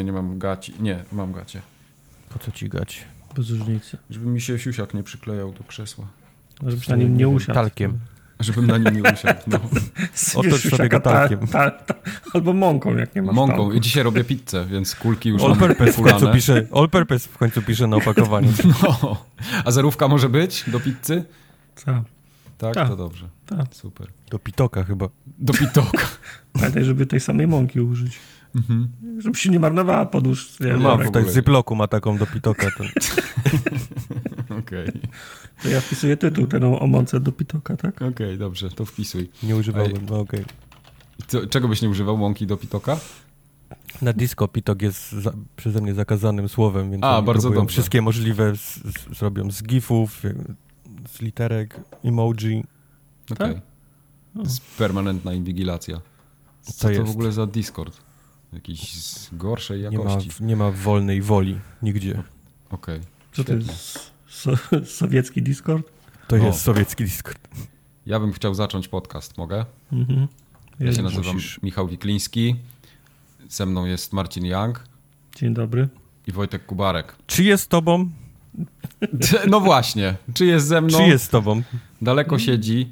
sumie nie mam gaci. Nie, mam gacie. Po co ci gać? Bez różnicy. Żeby mi się siusiak nie przyklejał do krzesła. Żebyś na nim nie usiadł. Talkiem. Żebym na nim nie usiadł. No. Otóż sobie go ta, talkiem. ta, ta, albo mąką, jak nie masz Mąką. talku. I dzisiaj robię pizzę, więc kulki już All mam purpose w końcu pisze, all purpose w końcu pisze na opakowaniu. No. A zerówka może być do pizzy? Co? Tak, Tak. to dobrze. Tak. Super. Do pitoka chyba. Do pitoka. Pamiętaj, żeby tej samej mąki użyć. Mhm. Żeby się nie marnowała podłóż. Nie, No, Ma, w tak Ziploku ma taką do pitoka. To... Okej. To ja wpisuję tytuł ten o, o mące do pitoka, tak? Okej, dobrze, to wpisuj. Nie używałbym, no okej. Co, czego byś nie używał? Łąki do pitoka? Na disco pitok jest za, przeze mnie zakazanym słowem, więc A, bardzo dobrze. wszystkie możliwe z, z, zrobią z gifów, y, z literek, emoji. Okej. Tak? To jest permanentna inwigilacja. Co to jest? w ogóle za Discord? Jakiś z gorszej Nie ma, jakości. nie ma wolnej woli nigdzie. Okej. Co to jest? So, sowiecki Discord? To O. jest sowiecki Discord. Ja bym chciał zacząć podcast, mogę? Mhm. Ja się nazywam musisz. Michał Wikliński. Ze mną jest Marcin Young Dzień dobry. i Wojtek Kubarek. Czy jest z tobą? No właśnie, czy jest ze mną? Czy jest z tobą? Daleko siedzi.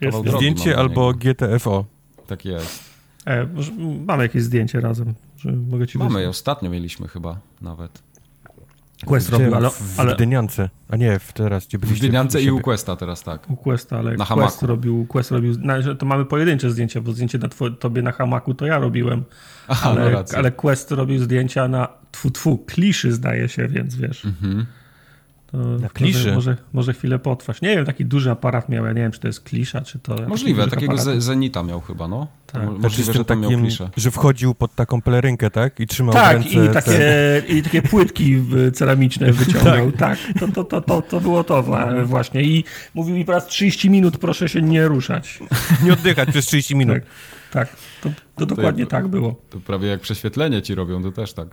Jest, Zdjęcie albo. GTFO. Tak jest. E, mamy jakieś zdjęcie razem, że mogę ci Mamy, ostatnio mieliśmy chyba nawet. Quest robił, ale, w, w ale Gdyniance. A nie, w teraz, gdzie W byliście. Dyniance i u Questa teraz tak. u Questa, ale Na Quest hamaku. robił, Quest robił, to mamy pojedyncze zdjęcia, bo zdjęcie na two, tobie na hamaku to ja robiłem, Aha, no ale, racja. ale Quest robił zdjęcia na tfu, tfu, kliszy zdaje się, więc wiesz. Mhm. To kliszy? Może, może, chwilę potrwać. Nie wiem, taki duży aparat miał, ja nie wiem, czy to jest klisza, czy to... Możliwe, takiego aparat. ze, Zenita miał chyba, no. Tak. mo- Znaczy Możliwe, że tam miał kliszę. że wchodził pod taką pelerynkę, tak? I trzymał Tak, ręce i te- takie, i takie płytki ceramiczne wyciągnął. tak, to, to, to, to, to było to wa- właśnie. I mówił mi po raz 30 minut, proszę się nie ruszać. Nie oddychać przez 30 minut. Tak, tak to, to dokładnie tak było. To prawie jak prześwietlenie ci robią, to też tak.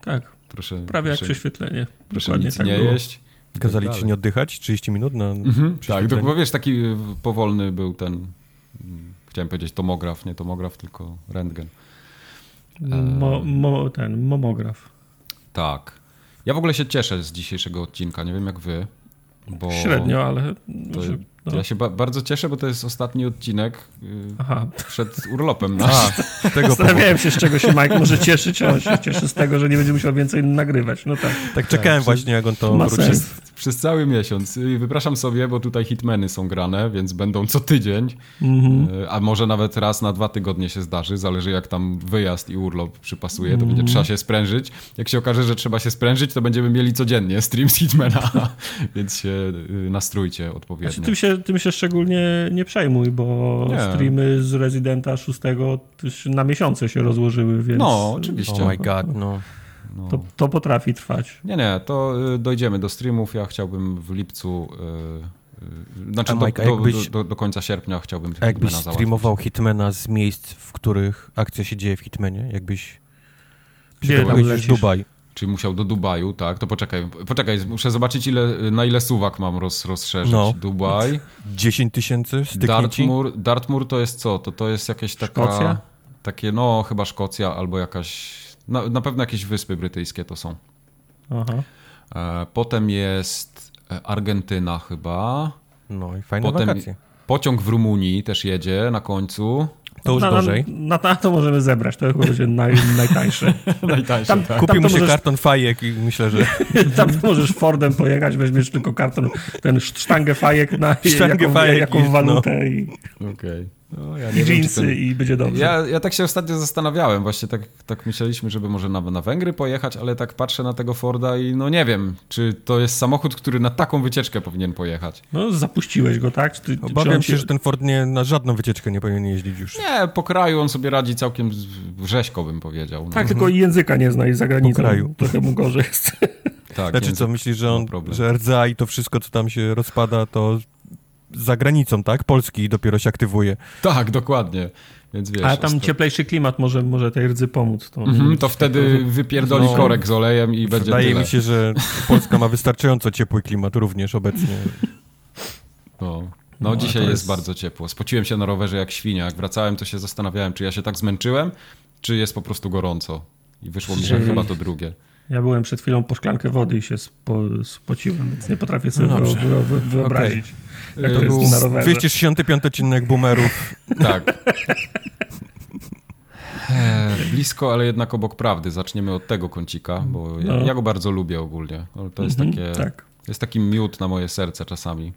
Tak, Proszę, prawie jak proszę, prześwietlenie. proszę Dokładnie nic tak nie było. jeść. Tak Kazali ci nie oddychać 30 minut na Mhm, tak, bo wiesz, taki y, powolny był ten, mm, chciałem powiedzieć tomograf, nie tomograf, tylko rentgen. Mo, mo, ten, momograf. Tak. Ja w ogóle się cieszę z dzisiejszego odcinka, nie wiem jak wy, bo... Średnio, ale... To, no. Ja się ba bardzo cieszę, bo to jest ostatni odcinek y, Aha, przed urlopem A, tego powodu. zastanawiałem się, z czego się Mike może cieszyć, a on się cieszy z tego, że nie będzie musiał więcej nagrywać. No tak, Tak czekałem właśnie, jak on to ma wróci. sens. Przez cały miesiąc. Y, Wypraszam sobie, bo tutaj hitmeny są grane, więc będą co tydzień, Mhm. y, a może nawet raz na dwa tygodnie się zdarzy, zależy jak tam wyjazd i urlop przypasuje, to Mhm. będzie trzeba się sprężyć. Jak się okaże, że trzeba się sprężyć, to będziemy mieli codziennie stream z hitmana, więc się y, nastrójcie odpowiednio. Znaczy, tym, się, tym się szczególnie nie przejmuj, bo Nie. streamy z Residenta 6 też na miesiące się rozłożyły, więc No, oczywiście. Oh my god, no. No. to, to potrafi trwać. Nie, nie, to y, dojdziemy do streamów. Ja chciałbym w lipcu, y, y, znaczy do, Mike, do, jakbyś- do, do końca sierpnia chciałbym A jakbyś Hitmana streamował Hitmana z miejsc, w których akcja się dzieje w Hitmanie? Jakbyś Gdzie tam lecisz? Dubaj. Czyli musiał do Dubaju, tak? To poczekaj, poczekaj, muszę zobaczyć ile, na ile suwak mam roz, rozszerzyć. No. Dubaj, 10 tysięcy? Dartmoor, Dartmoor to jest co? To, to jest jakieś taka... Szkocja? Takie, no chyba Szkocja albo jakaś... Na, na pewno jakieś wyspy brytyjskie to są. Aha. E, potem jest e, Argentyna chyba. No i fajne Potem wakacje. pociąg w Rumunii też jedzie na końcu. To już na, gorzej. Na, na to możemy zebrać, to chyba będzie naj, najtańsze. Najtańszy, Tam- tak. się karton fajek i myślę, że Tam możesz Fordem pojechać, weźmiesz tylko karton, ten szt- sztangę fajek na Sztangę jaką, fajek jaką i- no. walutę i, Okej. No, ja i jeansy ten- i będzie dobrze. Ja, ja tak się ostatnio zastanawiałem, właśnie tak, tak myśleliśmy, żeby może na, na Węgry pojechać, ale tak patrzę na tego Forda i no nie wiem, czy to jest samochód, który na taką wycieczkę powinien pojechać. No, zapuściłeś go, tak? Ty- czy obawiam się, że ten Ford nie, na żadną wycieczkę nie powinien jeździć już. Nie, po kraju on sobie radzi całkiem rzeźko, bym powiedział. No. Tak, tylko i języka nie zna i za granicą. Po kraju. Trochę mu gorzej jest. tak Znaczy język co, myślisz, że ma on, że RDA i to wszystko, co tam się rozpada, to za granicą, tak? Polski dopiero się aktywuje. Tak, dokładnie. Więc wiesz, Ale tam osta- cieplejszy klimat może, może tej rdzy pomóc. To, Mhm, to wtedy wypierdoli No. korek z olejem i będzie Wydaje tyle. mi się, że Polska ma wystarczająco ciepły klimat również obecnie. No, No, no dzisiaj jest... jest- bardzo ciepło. Spociłem się na rowerze jak świnia. Jak wracałem, to się zastanawiałem, czy ja się tak zmęczyłem, czy jest po prostu gorąco. I wyszło mi, że chyba to drugie. Ja byłem przed chwilą po szklankę wody i się spo, spociłem, więc nie potrafię sobie No wyo, dobrze. Jak to Yy, jest na rowerze. 265 odcinek boomerów. Tak. E, Blisko, ale jednak obok prawdy. Zaczniemy od tego kącika, bo ja, No. ja go bardzo lubię ogólnie. No, To jest, Mhm, takie, Tak. to jest taki miód na moje serce czasami.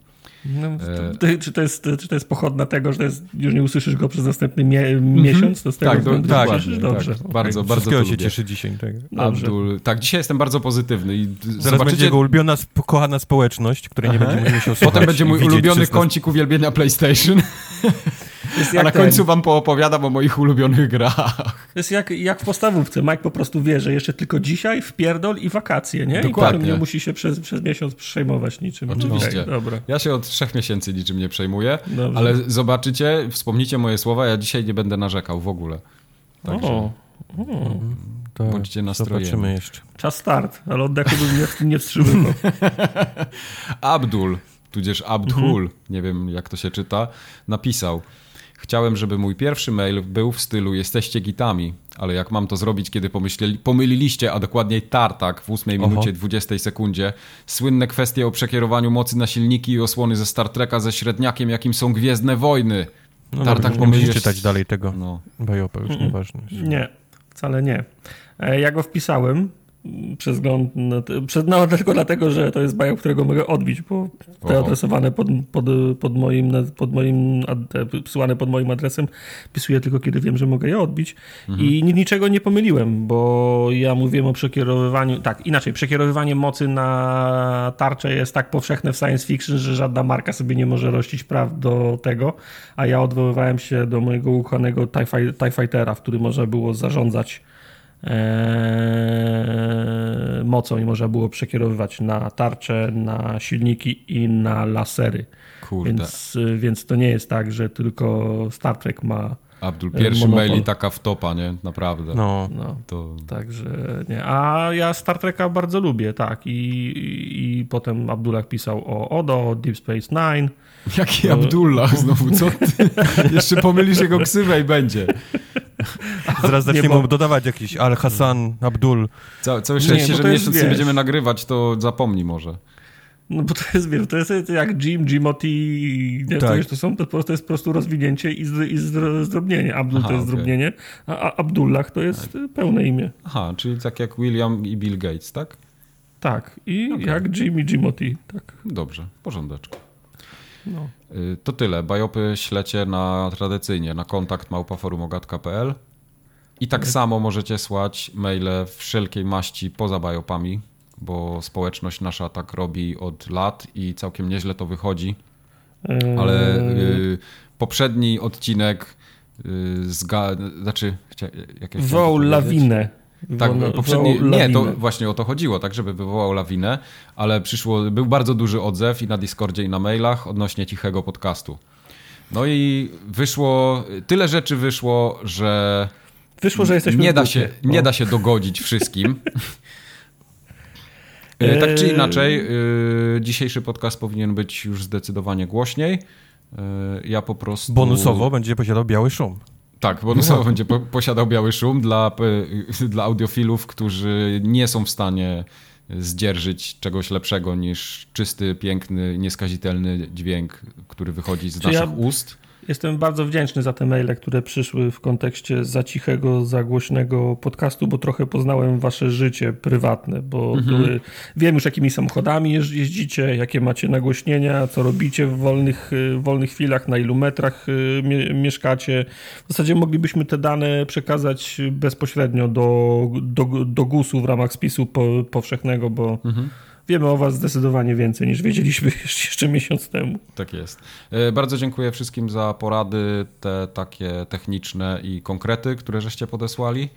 No, E, to, czy, to jest, czy to jest pochodna tego, że to jest, już nie usłyszysz go przez następny mie, miesiąc? To z tego Tak, do, tak, tak, Dobrze. tak. Bardzo, bardzo to się lubię. cieszy dzisiaj. Tak. Abdul. Tak, dzisiaj jestem bardzo pozytywny i Zaraz będzie zobaczycie, jego ulubiona, kochana społeczność, której nie Aha. będzie musiał słuchać. potem będzie mój ulubiony 300 kącik uwielbienia PlayStation, a jak na ten- końcu wam poopowiadam o moich ulubionych grach. To jest jak, jak w podstawówce. Mike po prostu wie, że jeszcze tylko dzisiaj, wpierdol i wakacje, nie? I Dokładnie. potem nie musi się przez, przez miesiąc przejmować niczym. Oczywiście. Okej, dobra. Ja się od trzech miesięcy niczym nie przejmuję, Dobrze. ale zobaczycie, wspomnicie moje słowa, ja dzisiaj nie będę narzekał w ogóle. Także O, Tak, bądźcie nastrojeni. Zobaczymy jeszcze. czas start, ale oddechu bym nie, nie wstrzymywał. Abdul, tudzież Abdhul, Mhm. nie wiem jak to się czyta, napisał Chciałem, żeby mój pierwszy mail był w stylu jesteście gitami, ale jak mam to zrobić, kiedy pomyśleli, pomyliliście, a dokładniej tartak w 8 Oho. minucie 20 sekundzie, słynne kwestie o przekierowaniu mocy na silniki i osłony ze Star Treka ze średniakiem, jakim są Gwiezdne Wojny. No Tartak dobra, nie musisz pomyliłeś- czytać dalej tego No, bajopa, już nieważne. Nie, wcale nie. E, Ja go wpisałem mm, przez wzgląd na te, przez, no, tylko dlatego, że to jest bajok, którego mogę odbić, bo te adresowane pod, pod, pod moim, pod moim ad, psyłane pod moim adresem pisuję tylko kiedy wiem, że mogę je odbić. I ni- niczego nie pomyliłem, bo ja mówiłem o przekierowywaniu, tak, inaczej, przekierowywanie mocy na tarczę jest tak powszechne w science fiction, że żadna marka sobie nie może rościć praw do tego, a ja odwoływałem się do mojego ukochanego TIE, TIE Fightera, w którym można było zarządzać e, mocą i można było przekierowywać na tarcze, na silniki i na lasery. kurde. Więc, więc to nie jest tak, że tylko Star Trek ma. Abdul, e, pierwszy monopol. mail i taka wtopa, nie? Naprawdę. No, No, To... także nie. A ja Star Treka bardzo lubię, tak. I, i, i potem Abdullah pisał o Odo, o Deep Space Nine. Jaki Abdullah znowu, co ty? Jeszcze pomylisz jego ksywę i będzie. zaraz Nie, zaczniemy bo- dodawać jakiś Al-Hassan, Abdul. Całe, całe Nie, szczęście, że to nie będziemy nagrywać, to zapomnij może. No bo to jest, wiesz, to jest jak Jim, Jimoti, nie, to, Tak. wiesz, to, są, to, po prostu jest po prostu rozwinięcie i, z, i zdro, zdrobnienie. Abdul Aha, to jest okej. zdrobnienie, a, a Abdullah to jest y, pełne imię. Aha, czyli tak jak William i Bill Gates, tak? Tak, i Okej. jak Jim i Jimoti, tak. Dobrze, porządeczko. No. Y, To tyle. Bajopy ślecie na tradycyjnie na kontakt małpaforumogat.pl i tak samo możecie słać maile wszelkiej maści poza bajopami, bo społeczność nasza tak robi od lat i całkiem nieźle to wychodzi. Ale y, poprzedni odcinek y, zga... znaczy chcia... jak ja chciałem Woł to powiedzieć? lawinę. Tak, Woł- poprzedni, nie, to właśnie o to chodziło, tak, żeby wywołał lawinę, ale przyszło, był bardzo duży odzew i na Discordzie i na mailach odnośnie cichego podcastu. No i wyszło, tyle rzeczy wyszło, że Wyszło, że jesteśmy nie w da, się, nie da się dogodzić wszystkim. E, tak czy Eee. inaczej, y, dzisiejszy podcast powinien być już zdecydowanie głośniej. Y, Ja po prostu... Bonusowo będzie posiadał biały szum. Tak, bonusowo będzie po, posiadał biały szum dla, y, dla audiofilów, którzy nie są w stanie zdzierżyć czegoś lepszego niż czysty, piękny, nieskazitelny dźwięk, który wychodzi z Czy ja- naszych ust. Jestem bardzo wdzięczny za te maile, które przyszły w kontekście za cichego, za głośnego podcastu, bo trochę poznałem wasze życie prywatne, bo były, wiem już jakimi samochodami jeź- jeździcie, jakie macie nagłośnienia, co robicie w wolnych, y, wolnych chwilach, na ilu metrach y, mie- mieszkacie. W zasadzie moglibyśmy te dane przekazać bezpośrednio do, do, do GUS-u w ramach spisu po, powszechnego, bo wiemy o was zdecydowanie więcej niż wiedzieliśmy jeszcze miesiąc temu. Tak jest. E, Bardzo dziękuję wszystkim za porady, te takie techniczne i konkrety, które żeście podesłali.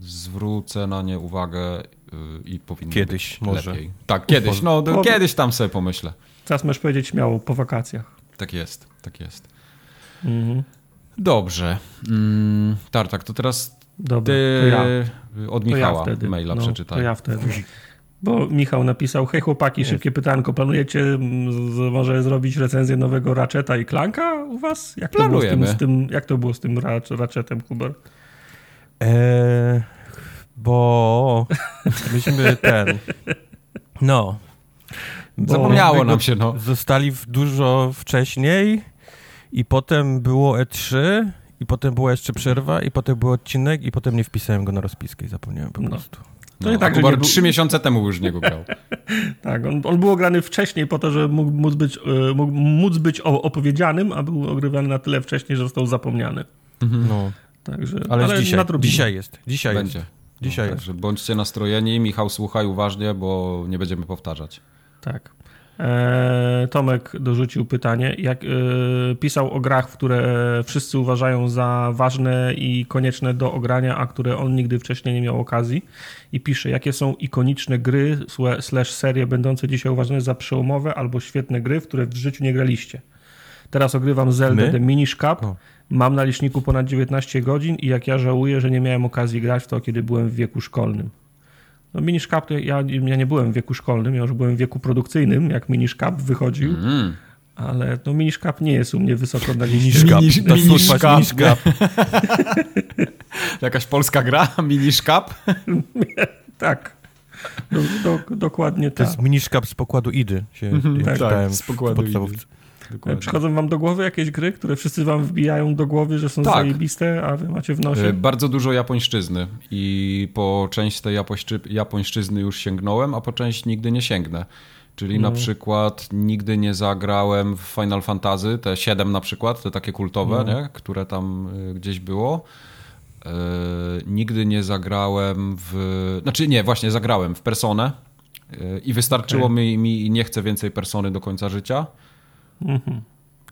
Zwrócę na nie uwagę y, i powinno Kiedyś być może. lepiej. Tak, kiedyś. No, Po- kiedyś tam sobie pomyślę. Teraz możesz powiedzieć śmiało, po wakacjach. Tak jest, tak jest. Mhm. Dobrze. Mm, Tartak, to teraz Dobra, ty to ja, od to ja Michała wtedy. maila no, przeczytaj. To ja wtedy. Bo Michał napisał, hej chłopaki, szybkie pytanko, planujecie mm, z, może zrobić recenzję nowego Ratcheta i Clanka u was? Jak to było z Planujemy. tym, z tym, jak to było z tym Ratch- Ratchetem, Kuber? Eee, bo myśmy ten. No. Bo Zapomniało nam się, no. Zostali w dużo wcześniej i potem było E3 i potem była jeszcze przerwa i potem był odcinek i potem nie wpisałem go na rozpiskę i zapomniałem po No. prostu. no nie tak, że nie był- trzy miesiące temu już w niego grał. Tak, on, on był ograny wcześniej po to, żeby mógł móc być, e, mógł móc być opowiedzianym, a był ogrywany na tyle wcześniej, że został zapomniany. No. Także, Ale, ale dzisiaj, dzisiaj jest. Dzisiaj Będzie. jest. Dzisiaj no, jest. Także bądźcie nastrojeni. Michał, słuchaj uważnie, bo nie będziemy powtarzać. Tak. E, Tomek dorzucił pytanie. Jak, e, pisał o grach, które wszyscy uważają za ważne i konieczne do ogrania, a które on nigdy wcześniej nie miał okazji. I pisze, jakie są ikoniczne gry slash serie będące dzisiaj uważane za przełomowe albo świetne gry, w które w życiu nie graliście. Teraz ogrywam Zelda My? The Minish Cup. O. Mam na liczniku ponad 19 godzin i jak ja żałuję, że nie miałem okazji grać w to, kiedy byłem w wieku szkolnym. No Minish to ja, ja nie byłem w wieku szkolnym, ja już byłem w wieku produkcyjnym, jak Minish wychodził, Mm. ale no Minish nie jest u mnie wysoko na liście. Służba jest miniszka. Jakaś polska gra? Minish Cup? Tak, do, do, dokładnie To tak. jest miniszkap z pokładu Idy. Się ja tak, czytałem z w pokładu podstawówce. Dokładnie. Przychodzą wam do głowy jakieś gry, które wszyscy wam wbijają do głowy, że są Tak. zajebiste, a wy macie w nosie? E, Bardzo dużo japońszczyzny i po część tej japońszczy, japońszczyzny już sięgnąłem, a po część nigdy nie sięgnę. Czyli No. na przykład nigdy nie zagrałem w Final Fantasy, te 7 na przykład, te takie kultowe, No. nie? które tam y, gdzieś było. E, nigdy nie zagrałem w... Znaczy nie, właśnie zagrałem w Personę e, i wystarczyło Okej. mi, mi, nie chcę więcej Persony do końca życia. Mhm.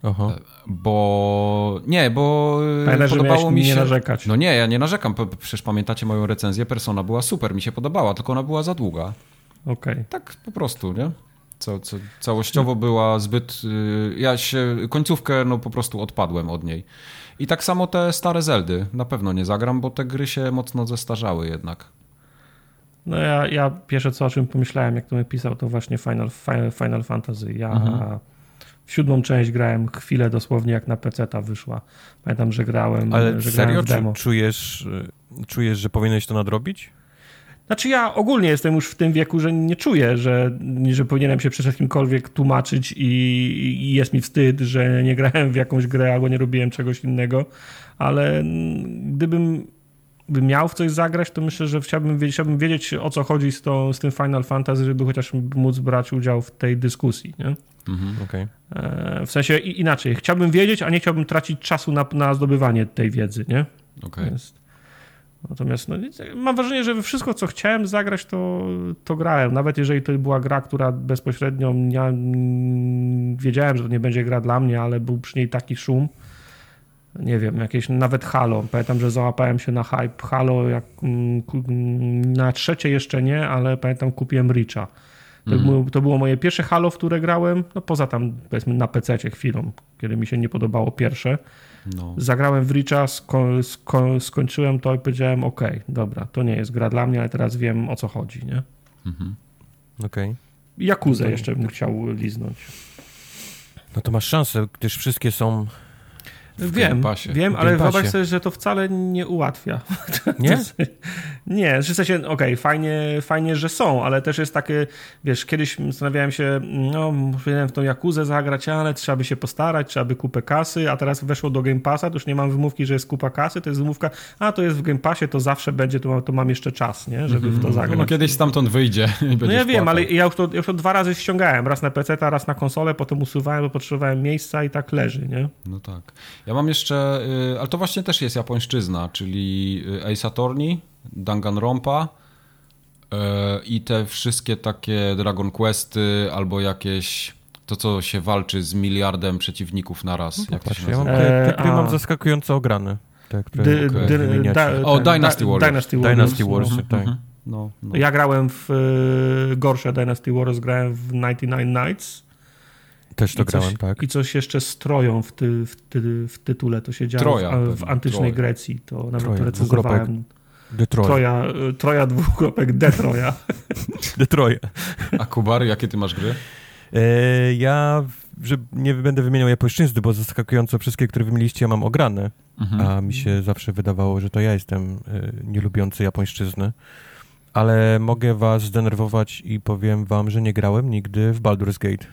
Aha. Bo nie, bo y, Pamiętaj, podobało mi nie się. narzekać. No nie, ja nie narzekam. Przecież pamiętacie moją recenzję. Persona była super, mi się podobała, tylko ona była za długa. Okej. Tak po prostu, nie? Co, co, całościowo była zbyt. y, Ja się końcówkę no po prostu odpadłem od niej. I tak samo te stare Zeldy. Na pewno nie zagram, bo te gry się mocno zestarzały jednak. No ja, ja pierwsze co o czym pomyślałem, jak to mi pisał, to właśnie Final, Fi- Final Fantasy. Ja Mhm. W siódmą część grałem chwilę dosłownie jak na PC-ta wyszła. Pamiętam, że grałem, Ale że serio, grałem w czy demo. czujesz, y, czujesz, że powinieneś to nadrobić? Znaczy ja ogólnie jestem już w tym wieku, że nie czuję, że, że powinienem się przed kimkolwiek tłumaczyć i, i jest mi wstyd, że nie grałem w jakąś grę albo nie robiłem czegoś innego, ale mm, gdybym bym miał w coś zagrać, to myślę, że chciałbym wiedzieć, chciałbym wiedzieć o co chodzi z, tą, z tym Final Fantasy, żeby chociaż móc brać udział w tej dyskusji. Nie? Mhm. Okej. E, W sensie inaczej, chciałbym wiedzieć, a nie chciałbym tracić czasu na, na zdobywanie tej wiedzy. Nie? Okej. Jest. Natomiast no, mam wrażenie, że wszystko, co chciałem zagrać, to, to grałem. Nawet jeżeli to była gra, która bezpośrednio ja, mm, wiedziałem, że to nie będzie gra dla mnie, ale był przy niej taki szum. Nie wiem, jakieś nawet Halo. Pamiętam, że załapałem się na hype Halo, jak mm, mm, na trzecie jeszcze nie, ale pamiętam kupiłem Richa. To, Mhm. było, to było moje pierwsze Halo, w które grałem, no poza tam powiedzmy na PC chwilą, kiedy mi się nie podobało pierwsze. No. Zagrałem w Richa, sko- sko- skończyłem to i powiedziałem, ok, dobra, to nie jest gra dla mnie, ale teraz wiem o co chodzi, nie? Mhm. Okej. I Jakuzę jeszcze bym chciał liznąć. No to masz szansę, gdyż wszystkie są... Wiem, Passie. wiem, W ale wyobraź sobie, że to wcale nie ułatwia. Nie? Nie, że w sensie, okej, fajnie, fajnie, że są, ale też jest takie, wiesz, kiedyś zastanawiałem się, no, powinienem w tą Jakuzę zagrać, ale trzeba by się postarać, trzeba by kupę kasy, a teraz weszło do Game Passa, to już nie mam wymówki, że jest kupa kasy, to jest wymówka, a to jest w Game Passie, to zawsze będzie, to mam, to mam jeszcze czas, nie, żeby w to zagrać. No kiedyś stamtąd wyjdzie No ja wiem, ale ja już, to, już to dwa razy ściągałem. Raz na PC, raz na konsolę, potem usuwałem, bo potrzebowałem miejsca i tak leży, nie? No tak. Ja mam jeszcze, y, ale to właśnie też jest japońszczyzna, czyli y, Ace Attorney, Danganronpa y, i te wszystkie takie Dragon Questy albo jakieś to, co się walczy z miliardem przeciwników naraz. Jak to się ja mam te, te E, mam zaskakująco ograne. Te, które da- O, ten, Dynasty Warriors. Dynasty Warriors. Dynasty no. Wars, tak. Mhm. No, no. Ja grałem w y, gorsze Dynasty Warriors, grałem w 99 Nights. Też to I coś, grałem, tak. I coś jeszcze z Troją w, ty, w, ty, w tytule, to się działo Troja, w, w antycznej Troja. Grecji. To nawet Troja, recenzowałem. Detroit. Troja, Troja dwukropek Detroja. Detroit. A Kubar, jakie ty masz gry? E, ja że nie będę wymieniał japońszczyzny, bo zaskakująco wszystkie, które wymieniliście, ja mam ograne, Mhm. a mi się zawsze wydawało, że to ja jestem y, nielubiący japońszczyzny. Ale mogę was zdenerwować i powiem wam, że nie grałem nigdy w Baldur's Gate.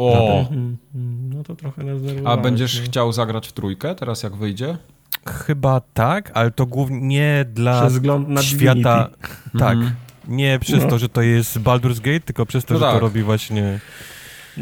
O! Mhm, mhm. No to trochę nas A będziesz no. chciał zagrać w trójkę teraz jak wyjdzie? Chyba tak, ale to głównie nie dla Przez wzgląd na świata. Divinity. Tak. Mhm. Nie przez No. to, że to jest Baldur's Gate, tylko przez to, No że to tak. robi właśnie.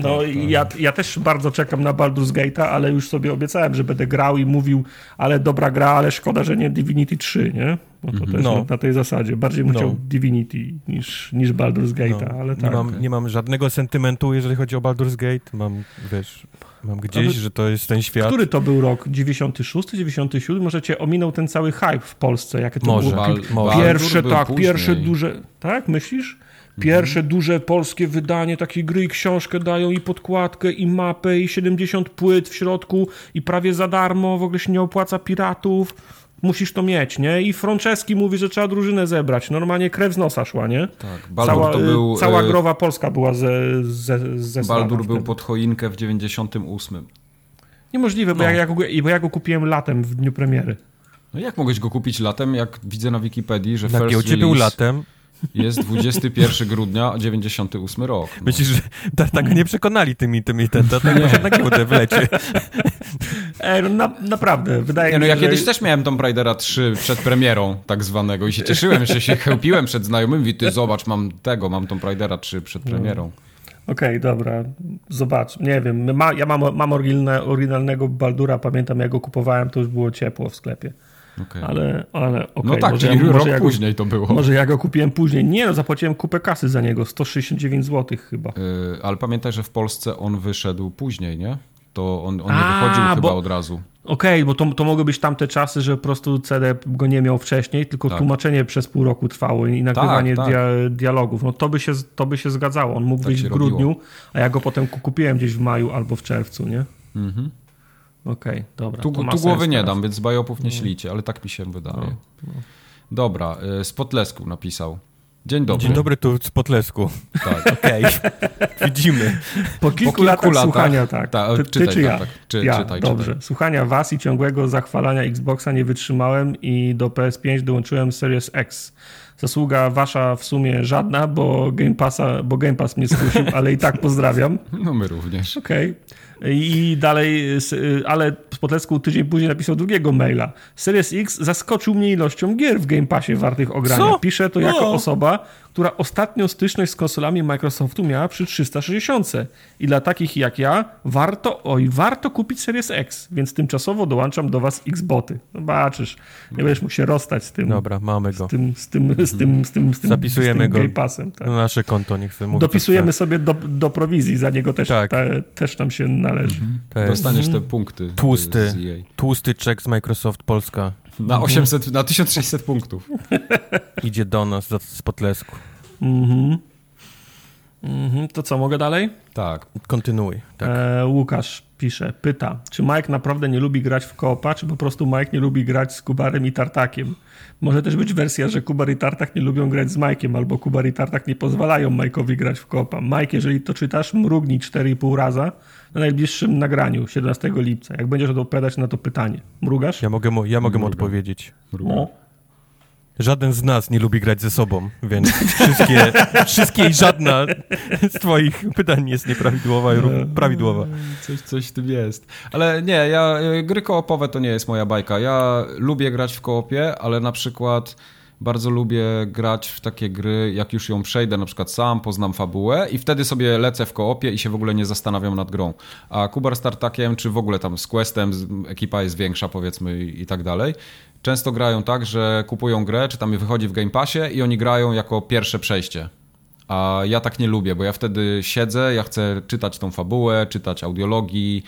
No i ja, ja też bardzo czekam na Baldur's Gate'a, ale już sobie obiecałem, że będę grał i mówił, ale dobra gra, ale szkoda, że nie Divinity 3, nie? Bo to też No. na, na tej zasadzie. Bardziej bym No. chciał Divinity niż, niż Baldur's Gate'a, No, ale nie, tak. mam, nie mam żadnego sentymentu, jeżeli chodzi o Baldur's Gate. Mam, wiesz, mam gdzieś, że to jest ten świat. Który to był rok? 96, 97? Może cię ominął ten cały hype w Polsce, jakie to Może. było? Bal- Pierwsze, tak, pierwsze duże. Tak, myślisz? Pierwsze duże polskie wydanie takiej gry i książkę dają i podkładkę, i mapę, i 70 płyt w środku, i prawie za darmo, w ogóle się nie opłaca piratów. Musisz to mieć, nie? I Franceski mówi, że trzeba drużynę zebrać. Normalnie krew z nosa szła, nie? Tak, Baldur Cała, to był... cała e, growa polska była ze, ze, ze Baldur był pod choinkę w 98. Niemożliwe, bo, No. ja, ja go, bo ja go kupiłem latem w dniu premiery. No jak mogłeś go kupić latem, jak widzę na Wikipedii, że Na first giełdzie był release latem. Jest 21 grudnia 98 rok. No. Myślisz, że Tartaga nie przekonali tymi, tymi, ten, tak może na giełdę wlecie. Ej, no na, naprawdę, wydaje Nie, mi no się, ja że... kiedyś też miałem Tomb Raidera 3 przed premierą tak zwanego i się cieszyłem, że się chełpiłem przed znajomymi, ty zobacz, mam tego, mam Tomb Raidera 3 przed premierą. Okej, dobra, zobacz, nie wiem, ma, ja mam, mam oryginalne, oryginalnego Baldura, pamiętam jak go kupowałem, to już było ciepło w sklepie, Okej. ale, ale okej. No tak, może czyli ja, rok ja go, później to było. Może ja go kupiłem później, nie no, zapłaciłem kupę kasy za niego, 169 zł chyba. Y, ale pamiętaj, że w Polsce on wyszedł później, nie? To on, on nie A, wychodził chyba bo- od razu. Okej, bo to, to mogły być tamte czasy, że po prostu CD go nie miał wcześniej, tylko Tak. tłumaczenie przez pół roku trwało i nagrywanie tak. Dia, dialogów. No to by, się, to by się zgadzało. On mógł Tak być w grudniu, robiło. a ja go potem ku- kupiłem gdzieś w maju albo w czerwcu, nie? Mhm. Okej, dobra. Tu, tu głowy sens nie teraz. dam, więc bajopów nie ślicie, ale tak mi się wydaje. Dobra, y, z Podlesku napisał. Dzień dobry. Dzień dobry tu z Podlesku. Tak. Okej, widzimy. Po kilku, kilku latach, latach- słuchania, tak. tak, ty, czytaj, ty czy ja? tak. Czy- ja, czytaj, dobrze. czytaj. Słuchania was i ciągłego zachwalania Xboxa nie wytrzymałem i do PS5 dołączyłem Series X. Zasługa wasza w sumie żadna, bo Game, Passa, bo Game Pass mnie skusił, ale i tak pozdrawiam. No my również. Okej. I dalej, y, ale Podlesku tydzień później napisał drugiego maila. Series X zaskoczył mnie ilością gier w Game Passie wartych ogrania. Co? Piszę to jako No. osoba, która ostatnią styczność z konsolami Microsoftu miała przy 360. I dla takich jak ja warto, oj, warto kupić Series X, więc tymczasowo dołączam do was Xboty. Zobaczysz, nie będziesz mógł się rozstać z tym. Dobra, mamy go. Z tym, z tym, z tym, z tym, z tym, Zapisujemy z tym go. Game Passem. Tak. Na nasze konto, niech sobie Dopisujemy sobie do, do prowizji, za niego też, Tak. te, też nam się należy. To jest Dostaniesz te punkty. y, Tłusty. EA. tłusty czek z Microsoft Polska. Na 800, na 1600 punktów. Idzie do nas z Podlesku. Mhm. Mhm. To co, mogę dalej? Tak. Kontynuuj. Tak. E, Łukasz pisze, pyta, czy Mike naprawdę nie lubi grać w koopa, czy po prostu Mike nie lubi grać z Kubarem i Tartakiem? Może też być wersja, że Kubar i Tartak nie lubią grać z Mike'iem, albo Kubar i Tartak nie pozwalają Mike'owi grać w koopa. Mike, jeżeli to czytasz, mrugnij 4,5 raza na najbliższym nagraniu 17 lipca, jak będziesz odpowiadać na to pytanie. Mrugasz? Ja mogę mu, ja mogę mu Mrugam. odpowiedzieć. No. Żaden z nas nie lubi grać ze sobą, więc wszystkie, wszystkie i żadna z twoich pytań jest nieprawidłowa i ró- prawidłowa. Coś, coś w tym jest. Ale nie, ja gry koopowe to nie jest moja bajka. Ja lubię grać w koopie, ale na przykład bardzo lubię grać w takie gry, jak już ją przejdę na przykład sam, poznam fabułę i wtedy sobie lecę w koopie i się w ogóle nie zastanawiam nad grą. A Kubar z Tartakiem, czy w ogóle tam z Questem, ekipa jest większa powiedzmy i, i tak dalej, często grają tak, że kupują grę, czy tam wychodzi w Game Passie i oni grają jako pierwsze przejście. A ja tak nie lubię, bo ja wtedy siedzę, ja chcę czytać tą fabułę, czytać audiologii,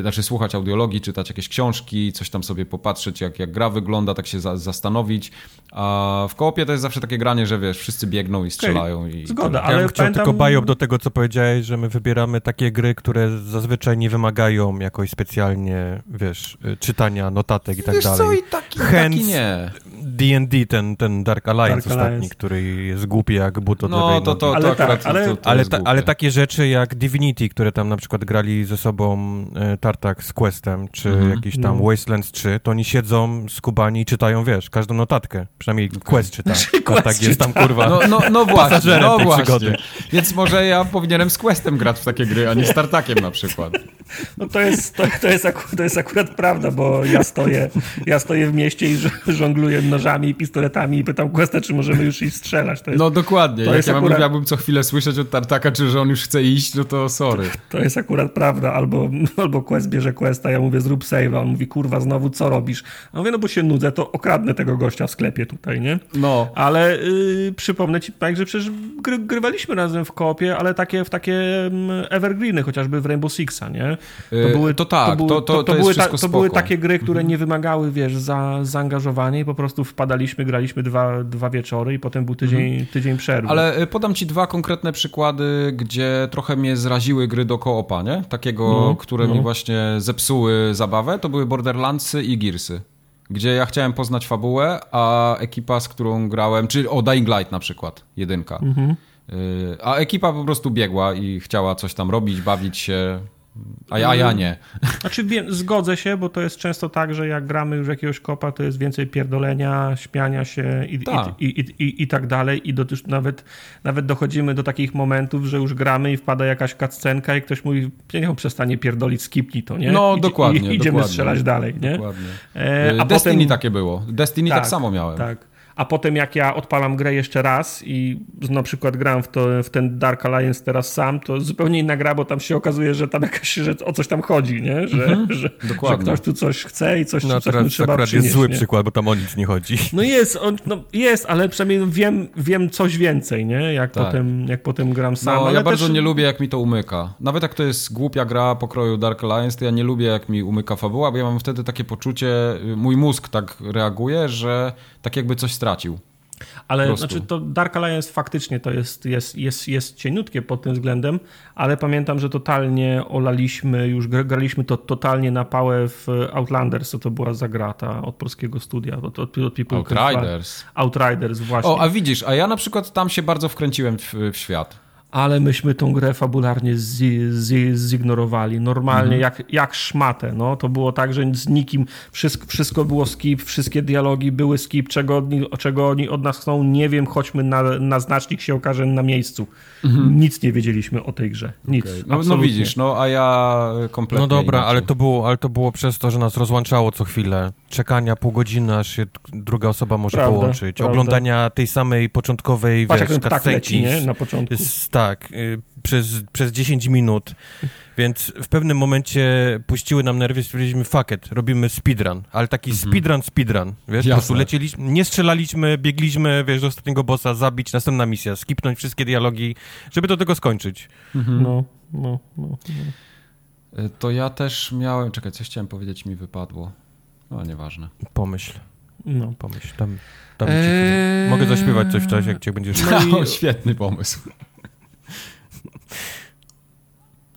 znaczy słuchać audiologii, czytać jakieś książki, coś tam sobie popatrzeć, jak, jak gra wygląda, tak się za, zastanowić. A w koopie to jest zawsze takie granie, że wiesz, wszyscy biegną i strzelają. I Zgoda, Ja ale bym chciał pamiętam... tylko bajop do tego, co powiedziałeś, że my wybieramy takie gry, które zazwyczaj nie wymagają jakoś specjalnie, wiesz, y, czytania, notatek i tak Wiesz dalej. co, i taki, Chęt- taki nie. D&D, ten, ten Dark Alliance Dark ostatni, Alliance. który jest głupi jak but od No lewej to, to, to Ale akurat tak, ale- to, to ale, ta, ale takie rzeczy jak Divinity, które tam na przykład grali ze sobą e, Tartak z Questem, czy Mhm. jakiś tam No. Wastelands 3, to oni siedzą skubani i czytają, wiesz, każdą notatkę. Przynajmniej Quest czyta. Tartak jest tam, kurwa. No, no, no właśnie, no właśnie. przygody. Więc może ja powinienem z Questem grać w takie gry, a nie z Tartakiem na przykład. No to jest, to, to, jest akurat, to jest akurat prawda, bo ja stoję, ja stoję w mieście i żo- żongluję nożami i pistoletami i pytam Questa, czy możemy już iść strzelać. To jest, No dokładnie. To Jak jest ja akurat- miałbym co chwilę słyszeć od Tartaka, czy że on już chce iść, no to sorry. to jest akurat prawda. Albo, albo Quest bierze Questa, ja mówię zrób save'a, on mówi kurwa znowu co robisz? A mówię, no bo się nudzę, to okradnę tego gościa w sklepie tutaj, nie? No. Ale y, przypomnę ci, Mike, że przecież gry, grywaliśmy razem w koopie, ale takie w takie mm, evergreeny, chociażby w Rainbow Sixa, nie? To tak, były, to- to- to jest były, wszystko to były takie gry, które nie wymagały, wiesz, za, zaangażowania i po prostu wpadaliśmy, graliśmy dwa, dwa wieczory i potem był tydzień, tydzień przerwy. Ale y, podam ci dwa konkretne przykłady, gdzie trochę mnie zraziły gry do koopa, nie? Takiego, No, które no. mi właśnie zepsuły zabawę, to były Borderlandsy i Gearsy. Gdzie ja chciałem poznać fabułę, a ekipa, z którą grałem, czyli o Dying Light na przykład, jedynka. Mhm. Y, A ekipa po prostu biegła i chciała coś tam robić, bawić się, a ja, a ja nie. Znaczy wiem, zgodzę się, bo to jest często tak, że jak gramy już jakiegoś kopa, to jest więcej pierdolenia, śmiania się i, Tak. i, i, i, i, tak dalej i do, już nawet, nawet dochodzimy do takich momentów, że już gramy i wpada jakaś cutscenka i ktoś mówi, niech on przestanie pierdolić, skipnij to, nie? No, I, dokładnie, I, idziemy dokładnie. strzelać dalej, nie? Dokładnie. E, a Destiny potem, takie było. Destiny tak, Tak, samo miałem. Tak. A potem jak ja odpalam grę jeszcze raz i na przykład gram w, to, w ten Dark Alliance teraz sam, to zupełnie inna gra, bo tam się okazuje, że tam jakaś, że o coś tam chodzi, nie? Że, że, że dokładnie. ktoś tu coś chce i coś, No coś teraz trzeba akurat przynieść, jest zły nie? przykład, bo tam o nic nie chodzi. No jest, on, no jest, ale przynajmniej wiem, wiem coś więcej, nie? Jak, Tak. potem, jak potem gram sam. No, ja bardzo też, nie lubię, jak mi to umyka. Nawet jak to jest głupia gra pokroju Dark Alliance, to ja nie lubię, jak mi umyka fabuła, bo ja mam wtedy takie poczucie, y, mój mózg tak reaguje, że tak jakby coś stracił. Ale znaczy to Dark Alliance faktycznie to jest, jest, jest, jest cieniutkie pod tym względem, ale pamiętam, że totalnie olaliśmy, już gr- graliśmy to totalnie na pałę w Outlanders, co to była za gra ta od polskiego studia, od, od, od People. Outriders. Outriders, właśnie. O, a widzisz, a ja na przykład tam się bardzo wkręciłem w, w świat. Ale myśmy tą grę fabularnie zi, zi, zignorowali. Normalnie Mhm. jak, jak szmatę. No. To było tak, że z nikim wszystko, wszystko było skip, wszystkie dialogi były skip, czego, oni- czego oni od nas chcą, nie wiem, chodźmy na, na znacznik, się okaże na miejscu. Nic nie wiedzieliśmy o tej grze. Nic. Mhm. Okej. No, no widzisz, no a ja kompletnie No dobra, inaczej. ale to, było, ale to było przez to, że nas rozłączało co chwilę. Czekania pół godziny, aż się druga osoba może Prawda, połączyć. prawda. Oglądania tej samej początkowej, Patrz, wiesz, ptak leci, nie? Na początku. z- tak, y, przez, przez 10 minut. Więc w pewnym momencie puściły nam nerwy, stwierdziliśmy fuck it, robimy speedrun. Ale taki speedrun, speedrun, wiesz, po prostu Jasne. lecieliśmy, nie strzelaliśmy, biegliśmy, wiesz, do ostatniego bossa, zabić, następna misja, skipnąć wszystkie dialogi, żeby do tego skończyć. Mhm. No, no, no. no. Y, To ja też miałem... Czekaj, coś chciałem powiedzieć, mi wypadło. No, nieważne. Pomyśl, no. pomyśl, tam, tam ci Eee. Mogę zaśpiewać coś w czasie, jak cię będziesz... No, świetny pomysł.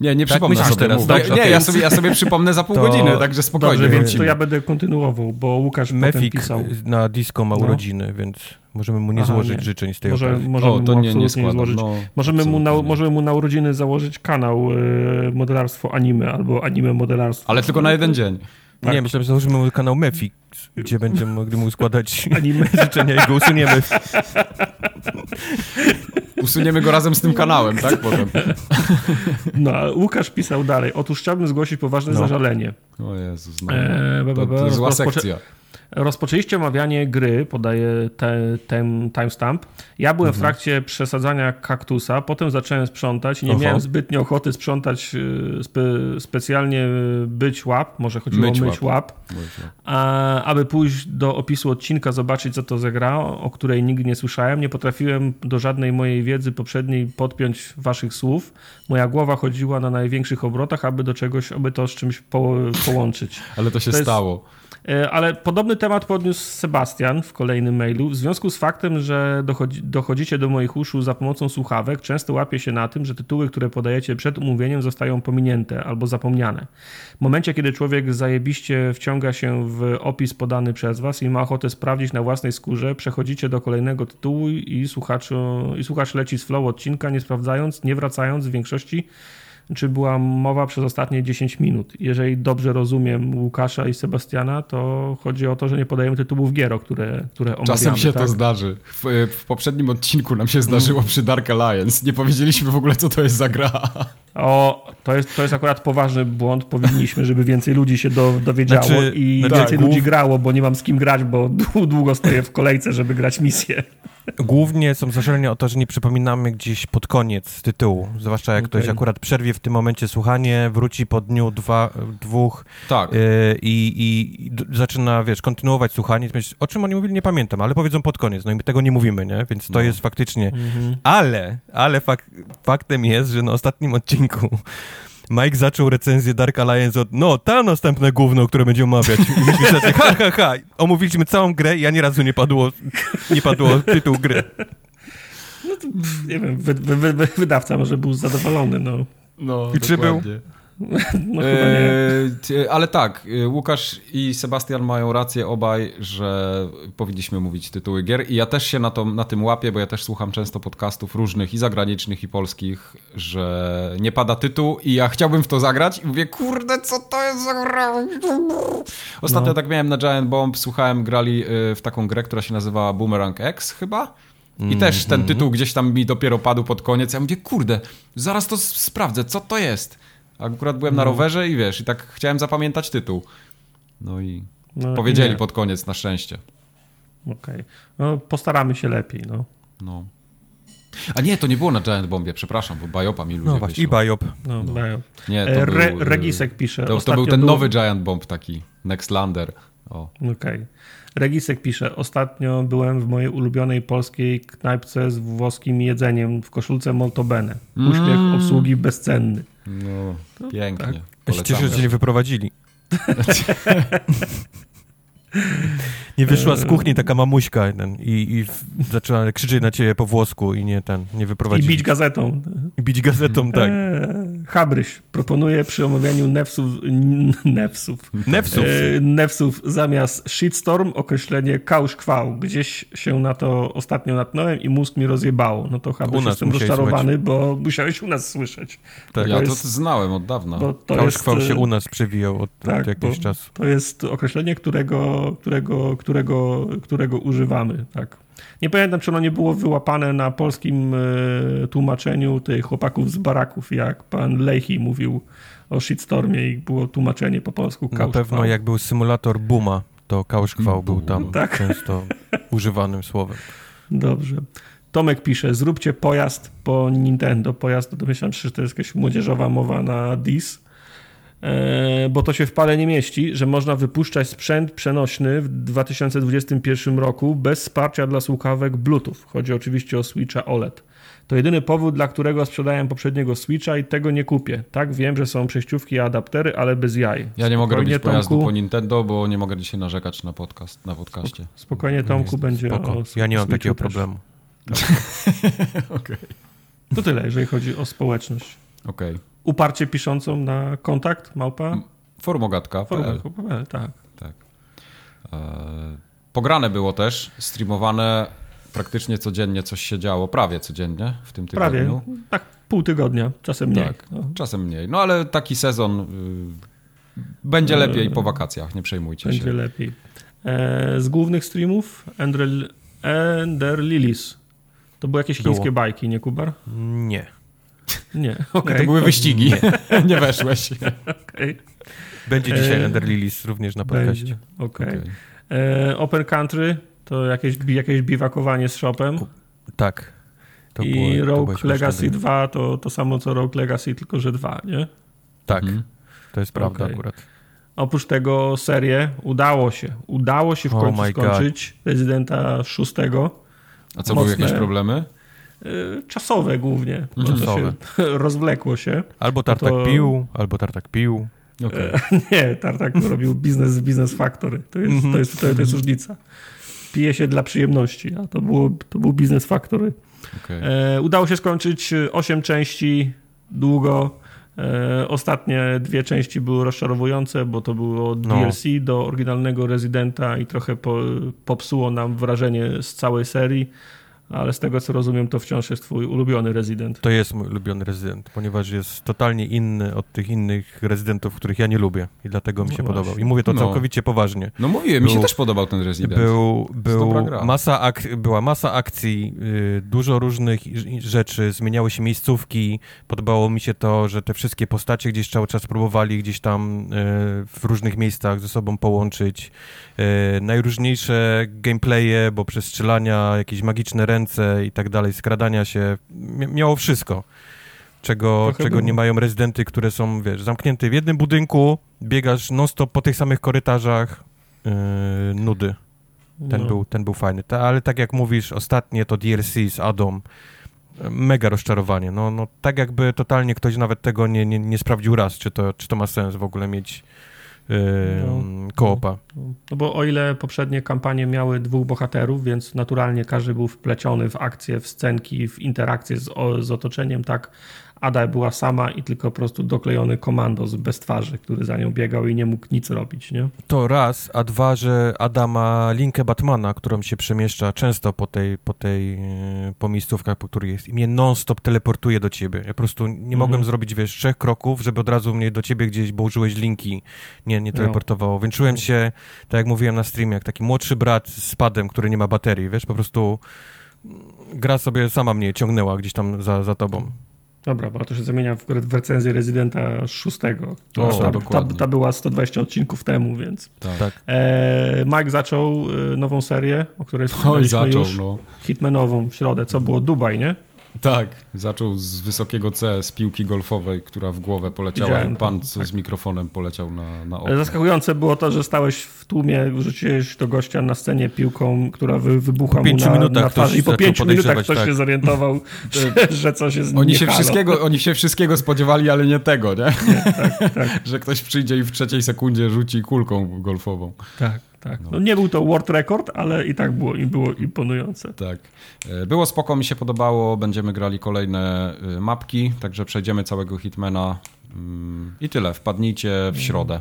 Nie, nie Tak przypomnę myślisz sobie. teraz, tak? nie, Okej. ja, sobie, ja sobie przypomnę za pół To- godziny, także spokojnie Dobrze, więc to ja będę kontynuował, bo potem Mefik pisał. na disco ma No. urodziny, więc możemy mu nie Aha, złożyć nie. życzeń z tej Może, okazji. możemy O, to mu nie, nie absolutnie składam. złożyć. No, Możemy mu, na, nie. możemy mu na urodziny założyć kanał y, modelarstwo anime albo anime modelarstwo. Ale tylko na jeden dzień. tak. Nie, myślałem, że założymy mu kanał Mefik, gdzie będziemy mogli mu składać Anime. życzenia i go usuniemy. Usuniemy go razem z tym kanałem, tak? Potem. No, a Łukasz pisał dalej. Otóż chciałbym zgłosić poważne No. zażalenie. O Jezus, no. Be, To, to zła sekcja. Rozpoczęliście omawianie gry, podaje te, ten timestamp. Ja byłem Mhm. w trakcie przesadzania kaktusa, potem zacząłem sprzątać i nie Oho. miałem zbytnio ochoty sprzątać y, spe, specjalnie być łap, może chodziło Myć o myć łap. łap, a, aby pójść do opisu odcinka, zobaczyć co to za gra, o której nigdy nie słyszałem. Nie potrafiłem do żadnej mojej wiedzy poprzedniej podpiąć waszych słów. Moja głowa chodziła na największych obrotach, aby do czegoś, aby to z czymś po, połączyć. Ale to się To jest- stało. E, Ale podobny, temat podniósł Sebastian w kolejnym mailu. W związku z faktem, że dochodzi, dochodzicie do moich uszu za pomocą słuchawek, często łapię się na tym, że tytuły, które podajecie przed umówieniem zostają pominięte albo zapomniane. W momencie, kiedy człowiek zajebiście wciąga się w opis podany przez was i ma ochotę sprawdzić na własnej skórze, przechodzicie do kolejnego tytułu i, słuchacz, i słuchacz leci z flow odcinka, nie sprawdzając, nie wracając w większości czy była mowa przez ostatnie 10 minut. Jeżeli dobrze rozumiem Łukasza i Sebastiana, to chodzi o to, że nie podajemy tytułów gier, które, które omawiamy. Czasem się tak? to zdarzy. W, w, poprzednim odcinku nam się zdarzyło przy Dark Alliance. Nie powiedzieliśmy w ogóle, co to jest za gra. O, to jest, to jest akurat poważny błąd. Powinniśmy, żeby więcej ludzi się do, dowiedziało znaczy, i tak, więcej ludzi grało, bo nie mam z kim grać, bo długo stoję w kolejce, żeby grać misję. Głównie są zażalenia o to, że nie przypominamy gdzieś pod koniec tytułu. Zwłaszcza jak okay. ktoś akurat przerwie w tym momencie słuchanie, wróci po dniu dwa, dwóch tak. Yy, i, i, zaczyna, wiesz, kontynuować słuchanie. O czym oni mówili, nie pamiętam, ale powiedzą pod koniec. No i my tego nie mówimy, nie? Więc to no. jest faktycznie... Mhm. Ale, ale fak, faktem jest, że na ostatnim odcinku Mike zaczął recenzję Dark Alliance od, no, ta następne gówno, które będziemy omawiać. I myśmy sobie, ha, ha, ha. Omówiliśmy całą grę i ani razu nie padło, nie padło tytuł gry. No to, nie wiem, wy, wy, wy, wydawca może był zadowolony, no. No, I czy był? No, e, ale tak, e, Łukasz i Sebastian mają rację obaj, że powinniśmy mówić tytuły gier i ja też się na, to, na tym łapię, bo ja też słucham często podcastów różnych i zagranicznych i polskich, że nie pada tytuł i ja chciałbym w to zagrać i mówię, kurde, co to jest za gra? Ostatnio no. tak miałem na Giant Bomb, słuchałem, grali e, w taką grę, która się nazywała Boomerang X chyba i mm, też ten mm. tytuł gdzieś tam mi dopiero padł pod koniec. Ja mówię, kurde, zaraz to sprawdzę, co to jest. Akurat byłem no. na rowerze i wiesz, i tak chciałem zapamiętać tytuł. No i no, powiedzieli nie. pod koniec, na szczęście. Okej. Okay. No, postaramy się lepiej, no. No. A nie, to nie było na Giant Bombie, przepraszam, bo Biopa mi ludzie No właśnie, i Biop. No, no. Biop. Nie, to Re, był, Regisek pisze. To, to był ten był... nowy Giant Bomb taki, Nextlander. Okej. Okay. Regisek pisze, ostatnio byłem w mojej ulubionej polskiej knajpce z włoskim jedzeniem w koszulce Moltobene. Uśmiech mm. obsługi bezcenny. No, pięknie. Tak. się cieszę, że cię nie wyprowadzili. Nie wyszła z kuchni taka mamuśka ten, i, i zaczęła krzyczeć na ciebie po włosku i nie ten, nie wyprowadzić. I bić gazetą. I bić gazetą, tak. Eee, Habryś proponuje przy omawianiu nefsów, nefsów, nefsów. E, nefsów zamiast shitstorm określenie kałsz-kwał. Gdzieś się na to ostatnio natknąłem i mózg mi rozjebało. No to Habryś jestem rozczarowany, słuchać. bo musiałeś u nas słyszeć. Tak. Ja jest, to znałem od dawna. Kałsz-kwał się u nas przewijał od, tak, od jakiegoś czasu. To jest określenie, którego którego, którego, którego używamy. Tak. Nie pamiętam, czy ono nie było wyłapane na polskim e, tłumaczeniu tych chłopaków z baraków, jak pan Leichy mówił o shitstormie i było tłumaczenie po polsku Na pewno jak był symulator Buma, to kauszkwał był tam tak. często używanym słowem. Dobrze. Tomek pisze, zróbcie pojazd po Nintendo. Pojazd, to domyślam się, że to jest jakaś młodzieżowa mowa na DIS. E, bo to się w pale nie mieści, że można wypuszczać sprzęt przenośny w 2021 roku bez wsparcia dla słuchawek Bluetooth. Chodzi oczywiście o Switcha OLED. To jedyny powód, dla którego sprzedałem poprzedniego Switcha i tego nie kupię. Tak, wiem, że są przejściówki i adaptery, ale bez jaj. Ja nie mogę robić Tomku, pojazdu po Nintendo, bo nie mogę dzisiaj narzekać na podcast, na podcaście. Spokojnie Tomku będzie spoko. o Ja nie mam takiego też. problemu. Tak. okay. To tyle, jeżeli chodzi o społeczność. Okej. Okay uparcie piszącą na kontakt małpa? Formogatka.pl tak. tak. E, pograne było też, streamowane praktycznie codziennie coś się działo, prawie codziennie w tym tygodniu. Prawie, tak pół tygodnia, czasem mniej. Tak, no. czasem mniej. No ale taki sezon y, będzie e, lepiej po wakacjach, nie przejmujcie będzie się. Będzie lepiej. E, z głównych streamów Ender, Ender Lilies. To były jakieś chińskie było. bajki, nie Kubar? Nie. Nie, okay. To były wyścigi. Nie, nie weszłeś. Okay. Będzie dzisiaj e... Ender Lilies również na podcaście. Okej. Okay. okay. E, Open Country to jakieś, jakieś biwakowanie z shopem. Tak. To I było, Rogue Legacy 2 to to samo co Rogue Legacy, tylko że 2, nie? Tak. Mhm. To jest prawda okay. akurat. Oprócz tego serię udało się. Udało się w końcu oh skończyć God. Rezydenta 6. A co, Mocne. były jakieś problemy? Y, czasowe głównie. Czasowe. Się rozwlekło się. Albo tartak to... pił, albo tartak pił. Okay. nie, Tartak robił biznes z Business Factory. To jest, to jest, to jest, to jest różnica. Pije się dla przyjemności, a to, było, to był Business Factory. Okay. E, udało się skończyć 8 części długo. E, ostatnie dwie części były rozczarowujące, bo to było DLC no. do oryginalnego Residenta i trochę po, popsuło nam wrażenie z całej serii ale z tego co rozumiem, to wciąż jest twój ulubiony rezydent. To jest mój ulubiony rezydent, ponieważ jest totalnie inny od tych innych rezydentów, których ja nie lubię i dlatego mi się no podobał. I mówię to no. całkowicie poważnie. No mówię, mi się też podobał ten rezydent. Był, był masa ak- była masa akcji, yy, dużo różnych rzeczy, zmieniały się miejscówki. Podobało mi się to, że te wszystkie postacie gdzieś cały czas próbowali gdzieś tam yy, w różnych miejscach ze sobą połączyć. Yy, najróżniejsze gameplaye, bo przestrzelania, jakieś magiczne ręce, ręce i tak dalej, skradania się, miało wszystko. Czego, czego nie mają rezydenty, które są, wiesz, zamknięte w jednym budynku, biegasz non-stop po tych samych korytarzach, yy, nudy. Ten, no. był, ten był fajny. Ta, ale tak jak mówisz, ostatnie to DLC z Adam, mega rozczarowanie. No, no tak jakby totalnie ktoś nawet tego nie, nie, nie sprawdził raz, czy to, czy to ma sens w ogóle mieć no, koopa. No, bo o ile poprzednie kampanie miały dwóch bohaterów, więc naturalnie każdy był wpleciony w akcję, w scenki, w interakcję z, z otoczeniem, tak Ada była sama i tylko po prostu doklejony komandos bez twarzy, który za nią biegał i nie mógł nic robić, nie? To raz, a dwa, że Ada ma linkę Batmana, którą się przemieszcza często po tej, po tej, e, po miejscówkach, po których jest i mnie non-stop teleportuje do ciebie. Ja po prostu nie mhm. mogłem zrobić, wiesz, trzech kroków, żeby od razu mnie do ciebie gdzieś, bo użyłeś linki, nie, nie teleportowało. No. Więc czułem się, tak jak mówiłem na streamie, jak taki młodszy brat z padem, który nie ma baterii, wiesz, po prostu gra sobie sama mnie ciągnęła gdzieś tam za, za tobą. Dobra, bo to się zamienia w, w recenzję Rezydenta szóstego. O, ta, ta, ta, była 120 odcinków temu, więc... Tak. tak. E, Mike zaczął e, nową serię, o której wspomnieliśmy zaczął, już. No. Hitmanową w środę, co było Dubaj, nie? Tak, zaczął z wysokiego C, z piłki golfowej, która w głowę poleciała Widziałem pan tak. z mikrofonem poleciał na, na okno. Zaskakujące było to, że stałeś w tłumie, rzuciłeś do gościa na scenie piłką, która wy, wybuchła mu na, minutach na twarzy i po pięciu minutach ktoś tak. się zorientował, że, że coś jest oni się, wszystkiego, oni się wszystkiego spodziewali, ale nie tego, nie? nie tak, tak. że ktoś przyjdzie i w trzeciej sekundzie rzuci kulką golfową. Tak tak. No. no. nie był to world record, ale i tak było, i było imponujące. Tak. E, było spoko, mi się podobało. Będziemy grali kolejne y, mapki, także przejdziemy całego Hitmana mm, i tyle. Wpadnijcie w mm. środę.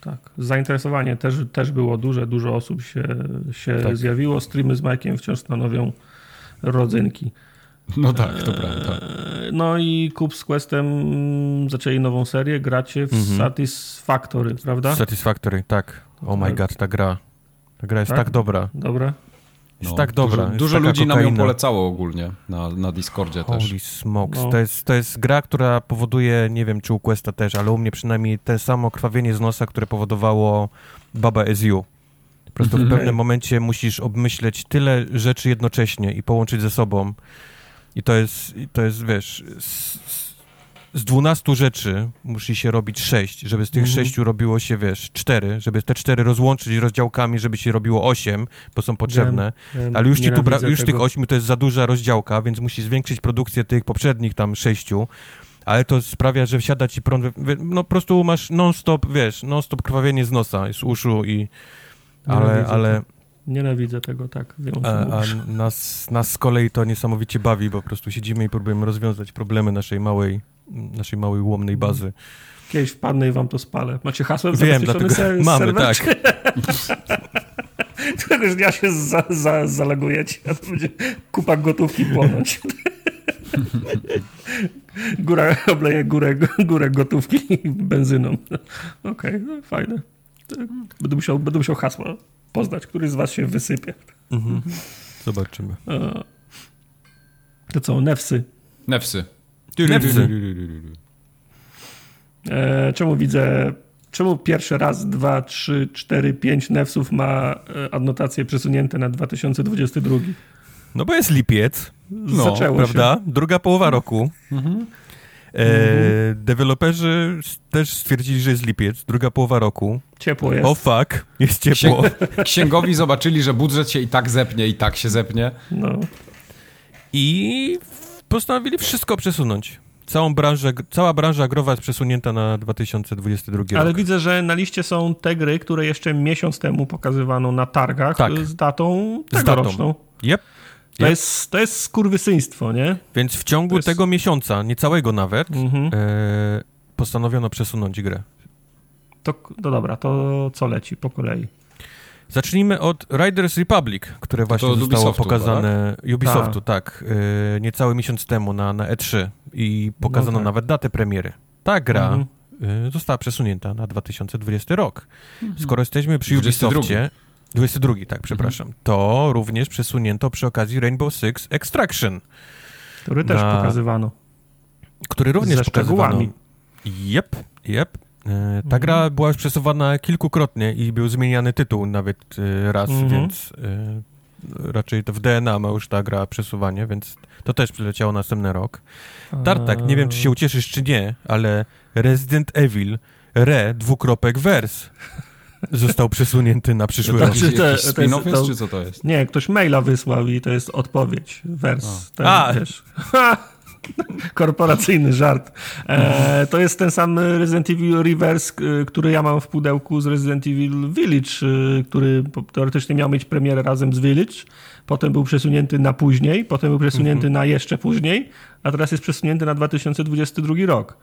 Tak. Zainteresowanie też, też było duże, dużo osób się, się tak. zjawiło. Streamy z Mike'iem wciąż stanowią rodzynki. No tak, to prawda. E, no i Kup z Questem zaczęli nową serię, gracie w mhm. Satisfactory, prawda? Satisfactory, tak. Oh my god, ta gra. Ta gra jest tak, tak dobra. Dobra. Jest no, tak dobra. Dużo, dużo ludzi kokaina. nam ją polecało ogólnie na, na Discordzie Holy też. Holy smokes. No. To, jest, to jest gra, która powoduje, nie wiem czy u Questa też, ale u mnie przynajmniej te samo krwawienie z nosa, które powodowało Baba SU. Po prostu w mhm. pewnym momencie musisz obmyśleć tyle rzeczy jednocześnie i połączyć ze sobą. I to jest, to jest wiesz, z 12 rzeczy musi się robić 6, żeby z tych mhm. 6 robiło się, wiesz, 4, żeby te 4 rozłączyć rozdziałkami, żeby się robiło 8, bo są potrzebne. Wiem, wiem, ale już, ci tu już tych 8 to jest za duża rozdziałka, więc musi zwiększyć produkcję tych poprzednich tam 6 ale to sprawia, że wsiada ci prąd, no po prostu masz non-stop, wiesz, non-stop krwawienie z nosa, z uszu i... Ale, ale, Nienawidzę tego, tak. A, a nas, nas z kolei to niesamowicie bawi, bo po prostu siedzimy i próbujemy rozwiązać problemy naszej małej, naszej małej ułomnej bazy. Kiedyś wpadnę i wam to spalę. Macie hasło Wiem, dlatego ser mamy, tak. Któregoś dnia się za, za, zalagujecie, a to będzie kupa gotówki płonąć. Góra, obleje górę, górę gotówki benzyną. Okej, okay, no fajne. Będę musiał, będę musiał hasło poznać, który z was się wysypie. Mhm. Zobaczymy. To co, nefsy? Nefsy. E, czemu widzę, czemu pierwszy raz, dwa, trzy, cztery, pięć nefsów ma e, adnotacje przesunięte na 2022? No bo jest lipiec. No, Zaczęło prawda? Się. Druga połowa roku. Mhm. E, deweloperzy też stwierdzili, że jest lipiec, druga połowa roku. Ciepło jest. O fuck, jest ciepło. Księgowi zobaczyli, że budżet się i tak zepnie, i tak się zepnie. No. I postanowili wszystko przesunąć. całą branżę, cała branża growa jest przesunięta na 2022 rok. Ale widzę, że na liście są te gry, które jeszcze miesiąc temu pokazywano na targach Tak. z datą Z datą. tegoroczną. Yep. To, Yep. jest, to jest skurwysyństwo, nie? Więc w ciągu jest- tego miesiąca, niecałego nawet, Mhm. e, postanowiono przesunąć grę. To, to dobra, to co leci po kolei? Zacznijmy od Riders Republic, które właśnie zostało Ubisoftu pokazane Ubisoftu, tak, e, niecały miesiąc temu na, na E3 i pokazano No tak. nawet datę premiery. Ta gra Mhm. e, została przesunięta na 2020 rok. Skoro jesteśmy przy 22. Ubisoftie, 22, tak, przepraszam, Mhm. to również przesunięto przy okazji Rainbow Six Extraction, Który też Na- pokazywano. który również Ze pokazywano. szczegółami. Jep, jep. E, Ta Mhm. gra była już przesuwana kilkukrotnie i był zmieniany tytuł nawet e, raz, Mhm. więc e, raczej to w DNA ma już ta gra przesuwanie, więc to też przyleciało następny rok. Tartak, nie wiem czy się ucieszysz czy nie, ale Resident Evil Re dwukropek vers został przesunięty na przyszły To rok. Jakiś, to- to jest, to- czy co to jest? Nie, ktoś maila wysłał i to jest odpowiedź, wers. Ten, A. Wiesz. Korporacyjny żart. E, to jest ten sam Resident Evil Reverse, k- który ja mam w pudełku z Resident Evil Village, y, który teoretycznie miał mieć premierę razem z Village. Potem był przesunięty na później, potem był przesunięty na jeszcze później, a teraz jest przesunięty na 2022 rok.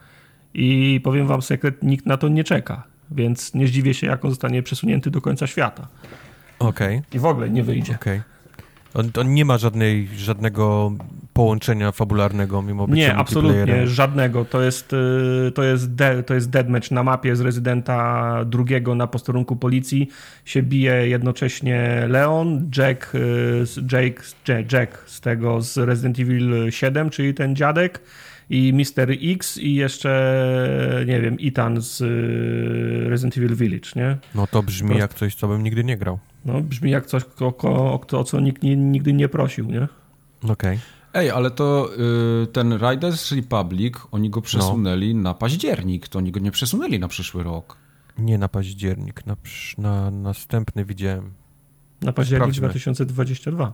I powiem wam sekret, nikt na to nie czeka. Więc nie zdziwię się, jak on zostanie przesunięty do końca świata. Okej, I w ogóle nie wyjdzie. okej. On, on nie ma żadnej, żadnego połączenia fabularnego mimo bycia Nie, absolutnie, żadnego. To jest, y, to, jest de, to jest deadmatch na mapie z rezydenta drugiego na posterunku policji. Się bije jednocześnie Leon, Jack, y, z- Jake, Jack z tego z Resident Evil 7, czyli ten dziadek i Mr. X i jeszcze, nie wiem, Ethan z y, Resident Evil Village, nie? No to brzmi Prost- jak coś, co bym nigdy nie grał. No, brzmi jak coś, o, o, o, co nikt nie, nigdy nie prosił, nie? Okej. Ej, ale to y, ten Riders Republic, oni go przesunęli na październik, to oni go nie przesunęli na przyszły rok. Nie na październik, na, na następny widziałem. Na październik Sprawdźmy. 2022.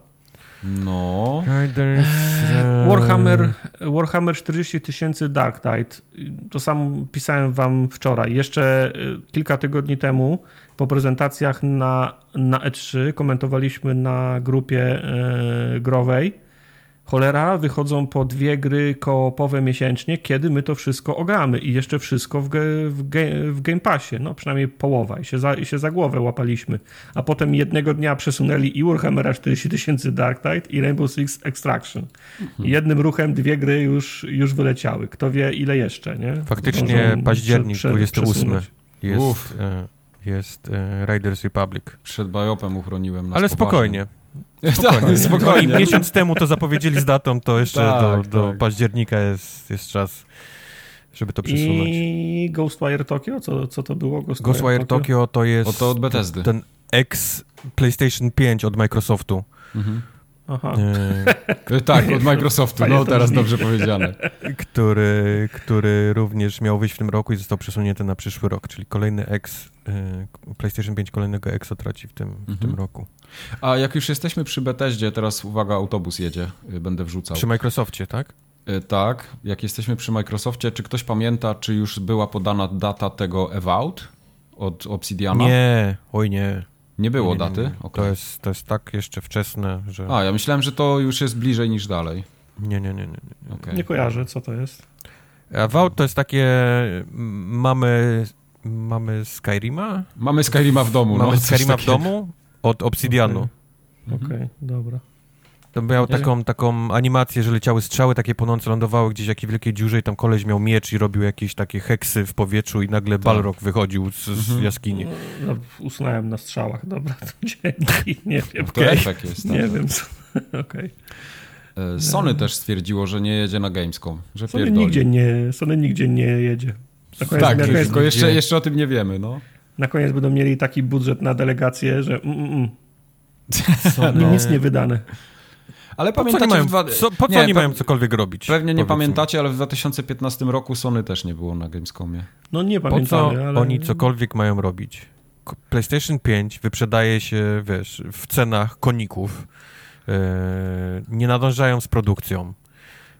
No. Riders... e, Warhammer, Warhammer 40 tysięcy Dark Tide. To sam pisałem wam wczoraj. Jeszcze y, kilka tygodni temu po prezentacjach na, na E3 komentowaliśmy na grupie e, growej. Cholera, wychodzą po dwie gry koopowe miesięcznie, kiedy my to wszystko ogramy i jeszcze wszystko w, ge, w, ge, w Game Passie, no przynajmniej połowa i się, za, i się za głowę łapaliśmy. A potem jednego dnia przesunęli i Warhammera 40 tysięcy Dark Tide i Rainbow Six Extraction. I jednym ruchem dwie gry już, już wyleciały. Kto wie ile jeszcze, nie? Faktycznie październik prze- prze- 28 przesunąć. jest, Uff. e, jest e, Riders Republic. Przed Biopem uchroniłem nas Ale poważnie. Spokojnie. Spokojnie. No i miesiąc temu to zapowiedzieli z datą, to jeszcze Tak, do, do tak. października jest, jest czas, żeby to przesunąć. I Ghostwire Tokyo? Co, co to było? Ghostwire Tokyo to jest O to od Bethesdy. ten ex PlayStation 5 od Microsoftu. Mhm. Aha. E, Y, Tak, od Microsoftu, no teraz dobrze powiedziane. który, który również miał wyjść w tym roku i został przesunięty na przyszły rok, czyli kolejny ex, PlayStation 5 kolejnego exo traci w tym, w Mhm. tym roku. A jak już jesteśmy przy Bethesdzie, teraz uwaga, autobus jedzie, y, będę wrzucał. Przy Microsoftie, tak? Y, Tak, jak jesteśmy przy Microsoftie, czy ktoś pamięta, czy już była podana data tego Evout od Obsidiana? Nie, oj nie. Nie było Nie, nie, nie, daty? nie. Okej. To, jest, to jest tak jeszcze wczesne, że... A, ja myślałem, że to już jest bliżej niż dalej. Nie, nie, nie, nie. nie. Okej. Nie kojarzę, co to jest. A Vault to jest takie... Mamy... Mamy Skyrima? Mamy Skyrima w domu. Mamy no, Skyrima w domu od Obsidianu. Okej, Mhm. dobra. To miał Nie. taką, taką animację, że leciały strzały takie płonące, lądowały gdzieś w jakiej wielkiej dziurze i tam koleś miał miecz i robił jakieś takie heksy w powietrzu i nagle Balrog wychodził z, z Mhm. jaskini. No, usunąłem na strzałach, dobra, to dzięki, nie wiem. To efekt jest. Nie tak. wiem, co... okej. E, Sony też stwierdziło, że nie jedzie na Gamescom, że Sony pierdoli. nigdzie nie, Sony nigdzie nie jedzie. Na koniec, Tak, koniec, tylko jeszcze, jeszcze o tym nie wiemy, no. na koniec będą mieli taki budżet na delegację, że mm, mm, mm, Sony- nic nie wydane. Ale Po co, pamiętacie... oni mają, dwa... co, po co Nie, oni pe- mają cokolwiek robić? Pewnie nie Powiedzmy. pamiętacie, ale w 2015 roku Sony też nie było na Gamescomie. No nie Po co ale... oni cokolwiek mają robić? PlayStation 5 wyprzedaje się, wiesz, w cenach koników. E, nie nadążają z produkcją.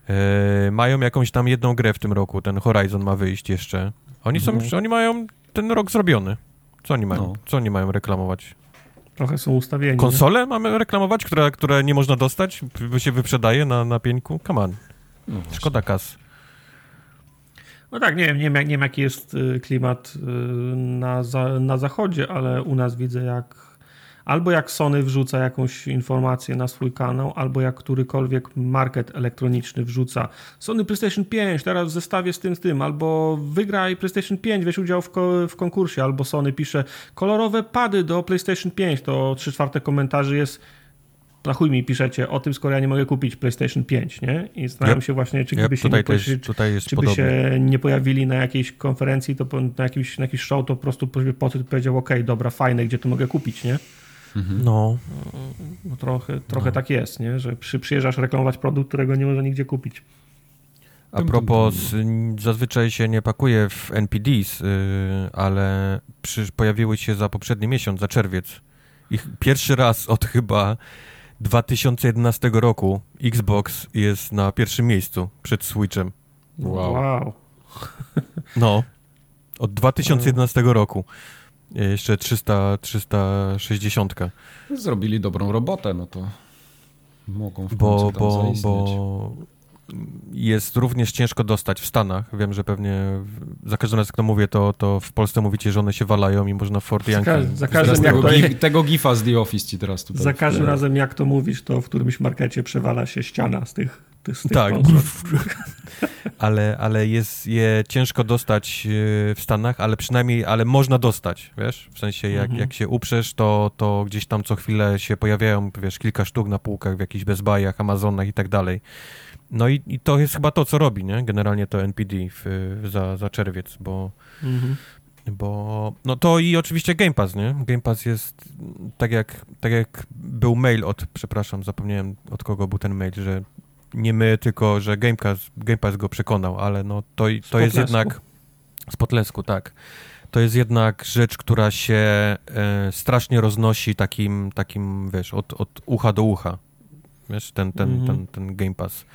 E, mają jakąś tam jedną grę w tym roku, ten Horizon ma wyjść jeszcze. Oni są, Mhm. oni mają ten rok zrobiony. Co oni mają? No. Co oni mają reklamować? Trochę są ustawieni. nie? Konsole mamy reklamować, które, które nie można dostać, bo się wyprzedaje na, na pieńku? Come on, No szkoda kas. No tak, nie wiem, nie wiem, nie wiem jaki jest y, klimat y, na, za, na zachodzie, ale u nas widzę jak albo jak Sony wrzuca jakąś informację na swój kanał, albo jak którykolwiek market elektroniczny wrzuca Sony PlayStation 5 teraz w zestawie z tym, z tym, albo wygraj PlayStation 5, weź udział w, ko- w konkursie, albo Sony pisze kolorowe pady do PlayStation 5, to 3 czwarte komentarzy jest na chuj mi piszecie o tym, skoro ja nie mogę kupić PlayStation 5, nie? I zastanawiam Yep. się właśnie, czy gdyby się tutaj, nie, jest, czy, się nie pojawili na jakiejś konferencji, to po, na, jakimś, na jakiś show, to po prostu po powiedział, ok, dobra, fajne, gdzie to mogę kupić, nie? No, No trochę, trochę tak jest, nie? Że przy, przyjeżdżasz reklamować produkt, którego nie można nigdzie kupić. a propos, n- zazwyczaj się nie pakuje w NPDs, yy, ale przy, pojawiły się za poprzedni miesiąc, za czerwiec. Ich pierwszy raz od chyba 2011 roku Xbox jest na pierwszym miejscu przed Switchem. Wow. wow. No, od 2011 roku. Jeszcze 300, 360. Zrobili dobrą robotę, no to mogą w bo, końcu tam bo, zaistnieć. bo jest również ciężko dostać w Stanach. Wiem, że pewnie za każdym razem, jak to mówię, to, to w Polsce mówicie, że one się walają i można w Fortianki... Za, za każdym, jak tego, to, gif, tego gifa z The Office ci teraz tutaj. za każdym razem, jak to mówisz, to w którymś markecie przewala się ściana z tych, tych, tych Tak. ale, ale jest je ciężko dostać e, w Stanach, ale przynajmniej, ale można dostać, wiesz? W sensie, jak, Mhm. jak się uprzesz, to, to gdzieś tam co chwilę się pojawiają, wiesz, kilka sztuk na półkach w jakichś Best Buy'ach, Amazonach i tak dalej. No i, i to jest chyba to, co robi, nie? Generalnie to NPD w, za, za czerwiec, bo Mhm. Bo, no to i oczywiście Game Pass, nie? Game Pass jest, tak jak, tak jak był mail od, przepraszam, zapomniałem od kogo był ten mail, że nie my, tylko że Game Pass, Game Pass go przekonał, ale no to, to jest jednak, z Podlesku, tak. To jest jednak rzecz, która się e, strasznie roznosi takim, takim, wiesz, od, od ucha do ucha. Wiesz, ten, ten, Mhm. ten, ten Game Pass.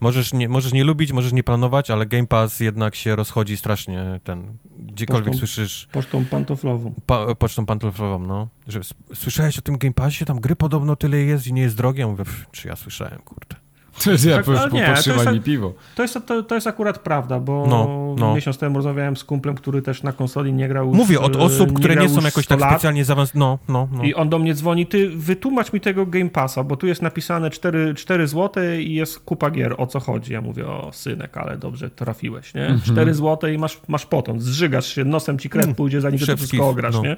Możesz nie, możesz nie lubić, możesz nie planować, ale Game Pass jednak się rozchodzi strasznie ten, gdziekolwiek Pocztą- słyszysz Pocztą pantoflową. pa, pocztą pantoflową, no. Że słyszałeś o tym Game Passie? Tam gry podobno tyle jest i nie jest drogie. Ja mówię, "Pff, czy ja słyszałem, kurde. To jest, ja Tak, już ale nie, to jest mi piwo. To jest, to, to jest akurat prawda, bo No, no. miesiąc temu rozmawiałem z kumplem, który też na konsoli nie grał Mówię od e, osób, które nie są jakoś 100 tak lat. specjalnie zaawansowane. No, no, no. I on do mnie dzwoni, ty wytłumacz mi tego Game Passa, bo tu jest napisane 4, 4 zł i jest kupa gier, o co chodzi? Ja mówię, o synek, ale dobrze trafiłeś, nie? Mhm. 4 zł i masz, masz potąd, zżygasz się, nosem ci kret Mm, pójdzie, zanim ty to wszystko ograsz, no. nie?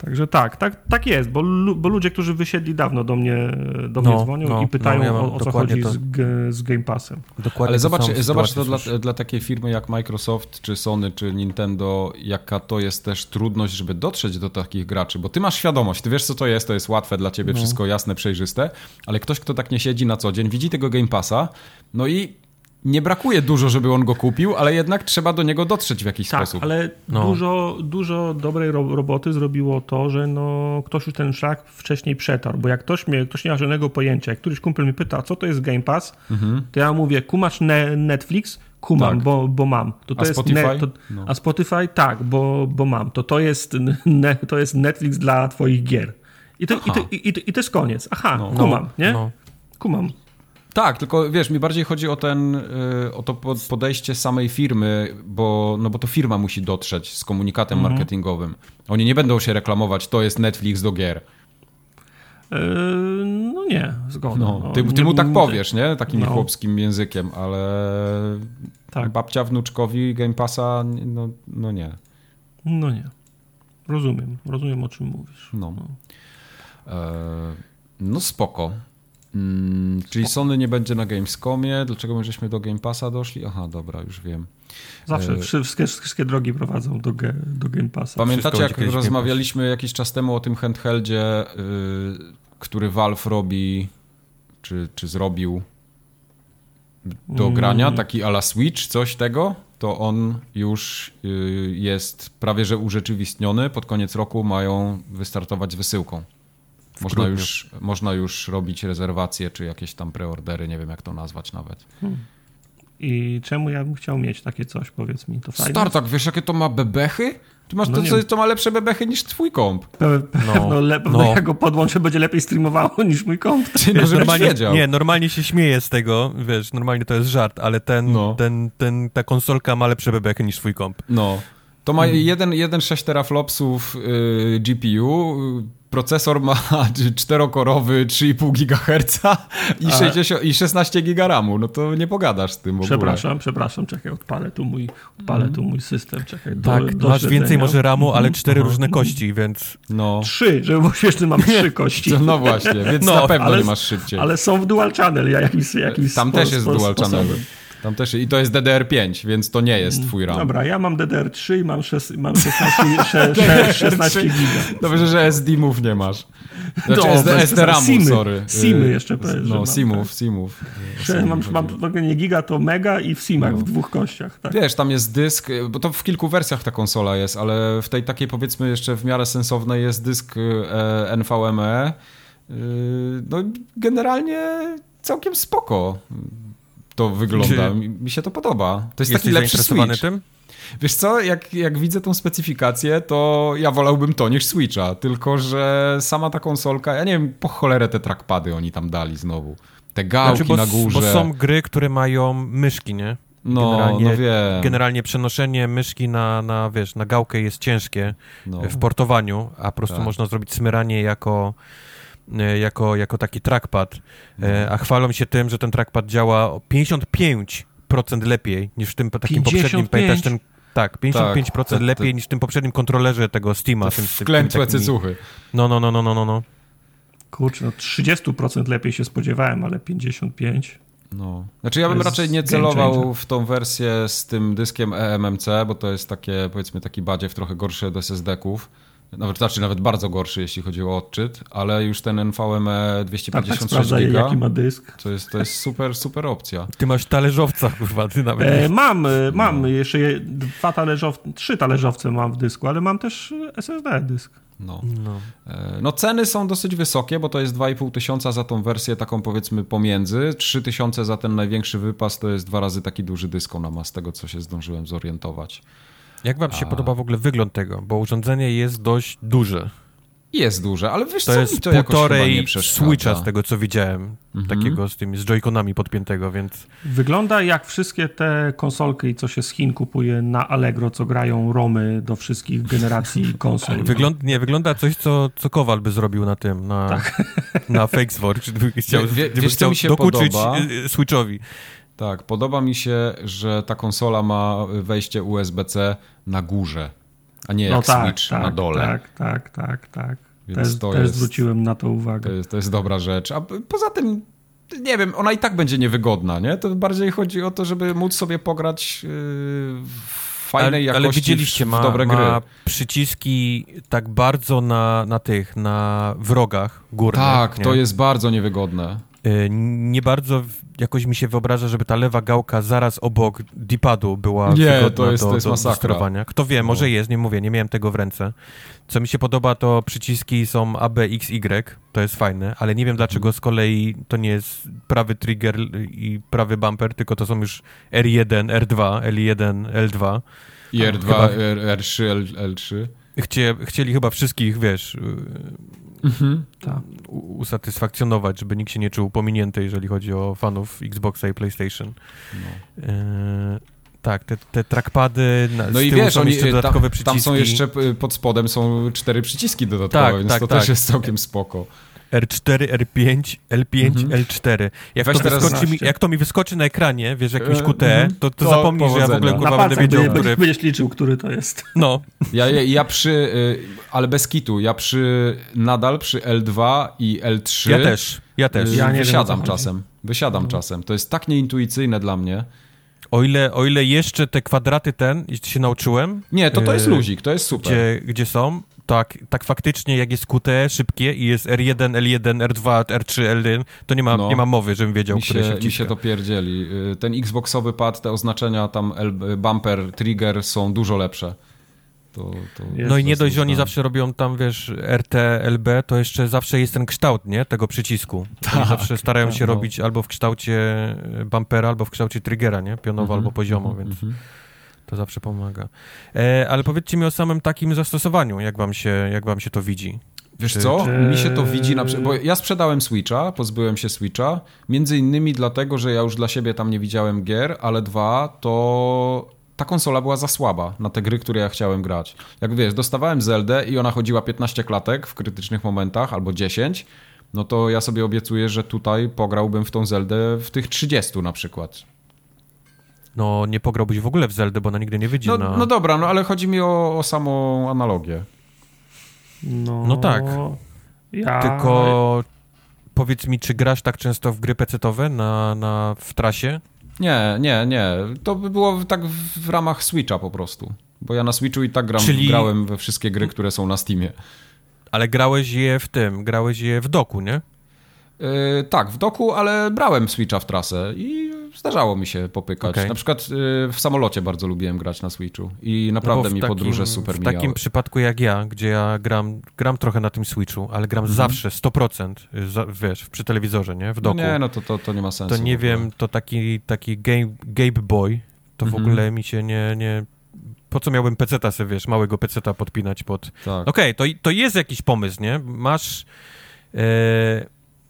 Także tak, tak, tak jest, bo, bo ludzie, którzy wysiedli dawno do mnie, do mnie No, dzwonią no, i pytają no, ja mam o, o co chodzi to. z, z Game Passem. Dokładnie Ale zobacz, zobacz to dla, dla takiej firmy jak Microsoft, czy Sony, czy Nintendo, jaka to jest też trudność, żeby dotrzeć do takich graczy, bo ty masz świadomość, ty wiesz co to jest, to jest łatwe dla ciebie, No. wszystko jasne, przejrzyste, ale ktoś, kto tak nie siedzi na co dzień, widzi tego Game Passa, no i nie brakuje dużo, żeby on go kupił, ale jednak trzeba do niego dotrzeć w jakiś Tak, sposób. ale No. dużo, dużo dobrej ro roboty zrobiło to, że no, ktoś już ten szlak wcześniej przetarł, bo jak ktoś, mnie, ktoś nie ma żadnego pojęcia, jak któryś kumpel mnie pyta, co to jest Game Pass, to ja mówię, kumasz ne Netflix? Kumam, Tak. bo, bo mam. To, to A jest Spotify? Ne, to, No. A Spotify? Tak, bo, bo mam. To to jest, ne, to jest Netflix dla twoich gier. I to, i, to, i, to, I to jest koniec. Aha, No. kumam, nie? No. Kumam. Tak, tylko wiesz, mi bardziej chodzi o ten, y, o to pod- podejście samej firmy, bo, no bo to firma musi dotrzeć z komunikatem Mhm. marketingowym. Oni nie będą się reklamować, to jest Netflix do gier. Yy, no nie, zgoda. No, ty, nie- ty mu tak powiesz, nie? Takim No. chłopskim językiem, ale Tak. babcia wnuczkowi Game Passa, no, no nie. No nie. Rozumiem, rozumiem o czym mówisz. No, e, no spoko. Mm, czyli Sony nie będzie na Gamescomie. Dlaczego my żeśmy do Game Passa doszli? Aha, dobra, już wiem. Zawsze E, wszystkie, wszystkie drogi prowadzą do, ge, do Game Passa. Pamiętacie, Wszystko jak rozmawialiśmy jakiś czas temu o tym handheldzie, y, który Valve robi, czy, czy zrobił do Mm. grania, taki ala Switch, coś tego, to on już y, jest prawie że urzeczywistniony. Pod koniec roku mają wystartować z wysyłką. Można grudniu. już, można już robić rezerwacje, czy jakieś tam preordery, nie wiem jak to nazwać nawet. I czemu ja bym chciał mieć takie coś, powiedz mi, to fajne? Startak, wiesz jakie to ma bebechy? Ty masz No to, co, to ma lepsze bebechy niż twój komp. Pe- Pewno, le- pewno no. jak go podłączę, będzie lepiej streamowało niż mój komp. Ty no, Wiesz, żebyś normalnie, wiedział. nie, normalnie się śmieję z tego, wiesz, normalnie to jest żart, ale ten, No. ten, ten, ta konsolka ma lepsze bebechy niż twój komp. No. To ma Hmm. 1,6 teraflopsów y, GPU, procesor ma 4-korowy 3,5 GHz i, A- 60, i 16 GB RAMu. No to nie pogadasz z tym w ogóle. Przepraszam, przepraszam, czekaj, odpalę tu mój, odpalę tu mój system, czekaj. Do, Tak, do masz więcej może ramu, ale cztery różne kości, więc No. Trzy, żeby było śmieszne, mam trzy kości. No właśnie, więc No, na pewno ale- nie masz szybciej. Ale są w dual channel, ja jakimś, jakimś Tam spo- też jest spo- dual channel. Tam też i to jest DDR5, więc to nie jest twój RAM. Dobra, ja mam DDR3 i mam, szes, mam 16, sze, sze, 16 giga. Dobrze, że SD-mów nie masz. Znaczy No, SD, SD RAMu, Simy. sorry. Simy Y, jeszcze powiedz, że No, Simów, tak. Simów. Mam, mam nie giga, to mega i w simach, No. w dwóch kościach. Tak. Wiesz, tam jest dysk, y, bo to w kilku wersjach ta konsola jest, ale w tej takiej powiedzmy jeszcze w miarę sensownej jest dysk e, NVMe. Y, No generalnie całkiem spoko to wygląda. Mi, mi się to podoba. To jest jesteś taki lepszy Switch. tym? Wiesz co, jak, jak widzę tą specyfikację, to ja wolałbym to niż Switcha, tylko że sama ta konsolka, ja nie wiem, po cholerę te trackpady oni tam dali znowu. Te gałki Znaczy, bo, na górze. bo są gry, które mają myszki, nie? no, generalnie- no wiem. Generalnie przenoszenie myszki na, na, wiesz, na gałkę jest ciężkie No. w portowaniu, a po prostu Tak. można zrobić smyranie jako, jako, jako taki trackpad. E, A chwalą się tym, że ten trackpad działa o 55% lepiej niż w tym takim poprzednim. 55? Pamiętasz ten... Tak, 55% te- te- lepiej niż w tym poprzednim kontrolerze tego Steama. tym, z tym- Wklętłe cycuchy. No, no, no, no, no, no, no. Kurczę, no 30% lepiej się spodziewałem, ale 55%. No. Znaczy ja bym raczej nie celował w tą wersję z tym dyskiem E eMMC, bo to jest takie, powiedzmy, taki badziew trochę gorszy od SSD-ków. Nawet, znaczy nawet bardzo gorszy, jeśli chodzi o odczyt, ale już ten NVMe Tak, tak 256 sprawdza, giga, jaki ma dysk. to jest, to jest super, super opcja. Ty masz talerzowca, kurwa, ty nawet. E, mam, e, mam No. jeszcze je, dwa talerzowce, trzy talerzowce mam w dysku, ale mam też SSD dysk. No. No. E, no ceny są dosyć wysokie, bo to jest 2,5 tysiąca za tą wersję taką powiedzmy pomiędzy, 3 tysiące za ten największy wypas to jest dwa razy taki duży dysk ona ma, z tego co się zdążyłem zorientować. Jak wam się A. podoba w ogóle wygląd tego? Bo urządzenie jest dość duże. Jest duże, ale wiesz To co, mi jest to jakoś chyba nie półtorej. Switcha z tego, co widziałem. Mhm. Takiego z tymi, z joyconami podpiętego, więc... Wygląda jak wszystkie te konsolki, co się z Chin kupuje na Allegro, co grają romy do wszystkich generacji konsol. Wygląd, nie, wygląda coś, co, co Kowal by zrobił na tym, na, Tak. na Fakesword, gdyby chciał, Wie- wie- gdyby wiesz, co chciał mi się dokuczyć podoba? y, Switchowi. Tak, podoba mi się, że ta konsola ma wejście USB-C na górze, a nie jak Switch na dole. Tak, tak, tak, tak. Więc Też, to też jest- zwróciłem na to To uwagę. jest, to jest dobra rzecz. A poza tym, nie wiem, ona i tak będzie niewygodna, nie? To bardziej chodzi o to, żeby móc sobie pograć yy, w fajnej ale, jakości ale widzieliście, w, w ma, dobre ma gry. przyciski tak bardzo na, na tych, na wrogach górnych. Tak, nie? to jest bardzo niewygodne. Y, Nie bardzo jakoś mi się wyobraża, żeby ta lewa gałka zaraz obok D-padu była Nie, to jest- do, to jest do masakra. Kto wie, może No. jest, nie mówię, nie miałem tego w ręce. Co mi się podoba, to przyciski są A, B, X, Y, to jest fajne, ale nie wiem dlaczego z kolei to nie jest prawy trigger i prawy bumper, tylko to są już R1, R2, L1, L2. I R2, Chyba- R, R3, L, L3. Chcie, chcieli chyba wszystkich, wiesz, y, Tak. u- usatysfakcjonować, żeby nikt się nie czuł pominięty, jeżeli chodzi o fanów Xboxa i PlayStation. No. E, tak, te, te trackpady, No z i wiesz, są oni, jeszcze tam, dodatkowe przyciski. tam są jeszcze y, pod spodem są cztery przyciski dodatkowe, Tak, więc tak, to tak. też jest całkiem spoko. R4, R5, L5, Mhm. L4. Jak Weź to, wyskoczy mi, jak to mi wyskoczy na ekranie, wiesz, jakimś E, QT, mhm. to, to, To zapomnij, że ja w ogóle kurwa będę wiedział, będzie, które... będziesz liczył, który to jest. No, Ja, ja, ja przy, y, ale bez kitu, ja przy, nadal przy L2 i L3 ja też, ja też. y, Ja nie wiem, wysiadam chodzi. czasem. Wysiadam czasem. To jest tak nieintuicyjne dla mnie. O ile, o ile jeszcze te kwadraty ten, się nauczyłem, Nie, to to jest y, luzik, to jest super. gdzie, gdzie są, tak, tak faktycznie jak jest QT szybkie i jest R1, L1, R2, R3, L1, to nie ma, No. nie ma mowy, żebym wiedział, mi które się się, mi się to pierdzieli. Y, Ten Xboxowy pad, te oznaczenia tam L, bumper, trigger są dużo lepsze. To, to no i nie dość, że oni zawsze robią tam, wiesz, RT, LB, to jeszcze zawsze jest ten kształt, nie? Tego przycisku. Tak, oni zawsze starają tak, się no. robić albo w kształcie bumpera, albo w kształcie triggera, nie? Pionowo mm -hmm, albo poziomo, mm -hmm, więc... To zawsze pomaga. E, ale powiedzcie mi o samym takim zastosowaniu, jak wam się, jak wam się to widzi. Wiesz czy, co? Czy... Mi się to widzi na przykład, bo ja sprzedałem Switcha, pozbyłem się Switcha, między innymi dlatego, że ja już dla siebie tam nie widziałem gier, ale dwa, to ta konsola była za słaba na te gry, które ja chciałem grać. Jak wiesz, dostawałem Zeldę i ona chodziła 15 klatek w krytycznych momentach albo 10, no to ja sobie obiecuję, że tutaj pograłbym w tą Zeldę w tych 30 na przykład. No, nie pograłbyś w ogóle w Zeldę, bo ona nigdy nie wyjdzie no, na... No dobra, no ale chodzi mi o, o samą analogię. No, no tak. Ja... Tylko powiedz mi, czy grasz tak często w gry pecetowe na, na, w trasie? Nie, nie, nie. To by było tak w ramach Switcha po prostu. Bo ja na Switchu i tak gram, Czyli... grałem we wszystkie gry, które są na Steamie. Ale grałeś je w tym, grałeś je w doku, nie? Yy, tak, w doku, ale brałem Switcha w trasę i zdarzało mi się popykać. Okay. Na przykład yy, w samolocie bardzo lubiłem grać na Switchu i naprawdę no mi takim, podróże super W mijały. takim przypadku jak ja, gdzie ja gram, gram trochę na tym Switchu, ale gram mhm. zawsze 100%, za, wiesz, przy telewizorze, nie? W doku. No nie, no to, to, to nie ma sensu. To nie wiem, to taki, taki game, Game Boy, to mhm. w ogóle mi się nie, nie po co miałbym peceta sobie, wiesz, małego peceta podpinać pod... Tak. Okej, okay, to, to jest jakiś pomysł, nie? Masz... E,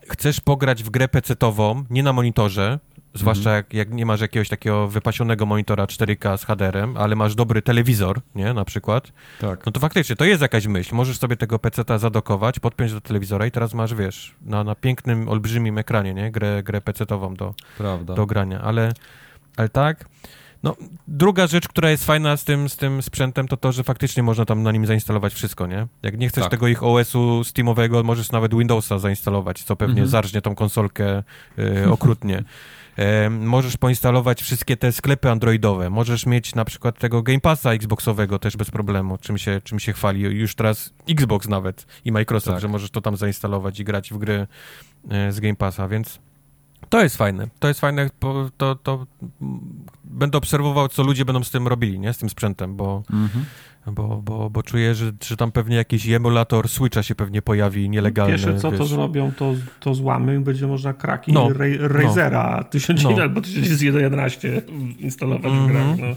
chcesz pograć w grę pecetową, nie na monitorze, zwłaszcza mhm. jak, jak, nie masz jakiegoś takiego wypasionego monitora 4K z HDR-em, ale masz dobry telewizor, nie, na przykład, tak. no to faktycznie to jest jakaś myśl. Możesz sobie tego peceta zadokować, podpiąć do telewizora i teraz masz, wiesz, na, na pięknym, olbrzymim ekranie, nie, grę, grę pecetową do, do grania, ale, ale tak... No, druga rzecz, która jest fajna z tym, z tym sprzętem, to to, że faktycznie można tam na nim zainstalować wszystko, nie? Jak nie chcesz tak. tego ich OS-u Steamowego, możesz nawet Windowsa zainstalować, co pewnie mhm. zarżnie tą konsolkę y, okrutnie. E, możesz poinstalować wszystkie te sklepy androidowe, możesz mieć na przykład tego Game Passa Xboxowego też bez problemu, czym się, czym się chwali już teraz Xbox nawet i Microsoft, tak. że możesz to tam zainstalować i grać w gry e, z Game Passa, więc to jest fajne. To jest fajne, to, to, to będę obserwował, co ludzie będą z tym robili, nie? Z tym sprzętem, bo, mhm. Bo, bo, bo czuję, że, że tam pewnie jakiś emulator Switcha się pewnie pojawi nielegalny. Pierwsze co wiesz. to zrobią, to, to złamy będzie można kraki no, Razera no. 1001 no. albo 1111 instalować mm -hmm. w grach.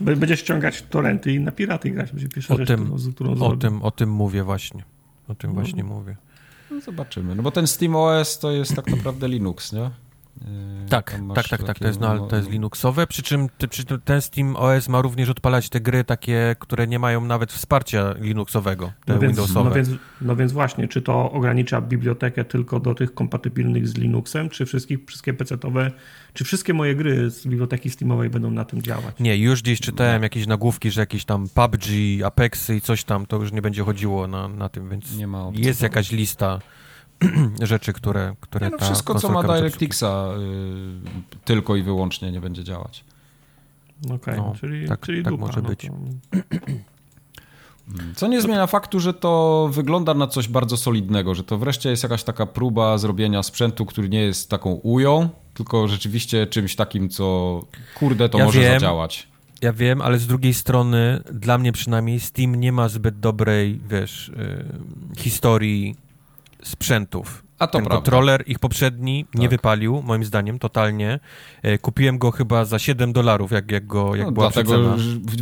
No. Będzie ściągać torrenty i na piraty grać. Będzie pierwsza o rzecz, tym, którą, którą o tym, o tym mówię właśnie. O tym no. właśnie mówię. No zobaczymy. No bo ten SteamOS to jest tak naprawdę Linux, nie? Yy, tak, tak, tak, tak, to jest, no, to jest Linuxowe, przy czym, przy czym ten Steam OS ma również odpalać te gry takie, które nie mają nawet wsparcia Linuxowego, te no więc, Windowsowe. No więc, no więc właśnie, czy to ogranicza bibliotekę tylko do tych kompatybilnych z Linuxem, czy wszystkich, wszystkie PC-owe, czy wszystkie moje gry z biblioteki Steamowej będą na tym działać? Nie, już gdzieś czytałem jakieś nagłówki, że jakieś tam PUBG, Apexy i coś tam, to już nie będzie chodziło na, na tym, więc jest jakaś lista rzeczy, które, które nie, no Wszystko, co ma DirectXa y, tylko i wyłącznie nie będzie działać. Okej, okay, no, czyli, tak, czyli tak dupa, może no być. Co nie zmienia faktu, że to wygląda na coś bardzo solidnego, że to wreszcie jest jakaś taka próba zrobienia sprzętu, który nie jest taką ują, tylko rzeczywiście czymś takim, co kurde, to ja może wiem, zadziałać. Ja wiem, ale z drugiej strony, dla mnie przynajmniej, Steam nie ma zbyt dobrej, wiesz, yy, historii sprzętów. A to Ten prawda. kontroler, ich poprzedni, tak. nie wypalił, moim zdaniem, totalnie. E, kupiłem go chyba za 7 dolarów, jak, jak go jak no, była dlatego,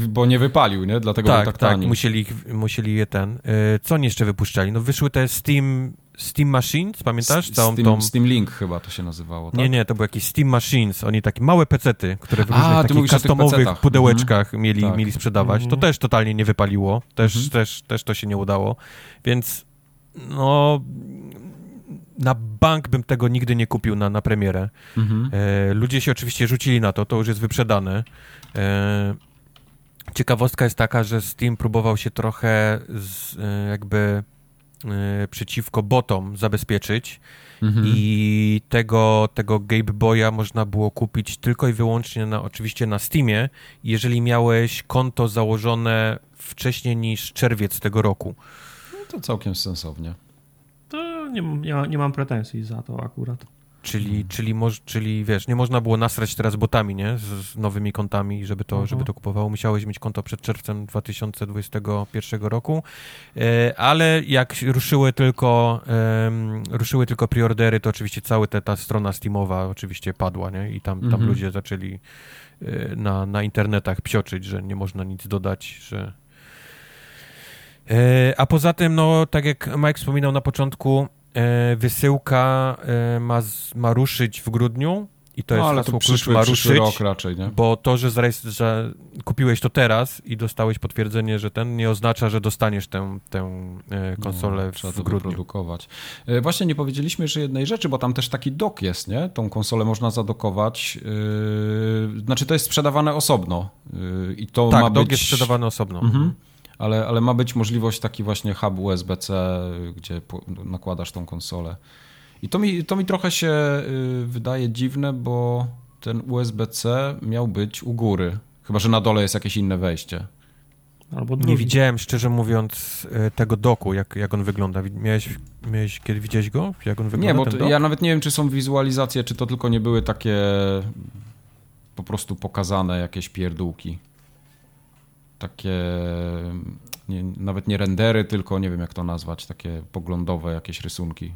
Bo nie wypalił, nie? Dlatego tak, tak, tak, musieli, musieli je ten... E, co oni jeszcze wypuszczali? No wyszły te Steam... Steam Machines, pamiętasz? Całą Steam, tą... Steam Link chyba to się nazywało, tak? Nie, nie, to były jakieś Steam Machines. Oni takie małe pecety, które w różnych A, takich customowych pudełeczkach mhm. mieli, tak. mieli sprzedawać. Mhm. To też totalnie nie wypaliło. Też, mhm. też, też to się nie udało. Więc no na bank bym tego nigdy nie kupił na, na premierę. Mhm. E, ludzie się oczywiście rzucili na to, to już jest wyprzedane. E, ciekawostka jest taka, że Steam próbował się trochę z, e, jakby e, przeciwko botom zabezpieczyć mhm. i tego, tego Game Boya można było kupić tylko i wyłącznie na, oczywiście na Steamie, jeżeli miałeś konto założone wcześniej niż czerwiec tego roku. To całkiem sensownie. To nie, nie, nie mam pretensji za to akurat. Czyli, czyli, moż, czyli wiesz, nie można było nasrać teraz botami, nie? Z, z nowymi kontami, żeby to, żeby to kupowało. Musiałeś mieć konto przed czerwcem 2021 roku. E, ale jak ruszyły tylko, em, ruszyły tylko preordery, to oczywiście cała ta, ta strona Steamowa oczywiście padła, nie? I tam, tam Mhm. ludzie zaczęli e, na, na internetach psioczyć, że nie można nic dodać, że... E, A poza tym, no, tak jak Mike wspominał na początku, e, wysyłka e, ma, ma ruszyć w grudniu i to no, jest ale hasło to przyszły, ma ruszyć, rok raczej, nie? bo to, że, zarejestr- że kupiłeś to teraz i dostałeś potwierdzenie, że ten, nie oznacza, że dostaniesz tę, tę e, konsolę No, w, trzeba w to grudniu. wyprodukować. E, Właśnie nie powiedzieliśmy jeszcze jednej rzeczy, bo tam też taki dok jest, nie? Tą konsolę można zadokować. Yy, znaczy to jest sprzedawane osobno. Yy, I to ma Tak, dog być... jest sprzedawany osobno. Mhm. Ale, ale ma być możliwość taki właśnie hub USB-C, gdzie po, nakładasz tą konsolę. I to mi, to mi trochę się y, wydaje dziwne, bo ten USB-C miał być u góry. Chyba, że na dole jest jakieś inne wejście. Nie widziałem, szczerze mówiąc, e, tego doku, jak, jak on wygląda. Miałeś, miałeś, kiedy widziałeś go? Jak on wygląda, Nie, bo ten to, dok? ja nawet nie wiem, czy są wizualizacje, czy to tylko nie były takie po prostu pokazane jakieś pierdółki. Takie nie, nawet nie rendery, tylko nie wiem jak to nazwać, takie poglądowe jakieś rysunki.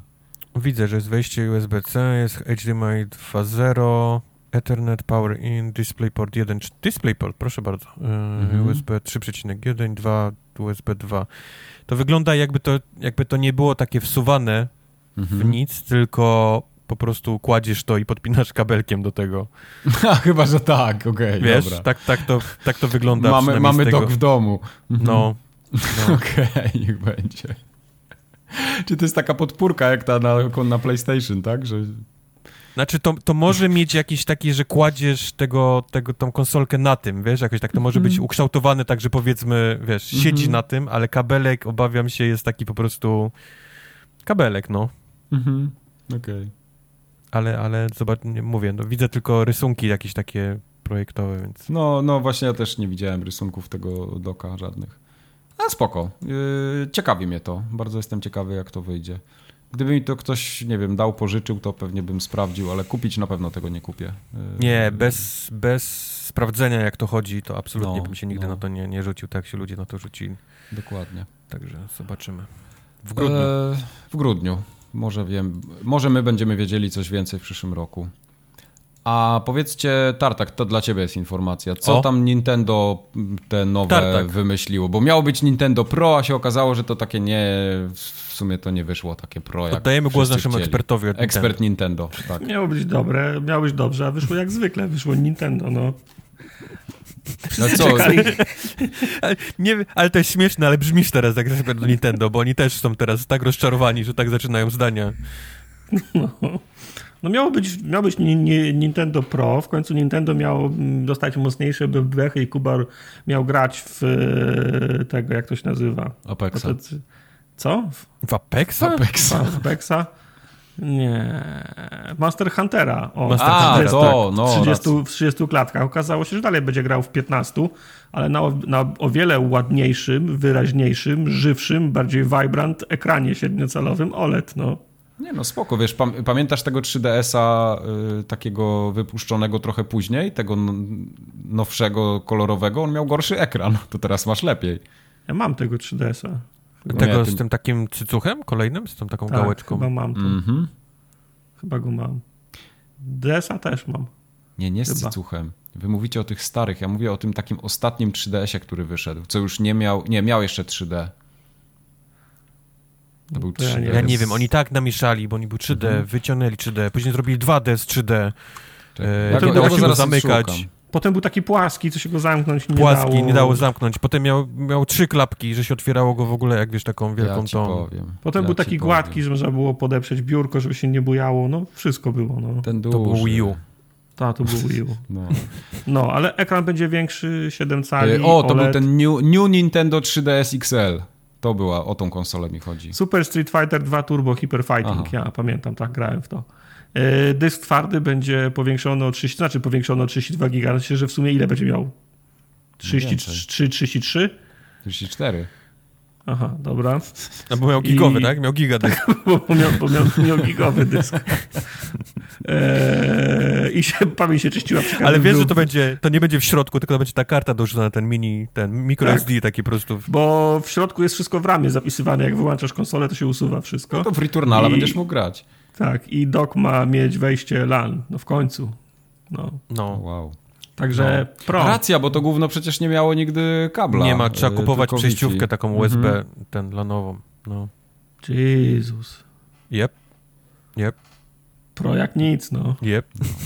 Widzę, że jest wejście USB-C, jest HDMI 2.0, Ethernet, Power In, DisplayPort 1, cz- DisplayPort, proszę bardzo, e, Mhm. USB 3.1, 2, USB 2. To wygląda jakby to, jakby to nie było takie wsuwane w Mhm. nic, tylko po prostu kładziesz to i podpinasz kabelkiem do tego. A, chyba, że tak, okej, Wiesz, dobra. tak, tak, to, tak to wygląda Mamy, mamy dok w domu. Mhm. No, no. Okej, niech będzie. Czy to jest taka podpórka jak ta na, na PlayStation, tak? Że... Znaczy to, to może mieć jakiś taki, że kładziesz tego, tego, tą konsolkę na tym, wiesz, jakoś tak to może być ukształtowane tak, że powiedzmy, wiesz, siedzi Mhm. na tym, ale kabelek, obawiam się, jest taki po prostu kabelek, no. Mhm. Okej. Ale, ale zobacz, mówię, no widzę tylko rysunki jakieś takie projektowe, więc... No, no właśnie ja też nie widziałem rysunków tego doka żadnych. A spoko. Yy, ciekawi mnie to. Bardzo jestem ciekawy, jak to wyjdzie. Gdyby mi to ktoś, nie wiem, dał, pożyczył, to pewnie bym sprawdził, ale kupić na pewno tego nie kupię. Yy, Nie, bez, bez sprawdzenia jak to chodzi, to absolutnie No, bym się nigdy no. na to nie, nie rzucił, tak się ludzie na to rzucili. Dokładnie. Także zobaczymy. W grudniu. E, w grudniu. Może wiem. Może my będziemy wiedzieli coś więcej w przyszłym roku. A powiedzcie, Tartak, to dla ciebie jest informacja. Co O. tam Nintendo te nowe Tartak. wymyśliło? Bo miało być Nintendo Pro, a się okazało, że to takie nie. W sumie to nie wyszło takie Pro. Jak Oddajemy głos naszemu chcieli. ekspertowi od Ekspert Nintendo, tak. Miało być dobre, miało być dobrze, a wyszło jak zwykle, wyszło Nintendo, no. No co? Nie, ale to jest śmieszne, ale brzmisz teraz jak ekspert do Nintendo, bo oni też są teraz tak rozczarowani, że tak zaczynają zdania. No miało być, miało być ni- ni- Nintendo Pro, w końcu Nintendo miało mm, dostać mocniejsze bebechy i Kubar miał grać w e, tego, jak to się nazywa? Apexa. No Co? W? Apexa. w Apexa? Nie. Master Huntera. O, Master A, Huntera, to, no. 30, w 30 klatkach. Okazało się, że dalej będzie grał w 15, ale na, o- na o wiele ładniejszym, wyraźniejszym, żywszym, bardziej vibrant ekranie siedmiocalowym OLED. No. Nie no, spoko, wiesz, pam pamiętasz tego 3DS-a y, takiego wypuszczonego trochę później, tego nowszego, kolorowego, on miał gorszy ekran, to teraz masz lepiej. Ja mam tego 3DS-a. Tego Nie, z tym- tym takim cycuchem kolejnym? Z tą taką Tak, gałeczką? chyba mam to. Mhm. Chyba go mam. DS-a też mam. Nie, nie z Chyba. cycuchem. Wy mówicie o tych starych, ja mówię o tym takim ostatnim 3DS-ie, który wyszedł, co już nie miał, nie, miał jeszcze 3D. To był To ja 3D. nie Ja nie wiem, oni tak namieszali, bo oni był 3D, Mhm. wyciągnęli 3D, później zrobili 2D z 3D, Czekaj, E, ja go, dało ja go się go zaraz zamykać. szukam. Potem był taki płaski, co się go zamknąć nie płaski, dało. nie dało zamknąć. Potem miał, miał trzy klapki, że się otwierało go w ogóle, jak wiesz, taką wielką ja tą... powiem. Potem ja był taki powiem. gładki, że można było podeprzeć biurko, żeby się nie bujało. No, wszystko było. No. Ten To był Wii U. Ta, to był Wii U. No. No, ale ekran będzie większy, 7 cali, E, O, to OLED. był ten new, new Nintendo 3DS XL. To była, o tą konsolę mi chodzi. Super Street Fighter 2 Turbo Hyper Fighting. Aha. Ja pamiętam, tak, grałem w to. E, Dysk twardy będzie powiększony o 30, znaczy powiększony o 32 giga. Znaczy, że w sumie ile będzie miał? 33, 33? 34. Aha, dobra. No bo miał gigowy, I- tak? Miał gigadysk. Bo miał, bo miał, miał gigowy dysk. Eee, I się, pamięć się czyściła Ale wiesz, że to będzie, to nie będzie w środku, tylko to będzie ta karta dorzucona, ten mini, ten microSD Tak. taki po prostu. Bo w środku jest wszystko w ramie zapisywane. Jak wyłączasz konsolę, to się usuwa wszystko. No to w Returnala I- będziesz mógł grać. Tak, i dock ma mieć wejście LAN. No w końcu. No. No. Wow. Także pro. Racja, bo to gówno przecież nie miało nigdy kabla. Nie ma, trzeba y, kupować przejściówkę taką USB, Mhm. ten lanową. No. Jezus. Jep, jep, Pro jak nic, no.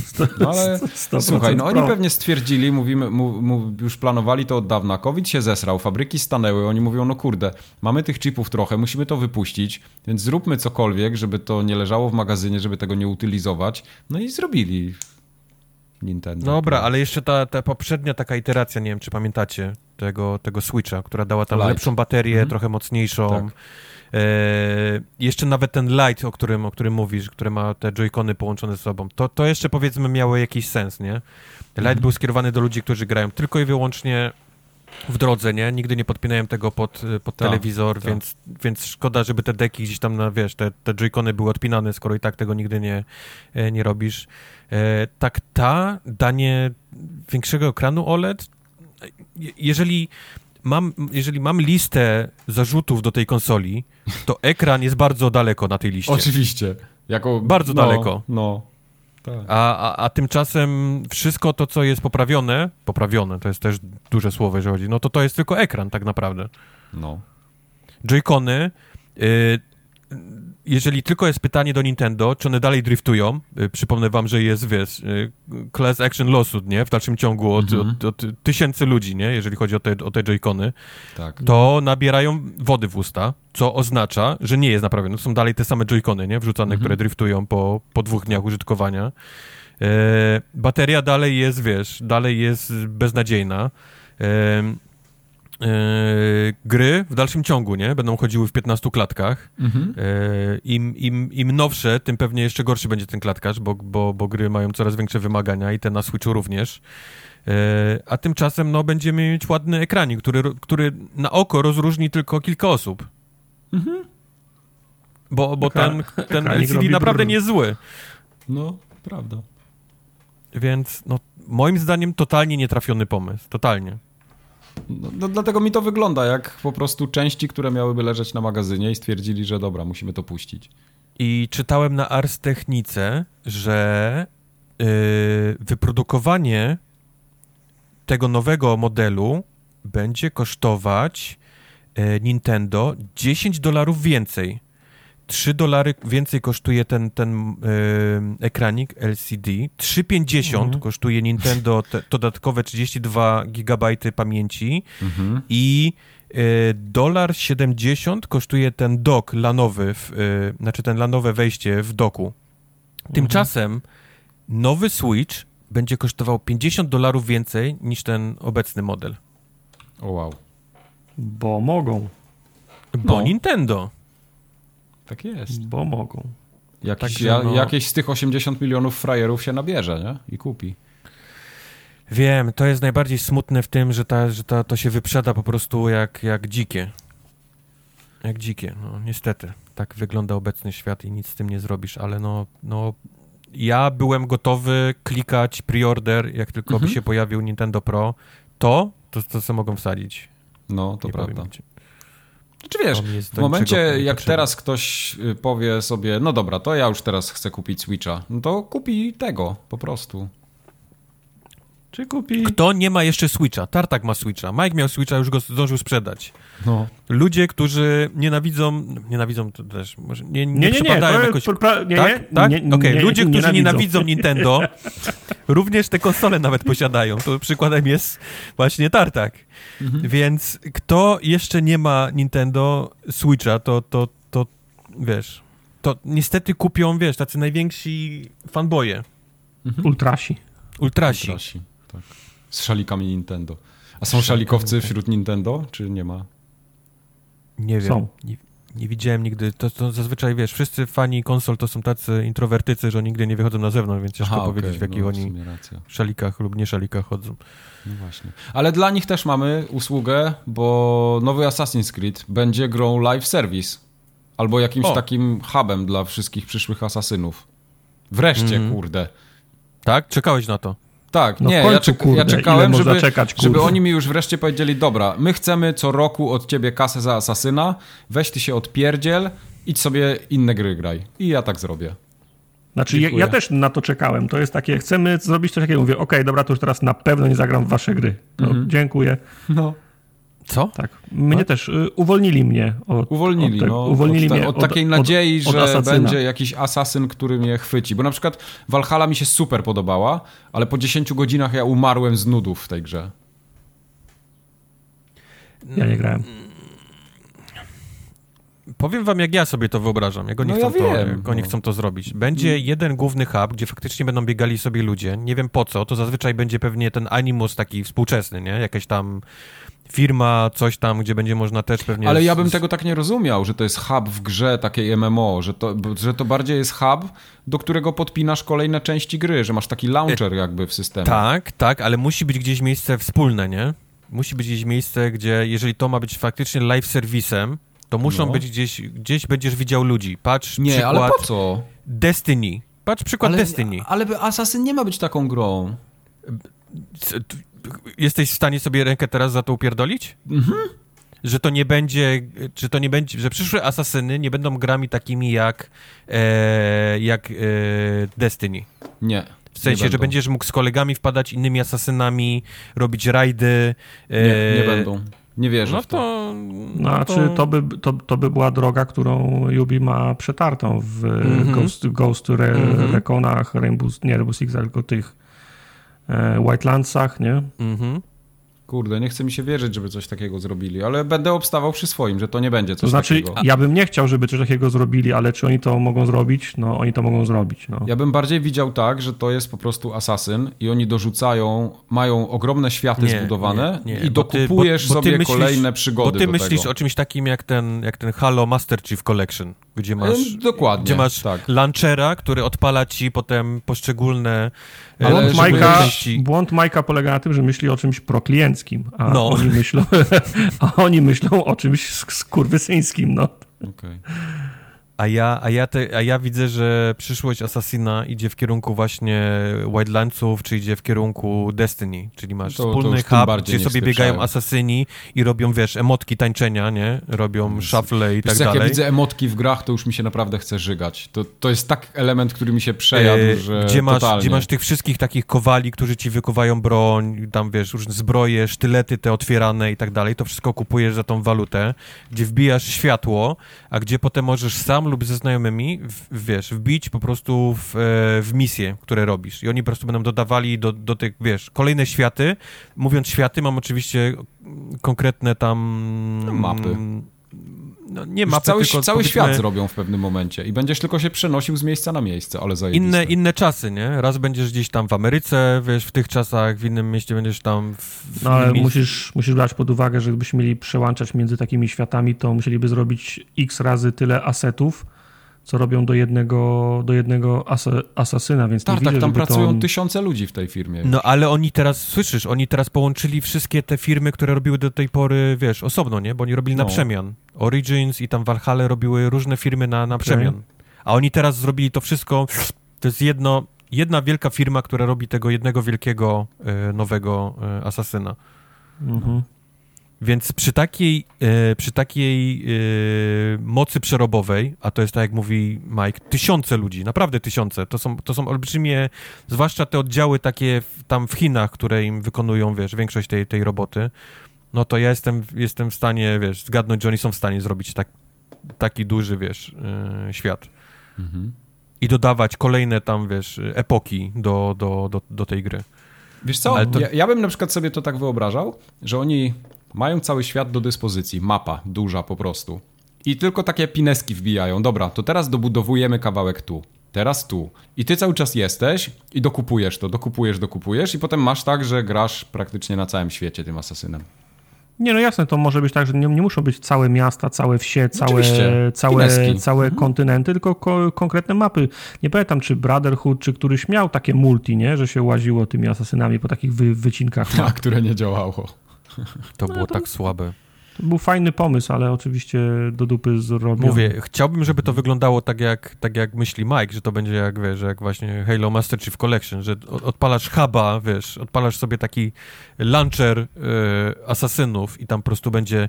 Sto, No ale 100% Słuchaj, no oni pro. pewnie stwierdzili, mówimy, mu, mu, już planowali to od dawna. COVID się zesrał, fabryki stanęły, oni mówią, no kurde, mamy tych chipów trochę, musimy to wypuścić, więc zróbmy cokolwiek, żeby to nie leżało w magazynie, żeby tego nie utylizować. No i zrobili Nintendo. Dobra, ale jeszcze ta, ta poprzednia taka iteracja, nie wiem, czy pamiętacie, tego, tego Switcha, która dała tam Lite. lepszą baterię, Mhm. trochę mocniejszą. Tak. E, jeszcze nawet ten Lite, o którym, o którym mówisz, który ma te joycony połączone ze sobą, to, to jeszcze powiedzmy miało jakiś sens, nie? Lite Mhm. był skierowany do ludzi, którzy grają tylko i wyłącznie w drodze, nie? Nigdy nie podpinałem tego pod, pod Tak, telewizor, tak. Więc, więc szkoda, żeby te deki gdzieś tam, na, wiesz, te, te joycony były odpinane, skoro i tak tego nigdy nie, e, nie robisz. E, tak ta, danie większego ekranu OLED, je- jeżeli mam, jeżeli mam listę zarzutów do tej konsoli, to ekran jest bardzo daleko na tej liście. Oczywiście. Jako, Bardzo no, daleko. No, tak. A, a, a tymczasem wszystko to, co jest poprawione, poprawione, to jest też duże słowo, jeżeli chodzi, no to to jest tylko ekran tak naprawdę. no. Joy-Cony, y, jeżeli tylko jest pytanie do Nintendo, czy one dalej driftują, y, przypomnę wam, że jest, wiesz, y, class action lawsuit, nie, w dalszym ciągu od, Mhm. od, od tysięcy ludzi, nie, jeżeli chodzi o te, o te Joy-Cony, tak. to nabierają wody w usta, co oznacza, że nie jest naprawione. To są dalej te same joycony, nie? Wrzucane, Mhm. które driftują po, po dwóch dniach użytkowania. E, bateria dalej jest, wiesz, dalej jest beznadziejna. E, gry w dalszym ciągu, nie? Będą chodziły w 15 klatkach. Mhm. E, im, im, Im nowsze, tym pewnie jeszcze gorszy będzie ten klatkarz, bo, bo, bo gry mają coraz większe wymagania i te na Switchu również. E, a tymczasem no, będziemy mieć ładny ekranik, który, który na oko rozróżni tylko kilka osób. Bo, bo ten, Ekran- ten ekranik LCD naprawdę brrr. nie jest zły. No, prawda. Więc no, moim zdaniem totalnie nietrafiony pomysł. Totalnie. No, dlatego mi to wygląda jak po prostu części, które miałyby leżeć na magazynie i stwierdzili, że dobra, musimy to puścić. I czytałem na Ars Technice, że yy, wyprodukowanie tego nowego modelu będzie kosztować e, Nintendo 10 dolarów więcej. 3 dolary więcej kosztuje ten, ten e, ekranik LCD. 3,50 Mhm. kosztuje Nintendo te, dodatkowe 32 GB pamięci Mhm. i e, dolar 70 kosztuje ten dock lanowy, w, e, znaczy ten lanowe wejście w doku. Tymczasem nowy Switch będzie kosztował 50 dolarów więcej niż ten obecny model. O wow. Bo mogą. Bo No. Nintendo. Tak jest. Bo mogą. Jakiś, ja, no- Jakieś z tych 80 milionów frajerów się nabierze, nie? I kupi. Wiem, to jest najbardziej smutne w tym, że, ta, że ta, to się wyprzeda po prostu jak, jak dzikie. Jak dzikie, no niestety. Tak wygląda obecny świat i nic z tym nie zrobisz, ale no, no ja byłem gotowy klikać pre-order, jak tylko Mhm. by się pojawił Nintendo Pro. To, to, to co mogą wsadzić. No, to Nie prawda. Czy wiesz, w do momencie, jak niepotrzebne. teraz ktoś y, powie sobie, no dobra, to ja już teraz chcę kupić Switcha, no to kupi tego po prostu. Czy kupi? Kto nie ma jeszcze Switcha? Tartak ma Switcha. Mike miał Switcha, już go zdążył sprzedać. No. Ludzie, którzy nienawidzą, nienawidzą to też, może nie, nie, Nie, nie, nie. przypadają to- jakoś... pra- pra- nie, tak? nie, tak? nie, nie, ludzie, którzy nienawidzą. nienawidzą Nintendo, również te konsole nawet posiadają. To przykładem jest właśnie Tartak. Mhm. Więc kto jeszcze nie ma Nintendo Switcha, to, to, to wiesz, to niestety kupią, wiesz, tacy najwięksi fanboje, Ultrasi. ultrasi. Trasi, tak. Z szalikami Nintendo. A są szalikowcy wśród Nintendo, czy nie ma? Nie wiem. Są. Nie, nie widziałem nigdy. To, to zazwyczaj, wiesz, wszyscy fani konsol to są tacy introwertycy, że nigdy nie wychodzą na zewnątrz, więc ciężko Aha, powiedzieć, okej, w jakich no, w oni racja. szalikach lub nie szalikach chodzą. No właśnie. Ale dla nich też mamy usługę, bo nowy Assassin's Creed będzie grą live service. Albo jakimś O. takim hubem dla wszystkich przyszłych asasynów. Wreszcie, Mhm. kurde. Tak? Czekałeś na to. Tak, No nie, końcu, ja, czek- kurde, ja czekałem, żeby, czekać, żeby oni mi już wreszcie powiedzieli, dobra, my chcemy co roku od ciebie kasę za Asasyna, weź ty się odpierdziel, idź sobie inne gry graj. I ja tak zrobię. Znaczy, ja, ja też na to czekałem. To jest takie, chcemy zrobić coś takiego. Mówię, okej, dobra, to już teraz na pewno nie zagram w wasze gry. To Mhm. Dziękuję. No. Co? Tak. Mnie też y, uwolnili mnie od. Uwolnili, od, no, uwolnili od, ta- mnie od takiej od, nadziei, od, od że będzie jakiś asasyn, który mnie chwyci. Bo na przykład Valhalla mi się super podobała, ale po 10 godzinach ja umarłem z nudów w tej grze. Ja nie grałem. Powiem wam, jak ja sobie to wyobrażam, jak oni, No chcą, ja to, wiem, jak oni no. chcą to zrobić. Będzie jeden główny hub, gdzie faktycznie będą biegali sobie ludzie. Nie wiem po co, to zazwyczaj będzie pewnie ten animus taki współczesny, nie? Jakaś tam firma, coś tam, gdzie będzie można też pewnie... Ale ja bym tego tak nie rozumiał, że to jest hub w grze takiej MMO, że to, że to bardziej jest hub, do którego podpinasz kolejne części gry, że masz taki launcher jakby w systemie. Tak, tak, ale musi być gdzieś miejsce wspólne, nie? Musi być gdzieś miejsce, gdzie jeżeli to ma być faktycznie live serwisem, to muszą No. być gdzieś, gdzieś będziesz widział ludzi. Patrz Nie, przykład ale po co? Destiny. Patrz przykład Ale, Destiny. ale Assassin nie ma być taką grą. Jesteś w stanie sobie rękę teraz za to upierdolić? Że to nie będzie, czy to nie będzie, że przyszłe asasyny nie będą grami takimi jak, e, jak e, Destiny. Nie. W sensie, nie że będziesz mógł z kolegami wpadać innymi asasynami, robić rajdy. Nie, e, nie będą. Nie wierzę No w to. to... Znaczy, to by, to, to by była droga, którą Yubi ma przetartą w Mhm. Ghost, Ghost Re, Mhm. Reconach, Rainbow, nie Rainbow Six, tylko tych Whitelandsach, nie? Mhm. Kurde, nie chce mi się wierzyć, żeby coś takiego zrobili, ale będę obstawał przy swoim, że to nie będzie coś To znaczy, takiego. ja bym nie chciał, żeby coś takiego zrobili, ale czy oni to mogą zrobić? No, oni to mogą zrobić. No. Ja bym bardziej widział tak, że to jest po prostu asasyn i oni dorzucają, mają ogromne światy Nie, zbudowane nie, nie, i bo ty- dokupujesz bo- bo ty sobie myślisz- kolejne przygody Bo ty do myślisz tego. o czymś takim jak ten, jak ten Halo Master Chief Collection, gdzie masz... E, Dokładnie, Gdzie masz tak. launchera, który odpala ci potem poszczególne e, Ale Błąd Majka, błąd Majka polega na tym, że myśli o czymś a, No. oni, myślą, a oni myślą o czymś sk- skurwysyńskim. No. Okej. A ja, a, ja te, a ja widzę, że przyszłość Assassina idzie w kierunku właśnie Wildlandsów, czy idzie w kierunku Destiny, czyli masz To- to wspólny tym hub, gdzie sobie biegają asasyni i robią, wiesz, emotki tańczenia, nie? Robią shuffle i Wiesz, tak jak dalej. ja widzę emotki w grach, to już mi się naprawdę chce żygać. To, to jest tak element, który mi się przejadł, E, że gdzie masz, totalnie. gdzie masz tych wszystkich takich kowali, którzy ci wykuwają broń, tam wiesz, różne zbroje, sztylety te otwierane i tak dalej, to wszystko kupujesz za tą walutę, gdzie wbijasz światło, a gdzie potem możesz sam lub ze znajomymi, w, wiesz, wbić po prostu w, e, w misje, które robisz. I oni po prostu będą dodawali do, do tych, wiesz, kolejne światy. Mówiąc światy, mam oczywiście konkretne tam... No, mapy. No, nie mapy, cały, tylko cały świat zrobią w pewnym momencie i będziesz tylko się przenosił z miejsca na miejsce, ale zajebiste. Inne, inne czasy, nie? Raz będziesz gdzieś tam w Ameryce, wiesz, w tych czasach, w innym mieście będziesz tam w, w No, ale musisz, musisz brać pod uwagę, że gdybyśmy mieli przełączać między takimi światami, to musieliby zrobić x razy tyle asetów, co robią do jednego, do jednego asa, asasyna, więc nie Tak, widzę, tak, tam pracują to... tysiące ludzi w tej firmie. No ale oni teraz, słyszysz, oni teraz połączyli wszystkie te firmy, które robiły do tej pory, wiesz, osobno, nie? Bo oni robili na No. przemian. Origins i tam Valhalla robiły różne firmy na, na przemian. A oni teraz zrobili to wszystko, to jest jedno, jedna wielka firma, która robi tego jednego wielkiego, e, nowego e, asasyna. Mhm. Więc przy takiej, e, przy takiej e, mocy przerobowej, a to jest tak jak mówi Mike, tysiące ludzi, naprawdę tysiące, to są, to są olbrzymie, zwłaszcza te oddziały takie w, tam w Chinach, które im wykonują, wiesz, większość tej, tej roboty, no to ja jestem, jestem w stanie, wiesz, zgadnąć, że oni są w stanie zrobić tak, taki duży, wiesz, e, świat. Mhm. I dodawać kolejne tam, wiesz, epoki do, do, do, do tej gry. Wiesz co, to- ja, ja bym na przykład sobie to tak wyobrażał, że oni mają cały świat do dyspozycji, mapa duża po prostu. I tylko takie pineski wbijają. Dobra, to teraz dobudowujemy kawałek tu, teraz tu. I ty cały czas jesteś i dokupujesz to, dokupujesz, dokupujesz i potem masz tak, że grasz praktycznie na całym świecie tym asasynem. Nie, no jasne, to może być tak, że nie, nie muszą być całe miasta, całe wsie, całe, Oczywiście. całe, Pineski. całe kontynenty, tylko ko konkretne mapy. Nie pamiętam, czy Brotherhood, czy któryś miał takie multi, nie? że się łaziło tymi asasynami po takich wy wycinkach A, które nie działało. To było tak słabe. To był fajny pomysł, ale oczywiście do dupy zrobiony. Mówię, chciałbym, żeby to wyglądało tak jak, tak jak myśli Mike, że to będzie jak, wiesz, jak właśnie Halo Master Chief Collection, że odpalasz huba, wiesz, odpalasz sobie taki launcher y, asasynów i tam po prostu będzie,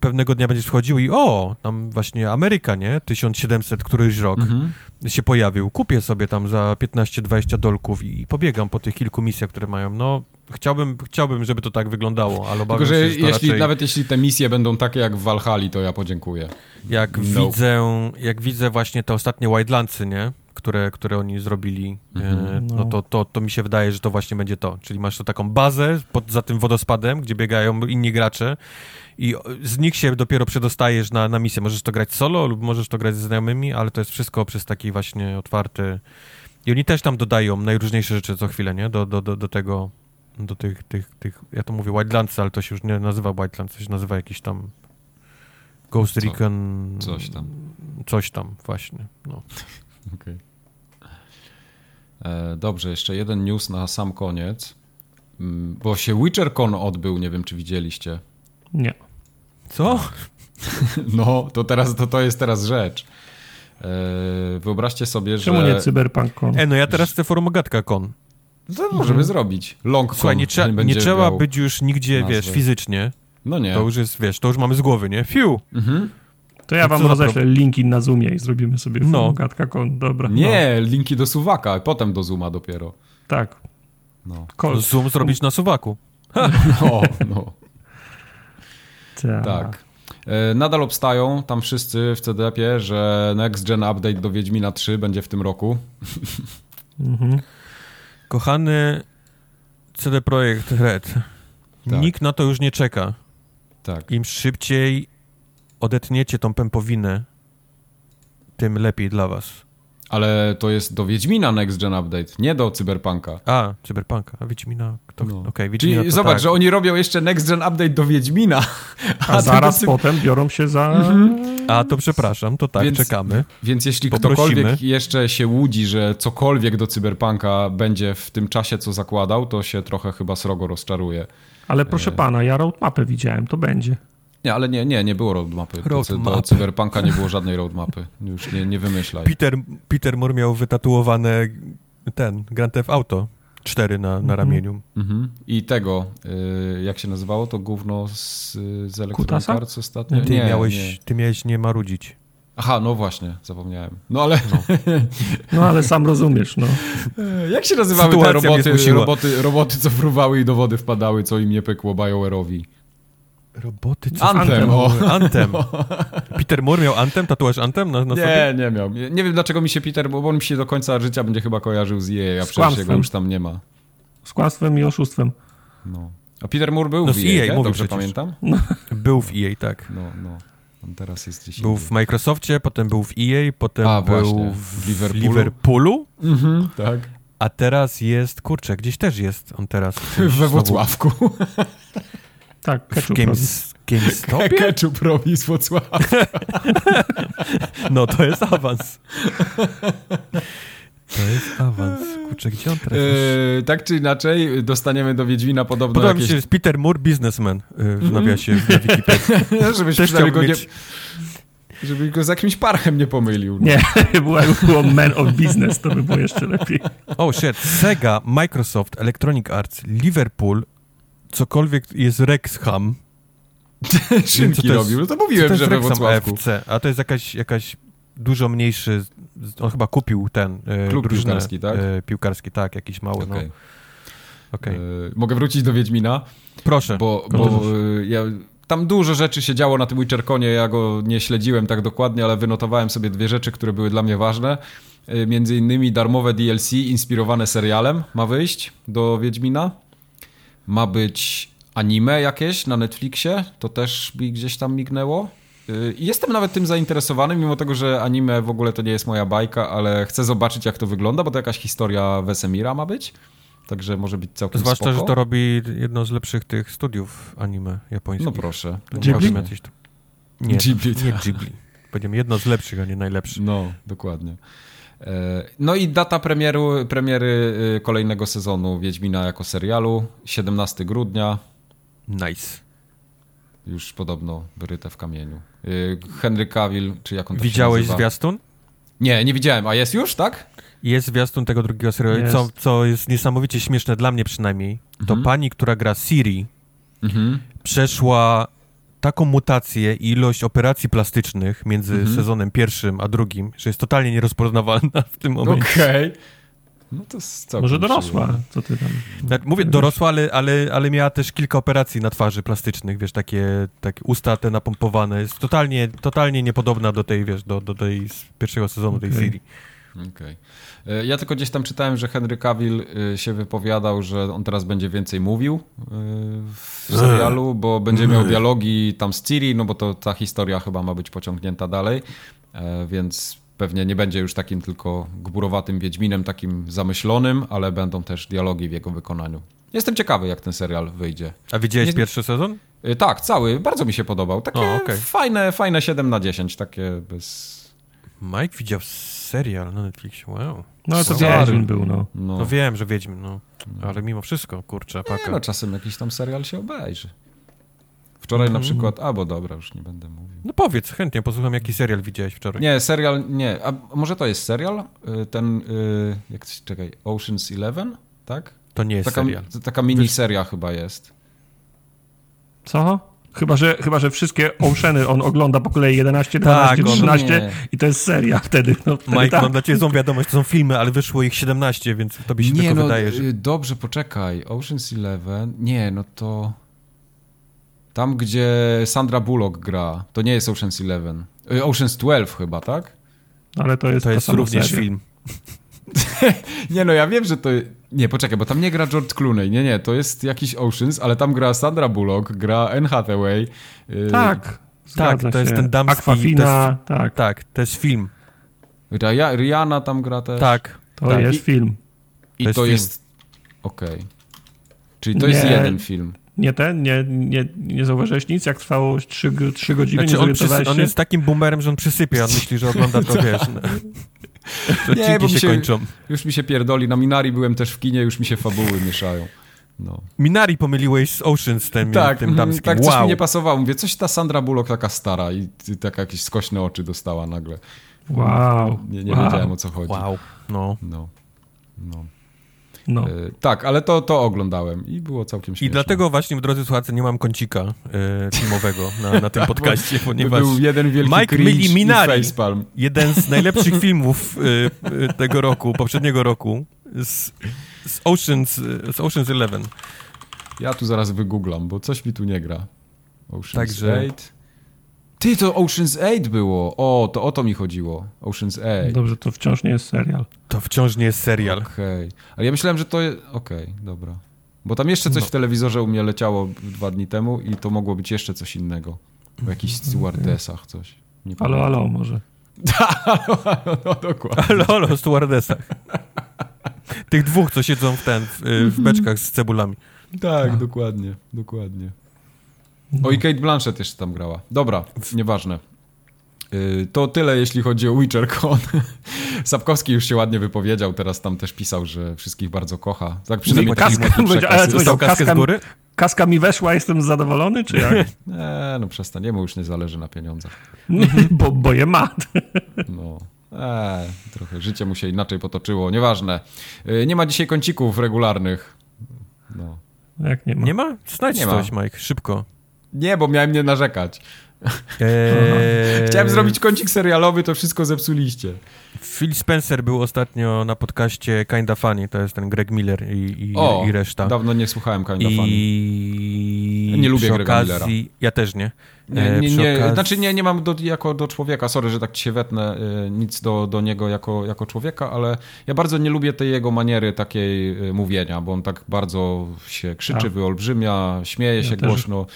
pewnego dnia będziesz wchodził i o, tam właśnie Ameryka, nie? 1700 któryś rok mhm. Się pojawił. Kupię sobie tam za 15-20 dolków i pobiegam po tych kilku misjach, które mają. No, chciałbym, chciałbym, żeby to tak wyglądało, ale obawiam Tylko, że, że jeśli, raczej... nawet jeśli te misje będą takie jak w Valhalla, to ja podziękuję. Jak no. widzę, jak widzę właśnie te ostatnie Wildlandsy, nie? Które, które oni zrobili, mhm. e, no, no to, to, to mi się wydaje, że to właśnie będzie to. Czyli masz to taką bazę pod, za tym wodospadem, gdzie biegają inni gracze i z nich się dopiero przedostajesz na, na misję. Możesz to grać solo lub możesz to grać ze znajomymi, ale to jest wszystko przez taki właśnie otwarty... I oni też tam dodają najróżniejsze rzeczy co chwilę, nie? Do, do, do, do tego do tych, tych, tych, ja to mówię Wildlands, ale to się już nie nazywa Wildlands, to się nazywa jakiś tam Ghost Co? Recon... Coś tam. Coś tam, właśnie, no. Okay. E, dobrze, jeszcze jeden news na sam koniec, mm, bo się WitcherCon odbył, nie wiem, czy widzieliście. Nie. Co? No, to teraz, to, to jest teraz rzecz. E, wyobraźcie sobie, Czemu że... Czemu nie CyberPunk.con? E, no ja teraz chcę forumogatka.con. To możemy mhm. zrobić. Long Słuchaj, nie, trze nie trzeba być już nigdzie, nazwy. wiesz, fizycznie. No nie. To już jest, wiesz, to już mamy z głowy, nie? Fiu! Mhm. To ja wam roześlę linki na Zoomie i zrobimy sobie no. gadka.com. Dobra. Nie, no. linki do Suwaka, a potem do Zooma dopiero. Tak. No. Zoom zrobić na Suwaku. No, no. Tak. tak. E, nadal obstają tam wszyscy w CDP, że Next Gen Update do Wiedźmina 3 będzie w tym roku. Mhm. Kochany CD Projekt Red, tak. nikt na to już nie czeka. Tak. Im szybciej odetniecie tą pępowinę, tym lepiej dla was. Ale to jest do Wiedźmina Next Gen Update, nie do Cyberpunka. A, Cyberpunka, a Wiedźmina... To, no. okay, Wiedźmina Czyli zobacz, tak. że oni robią jeszcze Next Gen Update do Wiedźmina. A, a zaraz potem biorą się za... Mhm. A, to przepraszam, to tak, więc, czekamy. Więc jeśli Poprosimy. ktokolwiek jeszcze się łudzi, że cokolwiek do Cyberpunka będzie w tym czasie, co zakładał, to się trochę chyba srogo rozczaruje. Ale proszę e... pana, ja roadmapę widziałem, to będzie. Nie, ale nie, nie, nie było roadmapy. Roadmap. Do Cyberpunka nie było żadnej roadmapy. Już nie, nie wymyślaj. Peter, Peter Moore miał wytatuowane ten Grand Theft Auto 4 na, na mhm. ramieniu. Mhm. I tego, y, jak się nazywało to gówno z, z Electronic Arts ostatnio? Ty, nie, miałeś, nie. ty miałeś nie marudzić. Aha, no właśnie, zapomniałem. No ale... No, no ale sam rozumiesz, no. Jak się nazywały Sytuacja te roboty, roboty, roboty, co fruwały i do wody wpadały, co im nie pykło BioWare'owi? Roboty, co Anthem. Anthem. Peter Moore miał Anthem? Tatuaż Anthem na, na nie, sobie? Nie, miał. Nie wiem dlaczego mi się Peter, bo on mi się do końca życia będzie chyba kojarzył z EA, a z przecież jego już tam nie ma. Z kłamstwem i oszustwem. No. A Peter Moore był no, w EA, EA mówię dobrze przecież. pamiętam? No. Był w EA, tak. No, no. On teraz jest gdzieś Był w Microsoftie, potem był w EA, potem a, był właśnie. w Liverpoolu. Liverpoolu? Mhm, tak. A teraz jest, kurczę, gdzieś też jest on teraz. We Wrocławku. Tak, ketchup Games, GameStopie? Ketchup robi z Wrocławia. No to jest awans. To jest awans. Kurczę, gdzie on teraz yy, Tak czy inaczej, dostaniemy do Wiedźmina podobno Podoba jakieś... mi się, jest Peter Moore, businessman yy, w nawiasie na Wikipedii. Żebyś Też go nie... Żeby go z jakimś parchem nie pomylił. Nie, było, było Man of Business, to by było jeszcze lepiej. Oh shit, Sega, Microsoft, Electronic Arts, Liverpool, cokolwiek jest Rexham. Szynki robił, no to mówiłem, to że we Wrocławku. FC, a to jest jakaś, jakaś dużo mniejszy, on chyba kupił ten e, Klub drużynę, piłkarski, tak? E, piłkarski, tak, jakiś mały, okay. no. Okay. E, mogę wrócić do Wiedźmina? Proszę. Bo, bo ja, tam dużo rzeczy się działo na tym Witcherconie, ja go nie śledziłem tak dokładnie, ale wynotowałem sobie dwie rzeczy, które były dla mnie ważne. Między innymi darmowe DLC inspirowane serialem ma wyjść do Wiedźmina ma być anime jakieś na Netflixie, to też mi gdzieś tam mignęło. Y, jestem nawet tym zainteresowany, mimo tego, że anime w ogóle to nie jest moja bajka, ale chcę zobaczyć, jak to wygląda, bo to jakaś historia Wesemira ma być. Także może być całkiem Zwłaszcza, spoko. że to robi jedno z lepszych tych studiów anime japońskich. No proszę. Ghibli? Nie, Ghibli. nie Ghibli. Powiedziałem jedno z lepszych, a nie najlepszy. No, dokładnie. E, no i data premieru, premiery y, kolejnego sezonu Wiedźmina jako serialu 17 grudnia. Nice. już podobno wyryte w kamieniu. Y, Henry Cavill, czy jak on to Widziałeś się nazywa? zwiastun? Nie, nie widziałem. A jest już, tak? Jest zwiastun tego drugiego serialu, Jest. co, co jest niesamowicie śmieszne dla mnie przynajmniej. To Mhm. pani, która gra Siri, Mhm. przeszła taką mutację i ilość operacji plastycznych między Mhm. sezonem pierwszym a drugim, że jest totalnie nierozpoznawalna w tym momencie. Okej. No to jest Może dorosła, co ty tam. Znaczy, Mówię dorosła, ale, ale, ale miała też kilka operacji na twarzy plastycznych, wiesz, takie, takie usta te napompowane. Jest totalnie, totalnie niepodobna do tej, wiesz, do, do tej z pierwszego sezonu tej Okej. Okej. E, Ja tylko gdzieś tam czytałem, że Henry Cavill y, się wypowiadał, że on teraz będzie więcej mówił y, w serialu, bo będzie miał dialogi tam z Ciri, no bo to ta historia chyba ma być pociągnięta dalej, e, więc pewnie nie będzie już takim tylko gburowatym Wiedźminem, takim zamyślonym, ale będą też dialogi w jego wykonaniu. Jestem ciekawy, jak ten serial wyjdzie. A widziałeś Nie- pierwszy sezon? Tak, cały, bardzo mi się podobał. Takie O, okej. fajne, fajne 7 na 10, takie bez... Mike widział serial na Netflixie, wow. No ale to Sorry. Wiedźmin był, no. No, No wiem, że Wiedźmin, no. Ale mimo wszystko, kurczę, Nie, paka. no czasem jakiś tam serial się obejrzy. Wczoraj Mhm. na przykład, albo dobra, już nie będę mówił. No powiedz, chętnie posłucham, jaki serial widziałeś wczoraj. Nie, serial, nie. A może to jest serial? Y, Ten, y, jak to się- czekaj, Ocean's Eleven, tak? To nie jest Taka, serial. taka miniseria chyba jest. Co? Chyba że, chyba, że wszystkie Oceany on ogląda po kolei 11, 12, Tak, on- 13 nie. i to jest seria wtedy. No, wtedy Mike, tak. mam dla ciebie złą wiadomość, to są filmy, ale wyszło ich 17, więc tobie się tylko no, wydaje, że... y, dobrze, poczekaj. Ocean's Eleven, nie, no to... Tam, gdzie Sandra Bullock gra, to nie jest Ocean's Eleven. Y, Ocean's 12 chyba, tak? Ale to jest, To jest również seria. film. Nie, no ja wiem, że to... Nie, poczekaj, bo tam nie gra George Clooney. Nie, nie, to jest jakiś Oceans, ale tam gra Sandra Bullock, gra Anne Hathaway. y, Tak, zgadza to jest się. ten damski- Aquafina, tak, Tak, to jest film. Ria- Rihanna tam gra też. Tak. to tak. jest I- film. I to jest jest... Okej. Czyli to jest Nie. jeden film. Nie ten, nie, nie, nie zauważyłeś nic, jak trwało 3, trzy godziny, Znaczy nie on, przysy- on jest takim boomerem, że on przysypia, on myśli, że ogląda to, wiesz... Nie, bo się się- kończą. Już mi się pierdoli. Na Minari byłem też w kinie, już mi się fabuły mieszają. No. Minari pomyliłeś z Ocean, tym, Tak, tym mhm, damskim. tak coś wow. mi nie pasowało. Mówię, coś ta Sandra Bullock taka stara i, i taka jakieś skośne oczy dostała nagle. Wow. Nie, nie wow. wiedziałem o co chodzi. Wow, no. No. no. No. E, tak, ale to, to oglądałem i było całkiem śmieszne. I dlatego właśnie, drodzy słuchacze, nie mam kącika e, filmowego na, na tym podcaście, To ponieważ był jeden wielki Mike cringe myli i Minari. facepalm. jeden z najlepszych filmów e, e, tego roku, poprzedniego roku, z, z, Oceans, z Oceans Eleven. Ja tu zaraz wygooglam, bo coś mi tu nie gra. Ocean's Także- 8. Ty, to Ocean's 8 było. O, to o to mi chodziło. Ocean's 8. Dobrze, to wciąż nie jest serial. To wciąż nie jest serial. Okej. Ale ja myślałem, że to jest... Okej, dobra. Bo tam jeszcze coś No. w telewizorze u mnie leciało dwa dni temu i to mogło być jeszcze coś innego. O jakichś stewardesach coś. Nie pamiętam. halo, może. no, dokładnie. Ale o stewardesach. Tych dwóch, co siedzą w ten, w, e, w beczkach z cebulami. Tak, dokładnie, dokładnie. No. O i Kate Blanchett jeszcze tam grała. Dobra, nieważne. Yy, To tyle, jeśli chodzi o WitcherCon. Sapkowski już się ładnie wypowiedział, teraz tam też pisał, że wszystkich bardzo kocha. Tak przynajmniej taki Kaska- powiedział- przekaz Dostał kaskę z kaska- góry? Kaska mi weszła, jestem zadowolony, czy jak? Nie, no przestań, jemu już nie zależy na pieniądzach. bo, bo je ma. No, eee, trochę życie mu się inaczej potoczyło, nieważne. Yy, Nie ma dzisiaj kącików regularnych. No. Jak nie ma? Nie ma? Znajdź Nie ma. coś, Mike, szybko. Nie, bo miałem nie narzekać. Eee, Chciałem zrobić kącik serialowy, to wszystko zepsuliście. Phil Spencer był ostatnio na podcaście Kinda Funny, to jest ten Greg Miller i, i, O, i reszta. dawno nie słuchałem Kinda Funny. I Ja nie lubię przy Grega okazji, Ja też nie. Nie, E, nie, nie, okazji- znaczy nie, nie mam do, jako do człowieka, sorry, że tak ci się wetnę, y, nic do, do niego jako, jako człowieka, ale ja bardzo nie lubię tej jego maniery takiej y, mówienia, bo on tak bardzo się krzyczy, Tak. wyolbrzymia, śmieje się też. głośno,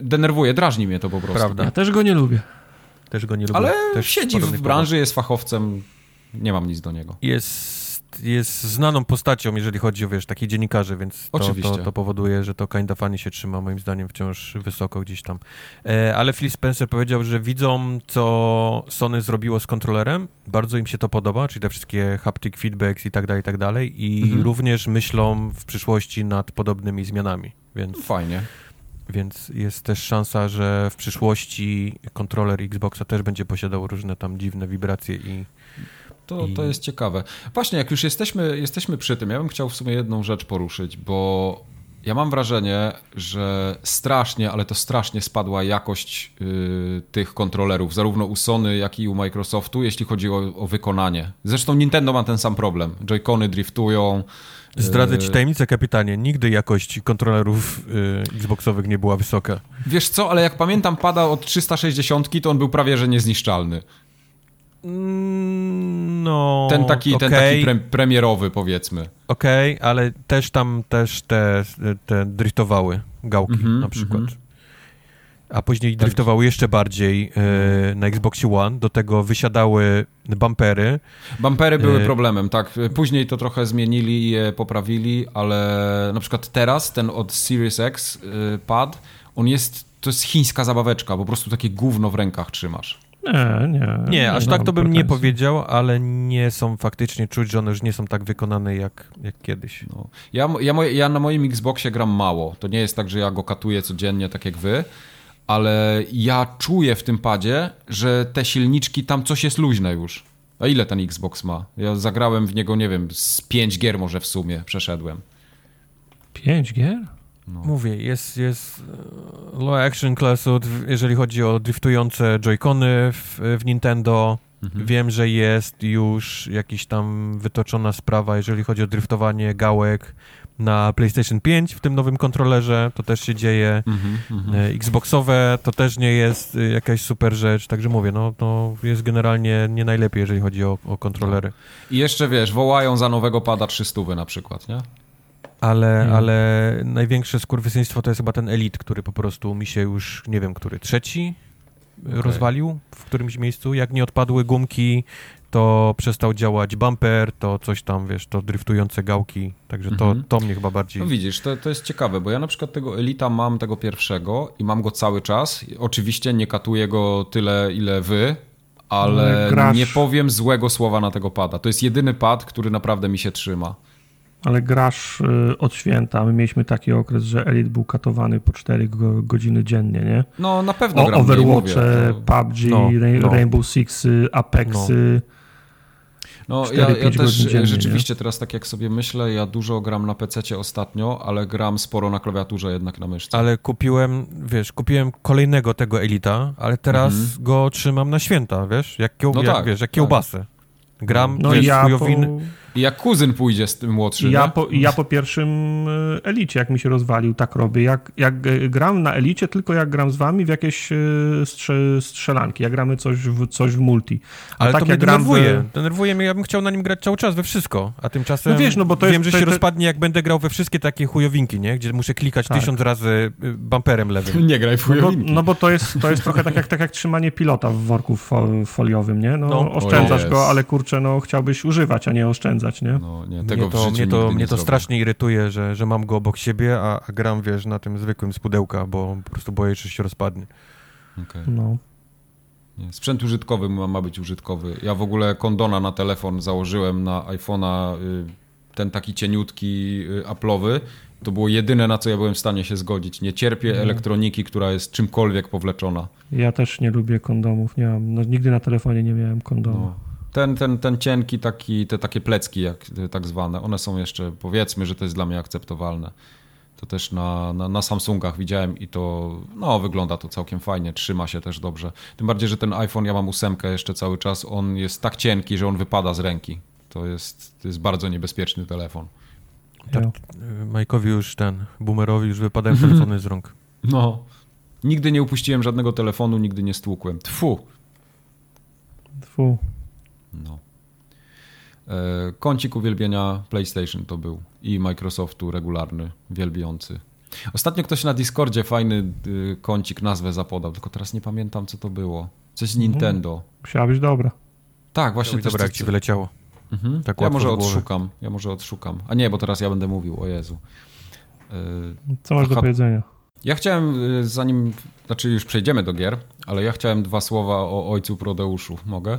denerwuje, drażni mnie to po prostu. Prawda. Ja też go nie lubię. Też go nie lubię. Ale też siedzi w branży, jest fachowcem, nie mam nic do niego. Jest, jest znaną postacią, jeżeli chodzi o, wiesz, takich dziennikarzy, więc to, Oczywiście. to, to powoduje, że to Kinda Funny się trzyma moim zdaniem wciąż wysoko gdzieś tam. E, ale Phil Spencer powiedział, że widzą, co Sony zrobiło z kontrolerem, bardzo im się to podoba, czyli te wszystkie haptic feedbacks i tak dalej, i tak dalej i Mhm. również myślą w przyszłości nad podobnymi zmianami, więc, Fajnie. więc jest też szansa, że w przyszłości kontroler Xboxa też będzie posiadał różne tam dziwne wibracje i... To, to jest ciekawe. Właśnie, jak już jesteśmy, jesteśmy przy tym, ja bym chciał w sumie jedną rzecz poruszyć, bo ja mam wrażenie, że strasznie, ale to strasznie spadła jakość y, tych kontrolerów, zarówno u Sony, jak i u Microsoftu, jeśli chodzi o, o wykonanie. Zresztą Nintendo ma ten sam problem. Joy-Cony driftują. Zdradzę ci tajemnicę, kapitanie. Nigdy jakość kontrolerów y, Xboxowych nie była wysoka. Wiesz co, ale jak pamiętam, pada od 360, to on był prawie że niezniszczalny. Mm, no. Ten taki, okay. ten taki pre premierowy, powiedzmy. Okej, okay, ale też tam też te, te driftowały gałki mm -hmm, na przykład. Mm -hmm. A później tak. driftowały jeszcze bardziej e, na Xbox One, do tego wysiadały bumpery. Bumpery były e... problemem, tak. Później to trochę zmienili i je poprawili, ale na przykład teraz ten od Series X e, pad, on jest, to jest chińska zabaweczka, po prostu takie gówno w rękach trzymasz. Nie, nie. Nie, aż tak to bym nie powiedział, ale nie są faktycznie czuć, że one już nie są tak wykonane jak, jak kiedyś. No. Ja, ja, ja na moim Xboxie gram mało. To nie jest tak, że ja go katuję codziennie, tak jak wy, ale ja czuję w tym padzie, że te silniczki, tam coś jest luźne już. A ile ten Xbox ma? Ja zagrałem w niego, nie wiem, z 5 gier może w sumie przeszedłem. 5 gier? No. Mówię, jest, jest e, low action classu, jeżeli chodzi o driftujące joycony w, w Nintendo. Mhm. Wiem, że jest już jakiś tam wytoczona sprawa, jeżeli chodzi o driftowanie gałek na PlayStation 5 w tym nowym kontrolerze, to też się dzieje. Mhm, mhm. E, Xboxowe to też nie jest e, jakaś super rzecz, także mówię, no to jest generalnie nie najlepiej, jeżeli chodzi o, o kontrolery. I jeszcze wiesz, wołają za nowego pada 300 na przykład, nie? Ale, hmm. ale największe skurwysyństwo to jest chyba ten Elite, który po prostu mi się już, nie wiem, który, trzeci okay. rozwalił w którymś miejscu. Jak nie odpadły gumki, to przestał działać bumper, to coś tam, wiesz, to driftujące gałki, także to, mhm. to mnie chyba bardziej... No widzisz, to, to jest ciekawe, bo ja na przykład tego Elita mam, tego pierwszego i mam go cały czas. Oczywiście nie katuję go tyle, ile wy, ale Grasz. nie powiem złego słowa na tego pada. To jest jedyny pad, który naprawdę mi się trzyma ale grasz y, od święta. My mieliśmy taki okres, że Elite był katowany po 4 godziny dziennie, nie? No, na pewno o, gram Overwatche, PUBG, no, no. Rainbow Six, Apexy. No. No, 4, ja, ja też dziennie, rzeczywiście nie? teraz tak jak sobie myślę, ja dużo gram na PC ostatnio, ale gram sporo na klawiaturze jednak na myszce. Ale kupiłem, wiesz, kupiłem kolejnego tego Elita, ale teraz mhm. go trzymam na święta, wiesz, jak, kieł, no jak, tak, wiesz, jak tak. kiełbasę. Gram, no, wiesz, ja po... I jak kuzyn pójdzie z tym młodszym. Ja, po, ja po pierwszym e, elicie, jak mi się rozwalił, tak robię. Jak, jak gram na elicie, tylko jak gram z wami w jakieś e, strze, strzelanki, jak gramy coś w, coś w multi. A Ale tak to mnie denerwuje. W... Denerwuje mnie, ja bym chciał na nim grać cały czas we wszystko, a tymczasem no wiesz, no bo to wiem, jest, że się to... rozpadnie, jak będę grał we wszystkie takie chujowinki, nie? Gdzie muszę klikać tak. tysiąc razy y, bumperem lewym. Nie graj w chujowinki. No bo, no bo to, jest, to jest trochę tak jak, tak jak trzymanie pilota w worku foliowym, nie? No, no. oszczędzasz go, ale kurczę, no chciałbyś używać, a nie oszczędzać, nie? No, nie tego mnie to, mnie to, mnie to strasznie irytuje, że, że mam go obok siebie, a, a gram, wiesz, na tym zwykłym z pudełka, bo po prostu boję się, że się rozpadnie. Okay. No. Nie, sprzęt użytkowy ma, ma, być użytkowy. Ja w ogóle kondona na telefon założyłem na iPhone'a, y, ten taki cieniutki y, Apple'owy. To było jedyne, na co ja byłem w stanie się zgodzić. Nie cierpię no. elektroniki, która jest czymkolwiek powleczona. Ja też nie lubię kondomów. Nie mam, no, nigdy na telefonie nie miałem kondoma. No. Ten, ten, ten cienki, taki, te takie plecki, jak tak zwane, one są jeszcze, powiedzmy, że to jest dla mnie akceptowalne. To też na, na, na, Samsungach widziałem i to, no, wygląda to całkiem fajnie, trzyma się też dobrze. Tym bardziej, że ten iPhone, ja mam ósemkę jeszcze cały czas, on jest tak cienki, że on wypada z ręki. To jest, to jest bardzo niebezpieczny telefon. Tak, Majkowi już ten, boomerowi już wypadają telefony z rąk. No. Nigdy nie upuściłem żadnego telefonu, nigdy nie stłukłem. Tfu. Tfu. No. E, kącik uwielbienia PlayStation to był i Microsoftu regularny, wielbiący. Ostatnio ktoś na Discordzie fajny y, kącik nazwę zapodał, tylko teraz nie pamiętam co to było. Coś z mhm. Nintendo. Musiała być dobra. Tak, właśnie. Dobra, coś, jak ci wyleciało. Mhm. Tak ja może odszukam, ja może odszukam. A nie, bo teraz ja będę mówił, o Jezu. Yy, co masz do powiedzenia? Ja chciałem, y, zanim, znaczy już przejdziemy do gier, ale ja chciałem dwa słowa o ojcu Prodeuszu. Mogę?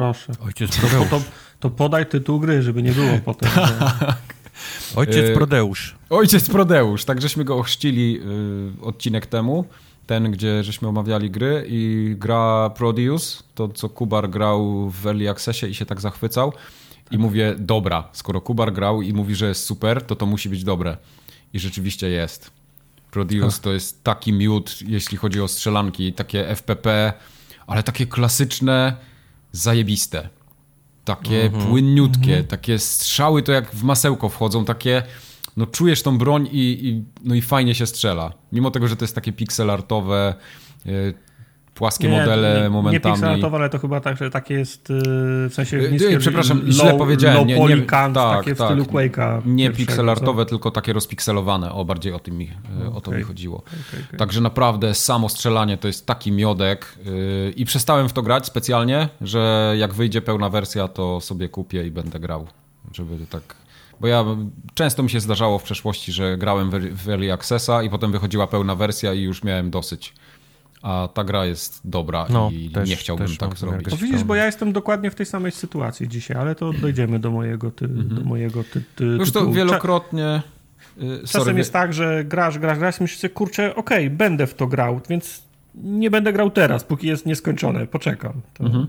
Proszę. Ojciec Prodeusz. To, to podaj tytuł gry, żeby nie było potem. tak. Ojciec Y, Prodeusz. Ojciec Prodeusz, tak żeśmy go ochrzcili y, odcinek temu, ten, gdzie żeśmy omawiali gry i gra Prodeus, to co Kubar grał w Early Accessie i się tak zachwycał i mówię, dobra, skoro Kubar grał i mówi, że jest super, to to musi być dobre. I rzeczywiście jest. Prodeus to jest taki miód, jeśli chodzi o strzelanki, takie FPP, ale takie klasyczne, zajebiste. Takie płynniutkie, takie strzały to jak w masełko wchodzą, takie no czujesz tą broń i, i, no i fajnie się strzela. Mimo tego, że to jest takie pixelartowe, płaskie modele nie, nie momentami. pixelatowe, ale to chyba tak, że takie jest y, w sensie niskie, przepraszam, low, źle powiedziałem. Low Nie, nie, polycant, tak, takie w tak. stylu Quake'a. Nie pixelartowe, tylko takie rozpikselowane. O, bardziej o, tym mi, y, o to mi chodziło. Okej, okej. Także naprawdę samo strzelanie to jest taki miodek yy, i przestałem w to grać specjalnie, że jak wyjdzie pełna wersja, to sobie kupię i będę grał, żeby tak... Bo ja często mi się zdarzało w przeszłości, że grałem w- w Early Accessa i potem wychodziła pełna wersja i już miałem dosyć. A ta gra jest dobra No, i też- nie chciałbym też tak zrobić. To widzisz, bo ja jestem dokładnie w tej samej sytuacji dzisiaj, ale to dojdziemy do mojego, ty, do mojego ty, ty, Mhm. Już to tytułu. wielokrotnie... yy, Czasem sorry, jest tak, że grasz, grasz, grasz, myślisz sobie, kurczę, okej, będę w to grał, więc nie będę grał teraz, póki jest nieskończone, poczekam. To, Mhm.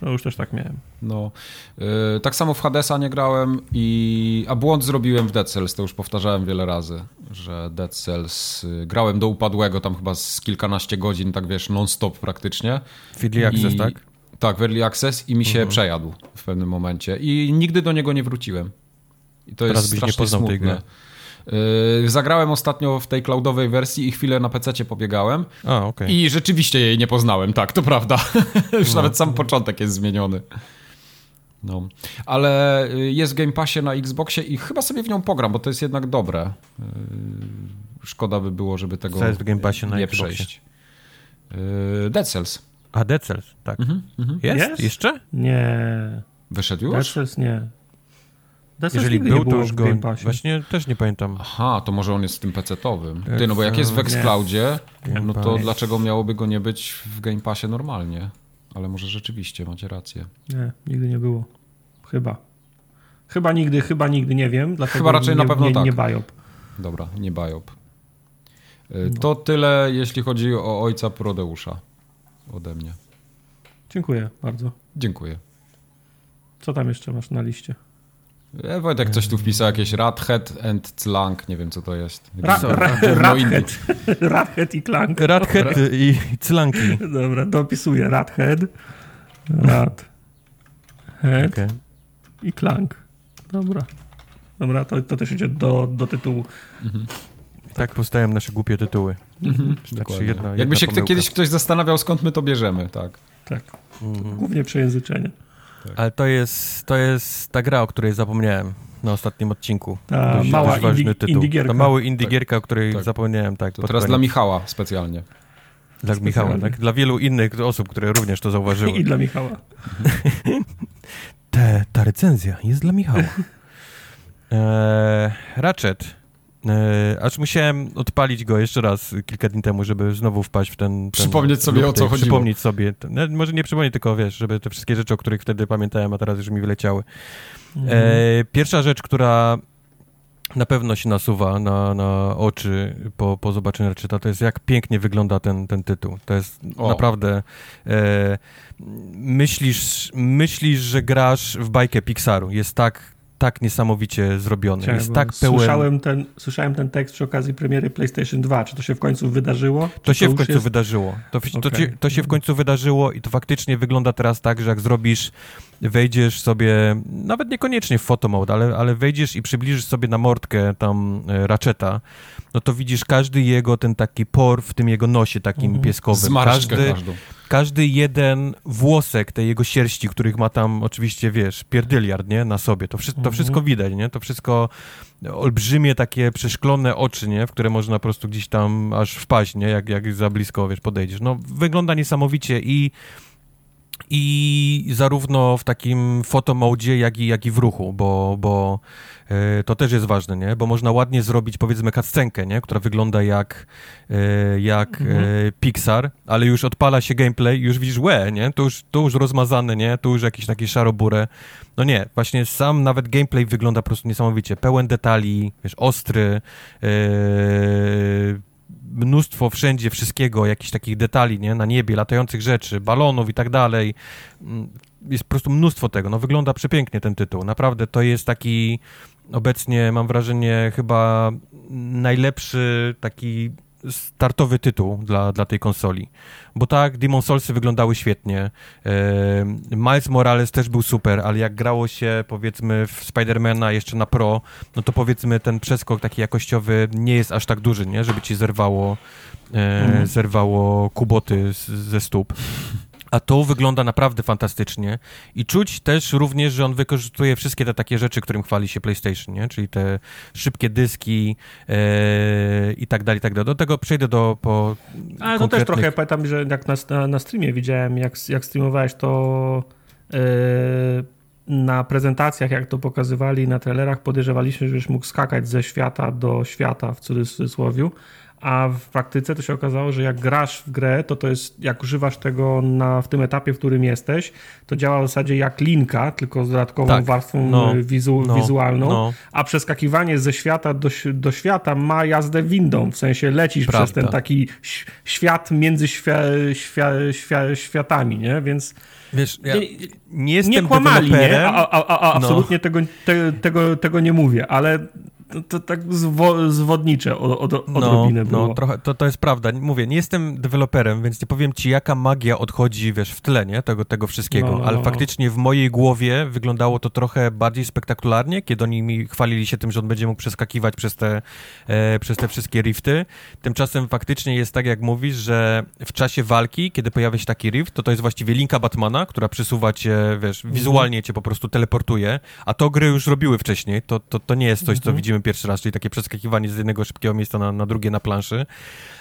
To już też tak miałem. No, yy, tak samo w Hadesa nie grałem i a błąd zrobiłem w Dead Cells, to już powtarzałem wiele razy, że Dead Cells yy, grałem do upadłego tam chyba z kilkanaście godzin, tak wiesz, non-stop praktycznie. W Early Access, I- tak? Tak, w Early Access i mi się przejadł w pewnym momencie i nigdy do niego nie wróciłem. I to Teraz jest byś nie strasznie poznał tej smutne. Yy, zagrałem ostatnio w tej cloudowej wersji i chwilę na PC pobiegałem A, okej. i rzeczywiście jej nie poznałem, tak, to prawda. Już No. nawet sam początek jest zmieniony. No, ale y, jest w Game Passie na Xboxie i chyba sobie w nią pogram, bo to jest jednak dobre. Yy, Szkoda by było, żeby tego Co jest w Game Passie na nie Xboxie? przejść. Yy, Dead Cells. A, Dead Cells, tak. Mhm, Jest? Jest? Jeszcze? Nie, Wyszedł Dead już? Cells nie. Cells Jeżeli był, to już w go... Game Passie. Właśnie też nie pamiętam. Aha, to może on jest w tym PC-towym. Jak Ty, no bo jak jest w. Xcloudzie, no to dlaczego miałoby go nie być w Game Passie normalnie? Ale może rzeczywiście, macie rację. Nie, nigdy nie było. Chyba. Chyba nigdy, chyba nigdy, nie wiem. Dlatego Chyba raczej nie, na pewno nie, tak. Nie biop. Dobra, nie biop. Y, To tyle, jeśli chodzi o ojca Prodeusza ode mnie. Dziękuję bardzo. Dziękuję. Co tam jeszcze masz na liście? E, Wojtek coś tu wpisał, jakieś Radhead and Clank, nie wiem co to jest. Ra, ra, indie. Radhead. Radhead i Clank. Radhead i i Cylanki. Dobra, dopisuję. Radhead. Radhead Okej. i Clank. Dobra. Dobra, to, to też idzie do, do tytułu. Tak powstają nasze głupie tytuły. Znaczy Dokładnie. jedna, Jakby jedna się pomyłka. kiedyś ktoś zastanawiał, skąd my to bierzemy, tak. Tak. Mhm. Głównie przejęzyczenie. Ale to jest, to jest ta gra, o której zapomniałem na ostatnim odcinku. Ta Dość- mała dość indie- tytuł. Ta mały indie-gierka, o której Tak. zapomniałem, tak. To teraz koniec. dla Michała specjalnie. Dla Michała, tak? Dla wielu innych osób, które również to zauważyły. I dla Michała. Te, ta recenzja jest dla Michała. Eee, Ratchet. Eee, aż musiałem odpalić go jeszcze raz kilka dni temu, żeby znowu wpaść w ten... ten Przypomnieć sobie, o co chodziło. Przypomnieć sobie. ten- no, może nie przypomnieć, tylko wiesz, żeby te wszystkie rzeczy, o których wtedy pamiętałem, a teraz już mi wyleciały. Mhm. Eee, pierwsza rzecz, która na pewno się nasuwa na, na oczy po, po zobaczeniu Ratcheta, to jest jak pięknie wygląda ten, ten tytuł. To jest O. naprawdę... E, myślisz, myślisz, że grasz w bajkę Pixaru. Jest tak, tak niesamowicie zrobiony. Chciałem, jest tak pełen... Słyszałem ten, słyszałem ten tekst przy okazji premiery PlayStation 2. Czy to się w końcu wydarzyło? To się w już końcu jest- wydarzyło. To, w- to, to się w końcu wydarzyło i to faktycznie wygląda teraz tak, że jak zrobisz, wejdziesz sobie, nawet niekoniecznie w photomode, ale, ale wejdziesz i przybliżysz sobie na mordkę tam e, Ratcheta, no to widzisz każdy jego ten taki por w tym jego nosie takim Mhm. pieskowym. Zmarszczkę Każdy, każdą. każdy jeden włosek tej jego sierści, których ma tam oczywiście, wiesz, pierdyliard, nie, na sobie, to, wszy- to Mhm. wszystko widać, nie, to wszystko olbrzymie takie przeszklone oczy, nie, w które można po prostu gdzieś tam aż wpaść, nie, jak, jak za blisko, wiesz, podejdziesz. No, wygląda niesamowicie i i zarówno w takim fotomodzie, jak i, jak i w ruchu, bo, bo e, to też jest ważne, nie? Bo można ładnie zrobić, powiedzmy, cutscenkę, nie? Która wygląda jak, e, jak e, mhm. Pixar, ale już odpala się gameplay już widzisz, łe, nie? To już, to już rozmazane, nie? Tu już jakieś takie szaroburę. No nie, właśnie sam nawet gameplay wygląda po prostu niesamowicie. Pełen detali, wiesz, ostry, mnóstwo wszędzie wszystkiego, jakichś takich detali, nie? Na niebie, latających rzeczy, balonów i tak dalej. Mm, jest po prostu mnóstwo tego. No wygląda przepięknie ten tytuł. Naprawdę to jest taki obecnie, mam wrażenie, chyba najlepszy taki startowy tytuł dla, dla tej konsoli. Bo tak, Demon Soulsy wyglądały świetnie. Miles Morales też był super, ale jak grało się powiedzmy w Spidermana jeszcze na Pro, no to powiedzmy ten przeskok taki jakościowy nie jest aż tak duży, nie? Żeby ci zerwało, e, mm. zerwało kuboty z, ze stóp. A to wygląda naprawdę fantastycznie i czuć też również, że on wykorzystuje wszystkie te takie rzeczy, którym chwali się PlayStation, nie? czyli te szybkie dyski e, i tak dalej, i tak dalej. Do tego przejdę do po Ale to też trochę pamiętam, że jak na, na, na streamie widziałem, jak, jak streamowałeś to e, na prezentacjach, jak to pokazywali na trailerach, podejrzewaliśmy, że już mógł skakać ze świata do świata w cudzysłowie a w praktyce to się okazało, że jak grasz w grę, to to jest, jak używasz tego na, w tym etapie, w którym jesteś, to działa w zasadzie jak linka, tylko z dodatkową tak, warstwą no, wizu, no, wizualną, no. a przeskakiwanie ze świata do, do świata ma jazdę windą, w sensie lecisz Prawda. przez ten taki świat między świa, świa, świa, światami, nie? Więc... Wiesz, ja nie, nie kłamali, nie? A, a, a, no. absolutnie tego, te, tego, tego nie mówię, ale to, to tak zwo, zwodnicze od, od, odrobinę no, było. No, trochę, to, to jest prawda. Mówię, nie jestem deweloperem, więc nie powiem ci, jaka magia odchodzi, wiesz, w tle, nie? Tego, tego wszystkiego, no, no ale no. faktycznie w mojej głowie wyglądało to trochę bardziej spektakularnie, kiedy oni mi chwalili się tym, że on będzie mógł przeskakiwać przez te, e, przez te wszystkie rifty. Tymczasem faktycznie jest tak, jak mówisz, że w czasie walki, kiedy pojawia się taki rift, to to jest właściwie linka Batmana, która przesuwa cię, wiesz, mhm. wizualnie cię po prostu teleportuje, a to gry już robiły wcześniej, to, to, to nie jest coś, co mhm. widzimy pierwszy raz, czyli takie przeskakiwanie z jednego szybkiego miejsca na, na drugie na planszy.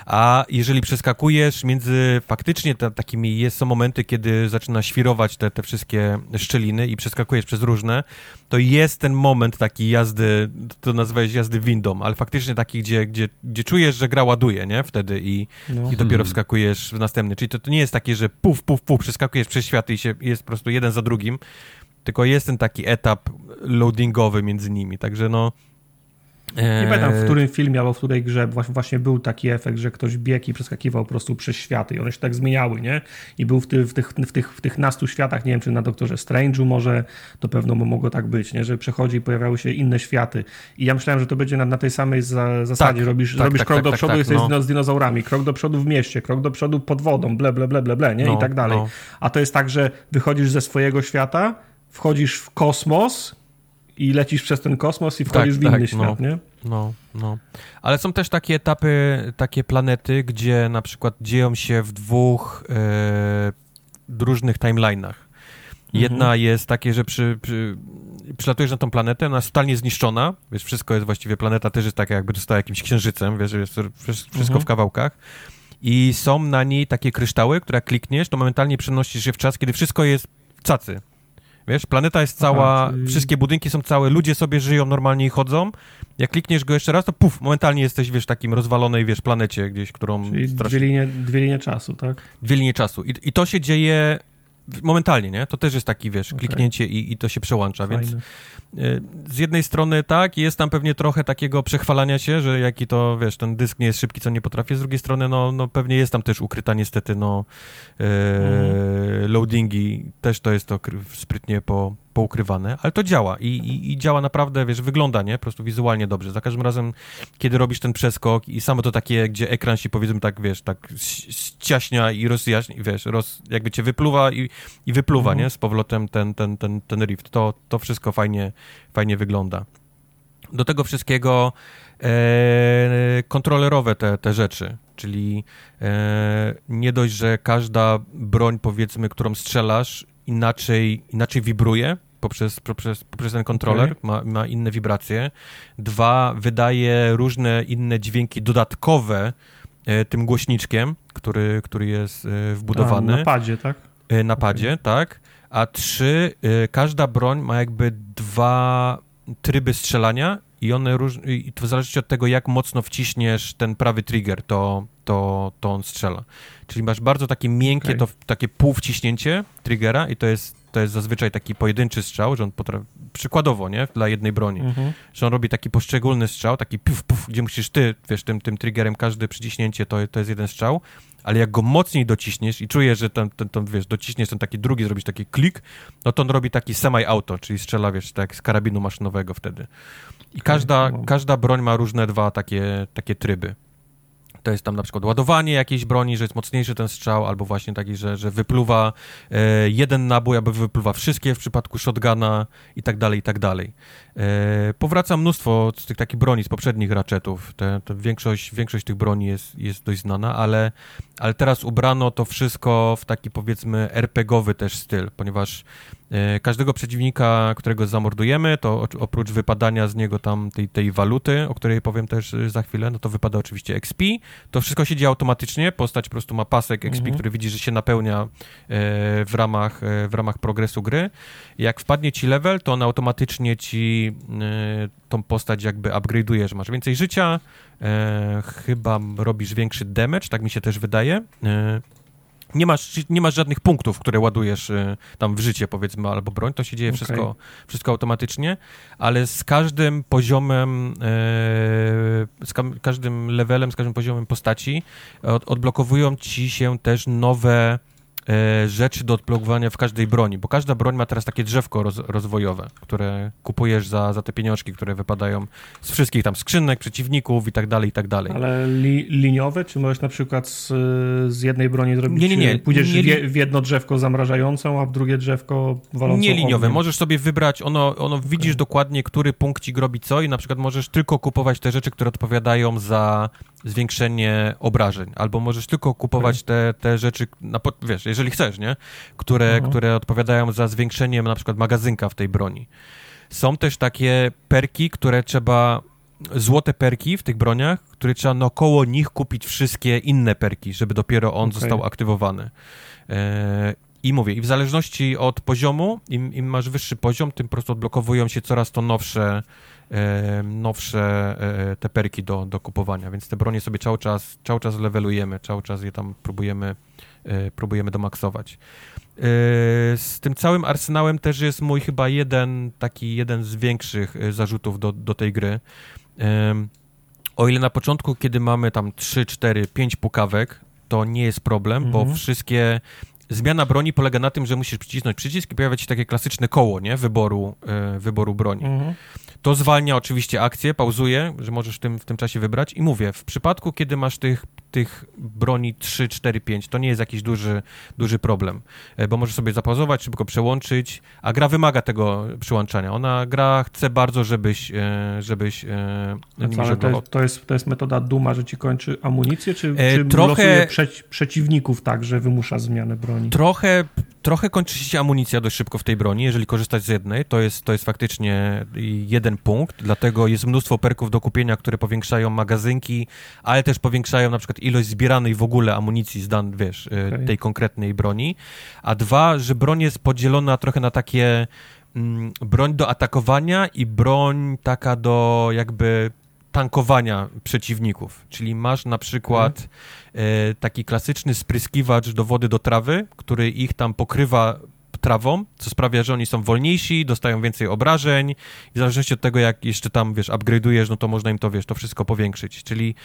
A jeżeli przeskakujesz między faktycznie takimi, jest, są momenty, kiedy zaczyna świrować te, te wszystkie szczeliny i przeskakujesz przez różne, to jest ten moment taki jazdy, to nazywałeś jazdy windą, ale faktycznie taki, gdzie, gdzie, gdzie czujesz, że gra ładuje, nie? Wtedy i, no. i dopiero hmm. wskakujesz w następny. Czyli to, to nie jest takie, że puf, puf, puf, przeskakujesz przez światy i się, jest po prostu jeden za drugim, tylko jest ten taki etap loadingowy między nimi, także no nie pamiętam w eee. którym filmie albo w której grze właśnie był taki efekt, że ktoś biegł i przeskakiwał po prostu przez światy i one się tak zmieniały, nie? I był w, ty, w, tych, w, tych, w tych nastu światach, nie wiem czy na Doktorze Strange'u może, to pewno mogło tak być, nie? Że przechodzi i pojawiały się inne światy. I ja myślałem, że to będzie na, na tej samej za, zasadzie. Tak, robisz tak, robisz tak, krok tak, do tak, przodu, tak, jesteś no. z dinozaurami, krok do przodu w mieście, krok do przodu pod wodą, ble, ble, ble, ble, ble nie? No, I tak dalej. No. A to jest tak, że wychodzisz ze swojego świata, wchodzisz w kosmos i lecisz przez ten kosmos i wchodzisz tak, w inny tak, świat, no, nie? No, no. Ale są też takie etapy, takie planety, gdzie na przykład dzieją się w dwóch e, różnych timeline'ach. Jedna mhm. jest takie, że przy, przy, przylatujesz na tą planetę, ona jest totalnie zniszczona, wiesz, wszystko jest właściwie, planeta też jest taka jakby dostała jakimś księżycem, wiesz, jest wszystko mhm. w kawałkach i są na niej takie kryształy, które jak klikniesz, to momentalnie przenosisz się w czas, kiedy wszystko jest cacy, Wiesz, planeta jest cała, Aha, czyli... wszystkie budynki są całe, ludzie sobie żyją normalnie i chodzą. Jak klikniesz go jeszcze raz, to puf, momentalnie jesteś, wiesz, takim rozwalonej, wiesz, planecie gdzieś, którą... Czyli strasznie... dwie, linie, dwie linie czasu, tak? Dwie linie czasu. I, I to się dzieje momentalnie, nie? To też jest taki, wiesz, okay. kliknięcie i, i to się przełącza, Fajne. więc z jednej strony tak, jest tam pewnie trochę takiego przechwalania się, że jaki to, wiesz, ten dysk nie jest szybki, co nie potrafię, z drugiej strony, no, no pewnie jest tam też ukryta niestety, no, y, mm. loadingi, też to jest to sprytnie po, poukrywane, ale to działa I, i, i, działa naprawdę, wiesz, wygląda, nie? Po prostu wizualnie dobrze. Za każdym razem, kiedy robisz ten przeskok i samo to takie, gdzie ekran się powiedzmy tak, wiesz, tak ściaśnia i rozjaśnia, wiesz, roz, jakby cię wypluwa i, i wypluwa, mhm. nie? Z powrotem ten, ten, ten, ten rift. To, to wszystko fajnie, fajnie wygląda. Do tego wszystkiego e, kontrolerowe te, te rzeczy, czyli e, nie dość, że każda broń, powiedzmy, którą strzelasz, inaczej, inaczej wibruje poprzez, poprzez, poprzez ten kontroler, okay. ma, ma inne wibracje. Dwa, wydaje różne inne dźwięki dodatkowe e, tym głośniczkiem, który, który jest e, wbudowany. A, na padzie, tak? y, napadzie, okay. tak? A trzy, y, każda broń ma jakby dwa tryby strzelania i one róż... i to w zależności od tego, jak mocno wciśniesz ten prawy trigger, to, to, to on strzela. Czyli masz bardzo takie miękkie, okay. to, takie półwciśnięcie triggera i to jest, to jest zazwyczaj taki pojedynczy strzał, że on potrafi, przykładowo, nie, dla jednej broni, mhm. że on robi taki poszczególny strzał, taki puf, puf, gdzie musisz ty, wiesz, tym, tym triggerem każde przyciśnięcie to, to jest jeden strzał, ale jak go mocniej dociśniesz i czujesz, że ten, ten, ten, wiesz, dociśniesz ten taki drugi, zrobisz taki klik, no to on robi taki semi-auto, czyli strzela, wiesz, tak z karabinu maszynowego wtedy. I każda, każda broń ma różne dwa takie, takie tryby to jest tam na przykład ładowanie jakiejś broni, że jest mocniejszy ten strzał, albo właśnie taki, że, że wypluwa e, jeden nabój, albo wypluwa wszystkie w przypadku shotguna i tak dalej, i tak dalej. E, powraca mnóstwo z tych takich broni z poprzednich ratchetów. Te, większość, większość tych broni jest, jest dość znana, ale, ale teraz ubrano to wszystko w taki powiedzmy RPGowy też styl, ponieważ każdego przeciwnika, którego zamordujemy, to oprócz wypadania z niego tam tej, tej waluty, o której powiem też za chwilę, no to wypada oczywiście XP. To wszystko się dzieje automatycznie, postać po prostu ma pasek XP, mhm. który widzi, że się napełnia e, w ramach, w ramach progresu gry. Jak wpadnie ci level, to on automatycznie ci Y, tą postać jakby upgrade'ujesz, masz więcej życia, e, chyba robisz większy damage, tak mi się też wydaje. Nie masz, nie masz żadnych punktów, które ładujesz e, tam w życie, powiedzmy, albo broń, to się dzieje okay. wszystko, wszystko automatycznie, ale z każdym poziomem, z ka każdym levelem, z każdym poziomem postaci od odblokowują ci się też nowe rzeczy do odblokowania w każdej broni, bo każda broń ma teraz takie drzewko roz, rozwojowe, które kupujesz za, za te pieniążki, które wypadają z wszystkich tam skrzynek, przeciwników i tak dalej, i tak dalej. Ale li, liniowe, czy możesz na przykład z, z jednej broni zrobić, nie, nie, nie. pójdziesz nie, w jedno drzewko zamrażającą, a w drugie drzewko walącą Nie liniowe, możesz sobie wybrać, ono, ono okay. widzisz dokładnie, który punkcik robi co i na przykład możesz tylko kupować te rzeczy, które odpowiadają za zwiększenie obrażeń, albo możesz tylko kupować okay. te, te rzeczy, na, wiesz, jeżeli chcesz, nie? Które, mhm. które odpowiadają za zwiększeniem na przykład magazynka w tej broni. Są też takie perki, które trzeba złote perki w tych broniach, które trzeba naokoło nich kupić wszystkie inne perki, żeby dopiero on okay. został aktywowany. E, I mówię, i w zależności od poziomu, im, im, masz wyższy poziom, tym po prostu odblokowują się coraz to nowsze nowsze e, te perki do, do kupowania, więc te bronie sobie cały czas, cały czas levelujemy, cały czas je tam próbujemy, e, próbujemy domaksować. E, z tym całym arsenałem też jest mój chyba jeden, taki jeden z większych zarzutów do, do tej gry. O ile na początku, kiedy mamy tam 3, 4, 5 pukawek, to nie jest problem, mhm. bo wszystkie zmiana broni polega na tym, że musisz przycisnąć przycisk i pojawia się takie klasyczne koło, nie? Wyboru, wyboru broni. Mhm. To zwalnia oczywiście akcję, pauzuje, że możesz w tym, w tym czasie wybrać. I mówię, w przypadku, kiedy masz tych, tych broni 3, 4, 5, to nie jest jakiś duży, duży problem, e, bo możesz sobie zapauzować, szybko przełączyć, a gra wymaga tego przyłączania. Ona, gra chce bardzo, żebyś, e, żebyś e, ale to jest, to, jest, to jest metoda duma, że ci kończy amunicję, czy, czy trochę prze, przeciwników tak, że wymusza zmianę broni? Trochę, trochę kończy się amunicja dość szybko w tej broni, jeżeli korzystać z jednej, to jest, to jest faktycznie jeden punkt, dlatego jest mnóstwo perków do kupienia, które powiększają magazynki, ale też powiększają na przykład ilość zbieranej w ogóle amunicji z dan, wiesz, y, okay. tej konkretnej broni, a dwa, że broń jest podzielona trochę na takie mm, broń do atakowania i broń taka do jakby tankowania przeciwników. Czyli masz na przykład e, taki klasyczny spryskiwacz do wody do trawy, który ich tam pokrywa trawą, co sprawia, że oni są wolniejsi, dostają więcej obrażeń i w zależności od tego, jak jeszcze tam, wiesz, upgrade'ujesz, no to można im to, wiesz, to wszystko powiększyć. Czyli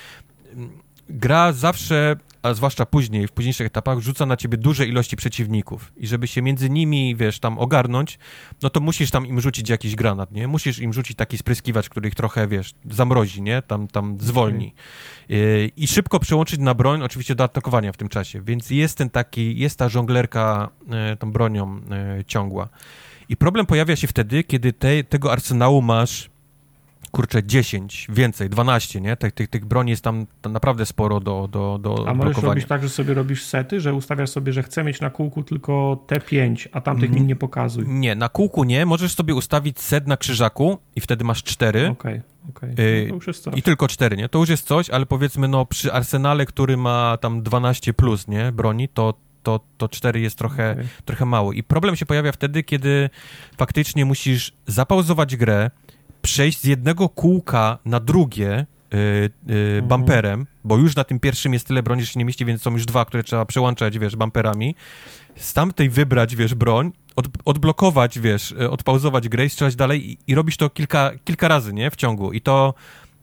mm, gra zawsze a zwłaszcza później, w późniejszych etapach, rzuca na ciebie duże ilości przeciwników i żeby się między nimi, wiesz, tam ogarnąć, no to musisz tam im rzucić jakiś granat, nie? Musisz im rzucić taki spryskiwacz, który ich trochę, wiesz, zamrozi, nie? Tam, tam zwolni. Okay. I szybko przełączyć na broń, oczywiście do atakowania w tym czasie, więc jest ten taki, jest ta żonglerka e, tą bronią e, ciągła. I problem pojawia się wtedy, kiedy te, tego arsenału masz kurczę, 10, więcej, 12, nie? Tych, tych, tych broni jest tam, tam naprawdę sporo do, do, do A możesz robić tak, że sobie robisz sety, że ustawiasz sobie, że chcę mieć na kółku tylko te 5, a tamtych mm, mi nie pokazuj. Nie, na kółku nie. Możesz sobie ustawić set na krzyżaku i wtedy masz 4. Okej, okay, okej. Okay. No I tylko 4, nie? To już jest coś, ale powiedzmy, no przy arsenale, który ma tam 12 plus, nie? Broni, to to, to 4 jest trochę, okay. trochę mało. I problem się pojawia wtedy, kiedy faktycznie musisz zapauzować grę, przejść z jednego kółka na drugie, Y, y, bumperem, bo już na tym pierwszym jest tyle broni, że się nie mieści, więc są już dwa, które trzeba przełączać, wiesz, bumperami. Z tamtej wybrać, wiesz, broń, od, odblokować, wiesz, y, odpauzować grę i strzelać dalej i, i robisz to kilka, kilka razy, nie, w ciągu. I to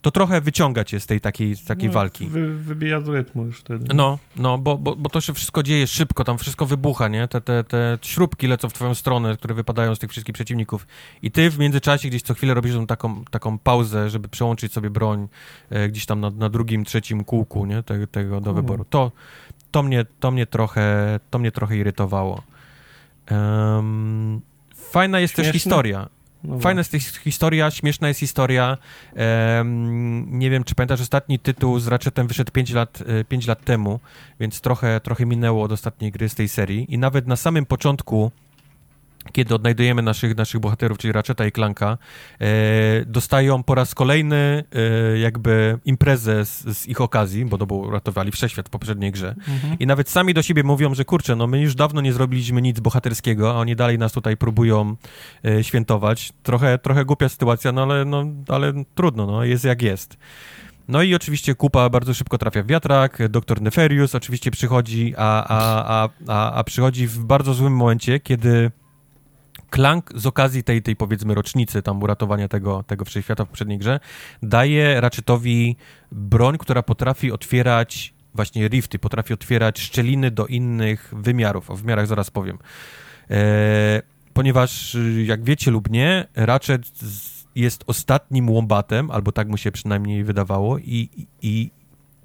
to trochę wyciąga cię z tej takiej, takiej no, walki. Wy, wybija z rytmu już wtedy. No, no bo, bo, bo to się wszystko dzieje szybko, tam wszystko wybucha, nie? Te, te, te śrubki lecą w twoją stronę, które wypadają z tych wszystkich przeciwników. I ty w międzyczasie gdzieś co chwilę robisz taką, taką pauzę, żeby przełączyć sobie broń e, gdzieś tam na, na drugim, trzecim kółku, nie? Te, tego do wyboru. To, to, mnie, to, mnie trochę, to mnie trochę irytowało. Um, fajna jest Śmieszne? też historia. No Fajna jest historia, śmieszna jest historia. Um, nie wiem, czy pamiętasz, ostatni tytuł z Ratchetem wyszedł 5 lat, 5 e, lat temu, więc trochę, trochę minęło od ostatniej gry z tej serii. I nawet na samym początku kiedy odnajdujemy naszych, naszych bohaterów, czyli Ratcheta i Clanka, e, dostają po raz kolejny e, jakby imprezę z, z, ich okazji, bo to było ratowali wszechświat w poprzedniej grze. Mhm. I nawet sami do siebie mówią, że kurczę, no my już dawno nie zrobiliśmy nic bohaterskiego, a oni dalej nas tutaj próbują e, świętować. Trochę, trochę głupia sytuacja, no ale, no ale trudno, no jest jak jest. No i oczywiście kupa bardzo szybko trafia w wiatrak, doktor Neferius oczywiście przychodzi, a, a, a, a, a przychodzi w bardzo złym momencie, kiedy Klank z okazji tej, tej powiedzmy rocznicy tam uratowania tego, tego wszechświata w poprzedniej grze daje Ratchetowi broń, która potrafi otwierać właśnie rifty, potrafi otwierać szczeliny do innych wymiarów. O wymiarach zaraz powiem. E, ponieważ, jak wiecie lub nie, Ratchet jest ostatnim łombatem, albo tak mu się przynajmniej wydawało, i, i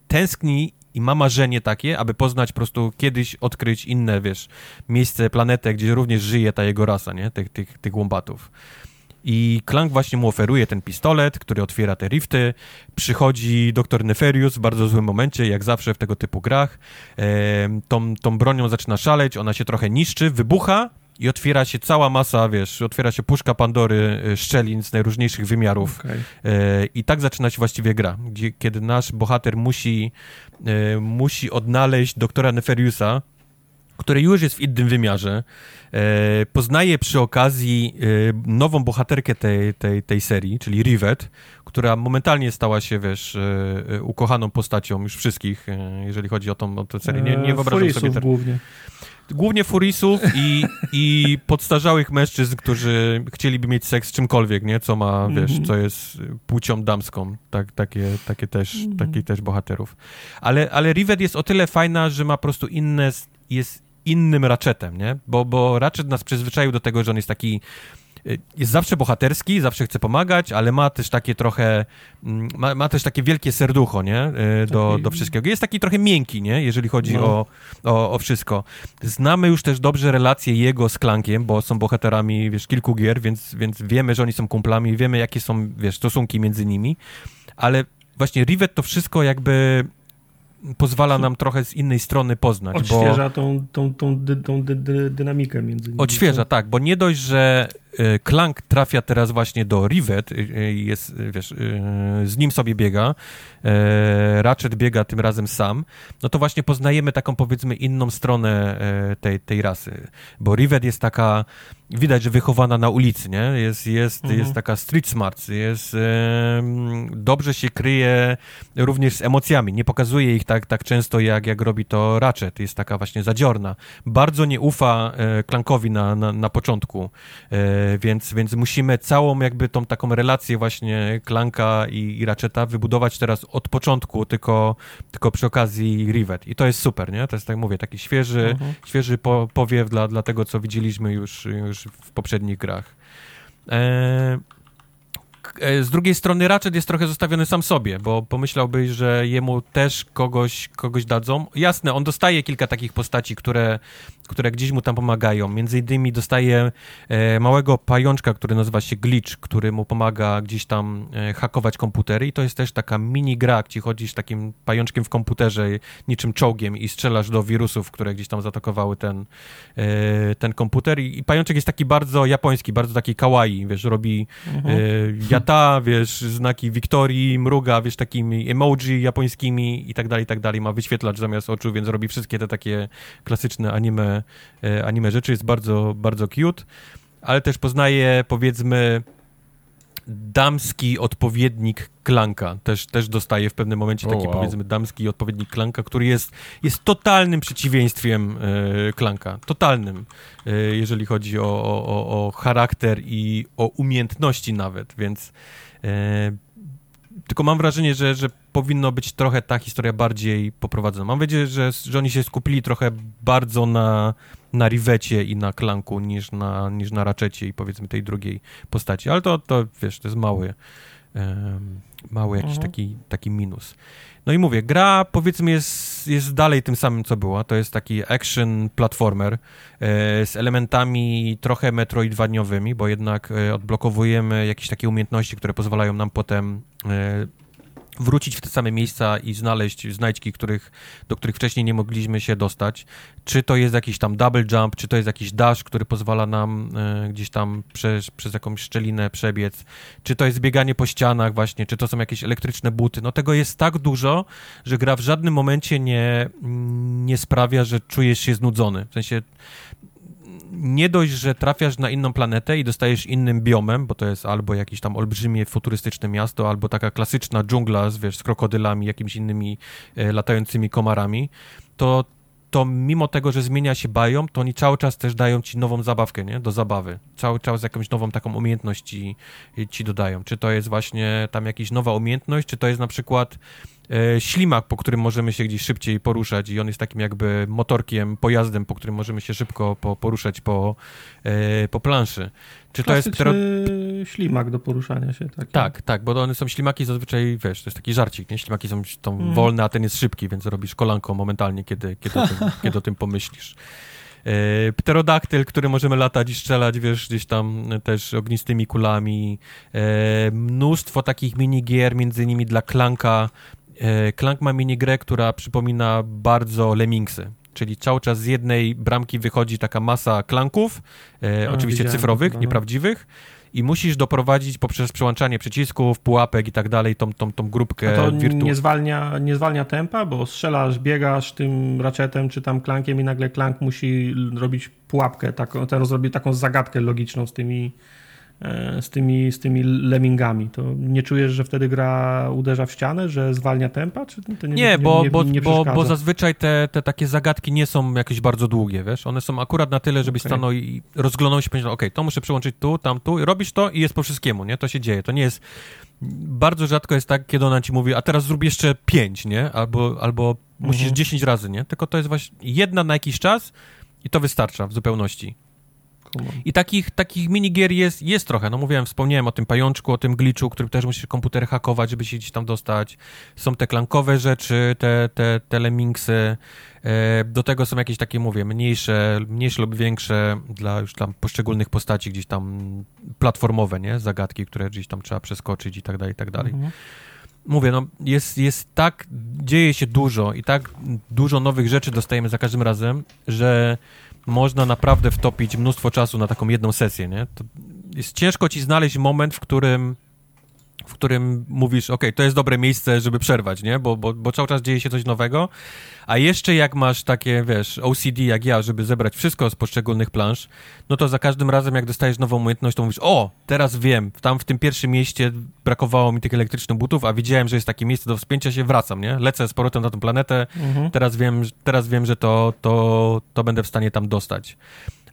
tęskni i ma marzenie takie, aby poznać po prostu kiedyś, odkryć inne, wiesz, miejsce, planetę, gdzie również żyje ta jego rasa, nie? Tych, tych, tych łombatów. I Clank właśnie mu oferuje ten pistolet, który otwiera te rifty. Przychodzi doktor Neferius w bardzo złym momencie, jak zawsze w tego typu grach. E, tą, tą bronią zaczyna szaleć, ona się trochę niszczy, wybucha i otwiera się cała masa, wiesz, otwiera się puszka Pandory e, szczelin z najróżniejszych wymiarów. Okay. E, I tak zaczyna się właściwie gra, gdzie, kiedy nasz bohater musi, musi odnaleźć doktora Neferiusa, który już jest w innym wymiarze. E, poznaje przy okazji e, nową bohaterkę tej, tej, tej serii, czyli Rivet, która momentalnie stała się, wiesz, e, ukochaną postacią już wszystkich, jeżeli chodzi o tą, o tę serię. Nie, nie wyobrażam sobie... Ter... głównie głównie furisów i, i podstarzałych mężczyzn, którzy chcieliby mieć seks z czymkolwiek, nie? Co ma, wiesz, -hmm. co jest płcią damską. Tak, takie, takie też, mm takich też bohaterów. Ale, ale Rivet jest o tyle fajna, że ma po prostu inne, jest innym Ratchetem, nie? Bo, bo Ratchet nas przyzwyczaił do tego, że on jest taki jest zawsze bohaterski, zawsze chce pomagać, ale ma też takie trochę, mm, ma, ma też takie wielkie serducho, nie, y, do, do wszystkiego. Jest taki trochę miękki, nie, jeżeli chodzi no. o, o, o, wszystko. Znamy już też dobrze relacje jego z Klankiem, bo są bohaterami, wiesz, kilku gier, więc, więc wiemy, że oni są kumplami, wiemy, jakie są, wiesz, stosunki między nimi, ale właśnie Rivet to wszystko jakby pozwala nam trochę z innej strony poznać. Odświeża bo... tą, tą, tą, dy, tą dy, dy, dynamikę między nimi. Odświeża, tak, bo nie dość, że y, Clank trafia teraz właśnie do Rivet, y, y, jest, wiesz, z nim sobie biega, Ratchet biega tym razem sam, no to właśnie poznajemy taką powiedzmy inną stronę tej, tej rasy, bo Rivet jest taka widać, że wychowana na ulicy, nie? Jest, jest, mhm. jest taka street smart, jest, dobrze się kryje również z emocjami, nie pokazuje ich tak, tak często, jak, jak robi to Ratchet, jest taka właśnie zadziorna. Bardzo nie ufa Clankowi na, na, na początku, więc, więc musimy całą jakby tą taką relację właśnie Clanka i, i Ratcheta wybudować teraz od początku, tylko, tylko przy okazji Rivet i to jest super, nie? To jest, tak mówię, taki świeży, mhm. świeży po, powiew dla, dla tego, co widzieliśmy już, już w poprzednich grach. E, e, z drugiej strony Ratchet jest trochę zostawiony sam sobie, bo pomyślałbyś, że jemu też kogoś, kogoś dadzą. Jasne, on dostaje kilka takich postaci, które, które gdzieś mu tam pomagają. Między innymi dostaje e, małego pajączka, który nazywa się Glitch, który mu pomaga gdzieś tam e, hakować komputery i to jest też taka mini gra, gdzie chodzisz takim pajączkiem w komputerze, niczym czołgiem i strzelasz do wirusów, które gdzieś tam zaatakowały ten, e, ten komputer I, i pajączek jest taki bardzo japoński, bardzo taki kawaii, wiesz, robi mhm. yata, wiesz, znaki Wiktorii, mruga, wiesz, takimi emoji japońskimi i tak dalej, i tak dalej, ma wyświetlacz zamiast oczu, więc robi wszystkie te takie klasyczne anime, e, anime rzeczy, jest bardzo, bardzo cute, ale też poznaje, powiedzmy, damski odpowiednik klanka. Też, też dostaje w pewnym momencie taki, wow. powiedzmy, damski odpowiednik klanka, który jest, jest totalnym przeciwieństwiem e, klanka. Totalnym, e, jeżeli chodzi o, o, o charakter i o umiejętności nawet, więc e, tylko mam wrażenie, że, że powinno być trochę ta historia bardziej poprowadzona. Mam nadzieję, że, że oni się skupili trochę bardzo na, na Rivecie i na Klanku niż na, niż na Ratchetie i powiedzmy tej drugiej postaci. Ale to, to wiesz, to jest mały, um, mały jakiś mhm. taki, taki minus. No i mówię, gra powiedzmy jest, jest dalej tym samym, co była. To jest taki action platformer e, z elementami trochę metroidwaniowymi, bo jednak e, odblokowujemy jakieś takie umiejętności, które pozwalają nam potem wrócić w te same miejsca i znaleźć znajdźki, których, do których wcześniej nie mogliśmy się dostać. Czy to jest jakiś tam double jump, czy to jest jakiś dash, który pozwala nam e, gdzieś tam przez, przez jakąś szczelinę przebiec, czy to jest bieganie po ścianach właśnie, czy to są jakieś elektryczne buty. No tego jest tak dużo, że gra w żadnym momencie nie, nie sprawia, że czujesz się znudzony. W sensie nie dość, że trafiasz na inną planetę i dostajesz innym biomem, bo to jest albo jakieś tam olbrzymie, futurystyczne miasto, albo taka klasyczna dżungla z, wiesz, z krokodylami, jakimiś innymi e, latającymi komarami, to to mimo tego, że zmienia się biom, to oni cały czas też dają ci nową zabawkę, nie? Do zabawy. Cały czas jakąś nową taką umiejętność ci, ci dodają. Czy to jest właśnie tam jakaś nowa umiejętność, czy to jest na przykład ślimak, po którym możemy się gdzieś szybciej poruszać i on jest takim jakby motorkiem, pojazdem, po którym możemy się szybko po, poruszać po, e, po planszy. Czy to jest tero... ślimak do poruszania się. Taki. Tak, tak, bo one są ślimaki zazwyczaj, wiesz, to jest taki żarcik, nie? Ślimaki są, są mm. wolne, a ten jest szybki, więc robisz kolanko momentalnie, kiedy, kiedy, o, tym, kiedy o tym pomyślisz. E, pterodaktyl, który możemy latać i strzelać, wiesz, gdzieś tam też ognistymi kulami. E, mnóstwo takich minigier, między innymi dla Klanka, E, Clank ma minigrę, która przypomina bardzo Lemmingsy. Czyli cały czas z jednej bramki wychodzi taka masa klanków, e, A, oczywiście cyfrowych, nieprawdziwych, i musisz doprowadzić poprzez przełączanie przycisków, pułapek i tak dalej tą, tą, tą grupkę A to wirtu... nie, zwalnia, nie zwalnia tempa, bo strzelasz, biegasz tym raczetem czy tam klankiem i nagle klank musi robić pułapkę, taką, ten zrobi taką zagadkę logiczną z tymi E, z tymi, z tymi lemmingami. To nie czujesz, że wtedy gra uderza w ścianę, że zwalnia tempa? Czy nie, nie, bo, nie, bo, bo, bo zazwyczaj te, te takie zagadki nie są jakieś bardzo długie, wiesz? One są akurat na tyle, żebyś okay. stanął i rozglądał się i powiedział, ok, to muszę przełączyć tu, tam, tu, i robisz to i jest po wszystkiemu, nie? To się dzieje. To nie jest... Bardzo rzadko jest tak, kiedy ona ci mówi, a teraz zrób jeszcze pięć, nie? Albo, albo musisz mhm. dziesięć razy, nie? Tylko to jest właśnie jedna na jakiś czas i to wystarcza w zupełności. I takich, takich minigier jest, jest trochę. No mówiłem, wspomniałem o tym pajączku, o tym glitchu, który też musisz komputer hakować, żeby się gdzieś tam dostać. Są te klankowe rzeczy, te, te, te lemmingsy. E, do tego są jakieś takie, mówię, mniejsze, mniejsze lub większe dla już tam poszczególnych postaci gdzieś tam platformowe, nie? Zagadki, które gdzieś tam trzeba przeskoczyć i tak dalej, i tak dalej. Mhm mówię, no jest, jest tak, dzieje się dużo i tak dużo nowych rzeczy dostajemy za każdym razem, że można naprawdę wtopić mnóstwo czasu na taką jedną sesję, nie? To jest ciężko ci znaleźć moment, w którym w którym mówisz, ok, to jest dobre miejsce, żeby przerwać, nie? Bo, bo, bo cały czas dzieje się coś nowego, a jeszcze jak masz takie, wiesz, OCD jak ja, żeby zebrać wszystko z poszczególnych plansz, no to za każdym razem, jak dostajesz nową umiejętność, to mówisz, o, teraz wiem, tam w tym pierwszym mieście brakowało mi tych elektrycznych butów, a widziałem, że jest takie miejsce do wspięcia się, wracam, nie? Lecę z powrotem na tę planetę, mhm. teraz wiem, teraz wiem, że to, to, to będę w stanie tam dostać.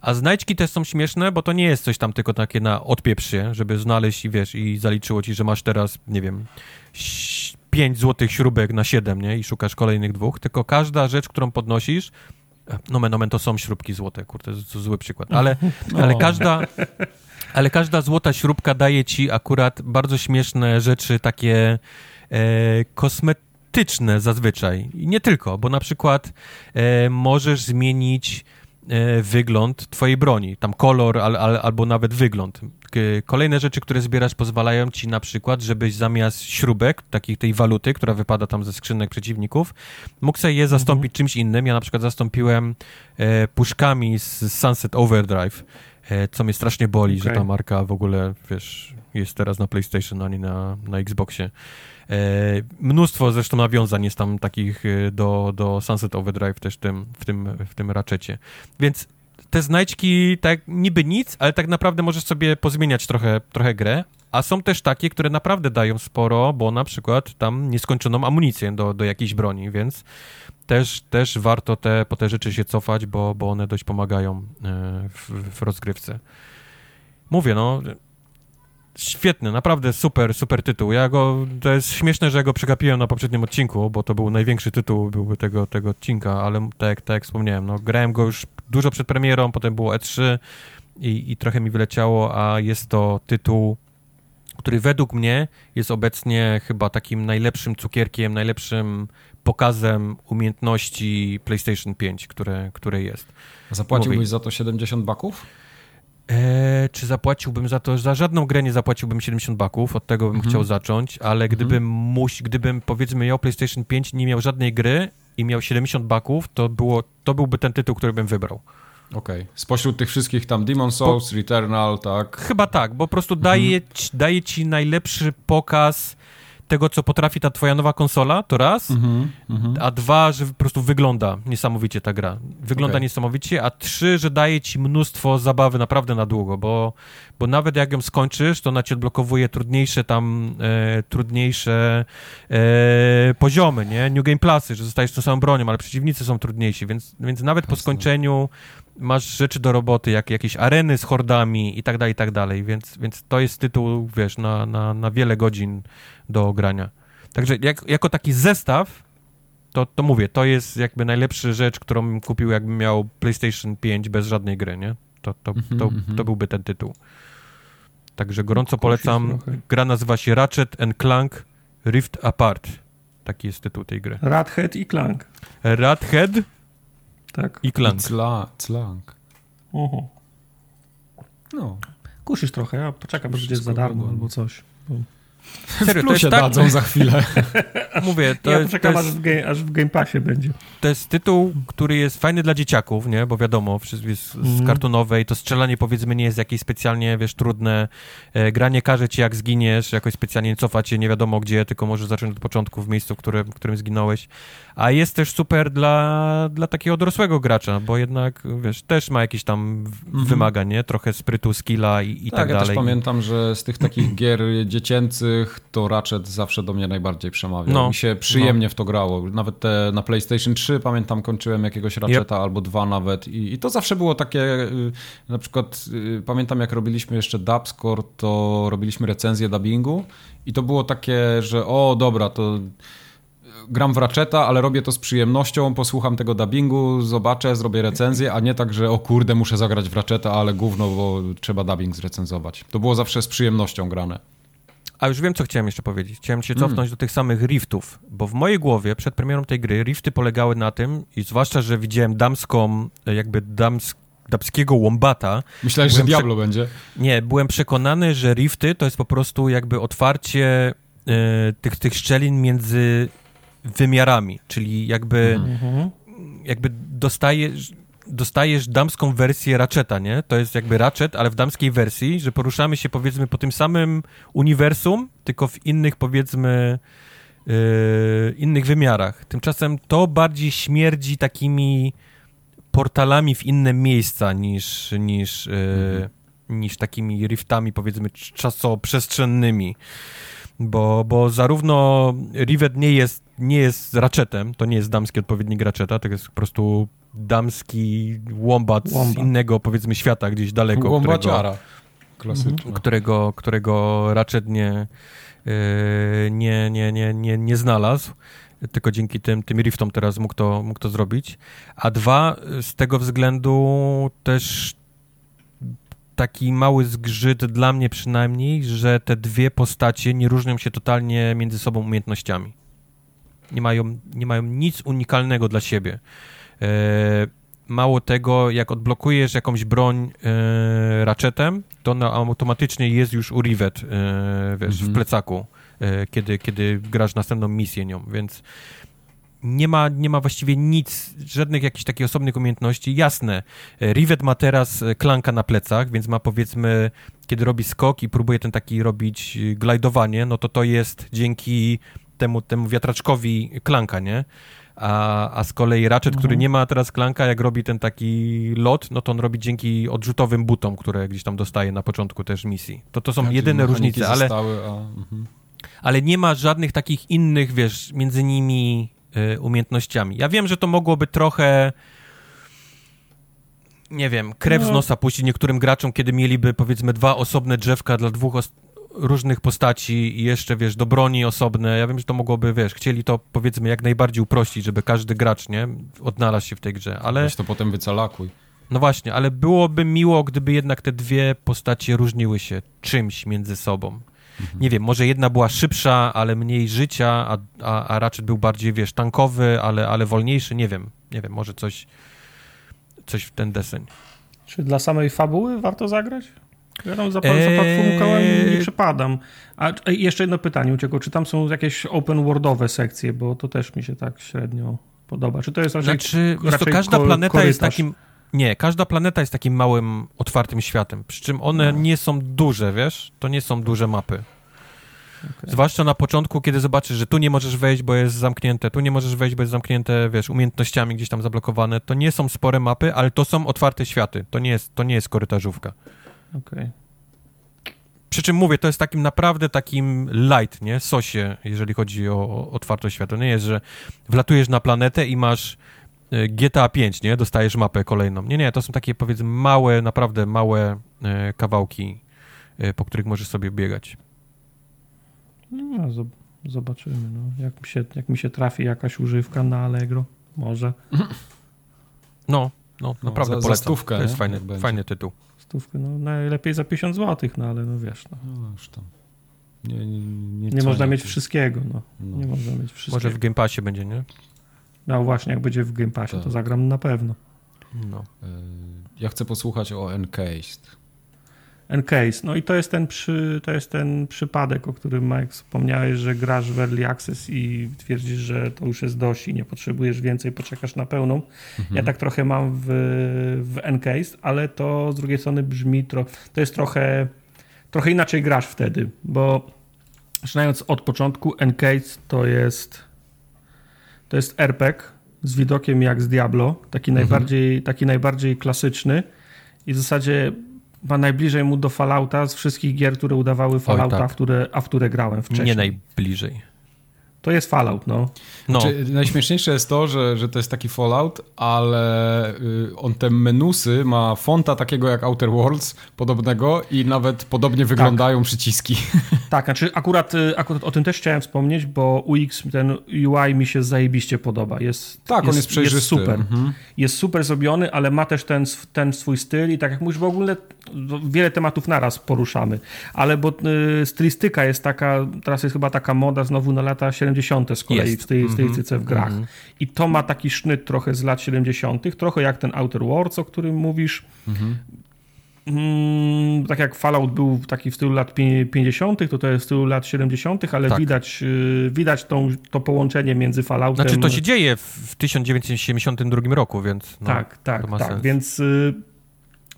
A znajdźki też są śmieszne, bo to nie jest coś tam tylko takie na odpieprz się, żeby znaleźć i wiesz, i zaliczyło ci, że masz teraz, nie wiem, 5 złotych śrubek na 7, nie? I szukasz kolejnych dwóch, tylko każda rzecz, którą podnosisz, no men, to są śrubki złote, kurde, to zły przykład, ale, ale każda... Ale każda złota śrubka daje ci akurat bardzo śmieszne rzeczy, takie e, kosmetyczne zazwyczaj. I nie tylko, bo na przykład e, możesz zmienić e, wygląd twojej broni, tam kolor al, al, albo nawet wygląd. Kolejne rzeczy, które zbierasz pozwalają ci na przykład, żebyś zamiast śrubek, takiej tej waluty, która wypada tam ze skrzynek przeciwników, mógł sobie je zastąpić mhm. czymś innym. Ja na przykład zastąpiłem e, puszkami z Sunset Overdrive, e, co mnie strasznie boli, okay. że ta marka w ogóle, wiesz, jest teraz na PlayStation, a nie na, na Xboxie. E, mnóstwo zresztą nawiązań jest tam takich e, do, do Sunset Overdrive też tym, w tym, w tym raczecie. Więc te znajdźki tak niby nic, ale tak naprawdę możesz sobie pozmieniać trochę, trochę grę, a są też takie, które naprawdę dają sporo, bo na przykład tam nieskończoną amunicję do, do jakiejś broni, więc też, też warto te, po te rzeczy się cofać, bo, bo one dość pomagają e, w, w rozgrywce. Mówię, no, świetny, naprawdę super, super tytuł. Ja go, to jest śmieszne, że ja go przegapiłem na poprzednim odcinku, bo to był największy tytuł byłby tego, tego odcinka, ale tak, tak jak wspomniałem, no, grałem go już dużo przed premierą, potem było E3 i, i trochę mi wyleciało, a jest to tytuł, który według mnie jest obecnie chyba takim najlepszym cukierkiem, najlepszym pokazem umiejętności PlayStation 5, które, które jest. Zapłaciłbyś Mówię, za to 70 baków? E, czy zapłaciłbym za to? Za żadną grę nie zapłaciłbym 70 baków, od tego bym mhm. chciał zacząć, ale mhm. gdybym muś, gdybym powiedzmy miał PlayStation 5 nie miał żadnej gry i miał 70 baków, to, było, to byłby ten tytuł, który bym wybrał. Okej. Okay. Spośród tych wszystkich tam Demon Souls, po... Returnal, tak? Chyba tak, bo po prostu daje, mhm. ci, daje ci najlepszy pokaz tego, co potrafi ta twoja nowa konsola, to raz, mm -hmm, a dwa, że po prostu wygląda niesamowicie ta gra. Wygląda okay. niesamowicie, a trzy, że daje ci mnóstwo zabawy naprawdę na długo, bo, bo nawet jak ją skończysz, to ona ci odblokowuje trudniejsze tam, e, trudniejsze e, poziomy, nie? New Game Plusy, że zostajesz tą samą bronią, ale przeciwnicy są trudniejsi, więc, więc nawet po skończeniu masz rzeczy do roboty, jak jakieś areny z hordami i tak dalej, i tak dalej, więc, więc to jest tytuł, wiesz, na, na, na wiele godzin do grania. Także jak, jako taki zestaw, to, to mówię, to jest jakby najlepsza rzecz, którą kupił, jakbym miał PlayStation 5 bez żadnej gry, nie? To, to, to, to, mhm, to byłby ten tytuł. Także gorąco polecam. Gra nazywa się Ratchet and Clank Rift Apart. Taki jest tytuł tej gry. Radhead i Clank. Radhead tak. i Clank. Cla clank. Oho. No. Kusisz trochę, ja poczekam, że będzie za darmo albo coś. Serio, to jest tak... dadzą za chwilę. Mówię, to ja jest... poczekam, to jest... Aż, w game, aż w Game Passie będzie. To jest tytuł, który jest fajny dla dzieciaków, nie? Bo wiadomo, wszystko jest mm. z kartonowej, to strzelanie powiedzmy nie jest jakieś specjalnie, wiesz, trudne. E, gra nie każe ci jak zginiesz, jakoś specjalnie cofać się nie wiadomo gdzie, tylko możesz zacząć od początku w miejscu, w którym, w którym zginąłeś. A jest też super dla, dla takiego dorosłego gracza, bo jednak, wiesz, też ma jakieś tam mm. wymagań, nie? Trochę sprytu, skilla i, i tak, tak ja dalej. też pamiętam, że z tych takich gier dziecięcych to Ratchet zawsze do mnie najbardziej przemawia. No. Mi się przyjemnie no. w to grało. Nawet te na PlayStation 3 pamiętam, kończyłem jakiegoś Ratcheta yep. albo dwa nawet i, i, to zawsze było takie, y, na przykład y, pamiętam jak robiliśmy jeszcze Dubscore, to robiliśmy recenzję dubbingu i to było takie, że o dobra, to gram w Ratcheta, ale robię to z przyjemnością, posłucham tego dubbingu, zobaczę, zrobię recenzję, a nie tak, że o kurde, muszę zagrać w Ratcheta, ale gówno, bo trzeba dubbing zrecenzować. To było zawsze z przyjemnością grane. A już wiem, co chciałem jeszcze powiedzieć. Chciałem się cofnąć mm. do tych samych riftów, bo w mojej głowie przed premierą tej gry rifty polegały na tym, i zwłaszcza, że widziałem damską, jakby damsk damskiego łombata. Myślałeś, że Diablo będzie? Nie, byłem przekonany, że rifty to jest po prostu jakby otwarcie y, tych, tych szczelin między wymiarami, czyli jakby, mhm. jakby dostajesz, dostajesz damską wersję Ratcheta, nie? To jest jakby Ratchet, ale w damskiej wersji, że poruszamy się powiedzmy po tym samym uniwersum, tylko w innych powiedzmy yy, innych wymiarach. Tymczasem to bardziej śmierdzi takimi portalami w inne miejsca niż, niż, yy, mhm. niż takimi riftami powiedzmy czasoprzestrzennymi bo, bo zarówno Rivet nie jest, nie jest Ratchetem, to nie jest damski odpowiednik Ratcheta, to jest po prostu damski wombat z innego, powiedzmy, świata gdzieś daleko. Wombaciara. Klasyczna. Którego, którego Ratchet nie, nie, nie, nie, nie, nie znalazł tylko dzięki tym, tym riftom teraz mógł to, mógł to zrobić. A dwa, z tego względu też taki mały zgrzyt dla mnie przynajmniej, że te dwie postacie nie różnią się totalnie między sobą umiejętnościami. Nie mają, nie mają nic unikalnego dla siebie. E, mało tego, jak odblokujesz jakąś broń e, ratchetem, to ona automatycznie jest już u Rivet, e, wiesz, w Mhm. plecaku, e, kiedy, kiedy grasz następną misję nią, więc nie ma, nie ma właściwie nic, żadnych jakichś takich osobnych umiejętności. Jasne, e, Rivet ma teraz e, klanka na plecach, więc ma powiedzmy, kiedy robi skok i próbuje ten taki robić glajdowanie, no to to jest dzięki temu, temu wiatraczkowi klanka, nie? A, a z kolei Ratchet, który Mhm. nie ma teraz klanka, jak robi ten taki lot, no to on robi dzięki odrzutowym butom, które gdzieś tam dostaje na początku też misji. To to są Tak, jedyne różnice, ale, Zostały, a, mhm. ale nie ma żadnych takich innych, wiesz, między nimi y, umiejętnościami. Ja wiem, że to mogłoby trochę nie wiem, krew z No. nosa puścić niektórym graczom, kiedy mieliby powiedzmy dwa osobne drzewka dla dwóch os- różnych postaci i jeszcze, wiesz, do broni osobne. Ja wiem, że to mogłoby, wiesz, chcieli to powiedzmy jak najbardziej uprościć, żeby każdy gracz, nie, odnalazł się w tej grze, ale... Weź to potem wycalakuj. No właśnie, ale byłoby miło, gdyby jednak te dwie postacie różniły się czymś między sobą. Nie wiem, może jedna była szybsza, ale mniej życia, a, a, a Ratchet był bardziej, wiesz, tankowy, ale, ale wolniejszy, nie wiem. Nie wiem, może coś, coś w ten deseń. Czy dla samej fabuły warto zagrać? Ja tam za, Eee. za platformą kołem nie przepadam. A jeszcze jedno pytanie uciekło. Czy tam są jakieś open worldowe sekcje? Bo to też mi się tak średnio podoba. Czy to jest raczej, Znaczy, wiesz, to raczej każda planeta jest korytarz? takim... Nie, każda planeta jest takim małym, otwartym światem, przy czym one No. nie są duże, wiesz? To nie są duże mapy. Okej. Zwłaszcza na początku, kiedy zobaczysz, że tu nie możesz wejść, bo jest zamknięte, tu nie możesz wejść, bo jest zamknięte, wiesz, umiejętnościami gdzieś tam zablokowane. To nie są spore mapy, ale to są otwarte światy. To nie jest, to nie jest korytarzówka. Okej. Przy czym mówię, to jest takim naprawdę takim light, nie? Sosie, jeżeli chodzi o, o otwartość świata. Nie jest, że wlatujesz na planetę i masz e, GTA 5, nie? Dostajesz mapę kolejną. Nie, nie, to są takie powiedzmy małe, naprawdę małe e, kawałki, e, po których możesz sobie biegać. No, zob- zobaczymy. No. Jak, mi się, jak mi się trafi jakaś używka na Allegro, może No, no, naprawdę za- za polecam. stówkę, to jest nie? fajny, fajny tytuł. Stówkę. No, najlepiej za 50 zł, no ale no wiesz, no. No już tam. Nie, nie, nie, nie można mieć wszystkiego. No. No. Nie można mieć wszystkiego. Może w Game Passie będzie, nie? No właśnie, jak będzie w Game Passie, to Tak. zagram na pewno. No. Y, Ja chcę posłuchać o Encased. Encase. No i to jest ten, przy, to jest ten przypadek, o którym Mike wspomniałeś, że grasz w Early Access i twierdzisz, że to już jest dość i nie potrzebujesz więcej, poczekasz na pełną. Mhm. Ja tak trochę mam w, w Encase, ale to z drugiej strony brzmi, tro, to jest trochę, trochę inaczej grasz wtedy, bo zaczynając od początku, Encase to jest to jest RPG z widokiem jak z Diablo, taki, najbardziej, taki najbardziej klasyczny i w zasadzie ma najbliżej mu do Fallouta z wszystkich gier, które udawały Fallouta, tak. w które, a w które grałem wcześniej. Nie najbliżej. To jest Fallout, no. No, Czy najśmieszniejsze jest to, że, że to jest taki Fallout, ale y, on te menusy ma fonta takiego jak Outer Worlds, podobnego i nawet podobnie Tak. wyglądają przyciski. Tak, znaczy akurat, y, akurat o tym też chciałem wspomnieć, bo UX, ten UI mi się zajebiście podoba. Jest, Tak, on jest przejrzysty. Jest super. Mhm. Jest super zrobiony, ale ma też ten, ten swój styl i tak jak mówisz, w ogóle no, wiele tematów naraz poruszamy, ale bo y, stylistyka jest taka, teraz jest chyba taka moda znowu na lata 70. z kolei Jest. w tej Mhm. stylistyce w grach. Mhm. I to ma taki sznyt trochę z lat 70., trochę jak ten Outer Worlds, o którym mówisz. Mhm. Mm, tak jak Fallout był taki w stylu lat pi- 50., to to jest w stylu lat 70., ale Tak. widać, y, widać tą, to połączenie między Falloutem... Znaczy to się dzieje w, w 1972 roku, więc no, tak, tak, tak. sens. Więc, y,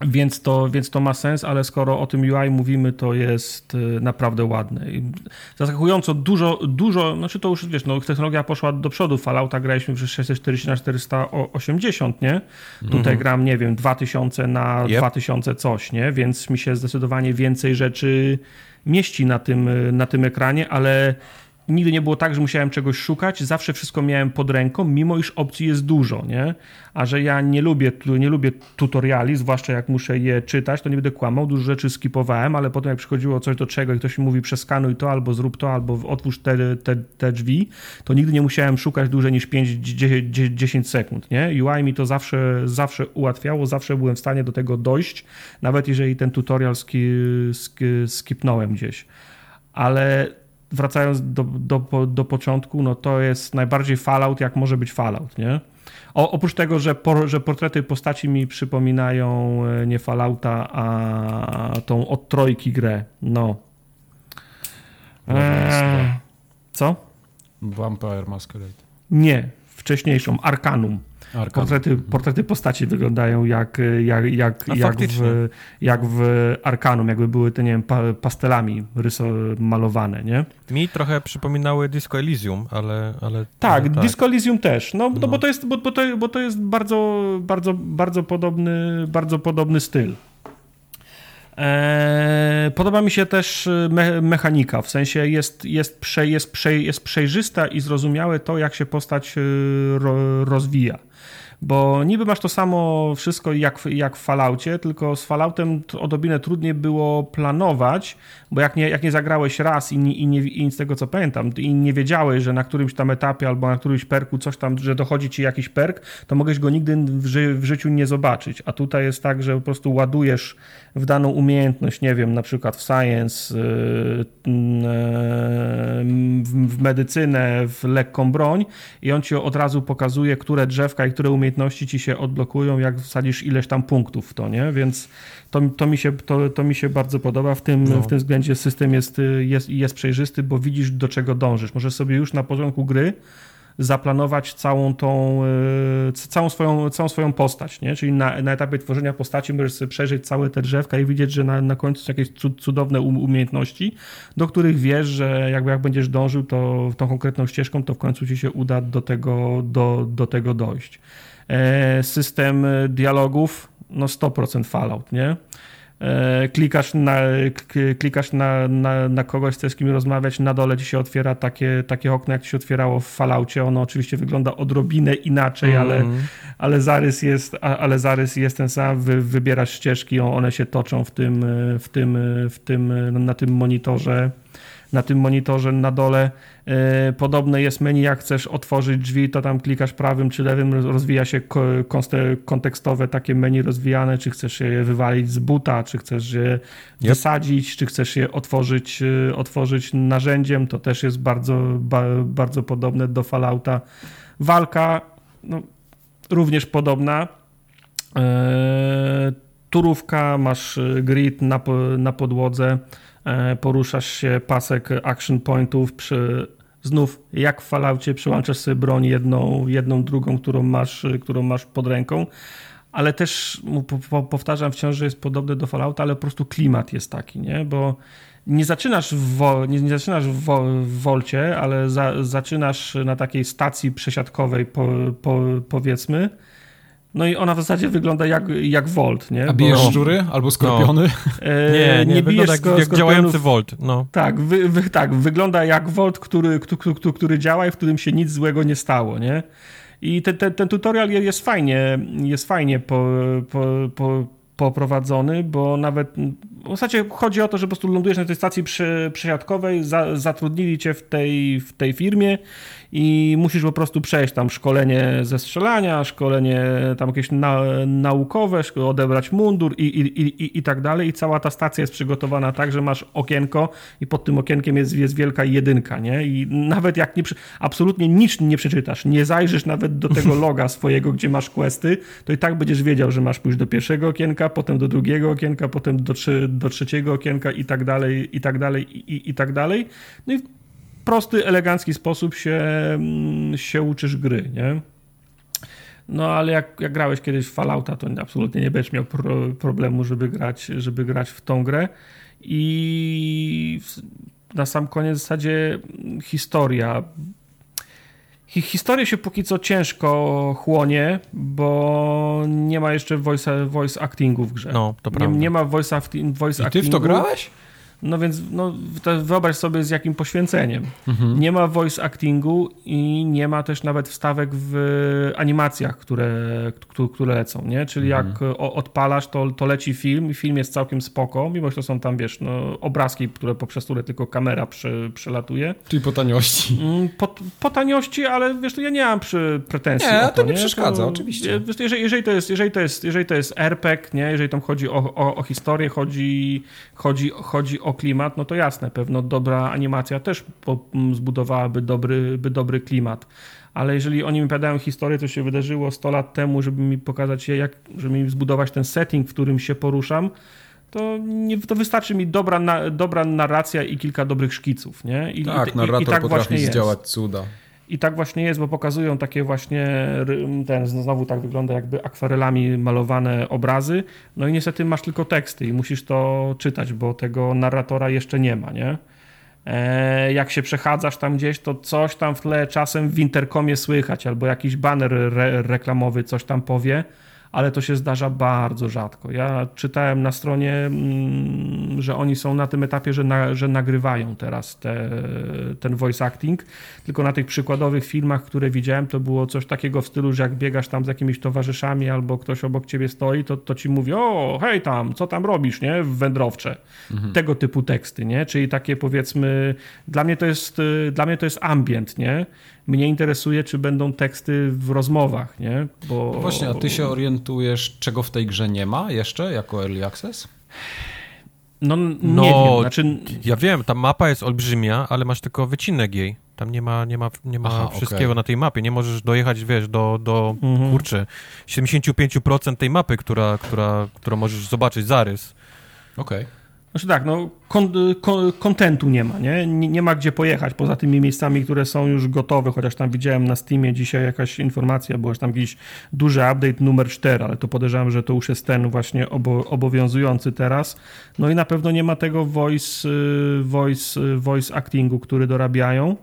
więc, to, więc to ma sens, ale skoro o tym UI mówimy, to jest y, naprawdę ładne. Zaskakująco dużo, dużo, znaczy to już wiesz, no, technologia poszła do przodu. Fallouta graliśmy przez 640 na 480, nie? Tutaj Mhm. gram, nie wiem, 2000 na Yep. 2000 coś, nie? Więc mi się zdecydowanie więcej rzeczy mieści na tym, y, na tym ekranie, ale nigdy nie było tak, że musiałem czegoś szukać, zawsze wszystko miałem pod ręką, mimo iż opcji jest dużo, nie? A że ja nie lubię, nie lubię tutoriali, zwłaszcza jak muszę je czytać, to nie będę kłamał, dużo rzeczy skipowałem, ale potem jak przychodziło coś do czego i ktoś mi mówi przeskanuj to, albo zrób to, albo otwórz te, te, te drzwi, to nigdy nie musiałem szukać dłużej niż 5-10 sekund, nie? UI mi to zawsze, zawsze ułatwiało, zawsze byłem w stanie do tego dojść, nawet jeżeli ten tutorial ski, ski, skipnąłem gdzieś. Ale wracając do, do, do początku, no to jest najbardziej Fallout, jak może być Fallout, nie? O, oprócz tego, że, por, że portrety postaci mi przypominają e, nie Fallouta, a tą od trojki grę. No. Eee, co? Vampire Masquerade. Nie, wcześniejszą, Arcanum. Portrety, portrety postaci wyglądają jak, jak, jak, jak, w, jak w Arkanum, jakby były te, nie wiem, pastelami ryso- malowane, nie? Mi trochę przypominały Disco Elysium, ale... ale tak, tak, Disco Elysium też, no, no. no bo to jest, bo, bo, to, bo to jest bardzo, bardzo, bardzo podobny, bardzo podobny styl. Eee, podoba mi się też me mechanika, w sensie jest, jest, prze, jest, prze, jest przejrzysta i zrozumiałe to, jak się postać y, ro, rozwija bo niby masz to samo wszystko jak, jak w Falloutie, tylko z Falloutem odrobinę trudniej było planować, bo jak nie, jak nie zagrałeś raz i, i, nie, i z tego co pamiętam, i nie wiedziałeś, że na którymś tam etapie albo na którymś perku coś tam, że dochodzi ci jakiś perk, to mogłeś go nigdy w, ży, w życiu nie zobaczyć, a tutaj jest tak, że po prostu ładujesz w daną umiejętność, nie wiem, na przykład w science, yy, w, w medycynę, w lekką broń i on ci od razu pokazuje, które drzewka i które umiejętności ci się odblokują, jak wsadzisz ileś tam punktów w to, nie? Więc to, to, mi, się, to, to mi się bardzo podoba. W tym, no. w tym względzie system jest, jest, jest przejrzysty, bo widzisz, do czego dążysz. Możesz sobie już na początku gry zaplanować całą tą, e, całą swoją, całą swoją postać, nie? Czyli na, na etapie tworzenia postaci możesz sobie przejrzeć całe te drzewka i widzieć, że na, na końcu są jakieś cudowne umiejętności, do których wiesz, że jakby jak będziesz dążył to tą konkretną ścieżką, to w końcu ci się uda do tego, do, do tego dojść. E, system dialogów, no 100% Fallout, nie? E, klikasz na, klikasz na, na, na kogoś, chcesz z kim rozmawiać, na dole ci się otwiera takie, takie okno, jak ci się otwierało w Falloutie. Ono oczywiście wygląda odrobinę inaczej, mm. ale, mhm. ale, zarys jest, ale zarys jest ten sam. Wy, wybierasz ścieżki, one się toczą w tym, w tym, w tym, na tym monitorze na tym monitorze na dole. E, podobne jest menu, jak chcesz otworzyć drzwi, to tam klikasz prawym czy lewym, rozwija się kontekstowe takie menu rozwijane, czy chcesz je wywalić z buta, czy chcesz je yep. wysadzić, czy chcesz je otworzyć, e, otworzyć narzędziem, to też jest bardzo, bardzo podobne do Fallouta. Walka no, również podobna. Eee, turówka, masz grid na, na podłodze. E, poruszasz się, pasek action pointów, przy, znów jak w falaucie przyłączasz sobie broń jedną, jedną drugą, którą masz, którą masz pod ręką, ale też powtarzam wciąż, że jest podobny do Fallouta, ale po prostu klimat jest taki, nie? Bo nie zaczynasz w, wo, nie, nie, zaczynasz w, wo, w Wolcie, ale za, zaczynasz na takiej stacji przesiadkowej, po, po, powiedzmy, no i ona w zasadzie wygląda jak, jak Volt, nie? A bijesz Bo... szczury albo skorpiony? No. E, nie, nie, nie wygląda jak, jak działający Volt. No. Tak, wy, wy, tak, wygląda jak Volt, który, który, który działa i w którym się nic złego nie stało, nie? I ten, ten, ten tutorial jest fajnie, jest fajnie po, po, po, poprowadzony, bo nawet w zasadzie chodzi o to, że po prostu lądujesz na tej stacji przy, przesiadkowej, za, zatrudnili cię w tej, w tej firmie i musisz po prostu przejść tam szkolenie ze strzelania, szkolenie tam jakieś na, naukowe, odebrać mundur i, i, i, i tak dalej. I cała ta stacja jest przygotowana tak, że masz okienko i pod tym okienkiem jest, jest wielka jedynka, nie? I nawet jak nie, absolutnie nic nie przeczytasz, nie zajrzysz nawet do tego loga swojego, gdzie masz questy, to i tak będziesz wiedział, że masz pójść do pierwszego okienka, potem do drugiego okienka, potem do, trzy, do trzeciego okienka i tak dalej, i tak dalej, i, i, tak dalej. No i prosty, elegancki sposób się, mm, się uczysz gry, nie? No ale jak, jak grałeś kiedyś w Fallouta, to absolutnie nie będziesz miał pro, problemu, żeby grać, żeby grać w tą grę. I na sam koniec w zasadzie historia. Historia się póki co ciężko chłonie, bo nie ma jeszcze voice, voice actingu w grze. No, to prawda. Nie, nie ma voice, voice I ty w to grałeś? No więc no, wyobraź sobie z jakim poświęceniem. Mhm. Nie ma voice actingu i nie ma też nawet wstawek w animacjach, które, które lecą, nie? Czyli mhm. jak odpalasz, to, to leci film i film jest całkiem spoko, mimo że to są tam, wiesz, no, obrazki, które poprzez które tylko kamera prze, przelatuje. Czyli po taniości. Mm, po, po taniości, ale wiesz, to ja nie mam przy pretensji nie, to, to nie przeszkadza, to, oczywiście. Wiesz, jeżeli, jeżeli, to jest, jeżeli, to jest, jeżeli to jest RPG, nie? Jeżeli tam chodzi o, o, o historię, chodzi, chodzi, chodzi o o klimat, no to jasne, pewno dobra animacja też zbudowałaby dobry, by dobry klimat. Ale jeżeli oni mi opowiadają historię, co się wydarzyło 100 lat temu, żeby mi pokazać, jak, żeby mi zbudować ten setting, w którym się poruszam, to, nie, to wystarczy mi dobra, na, dobra narracja i kilka dobrych szkiców, nie? I, tak, i, narrator i, i tak potrafi zdziałać cuda. I tak właśnie jest, bo pokazują takie właśnie, ten znowu tak wygląda jakby akwarelami malowane obrazy, no i niestety masz tylko teksty i musisz to czytać, bo tego narratora jeszcze nie ma, nie? E, jak się przechadzasz tam gdzieś, to coś tam w tle czasem w interkomie słychać, albo jakiś baner re reklamowy coś tam powie, ale to się zdarza bardzo rzadko. Ja czytałem na stronie, mm, że oni są na tym etapie, że, na, że nagrywają teraz te, ten voice acting, tylko na tych przykładowych filmach, które widziałem, to było coś takiego w stylu, że jak biegasz tam z jakimiś towarzyszami albo ktoś obok ciebie stoi, to, to ci mówi, o hej tam, co tam robisz, nie, w wędrowcze. Mhm. Tego typu teksty, nie, czyli takie powiedzmy, dla mnie to jest, dla mnie to jest ambient, nie, mnie interesuje, czy będą teksty w rozmowach, nie? Bo... No właśnie, a ty się orientujesz, czego w tej grze nie ma jeszcze jako Early Access? No, no nie wiem. Znaczy... Ja wiem, ta mapa jest olbrzymia, ale masz tylko wycinek jej. Tam nie ma, nie ma, nie ma Aha, wszystkiego okay. na tej mapie. Nie możesz dojechać, wiesz, do, do mhm. kurczę, 75% tej mapy, która, która, którą możesz zobaczyć, zarys. Okej. Okay. Znaczy tak, no kontentu nie ma, nie? nie? nie? ma gdzie pojechać poza tymi miejscami, które są już gotowe, chociaż tam widziałem na Steamie dzisiaj jakaś informacja, bo tam jakiś duży update numer 4, ale to podejrzewam, że to już jest ten właśnie obo obowiązujący teraz. No i na pewno nie ma tego voice, y, voice, y, voice actingu, który dorabiają.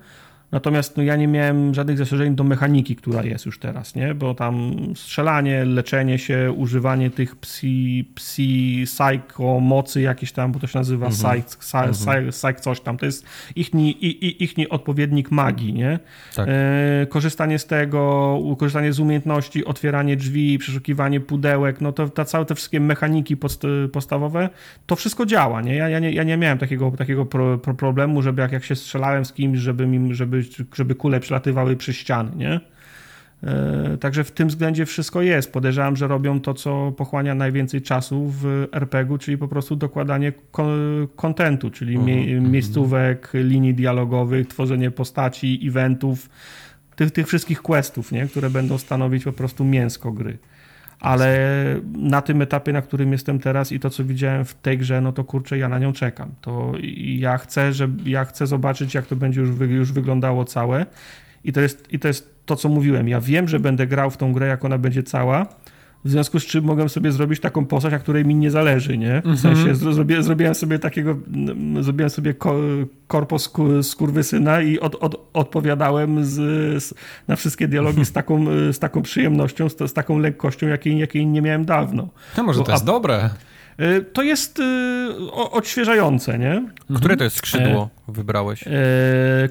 Natomiast no, ja nie miałem żadnych zastrzeżeń do mechaniki, która jest już teraz, nie? Bo tam strzelanie, leczenie się, używanie tych psi, psi psycho mocy jakieś tam, bo to się nazywa mhm. psych, psych, mhm. psych coś tam. To jest ich, ich, ich odpowiednik magii, nie? Tak. E, korzystanie z tego, korzystanie z umiejętności, otwieranie drzwi, przeszukiwanie pudełek, no to ta, całe te wszystkie mechaniki podst podstawowe, to wszystko działa, nie? Ja, ja, nie, ja nie miałem takiego, takiego pro, pro problemu, żeby jak, jak się strzelałem z kimś, żeby mi, żeby żeby, żeby kule przelatywały przez ściany, nie? E, także w tym względzie wszystko jest. Podejrzewam, że robią to, co pochłania najwięcej czasu w RPG-u, czyli po prostu dokładanie kontentu, czyli -huh. mie miejscówek, linii dialogowych, tworzenie postaci, eventów, tych, tych wszystkich questów, nie? które będą stanowić po prostu mięsko gry. Ale na tym etapie, na którym jestem teraz i to, co widziałem w tej grze, no to kurczę, ja na nią czekam. To ja chcę, że ja chcę zobaczyć, jak to będzie już, już wyglądało całe. I to, jest, I to jest to, co mówiłem. Ja wiem, że będę grał w tą grę, jak ona będzie cała, w związku z czym mogę sobie zrobić taką postać, a której mi nie zależy, nie? W mm -hmm. sensie zrobiłem, zrobiłem sobie takiego, zrobiłem sobie ko, korpo skurwysyna i od, od, odpowiadałem z, z, na wszystkie dialogi z taką, z taką przyjemnością, z, z taką lekkością, jakiej, jakiej nie miałem dawno. To może Bo, to jest a, dobre. Y, to jest y, odświeżające, nie? Które to jest skrzydło e, wybrałeś? E,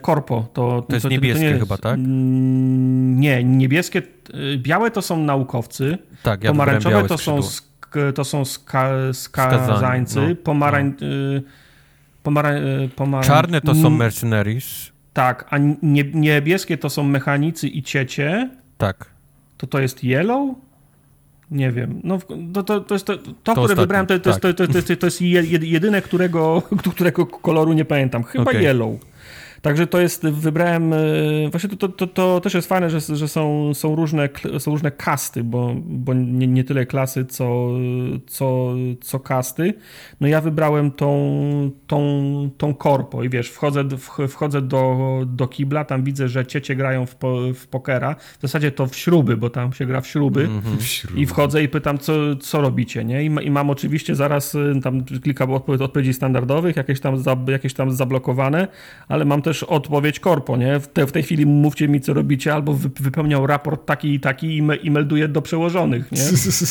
korpo. To, to jest to, niebieskie to, to chyba, tak? Mm, nie, niebieskie. Y, białe to są naukowcy. Tak, ja Pomarańczowe to są, to są ska, skazańcy. No, Pomarań... No. Pomarań, pomarań... Czarne to są mercenaries. Tak, a nie, niebieskie to są mechanicy i ciecie. Tak. To to jest yellow? Nie wiem. No, to, to, to jest to, to, to które wybrałem, to, to, tak. jest, to, to, to, to jest jedyne, którego, którego koloru nie pamiętam. Chyba okay. yellow. Także to jest, wybrałem, e, właśnie to, to, to, też jest fajne, że, że są, są, różne, są różne kasty, bo, bo nie, nie tyle klasy, co, co, co kasty. No ja wybrałem tą, tą, tą korpo i wiesz, wchodzę, wchodzę do, do kibla, tam widzę, że ciecie grają w, po, w pokera, w zasadzie to w śruby, bo tam się gra w śruby mm -hmm. i wchodzę i pytam, co, co robicie, nie? I, I, mam oczywiście zaraz, y, tam klikam odpowiedzi standardowych, jakieś tam, za, jakieś tam zablokowane, ale mam też też odpowiedź korpo, nie? W, te, w tej chwili mówcie mi, co robicie, albo wy, wypełniał raport taki i taki i, me, i melduje do przełożonych, nie?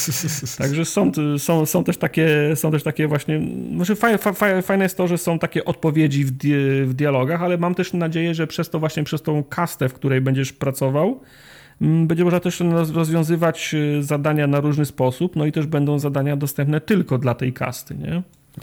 Także są, są, są, też takie, są też takie właśnie, znaczy fajne, fajne jest to, że są takie odpowiedzi w, di, w dialogach, ale mam też nadzieję, że przez to właśnie, przez tą kastę, w której będziesz pracował, mm, będzie można też rozwiązywać y, zadania na różny sposób, no i też będą zadania dostępne tylko dla tej kasty, nie?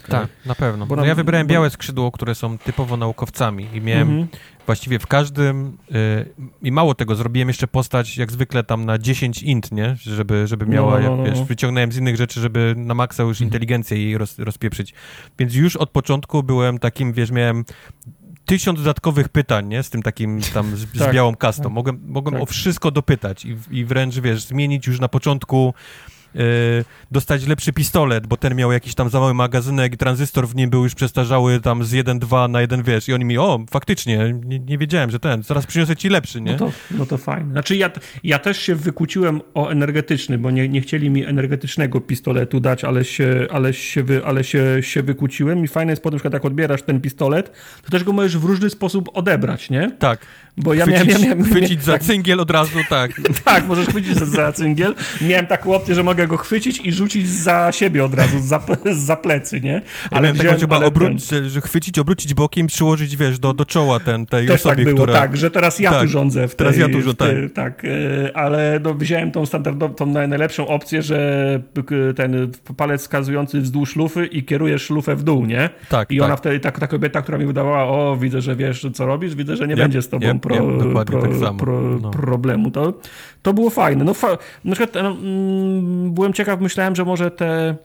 Tak, na pewno. Bo no ja wybrałem białe skrzydło, które są typowo naukowcami i miałem mhm. właściwie w każdym y, i mało tego, zrobiłem jeszcze postać jak zwykle tam na 10 int, nie? Żeby, żeby miała, no, no, no. wiesz, no. wyciągnąłem z innych rzeczy, żeby na maksa już mhm. inteligencję jej roz, rozpieprzyć. Więc już od początku byłem takim, wiesz, miałem tysiąc dodatkowych pytań, nie? Z tym takim tam, z, tak, z białą kastą. Tak, mogłem, mogłem tak. o wszystko dopytać i, i wręcz, wiesz, zmienić już na początku dostać lepszy pistolet, bo ten miał jakiś tam za mały magazynek i tranzystor w nim był już przestarzały tam z 1.2 na 1, wiesz, i oni mi, o, faktycznie, nie, nie, wiedziałem, że ten, zaraz przyniosę ci lepszy, nie? No to, no to fajnie. Znaczy ja, ja też się wykłóciłem o energetyczny, bo nie, nie chcieli mi energetycznego pistoletu dać, ale się, ale się, wy, ale się, się wykłóciłem i fajne jest potem, że jak odbierasz ten pistolet, to też go możesz w różny sposób odebrać, nie? Tak. Bo ja chwycić, miałem, ja miałem, chwycić za tak, cyngiel od razu, tak. tak, możesz chwycić za cyngiel. Miałem taką opcję, że mogę go chwycić i rzucić za siebie od razu, za, za plecy, nie? Ale wziąłem, chyba obrócić, ten... że chwycić, obrócić bokiem, przyłożyć, wiesz, do, do czoła ten, tej Też osobie, tak było, która... tak, że teraz ja tak, tu rządzę. W tej, teraz ja tu rządzę, tak. tak. E, ale no, wziąłem tą standardową, tą najlepszą opcję, że ten palec wskazujący wzdłuż lufy i kierujesz lufę w dół, nie? Tak, I ona tak. wtedy, ta, ta kobieta, która mi udawała, o, widzę, że wiesz, co robisz, widzę, że nie yep, będzie z tobą yep, pro, yep, pro, tak pro, no. problemu. To, to było fajne. No, fa na przykład no, byłem ciekaw, myślałem, że może te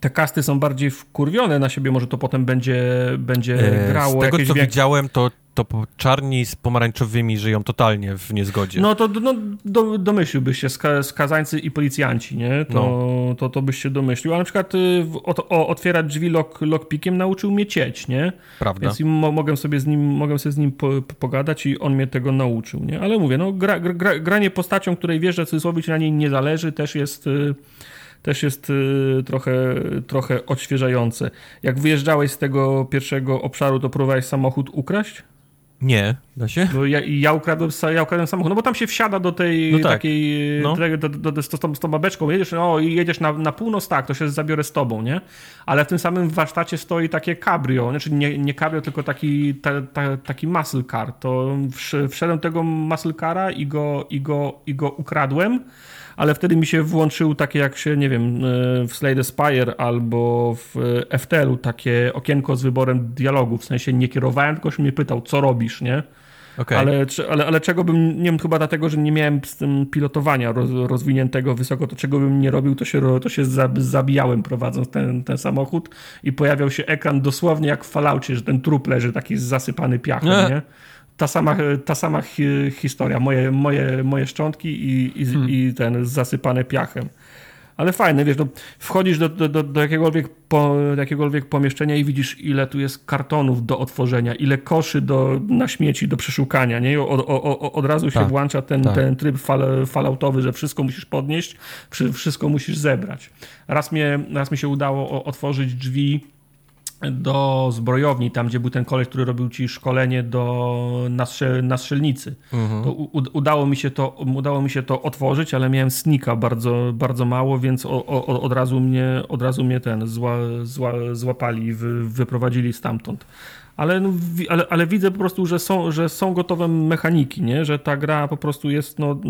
te kasty są bardziej wkurwione na siebie, może to potem będzie, będzie e, grało. Z tego, co widziałem, to, to czarni z pomarańczowymi żyją totalnie w niezgodzie. No to no, do, domyśliłbyś się, skazańcy i policjanci, nie? To, no. to, to byś się domyślił. A na przykład y, o, o, otwierać drzwi lock, lockpickiem nauczył mnie cieć, nie? Prawda. Więc mo, mogłem sobie z nim, mogłem sobie z nim po, pogadać i on mnie tego nauczył, nie? Ale mówię, no gra, gra, granie postacią, której wiesz, że cudzysłowie na niej nie zależy, też jest... Y, też jest y, trochę, trochę odświeżające. Jak wyjeżdżałeś z tego pierwszego obszaru, to próbowałeś samochód ukraść? Nie, da się? Bo ja, ja, ukradłem, ja ukradłem samochód, no bo tam się wsiada do tej no tak. takiej, no. do, do, do, z, tą, z tą babeczką, jedziesz, no i jedziesz na, na północ, tak, to się zabiorę z tobą, nie? Ale w tym samym warsztacie stoi takie cabrio, znaczy nie, nie cabrio, tylko taki, ta, ta, taki muscle car. To wszedłem tego muscle cara i go, i go, i go ukradłem, ale wtedy mi się włączył takie jak się, nie wiem, e, w Slade Spire albo w FTL-u takie okienko z wyborem dialogu, w sensie nie kierowałem, tylko się mnie pytał, co robisz, nie? Okay. Ale, ale, ale czego bym, nie wiem, chyba dlatego, że nie miałem z tym pilotowania roz, rozwiniętego wysoko, to czego bym nie robił, to się, to się zabijałem prowadząc ten, ten samochód i pojawiał się ekran dosłownie jak w Falloutie, że ten trup leży taki zasypany piachem, nie? Ta sama, ta sama historia, moje, moje, moje szczątki i, i, hmm. i ten zasypane piachem. Ale fajne, wiesz, no, wchodzisz do, do, do, jakiegokolwiek, po, do jakiegokolwiek pomieszczenia i widzisz, ile tu jest kartonów do otworzenia, ile koszy do, na śmieci do przeszukania, nie? Od, od, od razu się tak, włącza ten, tak. ten tryb fal, falautowy, że wszystko musisz podnieść, wszystko musisz zebrać. Raz, mnie, raz mi się udało otworzyć drzwi do zbrojowni, tam gdzie był ten koleś, który robił ci szkolenie do, na, strzel, na strzelnicy. Mhm. To u, udało, mi się to, udało mi się to otworzyć, ale miałem snika bardzo, bardzo mało, więc o, o, od, razu mnie, od razu mnie ten zła, zła, złapali, wy, wyprowadzili stamtąd ale, no, ale, ale, widzę po prostu, że są, że są gotowe mechaniki, nie? że ta gra po prostu jest, no,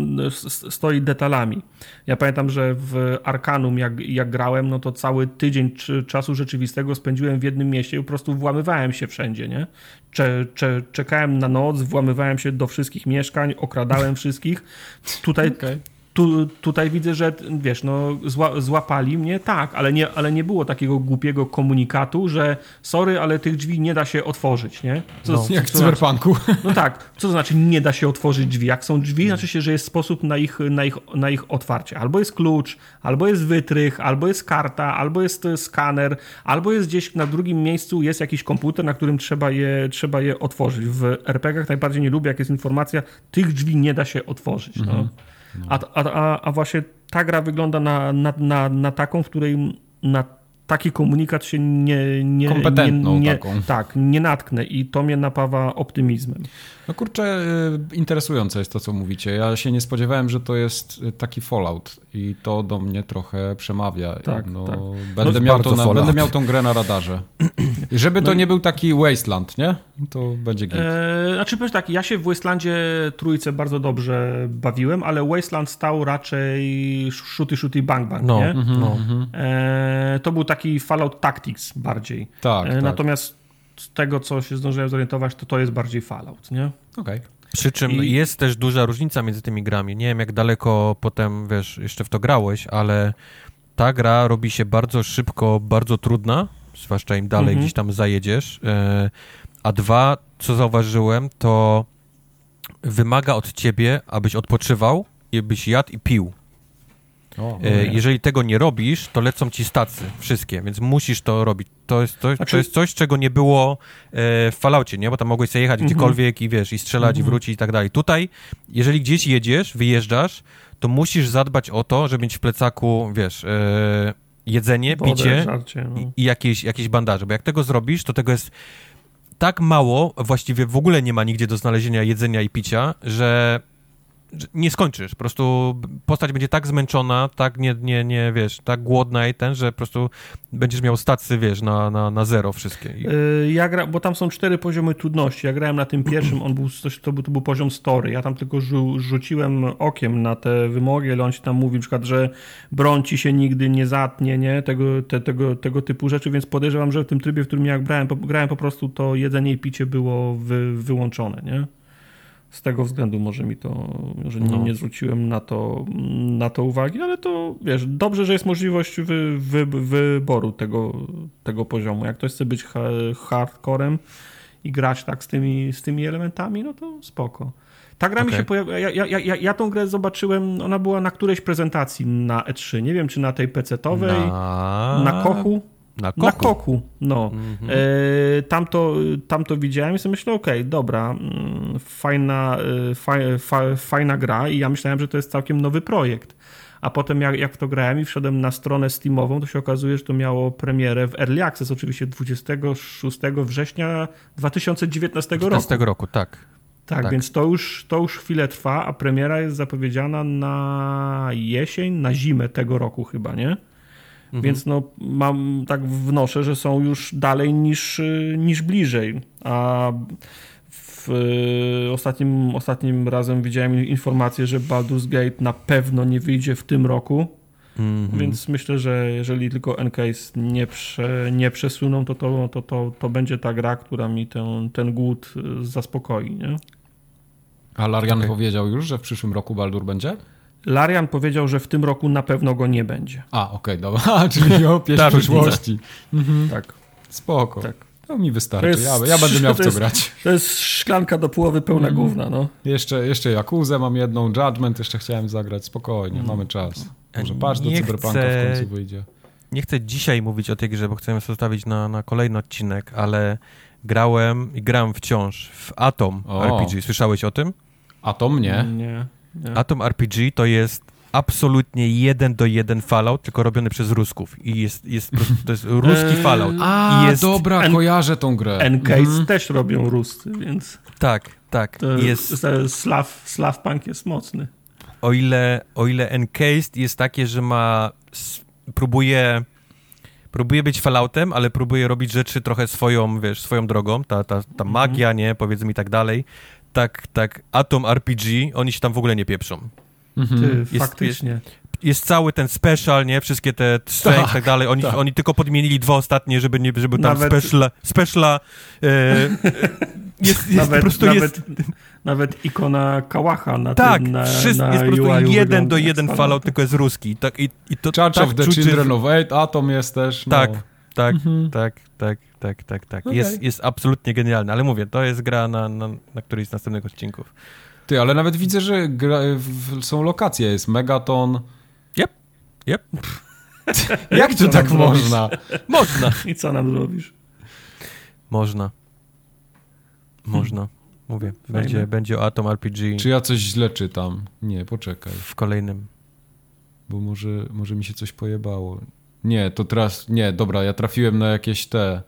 stoi detalami. Ja pamiętam, że w Arkanum jak, jak grałem, no to cały tydzień czasu rzeczywistego spędziłem w jednym mieście i po prostu włamywałem się wszędzie, nie? Cze, cze, czekałem na noc, włamywałem się do wszystkich mieszkań, okradałem wszystkich. Tutaj, okay tu, tutaj widzę, że wiesz, no zła, złapali mnie, tak, ale nie, ale nie było takiego głupiego komunikatu, że sorry, ale tych drzwi nie da się otworzyć, nie? Co, no, jak w cyberpunku. Znaczy, no tak, co to znaczy nie da się otworzyć drzwi? Jak są drzwi, znaczy się, że jest sposób na ich, na ich, na ich otwarcie. Albo jest klucz, albo jest wytrych, albo jest karta, albo jest skaner, albo jest gdzieś na drugim miejscu jest jakiś komputer, na którym trzeba je, trzeba je otworzyć. W RPGach najbardziej nie lubię, jak jest informacja, tych drzwi nie da się otworzyć. No. Mhm. No. A, a, a właśnie ta gra wygląda na, na, na, na taką, w której na taki komunikat się nie, nie, Kompetentną nie, nie, taką. Tak, nie natknę i to mnie napawa optymizmem. No kurczę, y, interesujące jest to, co mówicie. Ja się nie spodziewałem, że to jest y, taki Fallout i to do mnie trochę przemawia. Tak, no, tak. Będę, no miał to na, będę miał tą grę na radarze. I żeby to no nie był taki Wasteland, nie? To będzie git. Eee, znaczy powiem tak, ja się w Wastelandzie trójce bardzo dobrze bawiłem, ale Wasteland stał raczej shooty, shooty, bang, bang, no, nie? Mm -hmm, no. Eee, to był taki Fallout Tactics bardziej. Tak, E, tak. Natomiast z tego, co się zdążyłem zorientować, to to jest bardziej Fallout, nie? Okej. Przy czym I- jest też duża różnica między tymi grami. Nie wiem, jak daleko potem, wiesz, jeszcze w to grałeś, ale ta gra robi się bardzo szybko, bardzo trudna, zwłaszcza im dalej Mhm. gdzieś tam zajedziesz. E, A dwa, co zauważyłem, to wymaga od ciebie, abyś odpoczywał i byś jadł i pił. O, E, nie. Jeżeli tego nie robisz, to lecą ci stacy, wszystkie, więc musisz to robić. To jest, to, Znaczy- to jest coś, czego nie było e, w Falloutie, nie? Bo tam mogłeś sobie jechać Mhm. gdziekolwiek i wiesz, i strzelać, i Mhm. wrócić i tak dalej. Tutaj, jeżeli gdzieś jedziesz, wyjeżdżasz, to musisz zadbać o to, żeby mieć w plecaku, wiesz, e, jedzenie, Wodę, picie żarcie, no. i, i jakieś, jakieś bandaże, bo jak tego zrobisz, to tego jest tak mało, właściwie w ogóle nie ma nigdzie do znalezienia jedzenia i picia, że nie skończysz. Po prostu postać będzie tak zmęczona, tak nie, nie, nie wiesz, tak głodna i ten, że po prostu będziesz miał stacy, wiesz, na, na, na zero wszystkie. Y, Ja gra, bo tam są cztery poziomy trudności. Ja grałem na tym pierwszym, on był, to, był, to był poziom story. Ja tam tylko rzu, rzuciłem okiem na te wymogi, ale on ci tam mówi na przykład, że broń ci się nigdy nie zatnie, nie? Tego, te, tego, tego typu rzeczy, więc podejrzewam, że w tym trybie, w którym ja grałem, po, grałem po prostu to jedzenie i picie było wy, wyłączone, nie? Z tego względu może mi to, że nie, No. nie zwróciłem na to, na to uwagi, ale to wiesz, dobrze, że jest możliwość wy, wy, wyboru tego, tego poziomu. Jak ktoś chce być ha, hardcorem i grać tak z tymi, z tymi elementami, no to spoko. Ta gra mi Okej. się pojawiła. Ja, ja, ja, ja tą grę zobaczyłem, ona była na którejś prezentacji na E3. Nie wiem, czy na tej PC-towej, na, na, Kochu. Na Na kochu. Koku, no. Mhm. E, tam, to, tam to widziałem i sobie myślę, okej, dobra, mm, fajna, e, fa, fa, fajna gra i ja myślałem, że to jest całkiem nowy projekt. A potem jak, jak w to grałem i wszedłem na stronę Steamową, to się okazuje, że to miało premierę w Early Access, oczywiście 26 września 2019 roku. 15 roku, tak. Tak, tak. więc to już, to już chwilę trwa, a premiera jest zapowiedziana na jesień, na zimę tego roku chyba, nie? Mhm. Więc no mam, tak wnoszę, że są już dalej niż, y, niż bliżej. A w y, ostatnim, ostatnim razem widziałem informację, że Baldur's Gate na pewno nie wyjdzie w tym roku, Mhm. więc myślę, że jeżeli tylko Encase nie, prze, nie przesuną, to to, to, to to będzie ta gra, która mi ten, ten głód y, zaspokoi, nie? A Larian Okej. powiedział już, że w przyszłym roku Baldur będzie? Larian powiedział, że w tym roku na pewno go nie będzie. A, okej, dobra. A, czyli o pieśń przyszłości. Tak. Spoko. Tak. To mi wystarczy. To jest- ja, ja będę miał w co jest- grać. To jest szklanka do połowy pełna Mhm. gówna, no. Jeszcze, jeszcze Jakuzę mam jedną, Judgment jeszcze chciałem zagrać. Spokojnie, Mm. mamy czas. Może Nie patrz do Cyberpunka chcę- w końcu wyjdzie. Nie chcę dzisiaj mówić o tej grze, bo chcemy zostawić na, na kolejny odcinek, ale grałem i gram wciąż w Atom O. RPG. Słyszałeś o tym? A to mnie. Nie. nie. Atom RPG to jest absolutnie jeden do jeden Fallout, tylko robiony przez Rusków. I jest, jest po prostu, to jest ruski Eee, Fallout. A, I jest, dobra, En- kojarzę tą grę. Encase Mhm. też robią Ruscy, więc Tak, tak. to Jest. Slav, Slav Punk jest mocny. o ile, o ile Encased jest takie, że ma, próbuje, próbuje być Falloutem, ale próbuje robić rzeczy trochę swoją, wiesz, swoją drogą, ta, ta, ta magia, nie, powiedzmy i tak dalej, tak, tak Atom RPG, oni się tam w ogóle nie pieprzą. Mhm. Ty, Jest- faktycznie. Jest cały ten special, nie, wszystkie te strength i Tak, tak dalej, oni, tak. oni tylko podmienili dwa ostatnie, żeby, nie, żeby tam Nawet- special, speciala e, jest, jest nawet, po prostu nawet, jest, nawet ikona Kałacha na tak, tym na, wszystko, na jest po prostu jeden do jeden Fallout. Tylko jest ruski. Tak, i, i to Church tak of the Children of Eight, Atom jest też. No. Tak, tak, Mhm. tak, tak, tak, tak, tak. Okej. Jest, jest absolutnie genialny, ale mówię, to jest gra na, na, na którejś z następnych odcinków. Ty, ale nawet widzę, że gra, w, są lokacje. Jest Megaton. Yep, yep. Jak to tak można? Można. I co nam zrobisz? Można. Można. Mówię, Fajne. będzie, będzie o Atom RPG Czy ja coś źle czytam? Nie, poczekaj. w kolejnym. Bo może, może mi się coś pojebało. Nie, to teraz. Nie, dobra, ja trafiłem na jakieś te.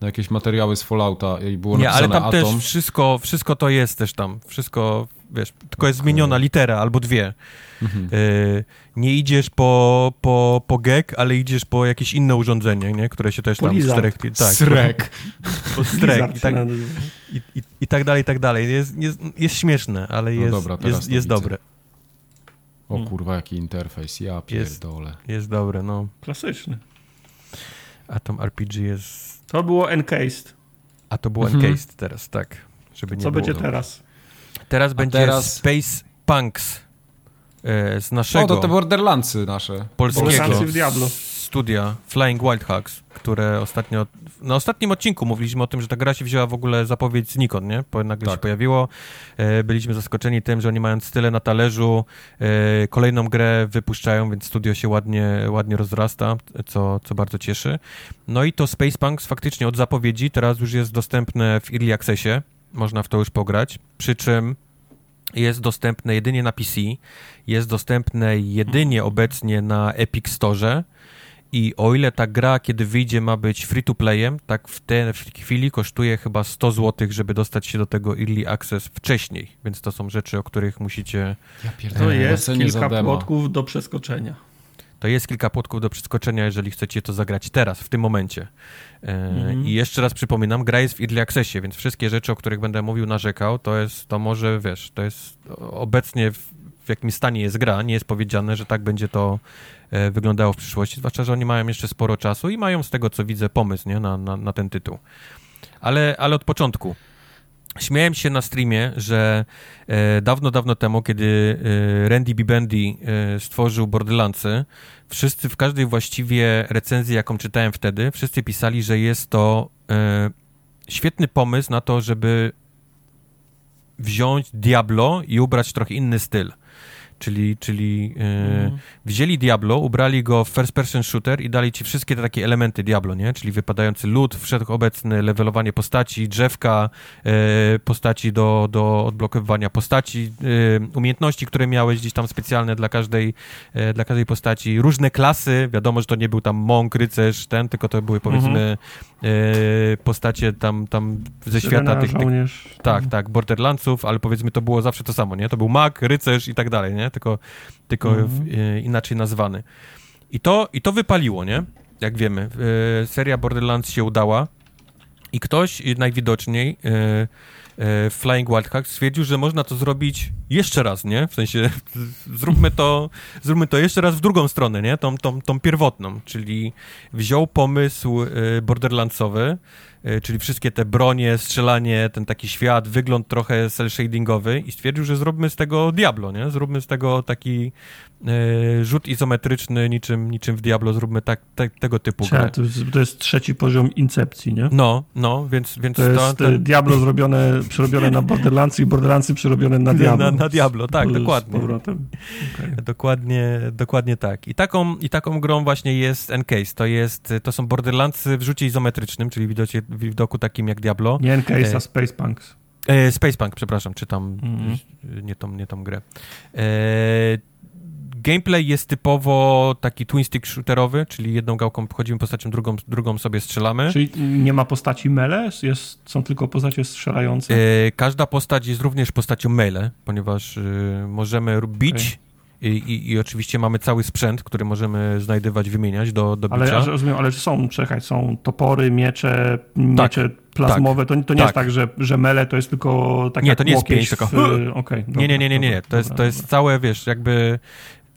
Na jakieś materiały z Fallouta i było Nie, ale napisane tam Atom. też wszystko, wszystko to jest też tam. Wszystko, wiesz, tylko jest zmieniona litera albo dwie. Mhm. Yy, nie idziesz po, po, po GEG, ale idziesz po jakieś inne urządzenie, nie? które się też Po tam Lizard. strek, tak, Srek. Po, po strek i tak, i, i, i tak dalej, i tak dalej. Jest, jest, jest śmieszne, ale No jest, dobra, teraz jest, jest dobre. O kurwa, jaki interfejs. Ja Jest. pierdolę. Jest dobre, no. Klasyczny. Atom RPG jest... To było Encased. A to było mhm. Encased teraz, tak. Żeby nie Co było. będzie teraz? Teraz A będzie teraz... Space Punks e, z naszego... O, to te Borderlandsy nasze. Polskiego. w Diablo studia Flying Wild Hawks, które ostatnio, na ostatnim odcinku mówiliśmy o tym, że ta gra się wzięła w ogóle zapowiedź z Nikon, nie? Nagle tak. się pojawiło. E, byliśmy zaskoczeni tym, że oni mając tyle na talerzu, e, kolejną grę wypuszczają, więc studio się ładnie, ładnie rozrasta, co, co bardzo cieszy. No i to Space Punks faktycznie od zapowiedzi teraz już jest dostępne w Early Accessie, można w to już pograć, przy czym jest dostępne jedynie na PC, jest dostępne jedynie obecnie na Epic Store, i o ile ta gra, kiedy wyjdzie, ma być free to playem, tak w tej chwili kosztuje chyba 100 zł, żeby dostać się do tego early access wcześniej. Więc to są rzeczy, o których musicie. Ja to jest kilka płotków do przeskoczenia. To jest kilka płotków do przeskoczenia, jeżeli chcecie to zagrać teraz, w tym momencie. mm -hmm. I jeszcze raz przypominam, gra jest w early accessie, więc wszystkie rzeczy, o których będę mówił, narzekał, to jest, to może, wiesz, to jest obecnie w, w jakim stanie jest gra, nie jest powiedziane, że tak będzie to E, wyglądało w przyszłości, zwłaszcza, że oni mają jeszcze sporo czasu i mają z tego, co widzę, pomysł nie? Na, na, na ten tytuł. Ale, ale od początku. Śmiałem się na streamie, że e, dawno, dawno temu, kiedy e, Randy Bibendi e, stworzył Borderlandsy, wszyscy w każdej właściwie recenzji, jaką czytałem wtedy, wszyscy pisali, że jest to e, świetny pomysł na to, żeby wziąć Diablo i ubrać trochę inny styl czyli, czyli mm. wzięli Diablo, ubrali go w first person shooter i dali ci wszystkie te takie elementy Diablo, nie? Czyli wypadający lód, wszechobecny levelowanie postaci, drzewka, e, postaci do, do odblokowywania postaci, e, umiejętności, które miałeś gdzieś tam specjalne dla każdej, dla każdej postaci, różne klasy, wiadomo, że to nie był tam monk, rycerz, ten, tylko to były powiedzmy mm. postacie tam, tam ze świata tych, tych, tak, tak, Borderlandsów, ale powiedzmy to było zawsze to samo, nie? To był mag, rycerz i tak dalej, nie? Tylko, tylko mhm. w, e, inaczej nazwany. I to, I to wypaliło, nie? Jak wiemy. E, seria Borderlands się udała i ktoś najwidoczniej e, Flying Wildcard stwierdził, że można to zrobić jeszcze raz, nie? W sensie zróbmy to, zróbmy to jeszcze raz w drugą stronę, nie? Tą, tą, tą pierwotną, czyli wziął pomysł borderlandsowy, czyli wszystkie te bronie, strzelanie, ten taki świat, wygląd trochę cel shadingowy i stwierdził, że zróbmy z tego Diablo, nie? Zróbmy z tego taki e, rzut izometryczny, niczym, niczym w Diablo, zróbmy tak, te, tego typu Trzeba, grę. To jest, to jest, trzeci poziom incepcji, nie? No, no, więc... więc to jest to, ten... Diablo zrobione, przerobione na Borderlands i Borderlandsy przerobione na Diablo. Na, na Diablo, tak, dokładnie. Okay. Dokładnie, dokładnie tak. I taką, I taką grą właśnie jest Encase. To, jest, to są Borderlandsy w rzucie izometrycznym, czyli widocie, widoku takim jak Diablo. Nie e, a Space Punks. E, Space Punk, przepraszam, czytam mm -hmm. nie, tą, nie tą grę. E, gameplay jest typowo taki twin stick shooterowy, czyli jedną gałką wchodzimy postacią, drugą, drugą sobie strzelamy. Czyli nie ma postaci mele? Jest, są tylko postacie strzelające? E, każda postać jest również postacią mele, ponieważ e, możemy bić okay i, i, I, oczywiście mamy cały sprzęt, który możemy znajdywać, wymieniać do, do bicia. Ale, rozumiem, ale są, czekaj, są topory, miecze, miecze tak, plazmowe. Tak, to, to nie tak. jest tak, że, że mele to jest tylko tak Nie, to nie jest pięć, tylko... Okay, nie, nie, nie, nie, nie. To, jest, to jest całe, wiesz, jakby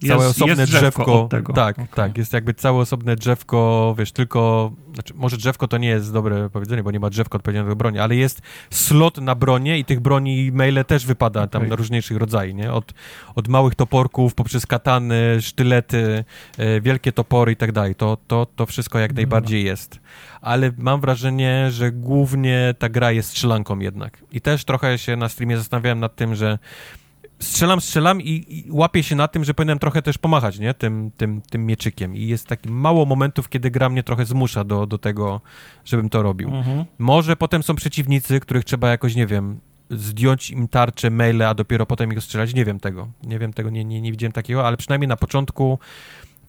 całe jest, osobne jest drzewko. drzewko tego. Tak, okay. tak, jest jakby całe osobne drzewko, wiesz, tylko, znaczy może drzewko to nie jest dobre powiedzenie, bo nie ma drzewko odpowiedniego do broni, ale jest slot na bronię i tych broni maile też wypada okay. tam na różniejszych rodzajach, nie? Od, od małych toporków poprzez katany, sztylety, e, wielkie topory i tak dalej. To, to, to wszystko jak najbardziej jest. Ale mam wrażenie, że głównie ta gra jest strzelanką jednak. I też trochę się na streamie zastanawiałem nad tym, że strzelam, strzelam i, i łapię się na tym, że powinienem trochę też pomachać, nie? Tym, tym, tym mieczykiem. I jest taki mało momentów, kiedy gra mnie trochę zmusza do, do tego, żebym to robił. Mhm. Może potem są przeciwnicy, których trzeba jakoś, nie wiem, zdjąć im tarcze, maile, a dopiero potem ich strzelać. Nie wiem tego. Nie wiem tego, nie, nie, nie widziałem takiego, ale przynajmniej na początku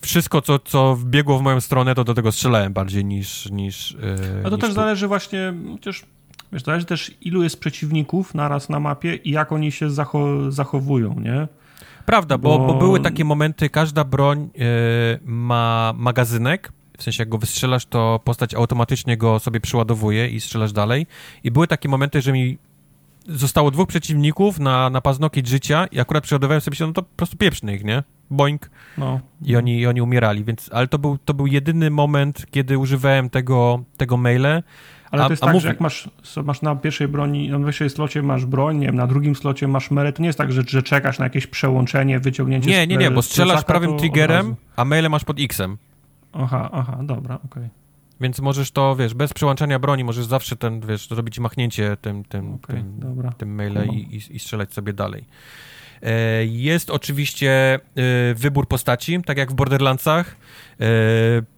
wszystko, co, co wbiegło w moją stronę, to do tego strzelałem bardziej niż... niż yy, a to niż też tu. zależy właśnie, chociaż Wiesz, zależy też ilu jest przeciwników naraz na mapie i jak oni się zacho zachowują, nie? Prawda, bo, bo, bo były takie momenty, każda broń yy, ma magazynek, w sensie jak go wystrzelasz, to postać automatycznie go sobie przyładowuje i strzelasz dalej. I były takie momenty, że mi zostało dwóch przeciwników na, na paznokieć życia i akurat przeładowałem sobie się, no to po prostu pieprzny ich, nie? Boink. No. I oni, i oni umierali, więc, ale to był, to był jedyny moment, kiedy używałem tego, tego maile. Ale A- to jest tak, że jak masz, masz na pierwszej broni, na pierwszej slocie masz broń, nie wiem, na drugim slocie masz merę, to nie jest tak, że, że czekasz na jakieś przełączenie, wyciągnięcie Nie, nie, nie, bo strzelasz prawym triggerem, a maile masz pod X-em. Aha, aha, dobra, okej. Więc możesz to, wiesz, bez przełączania broni możesz zawsze ten, wiesz, zrobić machnięcie tym, tym, Okej, tym, tym maile i, i, i strzelać sobie dalej. E, Jest oczywiście e, wybór postaci, tak jak w Borderlandsach. E,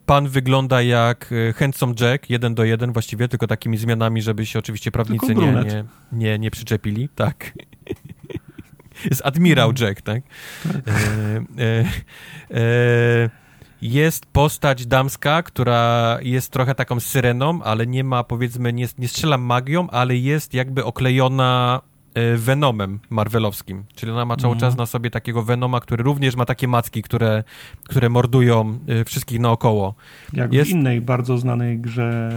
Pan wygląda jak Handsome Jack, jeden do jeden właściwie, tylko takimi zmianami, żeby się oczywiście prawnicy nie, nie, nie, nie przyczepili. Tak. Jest admirał Jack, tak? E, e, e, jest postać damska, która jest trochę taką syreną, ale nie ma, powiedzmy, nie, nie strzela magią, ale jest jakby oklejona Venomem marvelowskim. Czyli ona ma cały Mhm. czas na sobie takiego Venoma, który również ma takie macki, które, które mordują e, wszystkich naokoło. Jak Jest- w innej bardzo znanej grze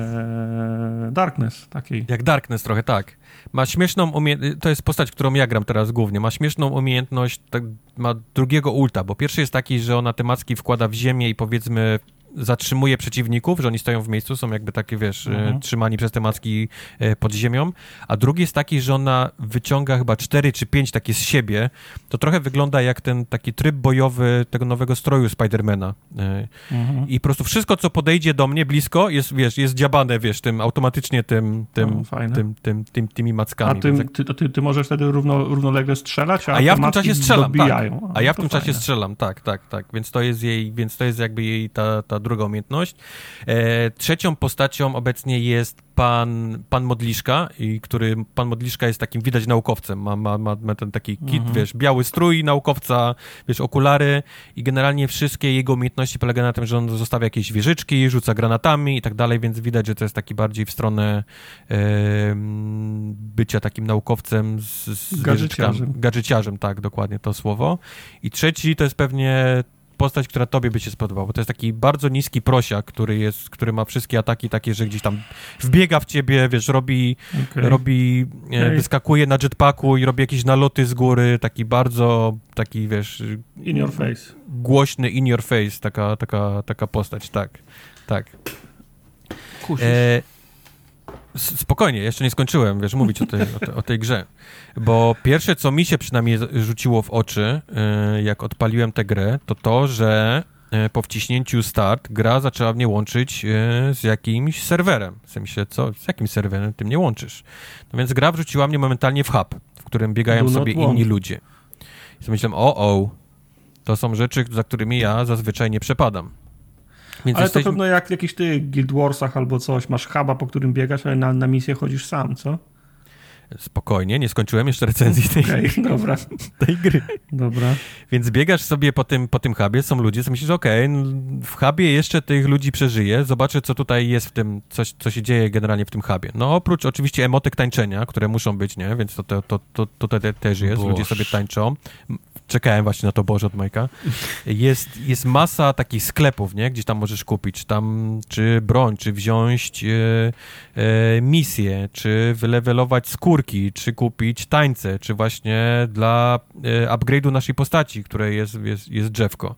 Darkness, takiej. Jak Darkness trochę, tak. Ma śmieszną umiejętność, to jest postać, którą ja gram teraz głównie, ma śmieszną umiejętność, tak, ma drugiego ulta, bo pierwszy jest taki, że ona te macki wkłada w ziemię i powiedzmy zatrzymuje przeciwników, że oni stoją w miejscu, są jakby takie, wiesz, e, Mhm. trzymani przez te macki e, pod ziemią, a drugi jest taki, że ona wyciąga chyba cztery czy pięć takie z siebie, to trochę wygląda jak ten taki tryb bojowy tego nowego stroju Spidermana. E, Mhm. I po prostu wszystko, co podejdzie do mnie blisko, jest, wiesz, jest dziabane, wiesz, tym automatycznie tym, tym, No, fajne. tym, tym, tym, tymi A mackami. ty, jak- ty, to ty, ty możesz wtedy równo, równolegle strzelać, a, a ja w tym czasie strzelam, tak. A ja w tym czasie fajne. strzelam, tak, tak, tak. Więc to jest jej, więc to jest jakby jej ta, ta druga umiejętność. E, trzecią postacią obecnie jest pan, pan Modliszka, i który, pan Modliszka jest takim, widać, naukowcem. Ma, ma, ma, ten taki kit, Mhm. wiesz, biały strój naukowca, wiesz, okulary i generalnie wszystkie jego umiejętności polegają na tym, że on zostawia jakieś wieżyczki, rzuca granatami i tak dalej, więc widać, że to jest taki bardziej w stronę e, bycia takim naukowcem z, z Gadżeciarzem. Gadżeciarzem, tak, dokładnie to słowo. I trzeci to jest pewnie postać, która tobie by się spodobała, bo to jest taki bardzo niski prosiak, który jest, który ma wszystkie ataki takie, że gdzieś tam wbiega w ciebie, wiesz, robi, Okej. robi e, Okej. wyskakuje na jetpacku i robi jakieś naloty z góry, taki bardzo, taki, wiesz, In your face. głośny in your face, taka, taka, taka postać, tak, tak. Kusisz. E, spokojnie, jeszcze nie skończyłem, wiesz, mówić o tej, o, te, o tej grze. Bo pierwsze, co mi się przynajmniej rzuciło w oczy, e, jak odpaliłem tę grę, to to, że e, po wciśnięciu start gra zaczęła mnie łączyć e, z jakimś serwerem. W sensie, co, z jakim serwerem ty mnie łączysz? No więc gra wrzuciła mnie momentalnie w hub, w którym biegają Do sobie inni ludzie. I myślałem, o, o, to są rzeczy, za którymi ja zazwyczaj nie przepadam. Więc Ale jesteśmy- to pewno jak w jakichś tych Guild Warsach albo coś, masz huba, po którym biegasz, ale na, na misję chodzisz sam, co? Spokojnie, nie skończyłem jeszcze recenzji tej, Okej, dobra, tej gry. dobra. Więc biegasz sobie po tym, po tym hubie, są ludzie, co myślisz, okej, no, w hubie jeszcze tych ludzi przeżyję, zobaczę, co tutaj jest w tym, coś, co się dzieje generalnie w tym hubie. No oprócz oczywiście emotek tańczenia, które muszą być, nie? Więc to, to, to, to, to te- też jest, ludzie Boż. sobie tańczą. Czekałem właśnie na to Boże od Majka. Jest, jest masa takich sklepów, nie? Gdzieś tam możesz kupić, czy tam, czy broń, czy wziąć e, e, misję, czy wylewelować skórki, czy kupić tańce, czy właśnie dla e, upgrade'u naszej postaci, której jest, jest, jest drzewko.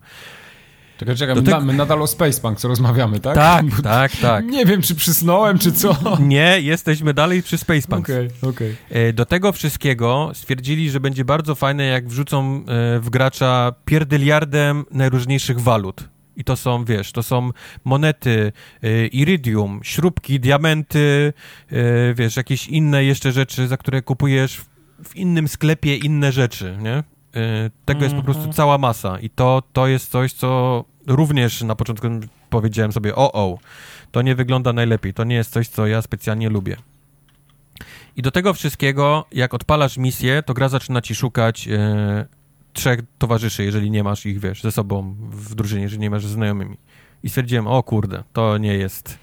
Czekaj, czekaj, my, tego- my nadal o Spacepunk co rozmawiamy, tak? Tak, tak, tak. Nie wiem, czy przysnąłem, czy co. Nie, jesteśmy dalej przy Spacepunk. Okej, okej. E, Do tego wszystkiego stwierdzili, że będzie bardzo fajne, jak wrzucą e, w gracza pierdyliardem najróżniejszych walut. I to są, wiesz, to są monety, e, iridium, śrubki, diamenty, e, wiesz, jakieś inne jeszcze rzeczy, za które kupujesz w, w innym sklepie inne rzeczy, nie? E, Tego jest po prostu Mhm. cała masa i to, to jest coś, co również na początku powiedziałem sobie, o, o, to nie wygląda najlepiej, to nie jest coś, co ja specjalnie lubię. I do tego wszystkiego, jak odpalasz misję, to gra zaczyna ci szukać e, trzech towarzyszy, jeżeli nie masz ich, wiesz, ze sobą w drużynie, jeżeli nie masz ze znajomymi. I stwierdziłem, o kurde, to nie jest,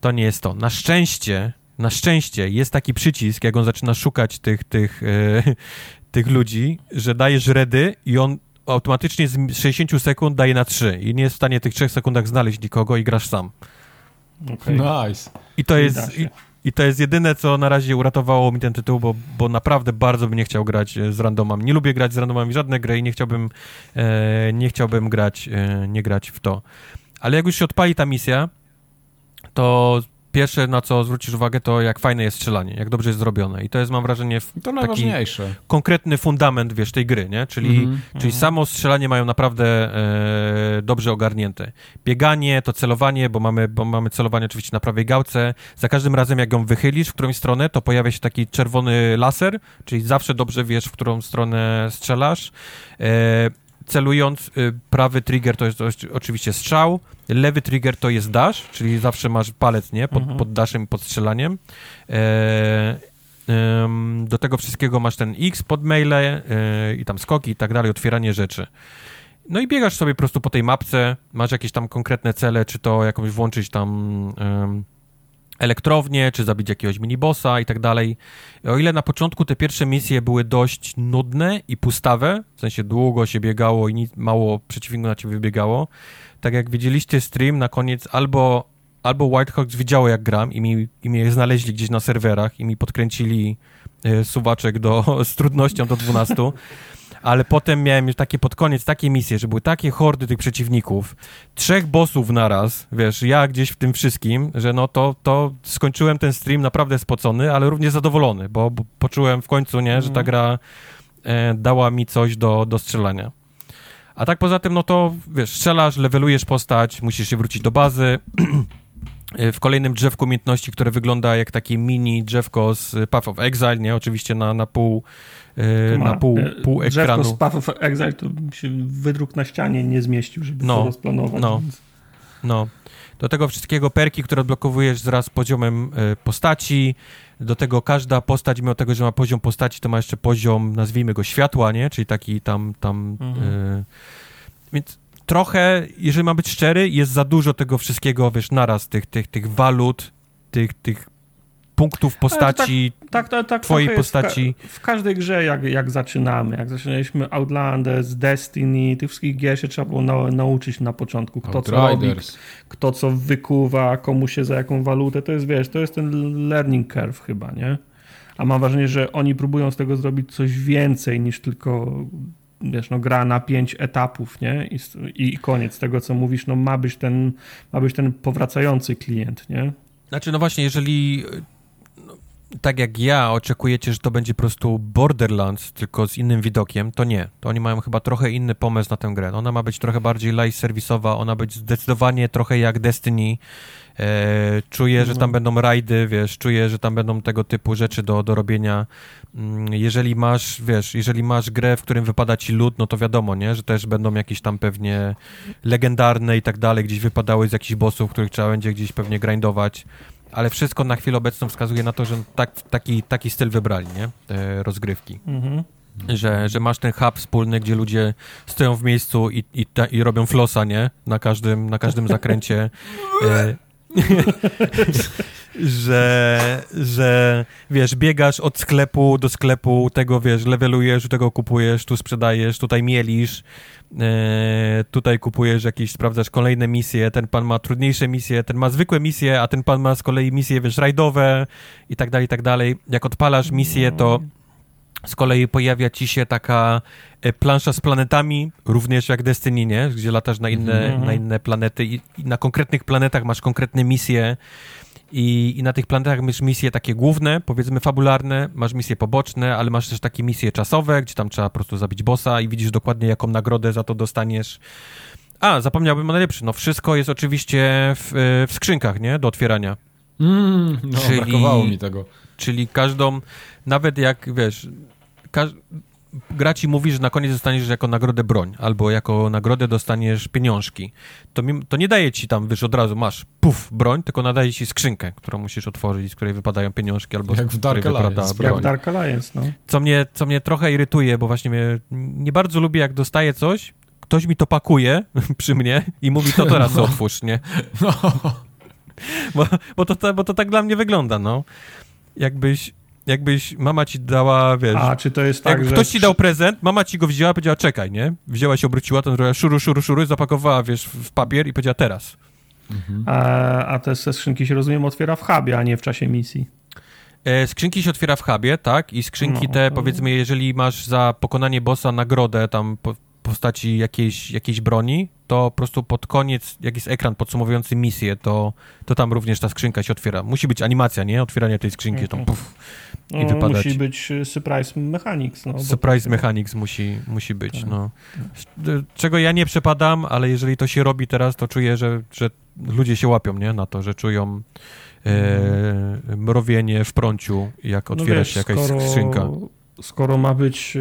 to nie jest to. Na szczęście, na szczęście jest taki przycisk, jak on zaczyna szukać tych, tych, e, tych ludzi, że dajesz redy i on automatycznie z 60 sekund daje na 3 i nie jest w stanie w tych 3 sekundach znaleźć nikogo i grasz sam. Okej. Nice. I to jest, i, I to jest jedyne, co na razie uratowało mi ten tytuł, bo, bo naprawdę bardzo bym nie chciał grać e, z randomami. Nie lubię grać z randomami żadne gry i nie chciałbym, e, nie chciałbym grać, e, nie grać w to. Ale jak już się odpali ta misja, to pierwsze, na co zwrócisz uwagę, to jak fajne jest strzelanie, jak dobrze jest zrobione. I to jest, mam wrażenie, To taki konkretny fundament, wiesz, tej gry, nie? Czyli, Mhm. czyli samo strzelanie mają naprawdę e, dobrze ogarnięte. Bieganie, to celowanie, bo mamy, bo mamy celowanie oczywiście na prawej gałce. Za każdym razem, jak ją wychylisz w którąś stronę, to pojawia się taki czerwony laser, czyli zawsze dobrze wiesz, w którą stronę strzelasz. E, celując, y, prawy trigger to jest oczywiście strzał, lewy trigger to jest dash, czyli zawsze masz palec, nie? Pod, Mhm. pod dashem i pod strzelaniem. E, em, do tego wszystkiego masz ten X pod maile e, i tam skoki i tak dalej, otwieranie rzeczy. No i biegasz sobie po prostu po tej mapce, masz jakieś tam konkretne cele, czy to jakąś włączyć tam elektrownię, czy zabić jakiegoś minibossa i tak dalej. O ile na początku te pierwsze misje były dość nudne i pustawe, w sensie długo się biegało i nic, mało przeciwników na ciebie wybiegało, tak jak widzieliście stream, na koniec albo, albo Whitehawks widziało jak gram i mi, i mnie znaleźli gdzieś na serwerach i mi podkręcili e, suwaczek do, z trudnością do 12, ale potem miałem już takie pod koniec takie misje, że były takie hordy tych przeciwników, trzech bossów naraz, wiesz, ja gdzieś w tym wszystkim, że no to, to skończyłem ten stream naprawdę spocony, ale również zadowolony, bo, bo poczułem w końcu, nie, że ta Mhm. gra e, dała mi coś do, do strzelania. A tak poza tym, no to wiesz, strzelasz, levelujesz postać, musisz się wrócić do bazy. W kolejnym drzewku umiejętności, które wygląda jak takie mini drzewko z Path of Exile, nie? Oczywiście na, na pół, e, Ma, na pół, e, pół Drzewko ekranu. z Path of Exile to się wydruk na ścianie nie zmieścił, żeby No, to rozplanować. no. więc- No. Do tego wszystkiego perki, które odblokowujesz wraz z poziomem e, postaci. Do tego każda postać, mimo tego, że ma poziom postaci, to ma jeszcze poziom, nazwijmy go światła, nie? Czyli taki tam, tam Mhm. e, więc trochę, jeżeli mam być szczery, jest za dużo tego wszystkiego, wiesz, naraz, tych, tych, tych walut, tych, tych punktów postaci. Tak, tak, tak. Twojej postaci. W, ka- w każdej grze, jak, jak zaczynamy, jak zaczynaliśmy Outlanders, Destiny, tych wszystkich gier się trzeba było na, nauczyć na początku, kto co robi, Outriders. kto co wykuwa, komu się za jaką walutę, to jest, wiesz, to jest ten learning curve chyba, nie? A mam wrażenie, że oni próbują z tego zrobić coś więcej niż tylko, wiesz, no gra na pięć etapów, nie? I, i koniec tego, co mówisz, no ma być ten, ma być ten powracający klient, nie? Znaczy, no właśnie, jeżeli tak jak ja oczekujecie, że to będzie po prostu Borderlands, tylko z innym widokiem, to nie. To oni mają chyba trochę inny pomysł na tę grę. Ona ma być trochę bardziej live serwisowa, ona być zdecydowanie trochę jak Destiny. E, czuję, że tam No. będą rajdy, wiesz, czuję, że tam będą tego typu rzeczy do, do robienia. Mm, Jeżeli masz, wiesz, jeżeli masz grę, w którym wypada ci lód, no to wiadomo, nie, że też będą jakieś tam pewnie legendarne i tak dalej, gdzieś wypadały z jakichś bossów, których trzeba będzie gdzieś pewnie grindować, ale wszystko na chwilę obecną wskazuje na to, że tak, taki, taki styl wybrali, nie, te rozgrywki. Mhm. Że, że masz ten hub wspólny, gdzie ludzie stoją w miejscu i, i, ta, i robią flosa, nie? Na każdym, na każdym zakręcie. E, że, że wiesz, biegasz od sklepu do sklepu, tego wiesz, levelujesz, tego kupujesz, tu sprzedajesz, tutaj mielisz, e, tutaj kupujesz jakieś, sprawdzasz kolejne misje, ten pan ma trudniejsze misje, ten ma zwykłe misje, a ten pan ma z kolei misje, wiesz, rajdowe i tak dalej, i tak dalej. Jak odpalasz misję, to z kolei pojawia ci się taka e, plansza z planetami, również jak Destiny, nie? Gdzie latasz na inne, Mhm. na inne planety i, i na konkretnych planetach masz konkretne misje i, i na tych planetach masz misje takie główne, powiedzmy fabularne, masz misje poboczne, ale masz też takie misje czasowe, gdzie tam trzeba po prostu zabić bossa i widzisz dokładnie jaką nagrodę za to dostaniesz. A, zapomniałbym o najlepszy. No wszystko jest oczywiście w, e, w skrzynkach, nie? Do otwierania. Mm, no, Czyli- brakowało mi tego. Czyli każdą, nawet jak wiesz, gra ci mówi, że na koniec dostaniesz jako nagrodę broń, albo jako nagrodę dostaniesz pieniążki. To, mi, to nie daje ci tam, wiesz, od razu masz, puf, broń, tylko nadaje ci skrzynkę, którą musisz otworzyć, z której wypadają pieniążki, albo Jak z w Dark Alliance. broń. Jak Dark Alliance, no. Co mnie, co mnie trochę irytuje, bo właśnie mnie, nie bardzo lubię, jak dostaję coś, ktoś mi to pakuje przy mnie i mówi, to teraz No. otwórz, nie? No. Bo, bo, to, bo to tak dla mnie wygląda, no. Jakbyś, jakbyś mama ci dała, wiesz... A czy to jest tak, jak że... ktoś ci dał prezent, mama ci go wzięła, powiedziała czekaj, nie? Wzięła się, obróciła, ten zrobiła szuru, szuru, szuru, zapakowała, wiesz, w papier i powiedziała teraz. A, a te ze skrzynki się rozumiem otwiera w hubie, a nie w czasie misji. E, skrzynki się otwiera w hubie, tak? I skrzynki No, te, to- powiedzmy, jeżeli masz za pokonanie bossa nagrodę tam po, w postaci jakiejś, jakiejś broni, to po prostu pod koniec, jak jest ekran podsumowujący misję, to, to tam również ta skrzynka się otwiera. Musi być animacja, nie? Otwieranie tej skrzynki, tam Mhm. puf, i wypadać. Musi być y, surprise mechanics. No, surprise mechanics musi, musi być, Tak. no. Czego ja nie przepadam, ale jeżeli to się robi teraz, to czuję, że, że ludzie się łapią, nie? Na to, że czują e, mrowienie w prąciu, jak No otwiera wiesz, się jakaś skoro, skrzynka. Skoro ma być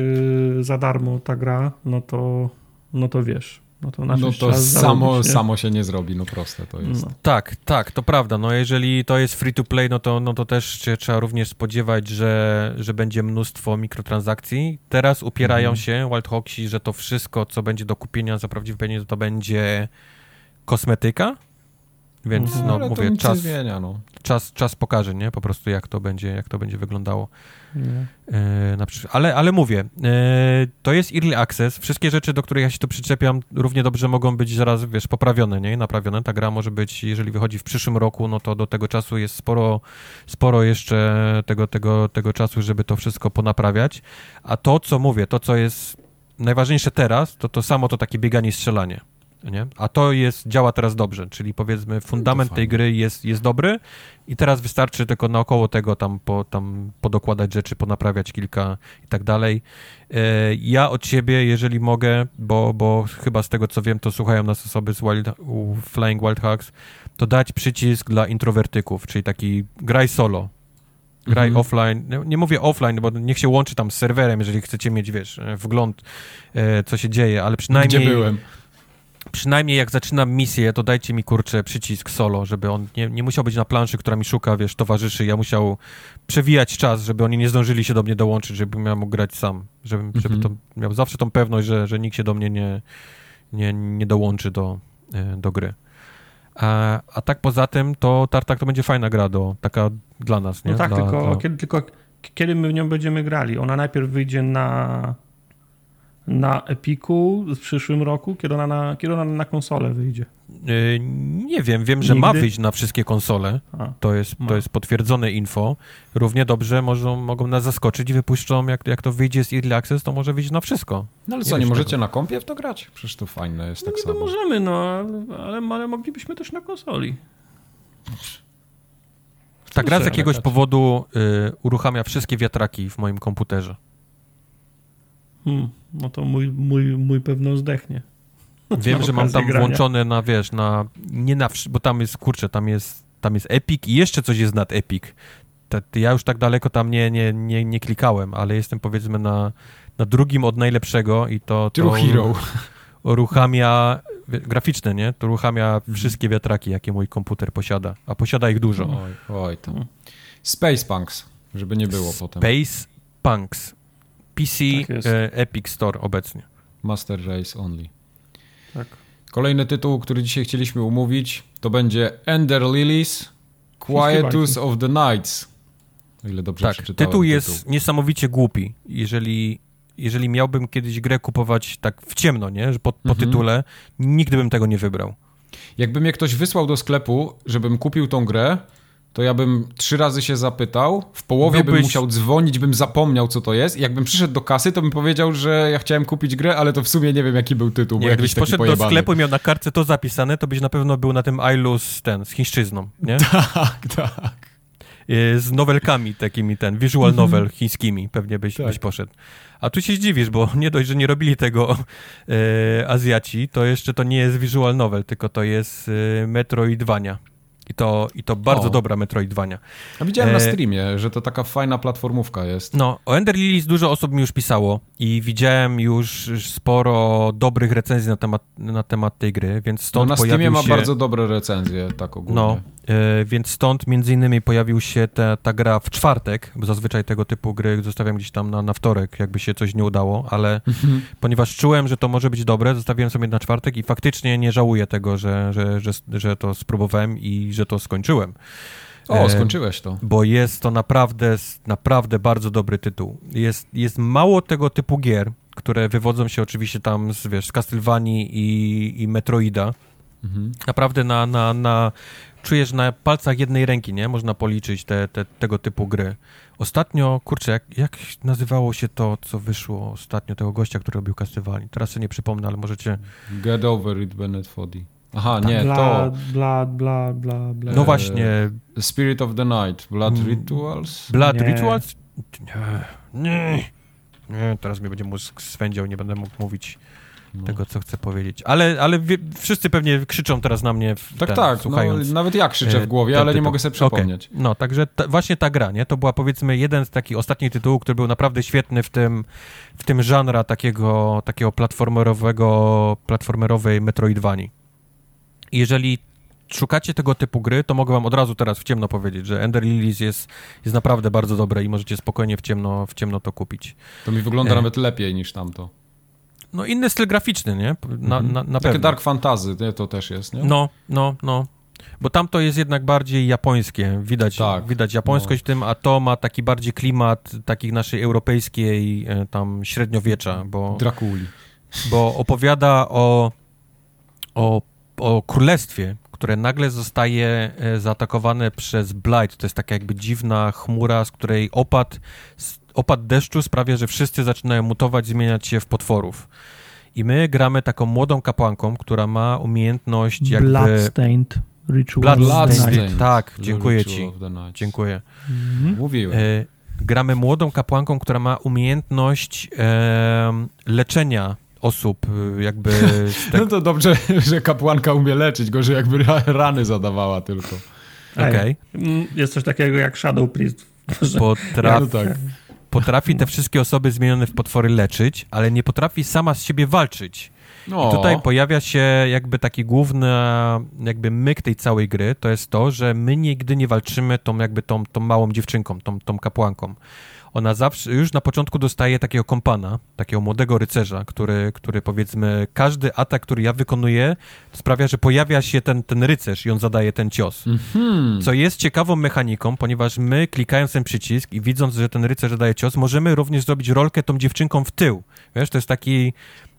za darmo ta gra, no to, no to wiesz. No to, No to samo, zarobić, samo się nie zrobi, no proste to jest. No. Tak, tak, to prawda. No jeżeli to jest free to play, no to, no to też się trzeba również spodziewać, że, że będzie mnóstwo mikrotransakcji. Teraz upierają Mhm. się Wild Hawksi, że to wszystko, co będzie do kupienia za prawdziwe pieniądze, to będzie kosmetyka. Więc Mhm. no to mówię, czas, zmienia, no. czas, czas pokaże, nie? Po prostu jak to będzie, jak to będzie wyglądało. E, na przysz- ale, ale mówię, e, to jest early access. Wszystkie rzeczy, do których ja się tu przyczepiam, równie dobrze mogą być zaraz, wiesz, poprawione, nie? Naprawione. Ta gra może być, jeżeli wychodzi w przyszłym roku, no to do tego czasu jest sporo, sporo jeszcze tego, tego, tego czasu, żeby to wszystko ponaprawiać. A to, co mówię, to, co jest najważniejsze teraz, to to samo to takie bieganie i strzelanie. Nie? A to jest, działa teraz dobrze, czyli powiedzmy fundament tej gry jest, jest dobry i teraz wystarczy tylko naokoło tego tam, po, tam podokładać rzeczy, ponaprawiać kilka i tak dalej. E, ja od siebie, jeżeli mogę, bo, bo chyba z tego co wiem, to słuchają nas osoby z Wild, Flying Wild Hawks, to dać przycisk dla introwertyków, czyli taki graj solo. Graj Mhm. offline. Nie, nie mówię offline, bo niech się łączy tam z serwerem, jeżeli chcecie mieć, wiesz, e, wgląd, e, co się dzieje, ale przynajmniej Gdzie byłem? Przynajmniej jak zaczynam misję, to dajcie mi kurczę przycisk solo, żeby on nie, nie musiał być na planszy, która mi szuka, wiesz, towarzyszy. Ja musiał przewijać czas, żeby oni nie zdążyli się do mnie dołączyć, żebym ja mógł grać sam. Żebym, żeby to Mhm. miał zawsze tą pewność, że, że nikt się do mnie nie, nie, nie dołączy do, e, do gry. A, a tak poza tym, to Tartak to będzie fajna gra, do, taka dla nas, nie? No tak, dla, tylko, dla... Kiedy, tylko kiedy my w nią będziemy grali? Ona najpierw wyjdzie na na Epiku w przyszłym roku, kiedy ona na, kiedy ona na konsolę wyjdzie. E, nie wiem, wiem, że ma Nigdy? wyjść na wszystkie konsole. A, To jest, to No. jest potwierdzone info. Równie dobrze może, mogą nas zaskoczyć i wypuszczą, jak, jak to wyjdzie z Early Access, to może wyjść na wszystko. No ale Nie co, nie wiesz możecie tego. na kompie w to grać? Przecież to fajne jest tak niby samo. możemy, no, ale, ale moglibyśmy też na konsoli. Ta gra z jakiegoś powodu y, uruchamia wszystkie wiatraki w moim komputerze. Hmm, no to mój, mój, mój pewno zdechnie. Wiem, że mam tam grania. włączone na, wiesz, na, nie na, bo tam jest, kurczę, tam jest, tam jest Epic i jeszcze coś jest nad Epic. Te, te, ja już tak daleko tam nie, nie, nie, nie klikałem, ale jestem powiedzmy na, na drugim od najlepszego i to... to True Hero. uruchamia graficzne, nie? To uruchamia wszystkie wiatraki, jakie mój komputer posiada, a posiada ich dużo. Oj, oj tam. Space Punks, żeby nie było potem. Space Punks. PC Tak e, Epic Store obecnie. Master Race Only. Tak. Kolejny tytuł, który dzisiaj chcieliśmy umówić, to będzie Ender Lilies Quietus of the Nights. O ile dobrze Tak, przeczytałem. tytuł jest niesamowicie głupi. Jeżeli, jeżeli miałbym kiedyś grę kupować tak w ciemno, nie? Że po, po Mhm. tytule, nigdy bym tego nie wybrał. Jakby mnie ktoś wysłał do sklepu, żebym kupił tą grę, to ja bym trzy razy się zapytał, w połowie bym Byłbyś- musiał dzwonić, bym zapomniał, co to jest. I jakbym przyszedł do kasy, to bym powiedział, że ja chciałem kupić grę, ale to w sumie nie wiem, jaki był tytuł, Nie, jakbyś poszedł do sklepu i miał na kartce to zapisane, to byś na pewno był na tym iLu z ten, z chińszczyzną, nie? Tak, tak. Y, z nowelkami takimi, ten, visual novel chińskimi, pewnie byś, Tak. byś poszedł. A tu się zdziwisz, bo nie dość, że nie robili tego e, Azjaci, to jeszcze to nie jest visual novel, tylko to jest e, Metroidvania. I to, I to bardzo O. dobra Metroidvania. A widziałem na E, streamie, że to taka fajna platformówka jest. No, o Ender Lilies dużo osób mi już pisało i widziałem już sporo dobrych recenzji na temat, na temat tej gry, więc No, stąd na Steamie ma się... bardzo dobre recenzje, tak ogólnie. No, e, więc stąd między innymi pojawił się ta, ta gra w czwartek, bo zazwyczaj tego typu gry zostawiam gdzieś tam na, na wtorek, jakby się coś nie udało, ale ponieważ czułem, że to może być dobre, zostawiłem sobie na czwartek i faktycznie nie żałuję tego, że, że, że, że to spróbowałem i że to skończyłem. O, E, skończyłeś to. Bo jest to naprawdę, naprawdę bardzo dobry tytuł. Jest, jest mało tego typu gier, które wywodzą się oczywiście tam z, wiesz, z Castlevanii i, i Metroida, Mhm. Naprawdę na, na, na, czujesz na palcach jednej ręki, nie? Można policzyć te, te, tego typu gry. Ostatnio, kurczę, jak, jak nazywało się to, co wyszło ostatnio, tego gościa, który robił Castlevania? Teraz sobie nie przypomnę, ale możecie... Get over it, Bennett Foddy. Aha, nie, blood, to... Blood, blood, blood, blood. No właśnie. Spirit of the Night, Blood mm. Rituals? Blood nie. Rituals? Nie, nie. Nie, teraz mnie będzie mózg swędział, nie będę mógł mówić no. tego, co chcę powiedzieć. Ale, ale wie, wszyscy pewnie krzyczą teraz na mnie, w tak, ten, tak, no, słuchając. No, nawet ja krzyczę w głowie, ale nie mogę sobie przypomnieć. Okay. No, także ta, właśnie ta gra, nie? To była powiedzmy jeden z takich ostatnich tytułów, który był naprawdę świetny w tym, w tym żanra takiego, takiego platformerowego, platformerowej Metroidvanii. Jeżeli szukacie tego typu gry, to mogę wam od razu teraz w ciemno powiedzieć, że Ender Lilies jest, jest naprawdę bardzo dobre i możecie spokojnie w ciemno, w ciemno to kupić. To mi wygląda e... nawet lepiej niż tamto. No inny styl graficzny, nie? Na, mhm. na, na Takie Dark Fantasy, nie? to też jest, nie? No, no, no. Bo tam to jest jednak bardziej japońskie, widać, tak, widać japońskość no. w tym, a to ma taki bardziej klimat takiej naszej europejskiej e, tam średniowiecza, bo... Drakuli. Bo opowiada o, o, o królestwie, które nagle zostaje e, zaatakowane przez Blight. To jest taka jakby dziwna chmura, z której opad, opad deszczu sprawia, że wszyscy zaczynają mutować, zmieniać się w potworów. I my gramy taką młodą kapłanką, która ma umiejętność jakby... Bloodstained. Ritual Bloodstained. Tak, dziękuję ci. Dziękuję. Mhm. Mówiłem. E, gramy młodą kapłanką, która ma umiejętność e, leczenia osób y, jakby... Te... No to dobrze, że kapłanka umie leczyć, gorzej jakby rany zadawała tylko. Okej. Okay. Mm, jest coś takiego jak Shadow Priest. Potrafi, no tak. potrafi te wszystkie osoby zmienione w potwory leczyć, ale nie potrafi sama z siebie walczyć. No. I tutaj pojawia się jakby taki główny jakby myk tej całej gry, to jest to, że my nigdy nie walczymy tą jakby tą, tą małą dziewczynką, tą, tą kapłanką ona zawsze, już na początku dostaje takiego kompana, takiego młodego rycerza, który, który powiedzmy, każdy atak, który ja wykonuję, sprawia, że pojawia się ten, ten rycerz i on zadaje ten cios. Mm-hmm. Co jest ciekawą mechaniką, ponieważ my, klikając ten przycisk i widząc, że ten rycerz zadaje cios, możemy również zrobić rolkę tą dziewczynką w tył. Wiesz, to jest taki...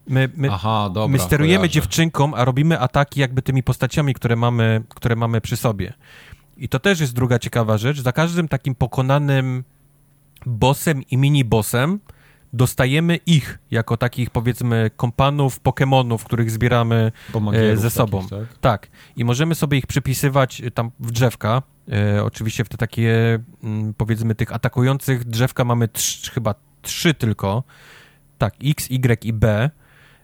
My, my, Aha, dobra, my sterujemy kojarzę. dziewczynką, a robimy ataki jakby tymi postaciami, które mamy, które mamy przy sobie. I to też jest druga ciekawa rzecz. Za każdym takim pokonanym bossem i mini-bossem dostajemy ich jako takich, powiedzmy, kompanów, Pokémonów, których zbieramy e, ze sobą. Takich, tak? tak? I możemy sobie ich przypisywać e, tam w drzewka. E, oczywiście w te takie, m, mm, powiedzmy, tych atakujących drzewka mamy trz, chyba trzy tylko. Tak, X, Y i B.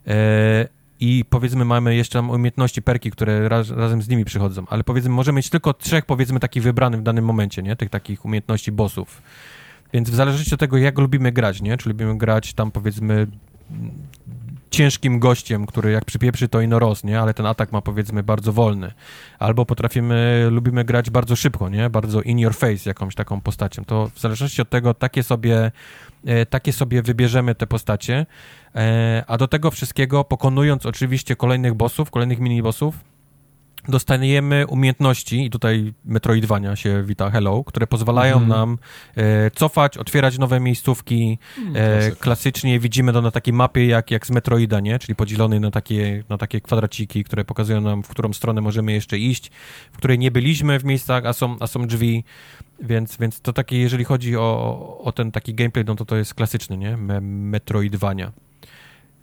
E, i powiedzmy mamy jeszcze tam umiejętności, perki, które raz, razem z nimi przychodzą, ale powiedzmy możemy mieć tylko trzech powiedzmy takich wybranych w danym momencie, nie? Tych takich umiejętności bossów. Więc w zależności od tego, jak lubimy grać, nie? Czy lubimy grać tam powiedzmy ciężkim gościem, który jak przypieprzy to ino roz, nie? Ale ten atak ma powiedzmy bardzo wolny. Albo potrafimy, lubimy grać bardzo szybko, nie? Bardzo in your face jakąś taką postacią. To w zależności od tego takie sobie, e, takie sobie wybierzemy te postacie. E, a do tego wszystkiego pokonując oczywiście kolejnych bossów, kolejnych mini-bossów, dostajemy umiejętności, i tutaj Metroidvania się wita Hello, które pozwalają mm. nam e, cofać, otwierać nowe miejscówki. Mm, e, klasycznie widzimy to na takiej mapie jak, jak z Metroida, nie? czyli podzielonej na takie, na takie kwadraciki, które pokazują nam, w którą stronę możemy jeszcze iść, w której nie byliśmy w miejscach, a są, a są drzwi. Więc, więc to takie, jeżeli chodzi o, o ten taki gameplay, no to to jest klasyczny, nie? Me Metroidvania.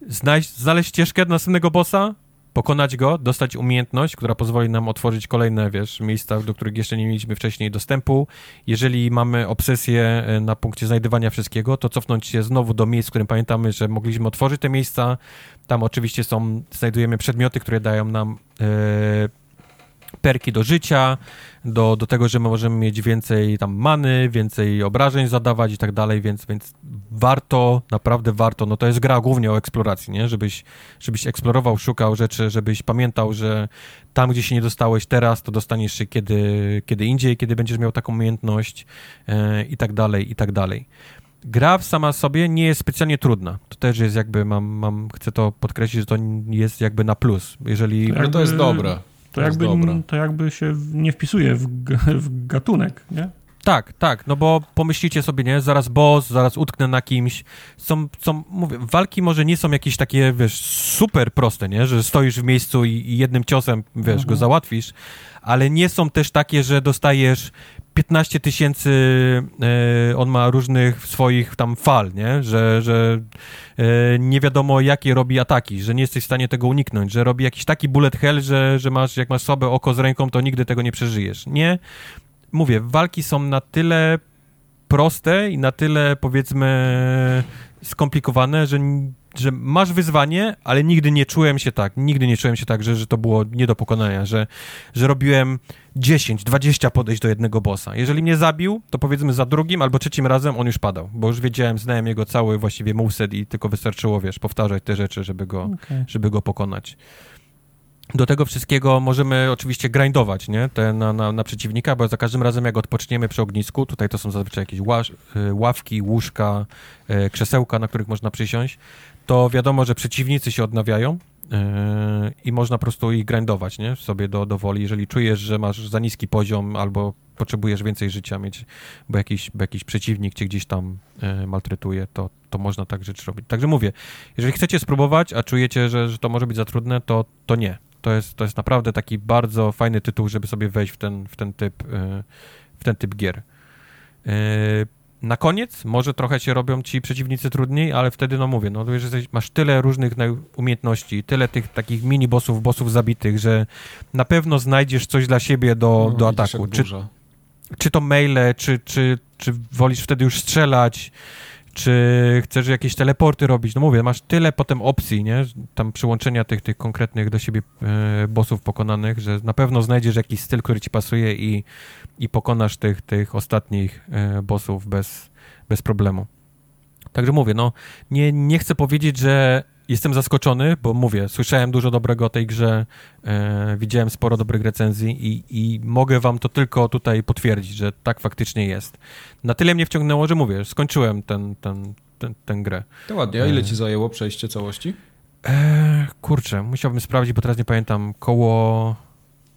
Znaleźć, znaleźć ścieżkę do następnego bossa, pokonać go, dostać umiejętność, która pozwoli nam otworzyć kolejne, wiesz, miejsca, do których jeszcze nie mieliśmy wcześniej dostępu. Jeżeli mamy obsesję e, na punkcie znajdywania wszystkiego, to cofnąć się znowu do miejsc, w którym pamiętamy, że mogliśmy otworzyć te miejsca. Tam oczywiście są, znajdujemy przedmioty, które dają nam e, perki do życia, do, do tego, że my możemy mieć więcej tam many, więcej obrażeń zadawać i tak dalej, więc, więc warto, naprawdę warto, no to jest gra głównie o eksploracji, nie? Żebyś, żebyś eksplorował, szukał rzeczy, żebyś pamiętał, że tam, gdzie się nie dostałeś teraz, to dostaniesz się kiedy, kiedy indziej, kiedy będziesz miał taką umiejętność e, i tak dalej, i tak dalej. Gra sama sobie nie jest specjalnie trudna. To też jest jakby, mam, mam chcę to podkreślić, że to jest jakby na plus. Jeżeli... Ale to jest dobre. To, jakby, to jakby się nie wpisuje w, w gatunek, nie? Tak, tak, no bo pomyślicie sobie, nie, zaraz boss, zaraz utknę na kimś. Są, są mówię, walki może nie są jakieś takie, wiesz, super proste, nie, że stoisz w miejscu i, i jednym ciosem, wiesz, mhm. go załatwisz, ale nie są też takie, że dostajesz 15 tysięcy, e, on ma różnych swoich tam fal, nie? Że, że e, nie wiadomo jakie robi ataki, że nie jesteś w stanie tego uniknąć, że robi jakiś taki bullet hell, że, że masz, jak masz słabe oko z ręką, to nigdy tego nie przeżyjesz. Nie, mówię, walki są na tyle proste i na tyle powiedzmy skomplikowane, że że masz wyzwanie, ale nigdy nie czułem się tak, nigdy nie czułem się tak, że, że to było nie do pokonania, że, że robiłem 10, 20 podejść do jednego bossa. Jeżeli mnie zabił, to powiedzmy za drugim albo trzecim razem on już padał, bo już wiedziałem, znałem jego cały właściwie moveset i tylko wystarczyło, wiesz, powtarzać te rzeczy, żeby go, okay. żeby go pokonać. Do tego wszystkiego możemy oczywiście grindować, nie? Te na, na, na, przeciwnika, bo za każdym razem jak odpoczniemy przy ognisku, tutaj to są zazwyczaj jakieś łaż, y, ławki, łóżka, y, krzesełka, na których można przysiąść, to wiadomo, że przeciwnicy się odnawiają yy, i można po prostu ich grindować, nie? Sobie do, do woli. Jeżeli czujesz, że masz za niski poziom albo potrzebujesz więcej życia mieć, bo jakiś, bo jakiś przeciwnik cię gdzieś tam yy, maltretuje, to, to można tak rzeczy robić. Także mówię, jeżeli chcecie spróbować, a czujecie, że, że to może być za trudne, to, to nie. To jest, to jest naprawdę taki bardzo fajny tytuł, żeby sobie wejść w ten, w ten, typ, yy, w ten typ gier. Na koniec może trochę się robią ci przeciwnicy trudniej, ale wtedy, no mówię, no wiesz, jesteś, masz tyle różnych umiejętności, tyle tych takich mini bossów, bossów zabitych, że na pewno znajdziesz coś dla siebie do, no, do ataku. Czy, czy to maile, czy, czy, czy wolisz wtedy już strzelać, czy chcesz jakieś teleporty robić, no mówię, masz tyle potem opcji, nie, tam przyłączenia tych, tych konkretnych do siebie e, bossów pokonanych, że na pewno znajdziesz jakiś styl, który ci pasuje i, i pokonasz tych, tych ostatnich e, bossów bez, bez problemu. Także mówię, no nie, nie chcę powiedzieć, że jestem zaskoczony, bo mówię, słyszałem dużo dobrego o tej grze, e, widziałem sporo dobrych recenzji i, i mogę wam to tylko tutaj potwierdzić, że tak faktycznie jest. Na tyle mnie wciągnęło, że mówię, skończyłem ten, ten, ten, tę grę. To ładnie, a ile e, ci zajęło przejście całości? E, kurczę, musiałbym sprawdzić, bo teraz nie pamiętam, koło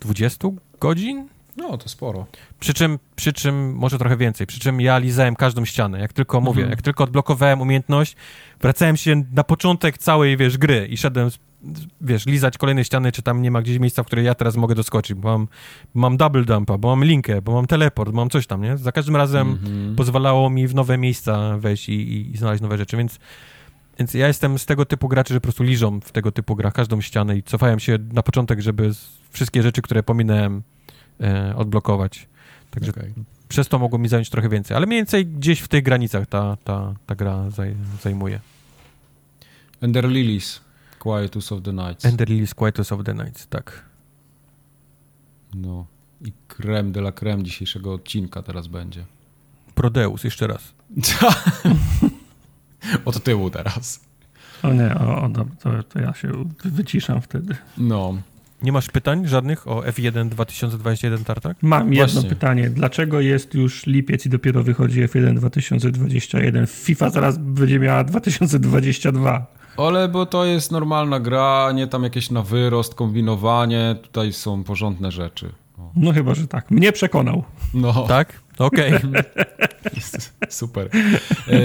20 godzin? No, to sporo. Przy czym, przy czym, może trochę więcej, przy czym ja lizałem każdą ścianę. Jak tylko mówię, mhm. jak tylko odblokowałem umiejętność, wracałem się na początek całej, wiesz, gry i szedłem, wiesz, lizać kolejne ściany, czy tam nie ma gdzieś miejsca, w które ja teraz mogę doskoczyć, bo mam, mam double dumpa, bo mam linkę, bo mam teleport, bo mam coś tam, nie? Za każdym razem mhm. pozwalało mi w nowe miejsca wejść i, i, i znaleźć nowe rzeczy, więc więc ja jestem z tego typu graczy, że po prostu liżą w tego typu grach każdą ścianę i cofałem się na początek, żeby wszystkie rzeczy, które pominąłem, odblokować. Także okay. przez to mogło mi zająć trochę więcej, ale mniej więcej gdzieś w tych granicach ta, ta, ta gra zaj, zajmuje. Ender Lilies, Quietus of the Nights. Ender Lilies, Quietus of the Nights, tak. No i krem de la creme dzisiejszego odcinka teraz będzie. Prodeus, jeszcze raz. Od tyłu teraz. O nie, o, o to, to ja się wyciszam wtedy. No. Nie masz pytań żadnych o F1 2021 Tartak? Mam Właśnie. jedno pytanie. Dlaczego jest już lipiec i dopiero wychodzi F1 2021? FIFA zaraz będzie miała 2022. Ale bo to jest normalna gra, nie tam jakieś na wyrost, kombinowanie. Tutaj są porządne rzeczy. No, no chyba, że tak. Mnie przekonał. No. Tak? Okej. Okay. Super. E,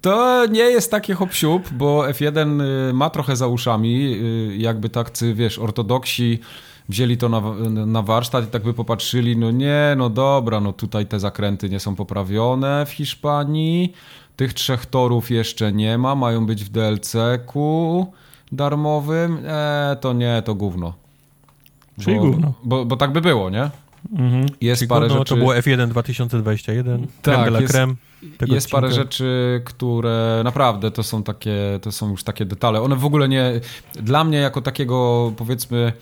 to nie jest takie hop bo F1 e, ma trochę za uszami, e, jakby tak, wiesz, ortodoksi wzięli to na, na warsztat i tak by popatrzyli, no nie, no dobra, no tutaj te zakręty nie są poprawione w Hiszpanii, tych trzech torów jeszcze nie ma, mają być w DLC-ku darmowym, e, to nie, to gówno. Czyli bo, gówno. Bo, bo tak by było, nie? Mhm. Jest parę rzeczy... To było F1 2021, tak, jest, creme jest odcinka. parę rzeczy, które naprawdę to są takie, to są już takie detale. One w ogóle nie, dla mnie jako takiego powiedzmy,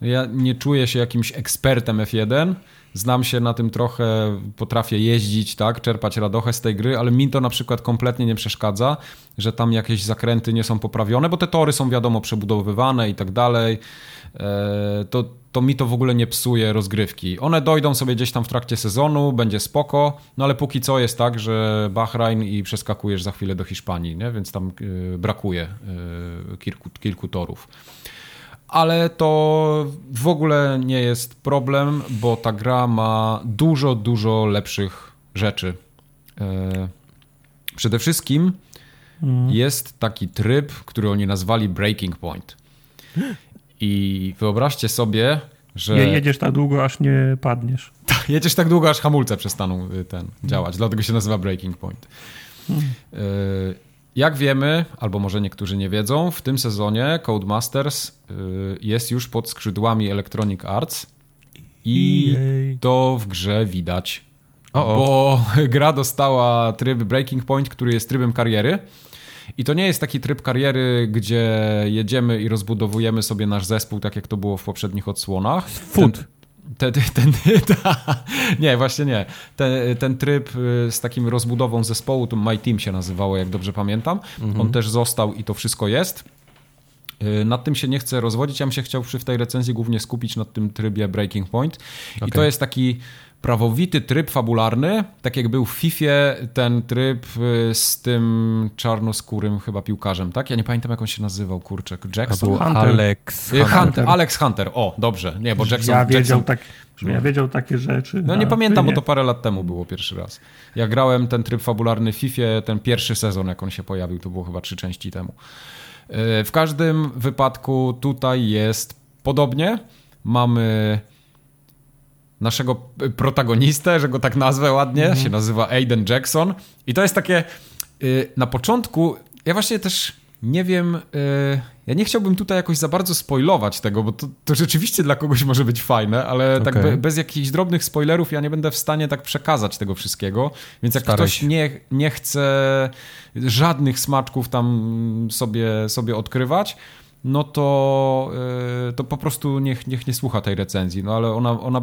ja nie czuję się jakimś ekspertem F1, znam się na tym trochę, potrafię jeździć, tak, czerpać radochę z tej gry, ale mi to na przykład kompletnie nie przeszkadza, że tam jakieś zakręty nie są poprawione, bo te tory są wiadomo przebudowywane i tak dalej. E, to, to mi to w ogóle nie psuje rozgrywki. One dojdą sobie gdzieś tam w trakcie sezonu, będzie spoko, no ale póki co jest tak, że Bahrain i przeskakujesz za chwilę do Hiszpanii, nie? więc tam e, brakuje e, kilku, kilku torów. Ale to w ogóle nie jest problem, bo ta gra ma dużo, dużo lepszych rzeczy. E, przede wszystkim mm. jest taki tryb, który oni nazwali Breaking Point. I wyobraźcie sobie, że... jedziesz tak długo, aż nie padniesz. jedziesz tak długo, aż hamulce przestaną y, ten działać, dlatego się nazywa Breaking Point. Hmm. Y, jak wiemy, albo może niektórzy nie wiedzą, w tym sezonie Codemasters y, jest już pod skrzydłami Electronic Arts i to w grze widać. O -o. Bo gra dostała tryb Breaking Point, który jest trybem kariery. I to nie jest taki tryb kariery, gdzie jedziemy i rozbudowujemy sobie nasz zespół, tak jak to było w poprzednich odsłonach. Food. Ten, ten, ten, ta, nie, właśnie nie. Ten, ten tryb y, z takim rozbudową zespołu, to My Team się nazywało, jak dobrze pamiętam. Mhm. On też został i to wszystko jest. Y, nad tym się nie chcę rozwodzić. Ja bym się chciał przy w tej recenzji głównie skupić nad tym trybie Breaking Point. Okay. I to jest taki prawowity tryb fabularny, tak jak był w FIFA ten tryb y, z tym czarnoskórym chyba piłkarzem, tak? Ja nie pamiętam jak on się nazywał, kurczek. Jackson? Hunter. Alex y, Hunter. Hunter. Alex Hunter, o, dobrze. Nie, bo Jackson... Ja wiedział, Jackson... tak, ja wiedział takie rzeczy. No nie pamiętam, bo to parę lat temu było pierwszy raz. Ja grałem ten tryb fabularny w FIFA, ten pierwszy sezon, jak on się pojawił, to było chyba trzy części temu. Y, w każdym wypadku tutaj jest podobnie. Mamy naszego protagonistę, że go tak nazwę ładnie, mm. się nazywa Aiden Jackson. I to jest takie y, na początku, ja właśnie też nie wiem, y, ja nie chciałbym tutaj jakoś za bardzo spoilować tego, bo to, to rzeczywiście dla kogoś może być fajne, ale okay. tak be, bez jakichś drobnych spoilerów ja nie będę w stanie tak przekazać tego wszystkiego, więc jak Staraj ktoś nie, nie chce żadnych smaczków tam sobie, sobie odkrywać, no to, e, to po prostu niech, niech nie słucha tej recenzji. No ale ona, ona,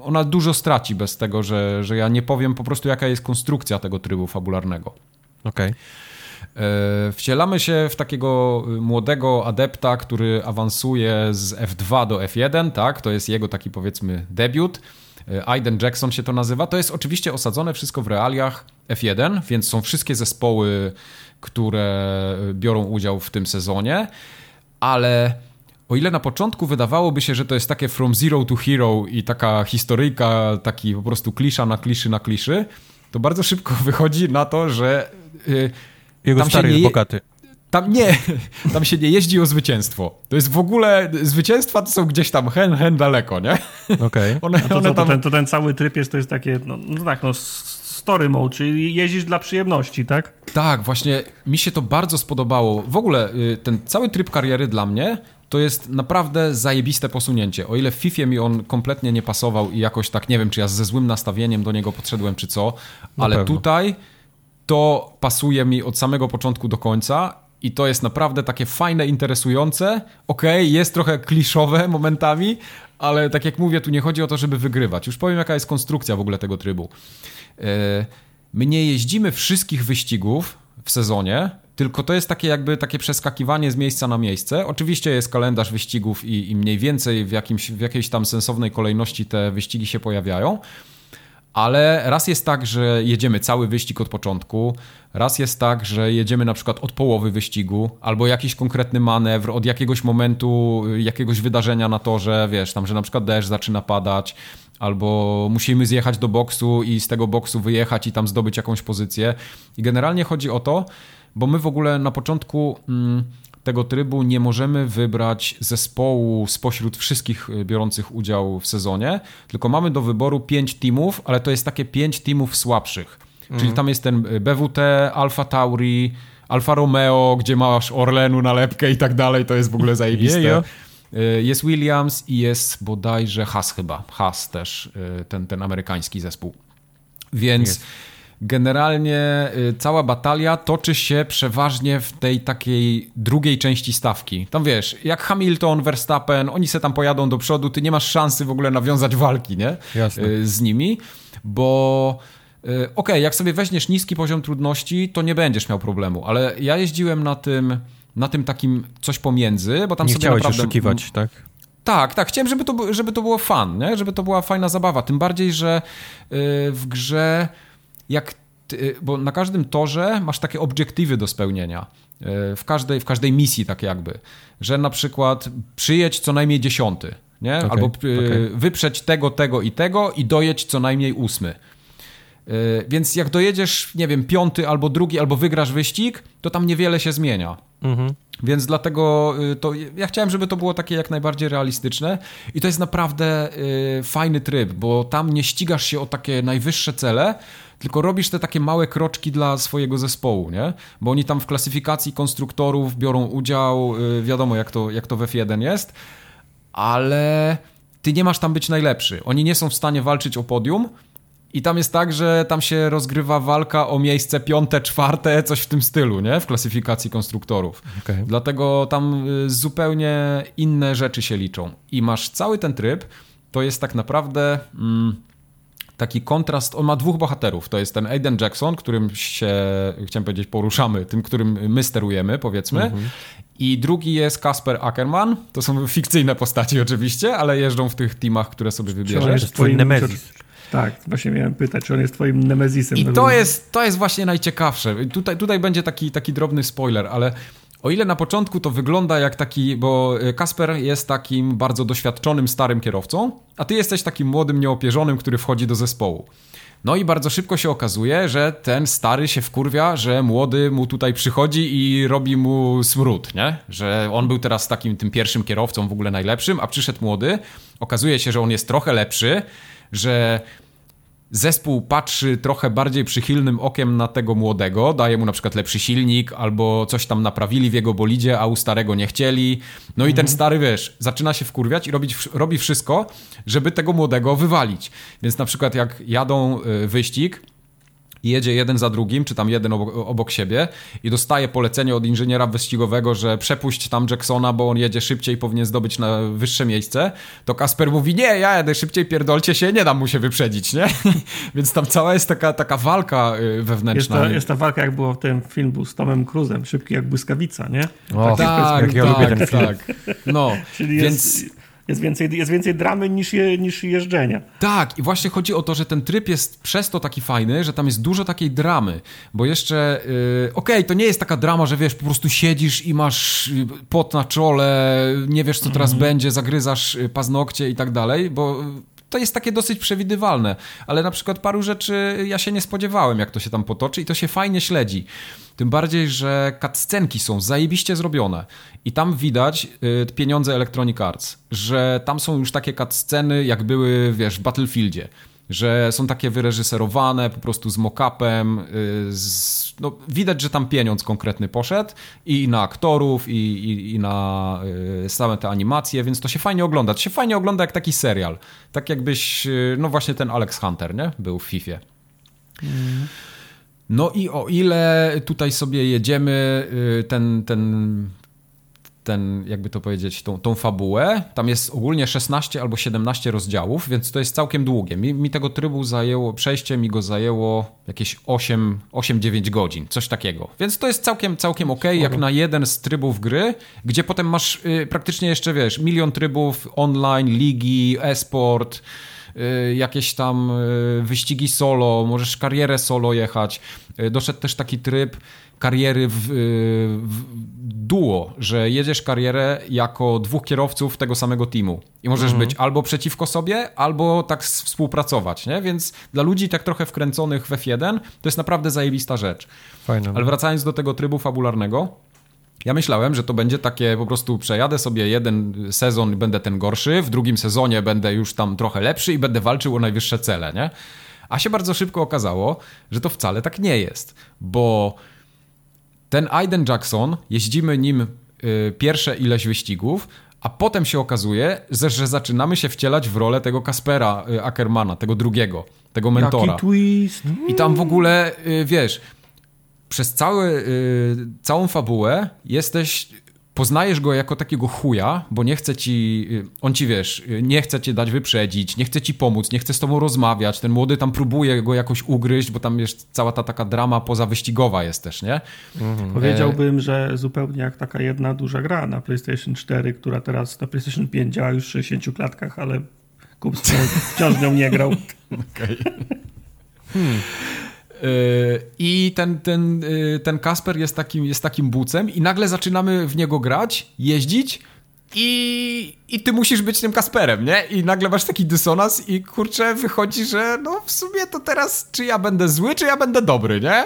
ona dużo straci bez tego, że, że ja nie powiem po prostu, jaka jest konstrukcja tego trybu fabularnego. Okej. Okay. Wcielamy się w takiego młodego adepta, który awansuje z F2 do F1, tak? To jest jego taki powiedzmy debiut. E, Aiden Jackson się to nazywa. To jest oczywiście osadzone wszystko w realiach F1, więc są wszystkie zespoły, które biorą udział w tym sezonie ale o ile na początku wydawałoby się, że to jest takie from zero to hero i taka historyjka, taki po prostu klisza na kliszy na kliszy, to bardzo szybko wychodzi na to, że yy, jego tam stary jest bogaty. Tam nie, tam się nie jeździ o zwycięstwo. To jest w ogóle, zwycięstwa to są gdzieś tam hen, hen daleko, nie? Okej. Okay. to, to, tam... ten, to ten cały tryb jest, to jest takie, no, no tak, no story mode, czyli jeździsz dla przyjemności, tak? Tak, właśnie mi się to bardzo spodobało. W ogóle y, ten cały tryb kariery dla mnie to jest naprawdę zajebiste posunięcie. O ile w FIFA mi on kompletnie nie pasował i jakoś tak nie wiem, czy ja ze złym nastawieniem do niego podszedłem, czy co, ale tutaj to pasuje mi od samego początku do końca i to jest naprawdę takie fajne, interesujące. Okej, okay, jest trochę kliszowe momentami, ale tak jak mówię, tu nie chodzi o to, żeby wygrywać. Już powiem, jaka jest konstrukcja w ogóle tego trybu. E, my nie jeździmy wszystkich wyścigów w sezonie, tylko to jest takie jakby takie przeskakiwanie z miejsca na miejsce. Oczywiście jest kalendarz wyścigów i, i mniej więcej w, jakimś, w jakiejś tam sensownej kolejności te wyścigi się pojawiają. Ale raz jest tak, że jedziemy cały wyścig od początku, raz jest tak, że jedziemy na przykład od połowy wyścigu, albo jakiś konkretny manewr, od jakiegoś momentu, jakiegoś wydarzenia na torze, wiesz, tam, że na przykład deszcz zaczyna padać, albo musimy zjechać do boksu i z tego boksu wyjechać i tam zdobyć jakąś pozycję. I generalnie chodzi o to, bo my w ogóle na początku mm, tego trybu nie możemy wybrać zespołu spośród wszystkich y, biorących udział w sezonie, tylko mamy do wyboru pięć teamów, ale to jest takie pięć teamów słabszych. Mhm. Czyli tam jest ten y, BWT, Alfa Tauri, Alfa Romeo, gdzie masz Orlenu nalepkę i tak dalej, to jest w ogóle zajebiste. Y, jest Williams i jest bodajże Haas chyba. Haas też, y, ten, ten amerykański zespół. Więc jest. generalnie y, cała batalia toczy się przeważnie w tej takiej drugiej części stawki. Tam wiesz, jak Hamilton, Verstappen, oni se tam pojadą do przodu, ty nie masz szansy w ogóle nawiązać walki, nie? Jasne. Z nimi, bo okej, okay, jak sobie weźmiesz niski poziom trudności, to nie będziesz miał problemu, ale ja jeździłem na tym na tym takim coś pomiędzy, bo tam nie sobie chciałeś naprawdę... oszukiwać, tak? Tak, tak. Chciałem, żeby to, żeby to było fan, nie? żeby to była fajna zabawa. Tym bardziej, że yy, w grze jak ty, bo na każdym torze masz takie obiektywy do spełnienia. Yy, w każdej, w każdej misji tak jakby. Że na przykład przyjedź co najmniej dziesiąty, nie? Okay, Albo okay. wyprzeć tego, tego i tego i dojedź co najmniej ósmy. Więc jak dojedziesz, nie wiem, piąty albo drugi, albo wygrasz wyścig, to tam niewiele się zmienia. Mhm. Więc dlatego to ja chciałem, żeby to było takie jak najbardziej realistyczne i to jest naprawdę fajny tryb, bo tam nie ścigasz się o takie najwyższe cele, tylko robisz te takie małe kroczki dla swojego zespołu, nie? Bo oni tam w klasyfikacji konstruktorów biorą udział, wiadomo jak to, jak to w F1 jest, ale ty nie masz tam być najlepszy. Oni nie są w stanie walczyć o podium. I tam jest tak, że tam się rozgrywa walka o miejsce piąte, czwarte, coś w tym stylu, nie? W klasyfikacji konstruktorów. Okay. Dlatego tam y, zupełnie inne rzeczy się liczą. I masz cały ten tryb, to jest tak naprawdę mm, taki kontrast. On ma dwóch bohaterów. To jest ten Aiden Jackson, którym się, chciałem powiedzieć, poruszamy, tym, którym my sterujemy, powiedzmy. Mm -hmm. I drugi jest Kasper Ackerman. To są fikcyjne postaci oczywiście, ale jeżdżą w tych teamach, które sobie wybierzesz. On jest twoim Nemezis. Tak, właśnie miałem pytać, czy on jest twoim Nemezisem. I to jest, to jest właśnie najciekawsze. Tutaj, tutaj będzie taki, taki drobny spoiler, ale o ile na początku to wygląda jak taki, bo Kasper jest takim bardzo doświadczonym starym kierowcą, a ty jesteś takim młodym, nieopierzonym, który wchodzi do zespołu. No i bardzo szybko się okazuje, że ten stary się wkurwia, że młody mu tutaj przychodzi i robi mu smród, nie? Że on był teraz takim tym pierwszym kierowcą w ogóle najlepszym, a przyszedł młody. Okazuje się, że on jest trochę lepszy, że zespół patrzy trochę bardziej przychylnym okiem na tego młodego, daje mu na przykład lepszy silnik albo coś tam naprawili w jego bolidzie, a u starego nie chcieli. No i ten mhm. stary, wiesz, zaczyna się wkurwiać i robić, robi wszystko, żeby tego młodego wywalić. Więc na przykład jak jadą y, wyścig, jedzie jeden za drugim, czy tam jeden obok, obok, siebie i dostaje polecenie od inżyniera wyścigowego, że przepuść tam Jacksona, bo on jedzie szybciej i powinien zdobyć na wyższe miejsce, to Kasper mówi, nie, ja jadę szybciej, pierdolcie się, nie dam mu się wyprzedzić, nie? Więc tam cała jest taka, taka walka y, wewnętrzna. Jest ta, jest ta walka, jak było w tym filmu z Tomem Cruzem, szybki jak błyskawica, nie? O, tak, tak, ja tak, lubię ten film. tak. No, Czyli więc... Jest jest więcej, jest więcej dramy niż, je, niż jeżdżenia. Tak, i właśnie chodzi o to, że ten tryb jest przez to taki fajny, że tam jest dużo takiej dramy, bo jeszcze, yy, okej, okay, to nie jest taka drama, że wiesz, po prostu siedzisz i masz y, pot na czole, nie wiesz co teraz mm. będzie, zagryzasz y, paznokcie i tak dalej, bo to jest takie dosyć przewidywalne, ale na przykład paru rzeczy ja się nie spodziewałem, jak to się tam potoczy i to się fajnie śledzi. Tym bardziej, że cutscenki są zajebiście zrobione i tam widać y, pieniądze Electronic Arts, że tam są już takie cutsceny, jak były, wiesz, w Battlefieldzie że są takie wyreżyserowane po prostu z mock-upem. Y, no, widać, że tam pieniądz konkretny poszedł i na aktorów, i, i, i na y, same te animacje, więc to się fajnie ogląda. To się fajnie ogląda jak taki serial. Tak jakbyś, y, no właśnie ten Alex Hunter, nie? Był w FIFA. Mm. No i o ile tutaj sobie jedziemy, ten, ten ten, jakby to powiedzieć, tą, tą fabułę. Tam jest ogólnie 16 albo 17 rozdziałów, więc to jest całkiem długie. Mi, mi tego trybu zajęło, przejście mi go zajęło jakieś 8-9 godzin, coś takiego. Więc to jest całkiem, całkiem ok, jak na jeden z trybów gry, gdzie potem masz y, praktycznie jeszcze, wiesz, milion trybów online, ligi, e-sport, jakieś tam y, wyścigi solo, możesz karierę solo jechać. Y, doszedł też taki tryb, kariery w, y, w, duo, że jedziesz karierę jako dwóch kierowców tego samego teamu i możesz mhm. być albo przeciwko sobie, albo tak współpracować, nie? Więc dla ludzi tak trochę wkręconych w F1 to jest naprawdę zajebista rzecz. Fajne. Ale wracając do tego trybu fabularnego, ja myślałem, że to będzie takie po prostu przejadę sobie jeden sezon i będę ten gorszy, w drugim sezonie będę już tam trochę lepszy i będę walczył o najwyższe cele, nie? A się bardzo szybko okazało, że to wcale tak nie jest, bo ten Aiden Jackson, jeździmy nim y, pierwsze ileś wyścigów, a potem się okazuje, że, że zaczynamy się wcielać w rolę tego Kaspera y, Ackermana, tego drugiego, tego mentora. Jaki twist. I tam w ogóle, y, wiesz, przez cały, całą fabułę jesteś poznajesz go jako takiego chuja, bo nie chce ci, y, on ci wiesz, y, nie chce cię dać wyprzedzić, nie chce ci pomóc, nie chce z tobą rozmawiać, ten młody tam próbuje go jakoś ugryźć, bo tam jest cała ta taka drama pozawyścigowa jest też, nie? Mhm. Powiedziałbym, że zupełnie jak taka jedna duża gra na PlayStation 4, która teraz na PlayStation 5 działa już w 60 klatkach, ale kup wciąż nią nie grał. Okej. Okay. Hmm. Yy, I ten, ten, yy, ten Kasper jest takim, jest takim bucem i nagle zaczynamy w niego grać, jeździć i, I ty musisz być tym Kasperem, nie? I nagle masz taki dysonans i kurczę, wychodzi, że no w sumie to teraz czy ja będę zły, czy ja będę dobry, nie?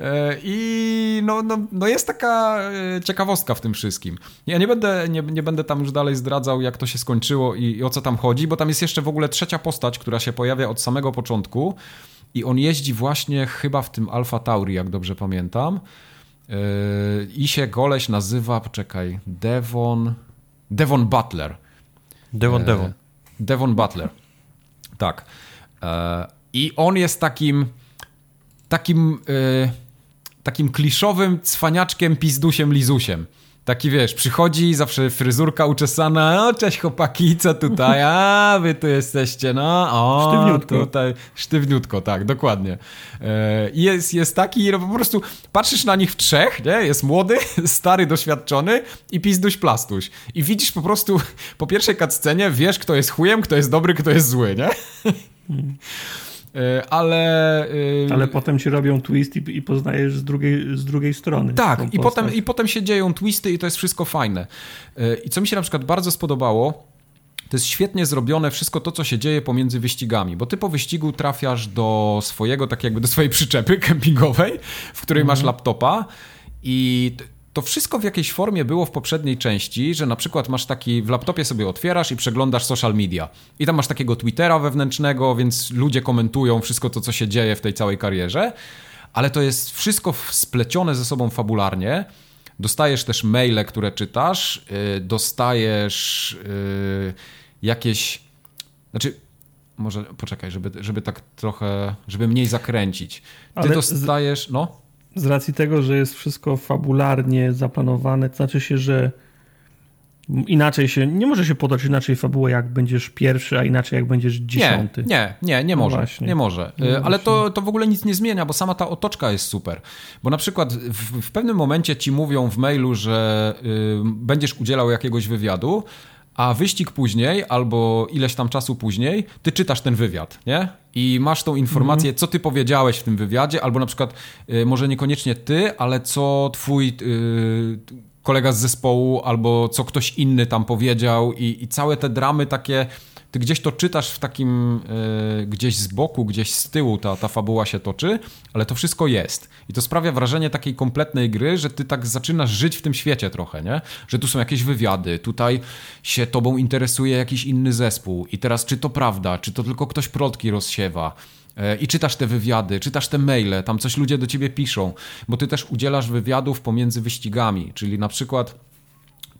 E, I no, no, no jest taka ciekawostka w tym wszystkim. Ja nie będę, nie, nie będę tam już dalej zdradzał, jak to się skończyło i, i o co tam chodzi, bo tam jest jeszcze w ogóle trzecia postać, która się pojawia od samego początku i on jeździ właśnie chyba w tym Alfa Tauri, jak dobrze pamiętam. E, I się goleś nazywa, poczekaj, Devon... Devon Butler. Devon, Devon. Devon Butler. Tak. I on jest takim takim, yy, takim kliszowym cwaniaczkiem, pizdusiem, lizusiem. Taki wiesz, przychodzi, zawsze fryzurka uczesana, o cześć chłopaki, co tutaj, a wy tu jesteście, no, o, sztywniutko. tutaj, sztywniutko, tak, dokładnie. E, I jest, jest taki, no po prostu patrzysz na nich w trzech, nie, jest młody, stary, doświadczony i pizduś plastuś. I widzisz po prostu, po pierwszej cutscenie wiesz, kto jest chujem, kto jest dobry, kto jest zły, nie? E, ale... E, ale potem ci robią twist i, i poznajesz z drugiej, z drugiej strony. Tak, i potem, i potem się dzieją twisty i to jest wszystko fajne. E, I co mi się na przykład bardzo spodobało, to jest świetnie zrobione wszystko to, co się dzieje pomiędzy wyścigami, bo ty po wyścigu trafiasz do swojego, tak jakby do swojej przyczepy kempingowej, w której masz mhm. laptopa i to wszystko w jakiejś formie było w poprzedniej części, że na przykład masz taki, w laptopie sobie otwierasz i przeglądasz social media. I tam masz takiego Twittera wewnętrznego, więc ludzie komentują wszystko to, co się dzieje w tej całej karierze, ale to jest wszystko splecione ze sobą fabularnie. Dostajesz też maile, które czytasz, yy, dostajesz yy, jakieś. Znaczy, może poczekaj, żeby, żeby tak trochę, żeby mniej zakręcić. Ty ale dostajesz, no z racji tego, że jest wszystko fabularnie zaplanowane, to znaczy się, że inaczej się, nie może się podać inaczej fabułę, jak będziesz pierwszy, a inaczej jak będziesz dziesiąty. Nie, nie, nie, nie no może, właśnie. nie może. No Ale to, to w ogóle nic nie zmienia, bo sama ta otoczka jest super. Bo na przykład w, w pewnym momencie ci mówią w mailu, że y, będziesz udzielał jakiegoś wywiadu, a wyścig później, albo ileś tam czasu później, ty czytasz ten wywiad, nie? I masz tą informację, mm. co ty powiedziałeś w tym wywiadzie, albo na przykład, y, może niekoniecznie ty, ale co twój y, kolega z zespołu, albo co ktoś inny tam powiedział, i, i całe te dramy takie ty gdzieś to czytasz w takim, yy, gdzieś z boku, gdzieś z tyłu ta, ta fabuła się toczy, ale to wszystko jest. I to sprawia wrażenie takiej kompletnej gry, że ty tak zaczynasz żyć w tym świecie trochę, nie? Że tu są jakieś wywiady, tutaj się tobą interesuje jakiś inny zespół i teraz czy to prawda, czy to tylko ktoś protki rozsiewa, e, i czytasz te wywiady, czytasz te maile, tam coś ludzie do ciebie piszą, bo ty też udzielasz wywiadów pomiędzy wyścigami, czyli na przykład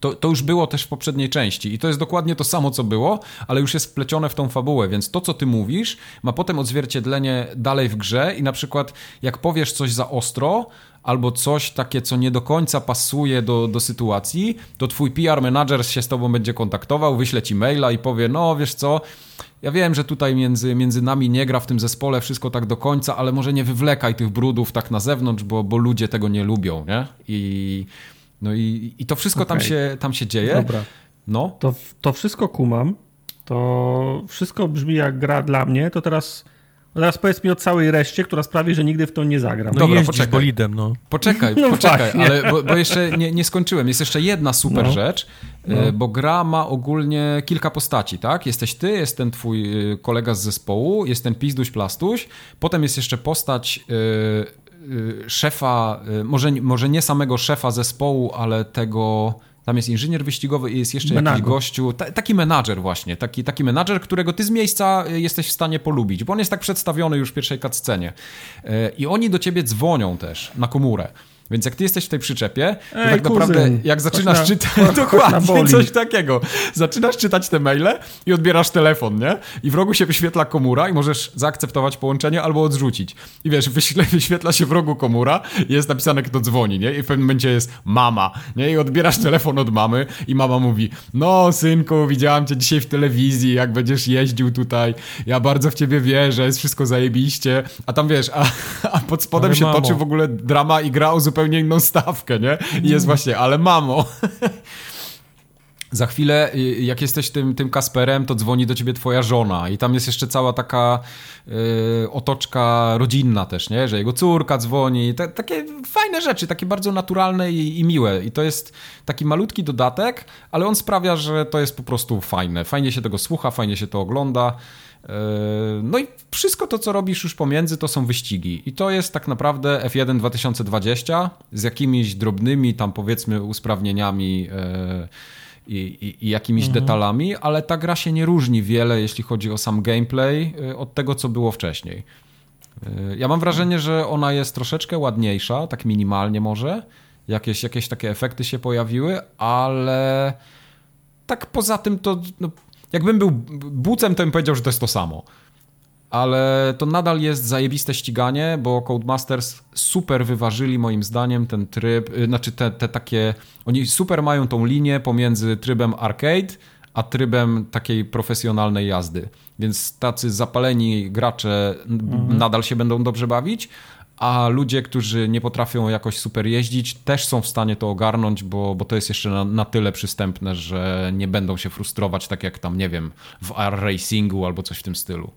to, to już było też w poprzedniej części i to jest dokładnie to samo, co było, ale już jest wplecione w tą fabułę, więc to, co ty mówisz, ma potem odzwierciedlenie dalej w grze i na przykład jak powiesz coś za ostro, albo coś takie, co nie do końca pasuje do, do sytuacji, to twój PR manager się z tobą będzie kontaktował, wyśle ci maila i powie, no wiesz co, ja wiem, że tutaj między, między nami nie gra w tym zespole wszystko tak do końca, ale może nie wywlekaj tych brudów tak na zewnątrz, bo, bo ludzie tego nie lubią, nie? I no i, i to wszystko okay. tam, się, tam się dzieje. Dobra. No. To, to wszystko kumam. To wszystko brzmi jak gra dla mnie. To teraz, teraz powiedz mi o całej reszcie, która sprawi, że nigdy w to nie zagram. No Dobra, poczekaj. bolidem, no. Poczekaj, no poczekaj, ale bo, bo, jeszcze nie, nie skończyłem. Jest jeszcze jedna super no. rzecz, no. E, bo gra ma ogólnie kilka postaci, tak? Jesteś ty, jest ten twój e, kolega z zespołu, jest ten pizduś plastuś, potem jest jeszcze postać yy, Y, szefa, y, może, może nie samego szefa zespołu, ale tego. Tam jest inżynier wyścigowy i jest jeszcze Menago. jakiś gościu, ta, taki menadżer właśnie, taki, taki menadżer, którego ty z miejsca y, jesteś w stanie polubić, bo on jest tak przedstawiony już w pierwszej cutscenie. I oni do ciebie dzwonią też na komórę. Więc jak ty jesteś w tej przyczepie, to Ej, tak naprawdę kuzyn, jak zaczynasz czytać, dokładnie coś takiego, zaczynasz czytać te maile i odbierasz telefon, nie? I w rogu się wyświetla komura i możesz zaakceptować połączenie albo odrzucić. I wiesz, wyświetla się w rogu komura i jest napisane, kto dzwoni, nie? I w pewnym momencie jest mama, nie? I odbierasz telefon od mamy i mama mówi, no synku, widziałam cię dzisiaj w telewizji, jak będziesz jeździł tutaj, ja bardzo w ciebie wierzę, jest wszystko zajebiście, a tam wiesz, a, a pod spodem Ale się mamo. toczy w ogóle drama i gra o zupełnie zupełnie inną stawkę, nie? I jest właśnie, ale mamo. za chwilę, y, jak jesteś tym, tym Kasperem, to dzwoni do ciebie twoja żona i tam jest jeszcze cała taka y, otoczka rodzinna też, nie? Że jego córka dzwoni. Te, takie fajne rzeczy, takie bardzo naturalne i, i, miłe. I to jest taki malutki dodatek, ale on sprawia, że to jest po prostu fajne. Fajnie się tego słucha, fajnie się to ogląda. Y, no i wszystko to, co robisz już pomiędzy, to są wyścigi. I to jest tak naprawdę F1 2020 z jakimiś drobnymi tam powiedzmy usprawnieniami y, i, i, i jakimiś mhm. detalami, ale ta gra się nie różni wiele, jeśli chodzi o sam gameplay, y, od tego, co było wcześniej. Ja mam wrażenie, że ona jest troszeczkę ładniejsza, tak minimalnie może. Jakieś, jakieś takie efekty się pojawiły, ale tak poza tym to. No, jakbym był bucem, to bym powiedział, że to jest to samo ale to nadal jest zajebiste ściganie, bo Codemasters super wyważyli moim zdaniem ten tryb, y, znaczy te, te takie, oni super mają tą linię pomiędzy trybem arcade, a trybem takiej profesjonalnej jazdy. Więc tacy zapaleni gracze mhm. nadal się będą dobrze bawić, a ludzie, którzy nie potrafią jakoś super jeździć, też są w stanie to ogarnąć, bo, bo to jest jeszcze na, na tyle przystępne, że nie będą się frustrować tak jak tam, nie wiem, w R-Racingu albo coś w tym stylu.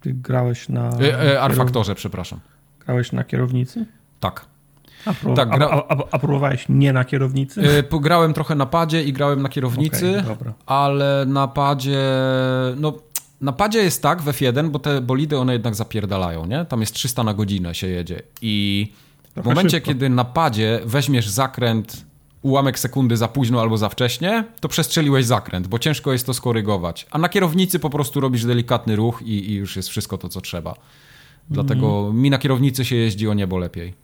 Ty grałeś na. E, e, R-Faktorze, przepraszam. Grałeś na kierownicy? Tak. A, tak, gra... a, a, a, próbowałeś nie na kierownicy? Yy, pograłem trochę na padzie i grałem na kierownicy, okay, ale na padzie. No, na padzie jest tak w F1, bo te bolidy one jednak zapierdalają, nie? Tam jest 300 na godzinę się jedzie. I w momencie, szybko. kiedy na padzie weźmiesz zakręt ułamek sekundy za późno albo za wcześnie, to przestrzeliłeś zakręt, bo ciężko jest to skorygować. A na kierownicy po prostu robisz delikatny ruch i, i już jest wszystko to, co trzeba. Dlatego mm. mi na kierownicy się jeździ o niebo lepiej.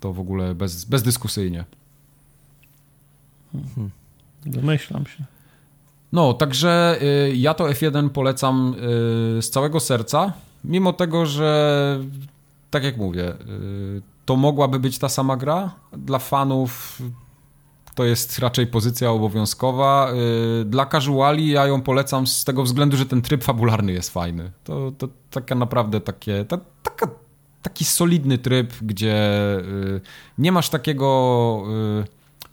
To w ogóle bez, bezdyskusyjnie. Hmm. Domyślam się. No, także y, ja to F1 polecam y, z całego serca, mimo tego, że tak jak mówię, y, to mogłaby być ta sama gra. Dla fanów to jest raczej pozycja obowiązkowa. Dla casuali ja ją polecam z tego względu, że ten tryb fabularny jest fajny. To, to taka naprawdę takie, ta, taka, taki solidny tryb, gdzie nie masz takiego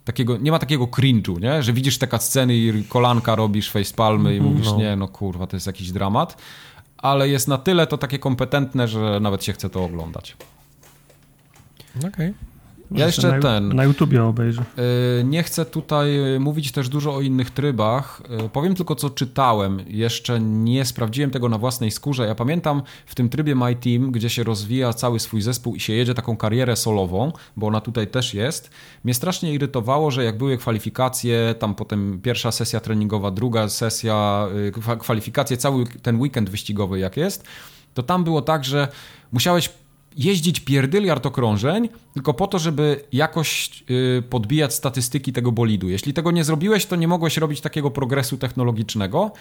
takiego, nie ma takiego cringe'u, nie? że widzisz te sceny i kolanka robisz facepalmy i mhm, mówisz, no. nie, no kurwa, to jest jakiś dramat, ale jest na tyle to takie kompetentne, że nawet się chce to oglądać. Okej. Okay. Ja jeszcze na, ten. Na YouTubie obejrzę. Y, nie chcę tutaj y, mówić też dużo o innych trybach. Y, powiem tylko, co czytałem. Jeszcze nie sprawdziłem tego na własnej skórze. Ja pamiętam w tym trybie My Team, gdzie się rozwija cały swój zespół i się jedzie taką karierę solową, bo ona tutaj też jest. Mnie strasznie irytowało, że jak były kwalifikacje, tam potem pierwsza sesja treningowa, druga sesja, kwalifikacje, cały ten weekend wyścigowy, jak jest, to tam było tak, że musiałeś jeździć pierdyliard okrążeń, tylko po to, żeby jakoś y, podbijać statystyki tego bolidu. Jeśli tego nie zrobiłeś, to nie mogłeś robić takiego progresu technologicznego,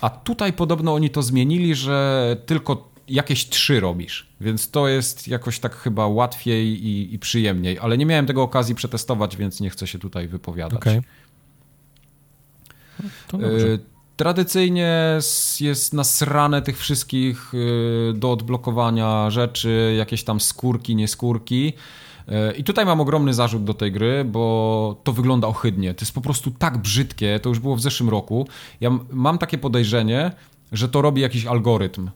a tutaj podobno oni to zmienili, że tylko jakieś trzy robisz, więc to jest jakoś tak chyba łatwiej i, i przyjemniej, ale nie miałem tego okazji przetestować, więc nie chcę się tutaj wypowiadać. Okay. To dobrze. Tradycyjnie jest nasrane tych wszystkich y, do odblokowania rzeczy, jakieś tam skórki, nieskórki. Y, I tutaj mam ogromny zarzut do tej gry, bo to wygląda ohydnie. To jest po prostu tak brzydkie, to już było w zeszłym roku. Ja mam takie podejrzenie, że to robi jakiś algorytm.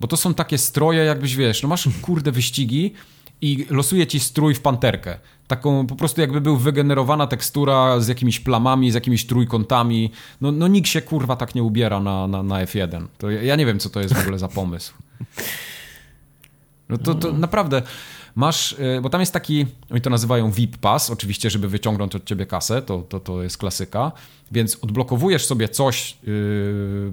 Bo to są takie stroje, jakbyś wiesz, no masz kurde wyścigi i losuje ci strój w panterkę. Taką po prostu jakby był wygenerowana tekstura z jakimiś plamami, z jakimiś trójkątami. No, no nikt się kurwa tak nie ubiera na, na, na F1. To ja, ja nie wiem, co to jest w ogóle za pomysł. No to, to naprawdę masz, e, bo tam jest taki, oni to nazywają VIP Pass, oczywiście, żeby wyciągnąć od ciebie kasę, to, to, to jest klasyka, więc odblokowujesz sobie coś, yy,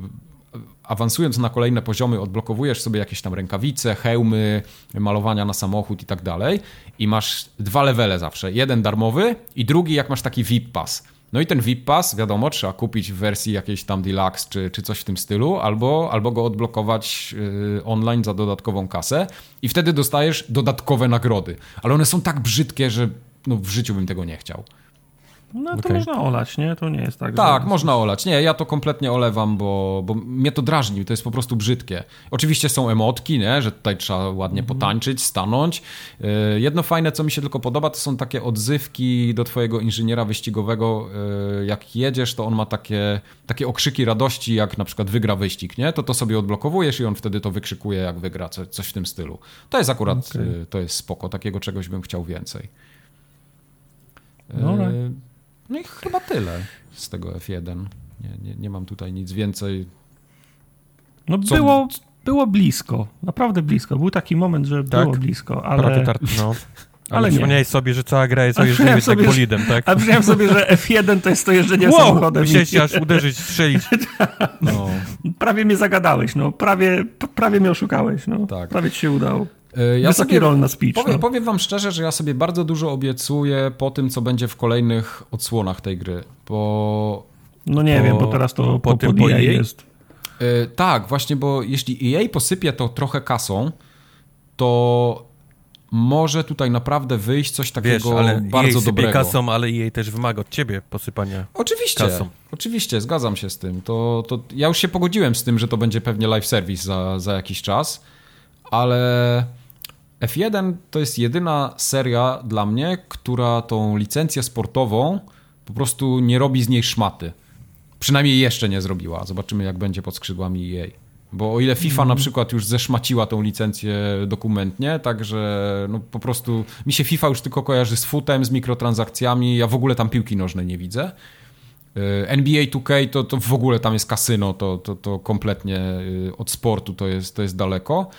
awansując na kolejne poziomy, odblokowujesz sobie jakieś tam rękawice, hełmy, malowania na samochód i tak dalej i masz dwa levele zawsze. Jeden darmowy i drugi jak masz taki VIP Pass. No i ten VIP Pass, wiadomo, trzeba kupić w wersji jakiejś tam deluxe czy, czy coś w tym stylu, albo, albo go odblokować yy, online za dodatkową kasę i wtedy dostajesz dodatkowe nagrody. Ale one są tak brzydkie, że no, w życiu bym tego nie chciał. No to Okej. można olać, nie? To nie jest tak. Tak, że... można olać. Nie, ja to kompletnie olewam, bo, bo mnie to drażni, to jest po prostu brzydkie. Oczywiście są emotki, nie? że tutaj trzeba ładnie potańczyć, stanąć. Yy, Jedno fajne, co mi się tylko podoba, to są takie odzywki do twojego inżyniera wyścigowego. Yy, Jak jedziesz, to on ma takie, takie okrzyki radości, jak na przykład wygra wyścig, nie? To to sobie odblokowujesz i on wtedy to wykrzykuje, jak wygra, co- coś w tym stylu. To jest akurat, Okej. yy, to jest spoko, takiego czegoś bym chciał więcej. No, Yy, tak. No i chyba tyle z tego F1. Nie, nie, nie mam tutaj nic więcej. No Co- było, było blisko, naprawdę blisko. Był taki moment, że Tak? było blisko, ale... No. Ale, Ale nie. przypomniałeś sobie, że cała gra jest o jeżdżeniu tak bolidem, tak? A przypomniałem sobie, że F1 to jest to jeżdżenie Wow! samochodem. Musiałeś i się aż uderzyć, strzelić. No. Prawie mnie zagadałeś, no. Prawie, prawie mnie oszukałeś, no. Tak. Prawie ci się udało. E, Ja Wysoki sobie, rol na speech, powiem, no. powiem wam szczerze, że ja sobie bardzo dużo obiecuję po tym, co będzie w kolejnych odsłonach tej gry. Bo No nie Po- wiem, bo teraz to po po, tym, po EA jest. e, tak, właśnie, bo jeśli EA posypie to trochę kasą, to może tutaj naprawdę wyjść coś Wiesz, takiego ale bardzo jej dobrego. kasą, ale jej też wymaga od ciebie posypania. Oczywiście, kasą. oczywiście, zgadzam się z tym. To, to ja już się pogodziłem z tym, że to będzie pewnie live service za, za jakiś czas, ale F1 to jest jedyna seria dla mnie, która tą licencję sportową po prostu nie robi z niej szmaty. Przynajmniej jeszcze nie zrobiła. Zobaczymy, jak będzie pod skrzydłami EA. Bo o ile FIFA na przykład już zeszmaciła tą licencję dokumentnie, także no po prostu mi się FIFA już tylko kojarzy z futem, z mikrotransakcjami, ja w ogóle tam piłki nożnej nie widzę. Y, NBA 2K to, to w ogóle tam jest kasyno, to, to, to kompletnie y, od sportu to jest, to jest daleko.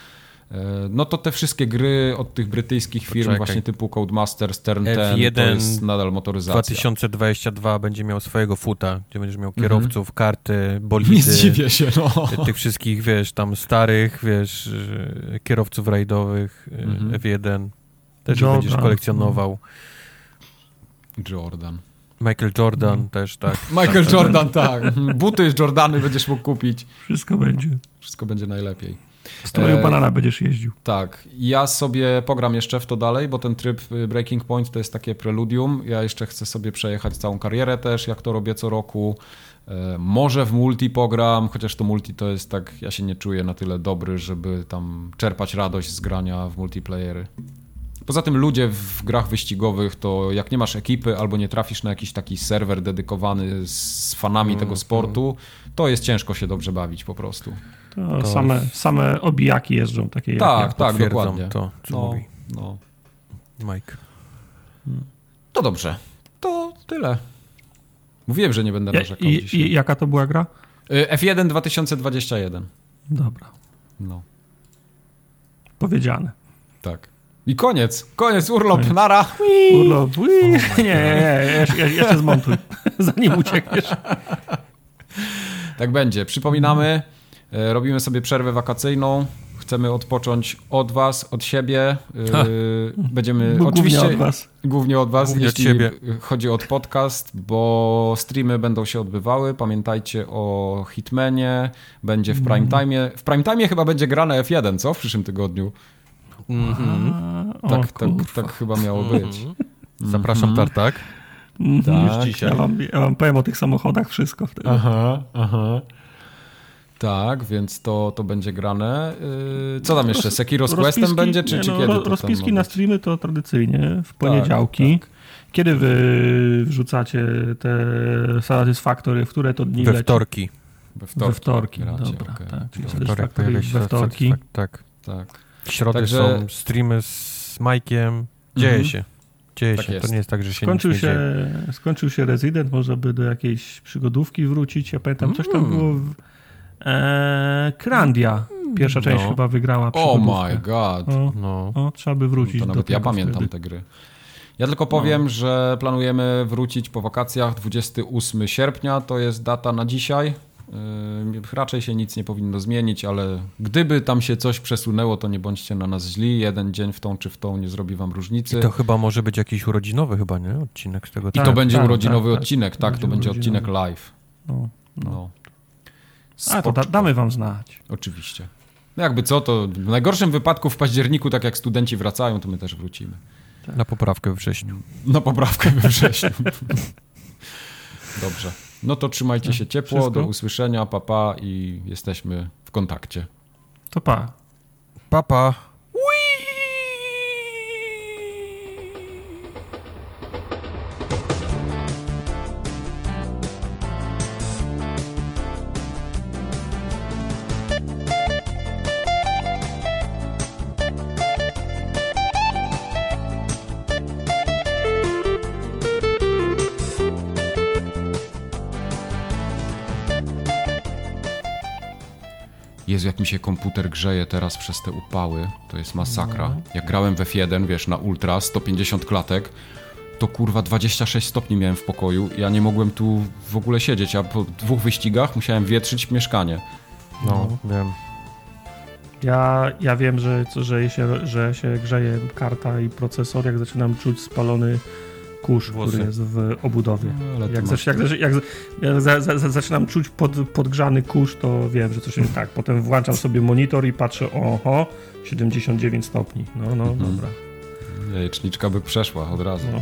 Y, No to te wszystkie gry od tych brytyjskich firm, Poczekaj. właśnie typu Codemasters, Turn 10, F1 to jest nadal motoryzacja. 2022 będzie miał swojego futa, gdzie będziesz miał kierowców, karty, bolidy. Nie zdziwię się, no. Tych wszystkich, wiesz, tam starych, wiesz, y, kierowców rajdowych, y, Mhm. F1. Też Jordan. będziesz kolekcjonował. Jordan. Michael Jordan też, tak. Michael Jordan, tak. Buty z Jordany będziesz mógł kupić. Wszystko będzie. Wszystko będzie najlepiej. Z twoją E, banana będziesz jeździł. Tak, ja sobie pogram jeszcze w to dalej, bo ten tryb y, Breaking Point to jest takie preludium. Ja jeszcze chcę sobie przejechać całą karierę też, jak to robię co roku. E, Może w multi pogram, chociaż to multi to jest tak, ja się nie czuję na tyle dobry, żeby tam czerpać radość z grania w multiplayery. Poza tym ludzie w grach wyścigowych to jak nie masz ekipy albo nie trafisz na jakiś taki serwer dedykowany z fanami tego sportu, to jest ciężko się dobrze bawić po prostu. To, To- same, same obijaki jeżdżą, takie jak Tak, ja. tak, dokładnie. to, co No, mówi no. Mike. To dobrze. To tyle. Mówiłem, że nie będę narzekał i, dzisiaj. I jaka to była gra? Y, F1 2021. Dobra, No, powiedziane. tak. I koniec. Koniec, urlop, Koniec. nara. Urlop. Ui. Nie, nie, nie, jeszcze, zmontuj, zanim uciekniesz. Tak będzie. Przypominamy, robimy sobie przerwę wakacyjną. Chcemy odpocząć od was, od siebie. Y, Będziemy Bo oczywiście głównie od was. Głównie od was, Głównie od jeśli ciebie. chodzi o podcast, bo streamy będą się odbywały. Pamiętajcie o Hitmanie, będzie w prime Mhm. time. W prime time chyba będzie grane F1, co? W przyszłym tygodniu. Mhm. O, Tak, tak, tak chyba miało być. Zapraszam, Mhm. Tartak. Mhm. Tak. dzisiaj. Ja wam, ja wam powiem o tych samochodach wszystko wtedy. Aha, aha. Tak, więc to, to będzie grane. Yy, co tam jeszcze? Sekiro z Questem Rozpiski- będzie, czy, nie, czy no, kiedy? to Rozpiski na streamy to tradycyjnie w poniedziałki. tak. Kiedy wy wrzucacie te Satisfactory, w które to dni We wtorki. We We wtorki, gracie, dobra. okej. Tak, czyli Wtorek Satisfactory pojawia się we wtorki. Tak. Tak. W środę Także- są streamy z Majkiem. Dzieje Mhm. się. Dzieje Tak się. jest. To nie jest tak, że się Skończył nic nie się, dzieje. skończył się Resident, może by do jakiejś przygodówki wrócić. Ja pamiętam, coś tam Mm. było w e, Krandia. Pierwsza część No. chyba wygrała Oh my god. O, No. o, trzeba by wrócić To do nawet ja pamiętam wtedy. te gry. Ja tylko powiem, że planujemy wrócić po wakacjach 28 sierpnia, to jest data na dzisiaj. Yy, Raczej się nic nie powinno zmienić, ale gdyby tam się coś przesunęło, to nie bądźcie na nas źli. Jeden dzień w tą czy w tą nie zrobi wam różnicy. I to chyba może być jakiś urodzinowy chyba, nie? Odcinek z tego. I Tak, to będzie tak, urodzinowy tak, tak. odcinek, To tak, będzie to będzie urodzinowy. odcinek live. No, no. A, to da, damy wam znać. Oczywiście. No jakby co, to w najgorszym wypadku w październiku, tak jak studenci wracają, to my też wrócimy. Na poprawkę we wrześniu. Na poprawkę we wrześniu. Dobrze. No to trzymajcie się ciepło, Wszystko? do usłyszenia, papa i jesteśmy w kontakcie. To pa. Papa. Jezu, jak mi się komputer grzeje teraz przez te upały, to jest masakra. Jak grałem w F1, wiesz, na ultra, 150 klatek, to kurwa 26 stopni miałem w pokoju i ja nie mogłem tu w ogóle siedzieć, a po dwóch wyścigach musiałem wietrzyć mieszkanie. No, wiem. Ja, ja wiem, że, co, że, się, że się grzeje karta i procesor, jak zaczynam czuć spalony kurz, Włosy. który jest w obudowie. No, Jak, zac, jak, jak, jak za, za, za, zaczynam czuć pod, podgrzany kurz, to wiem, że coś jest tak. Potem włączam sobie monitor i patrzę, oho, 79 stopni. No, no, Mhm. dobra. Jajeczniczka by przeszła od razu. No.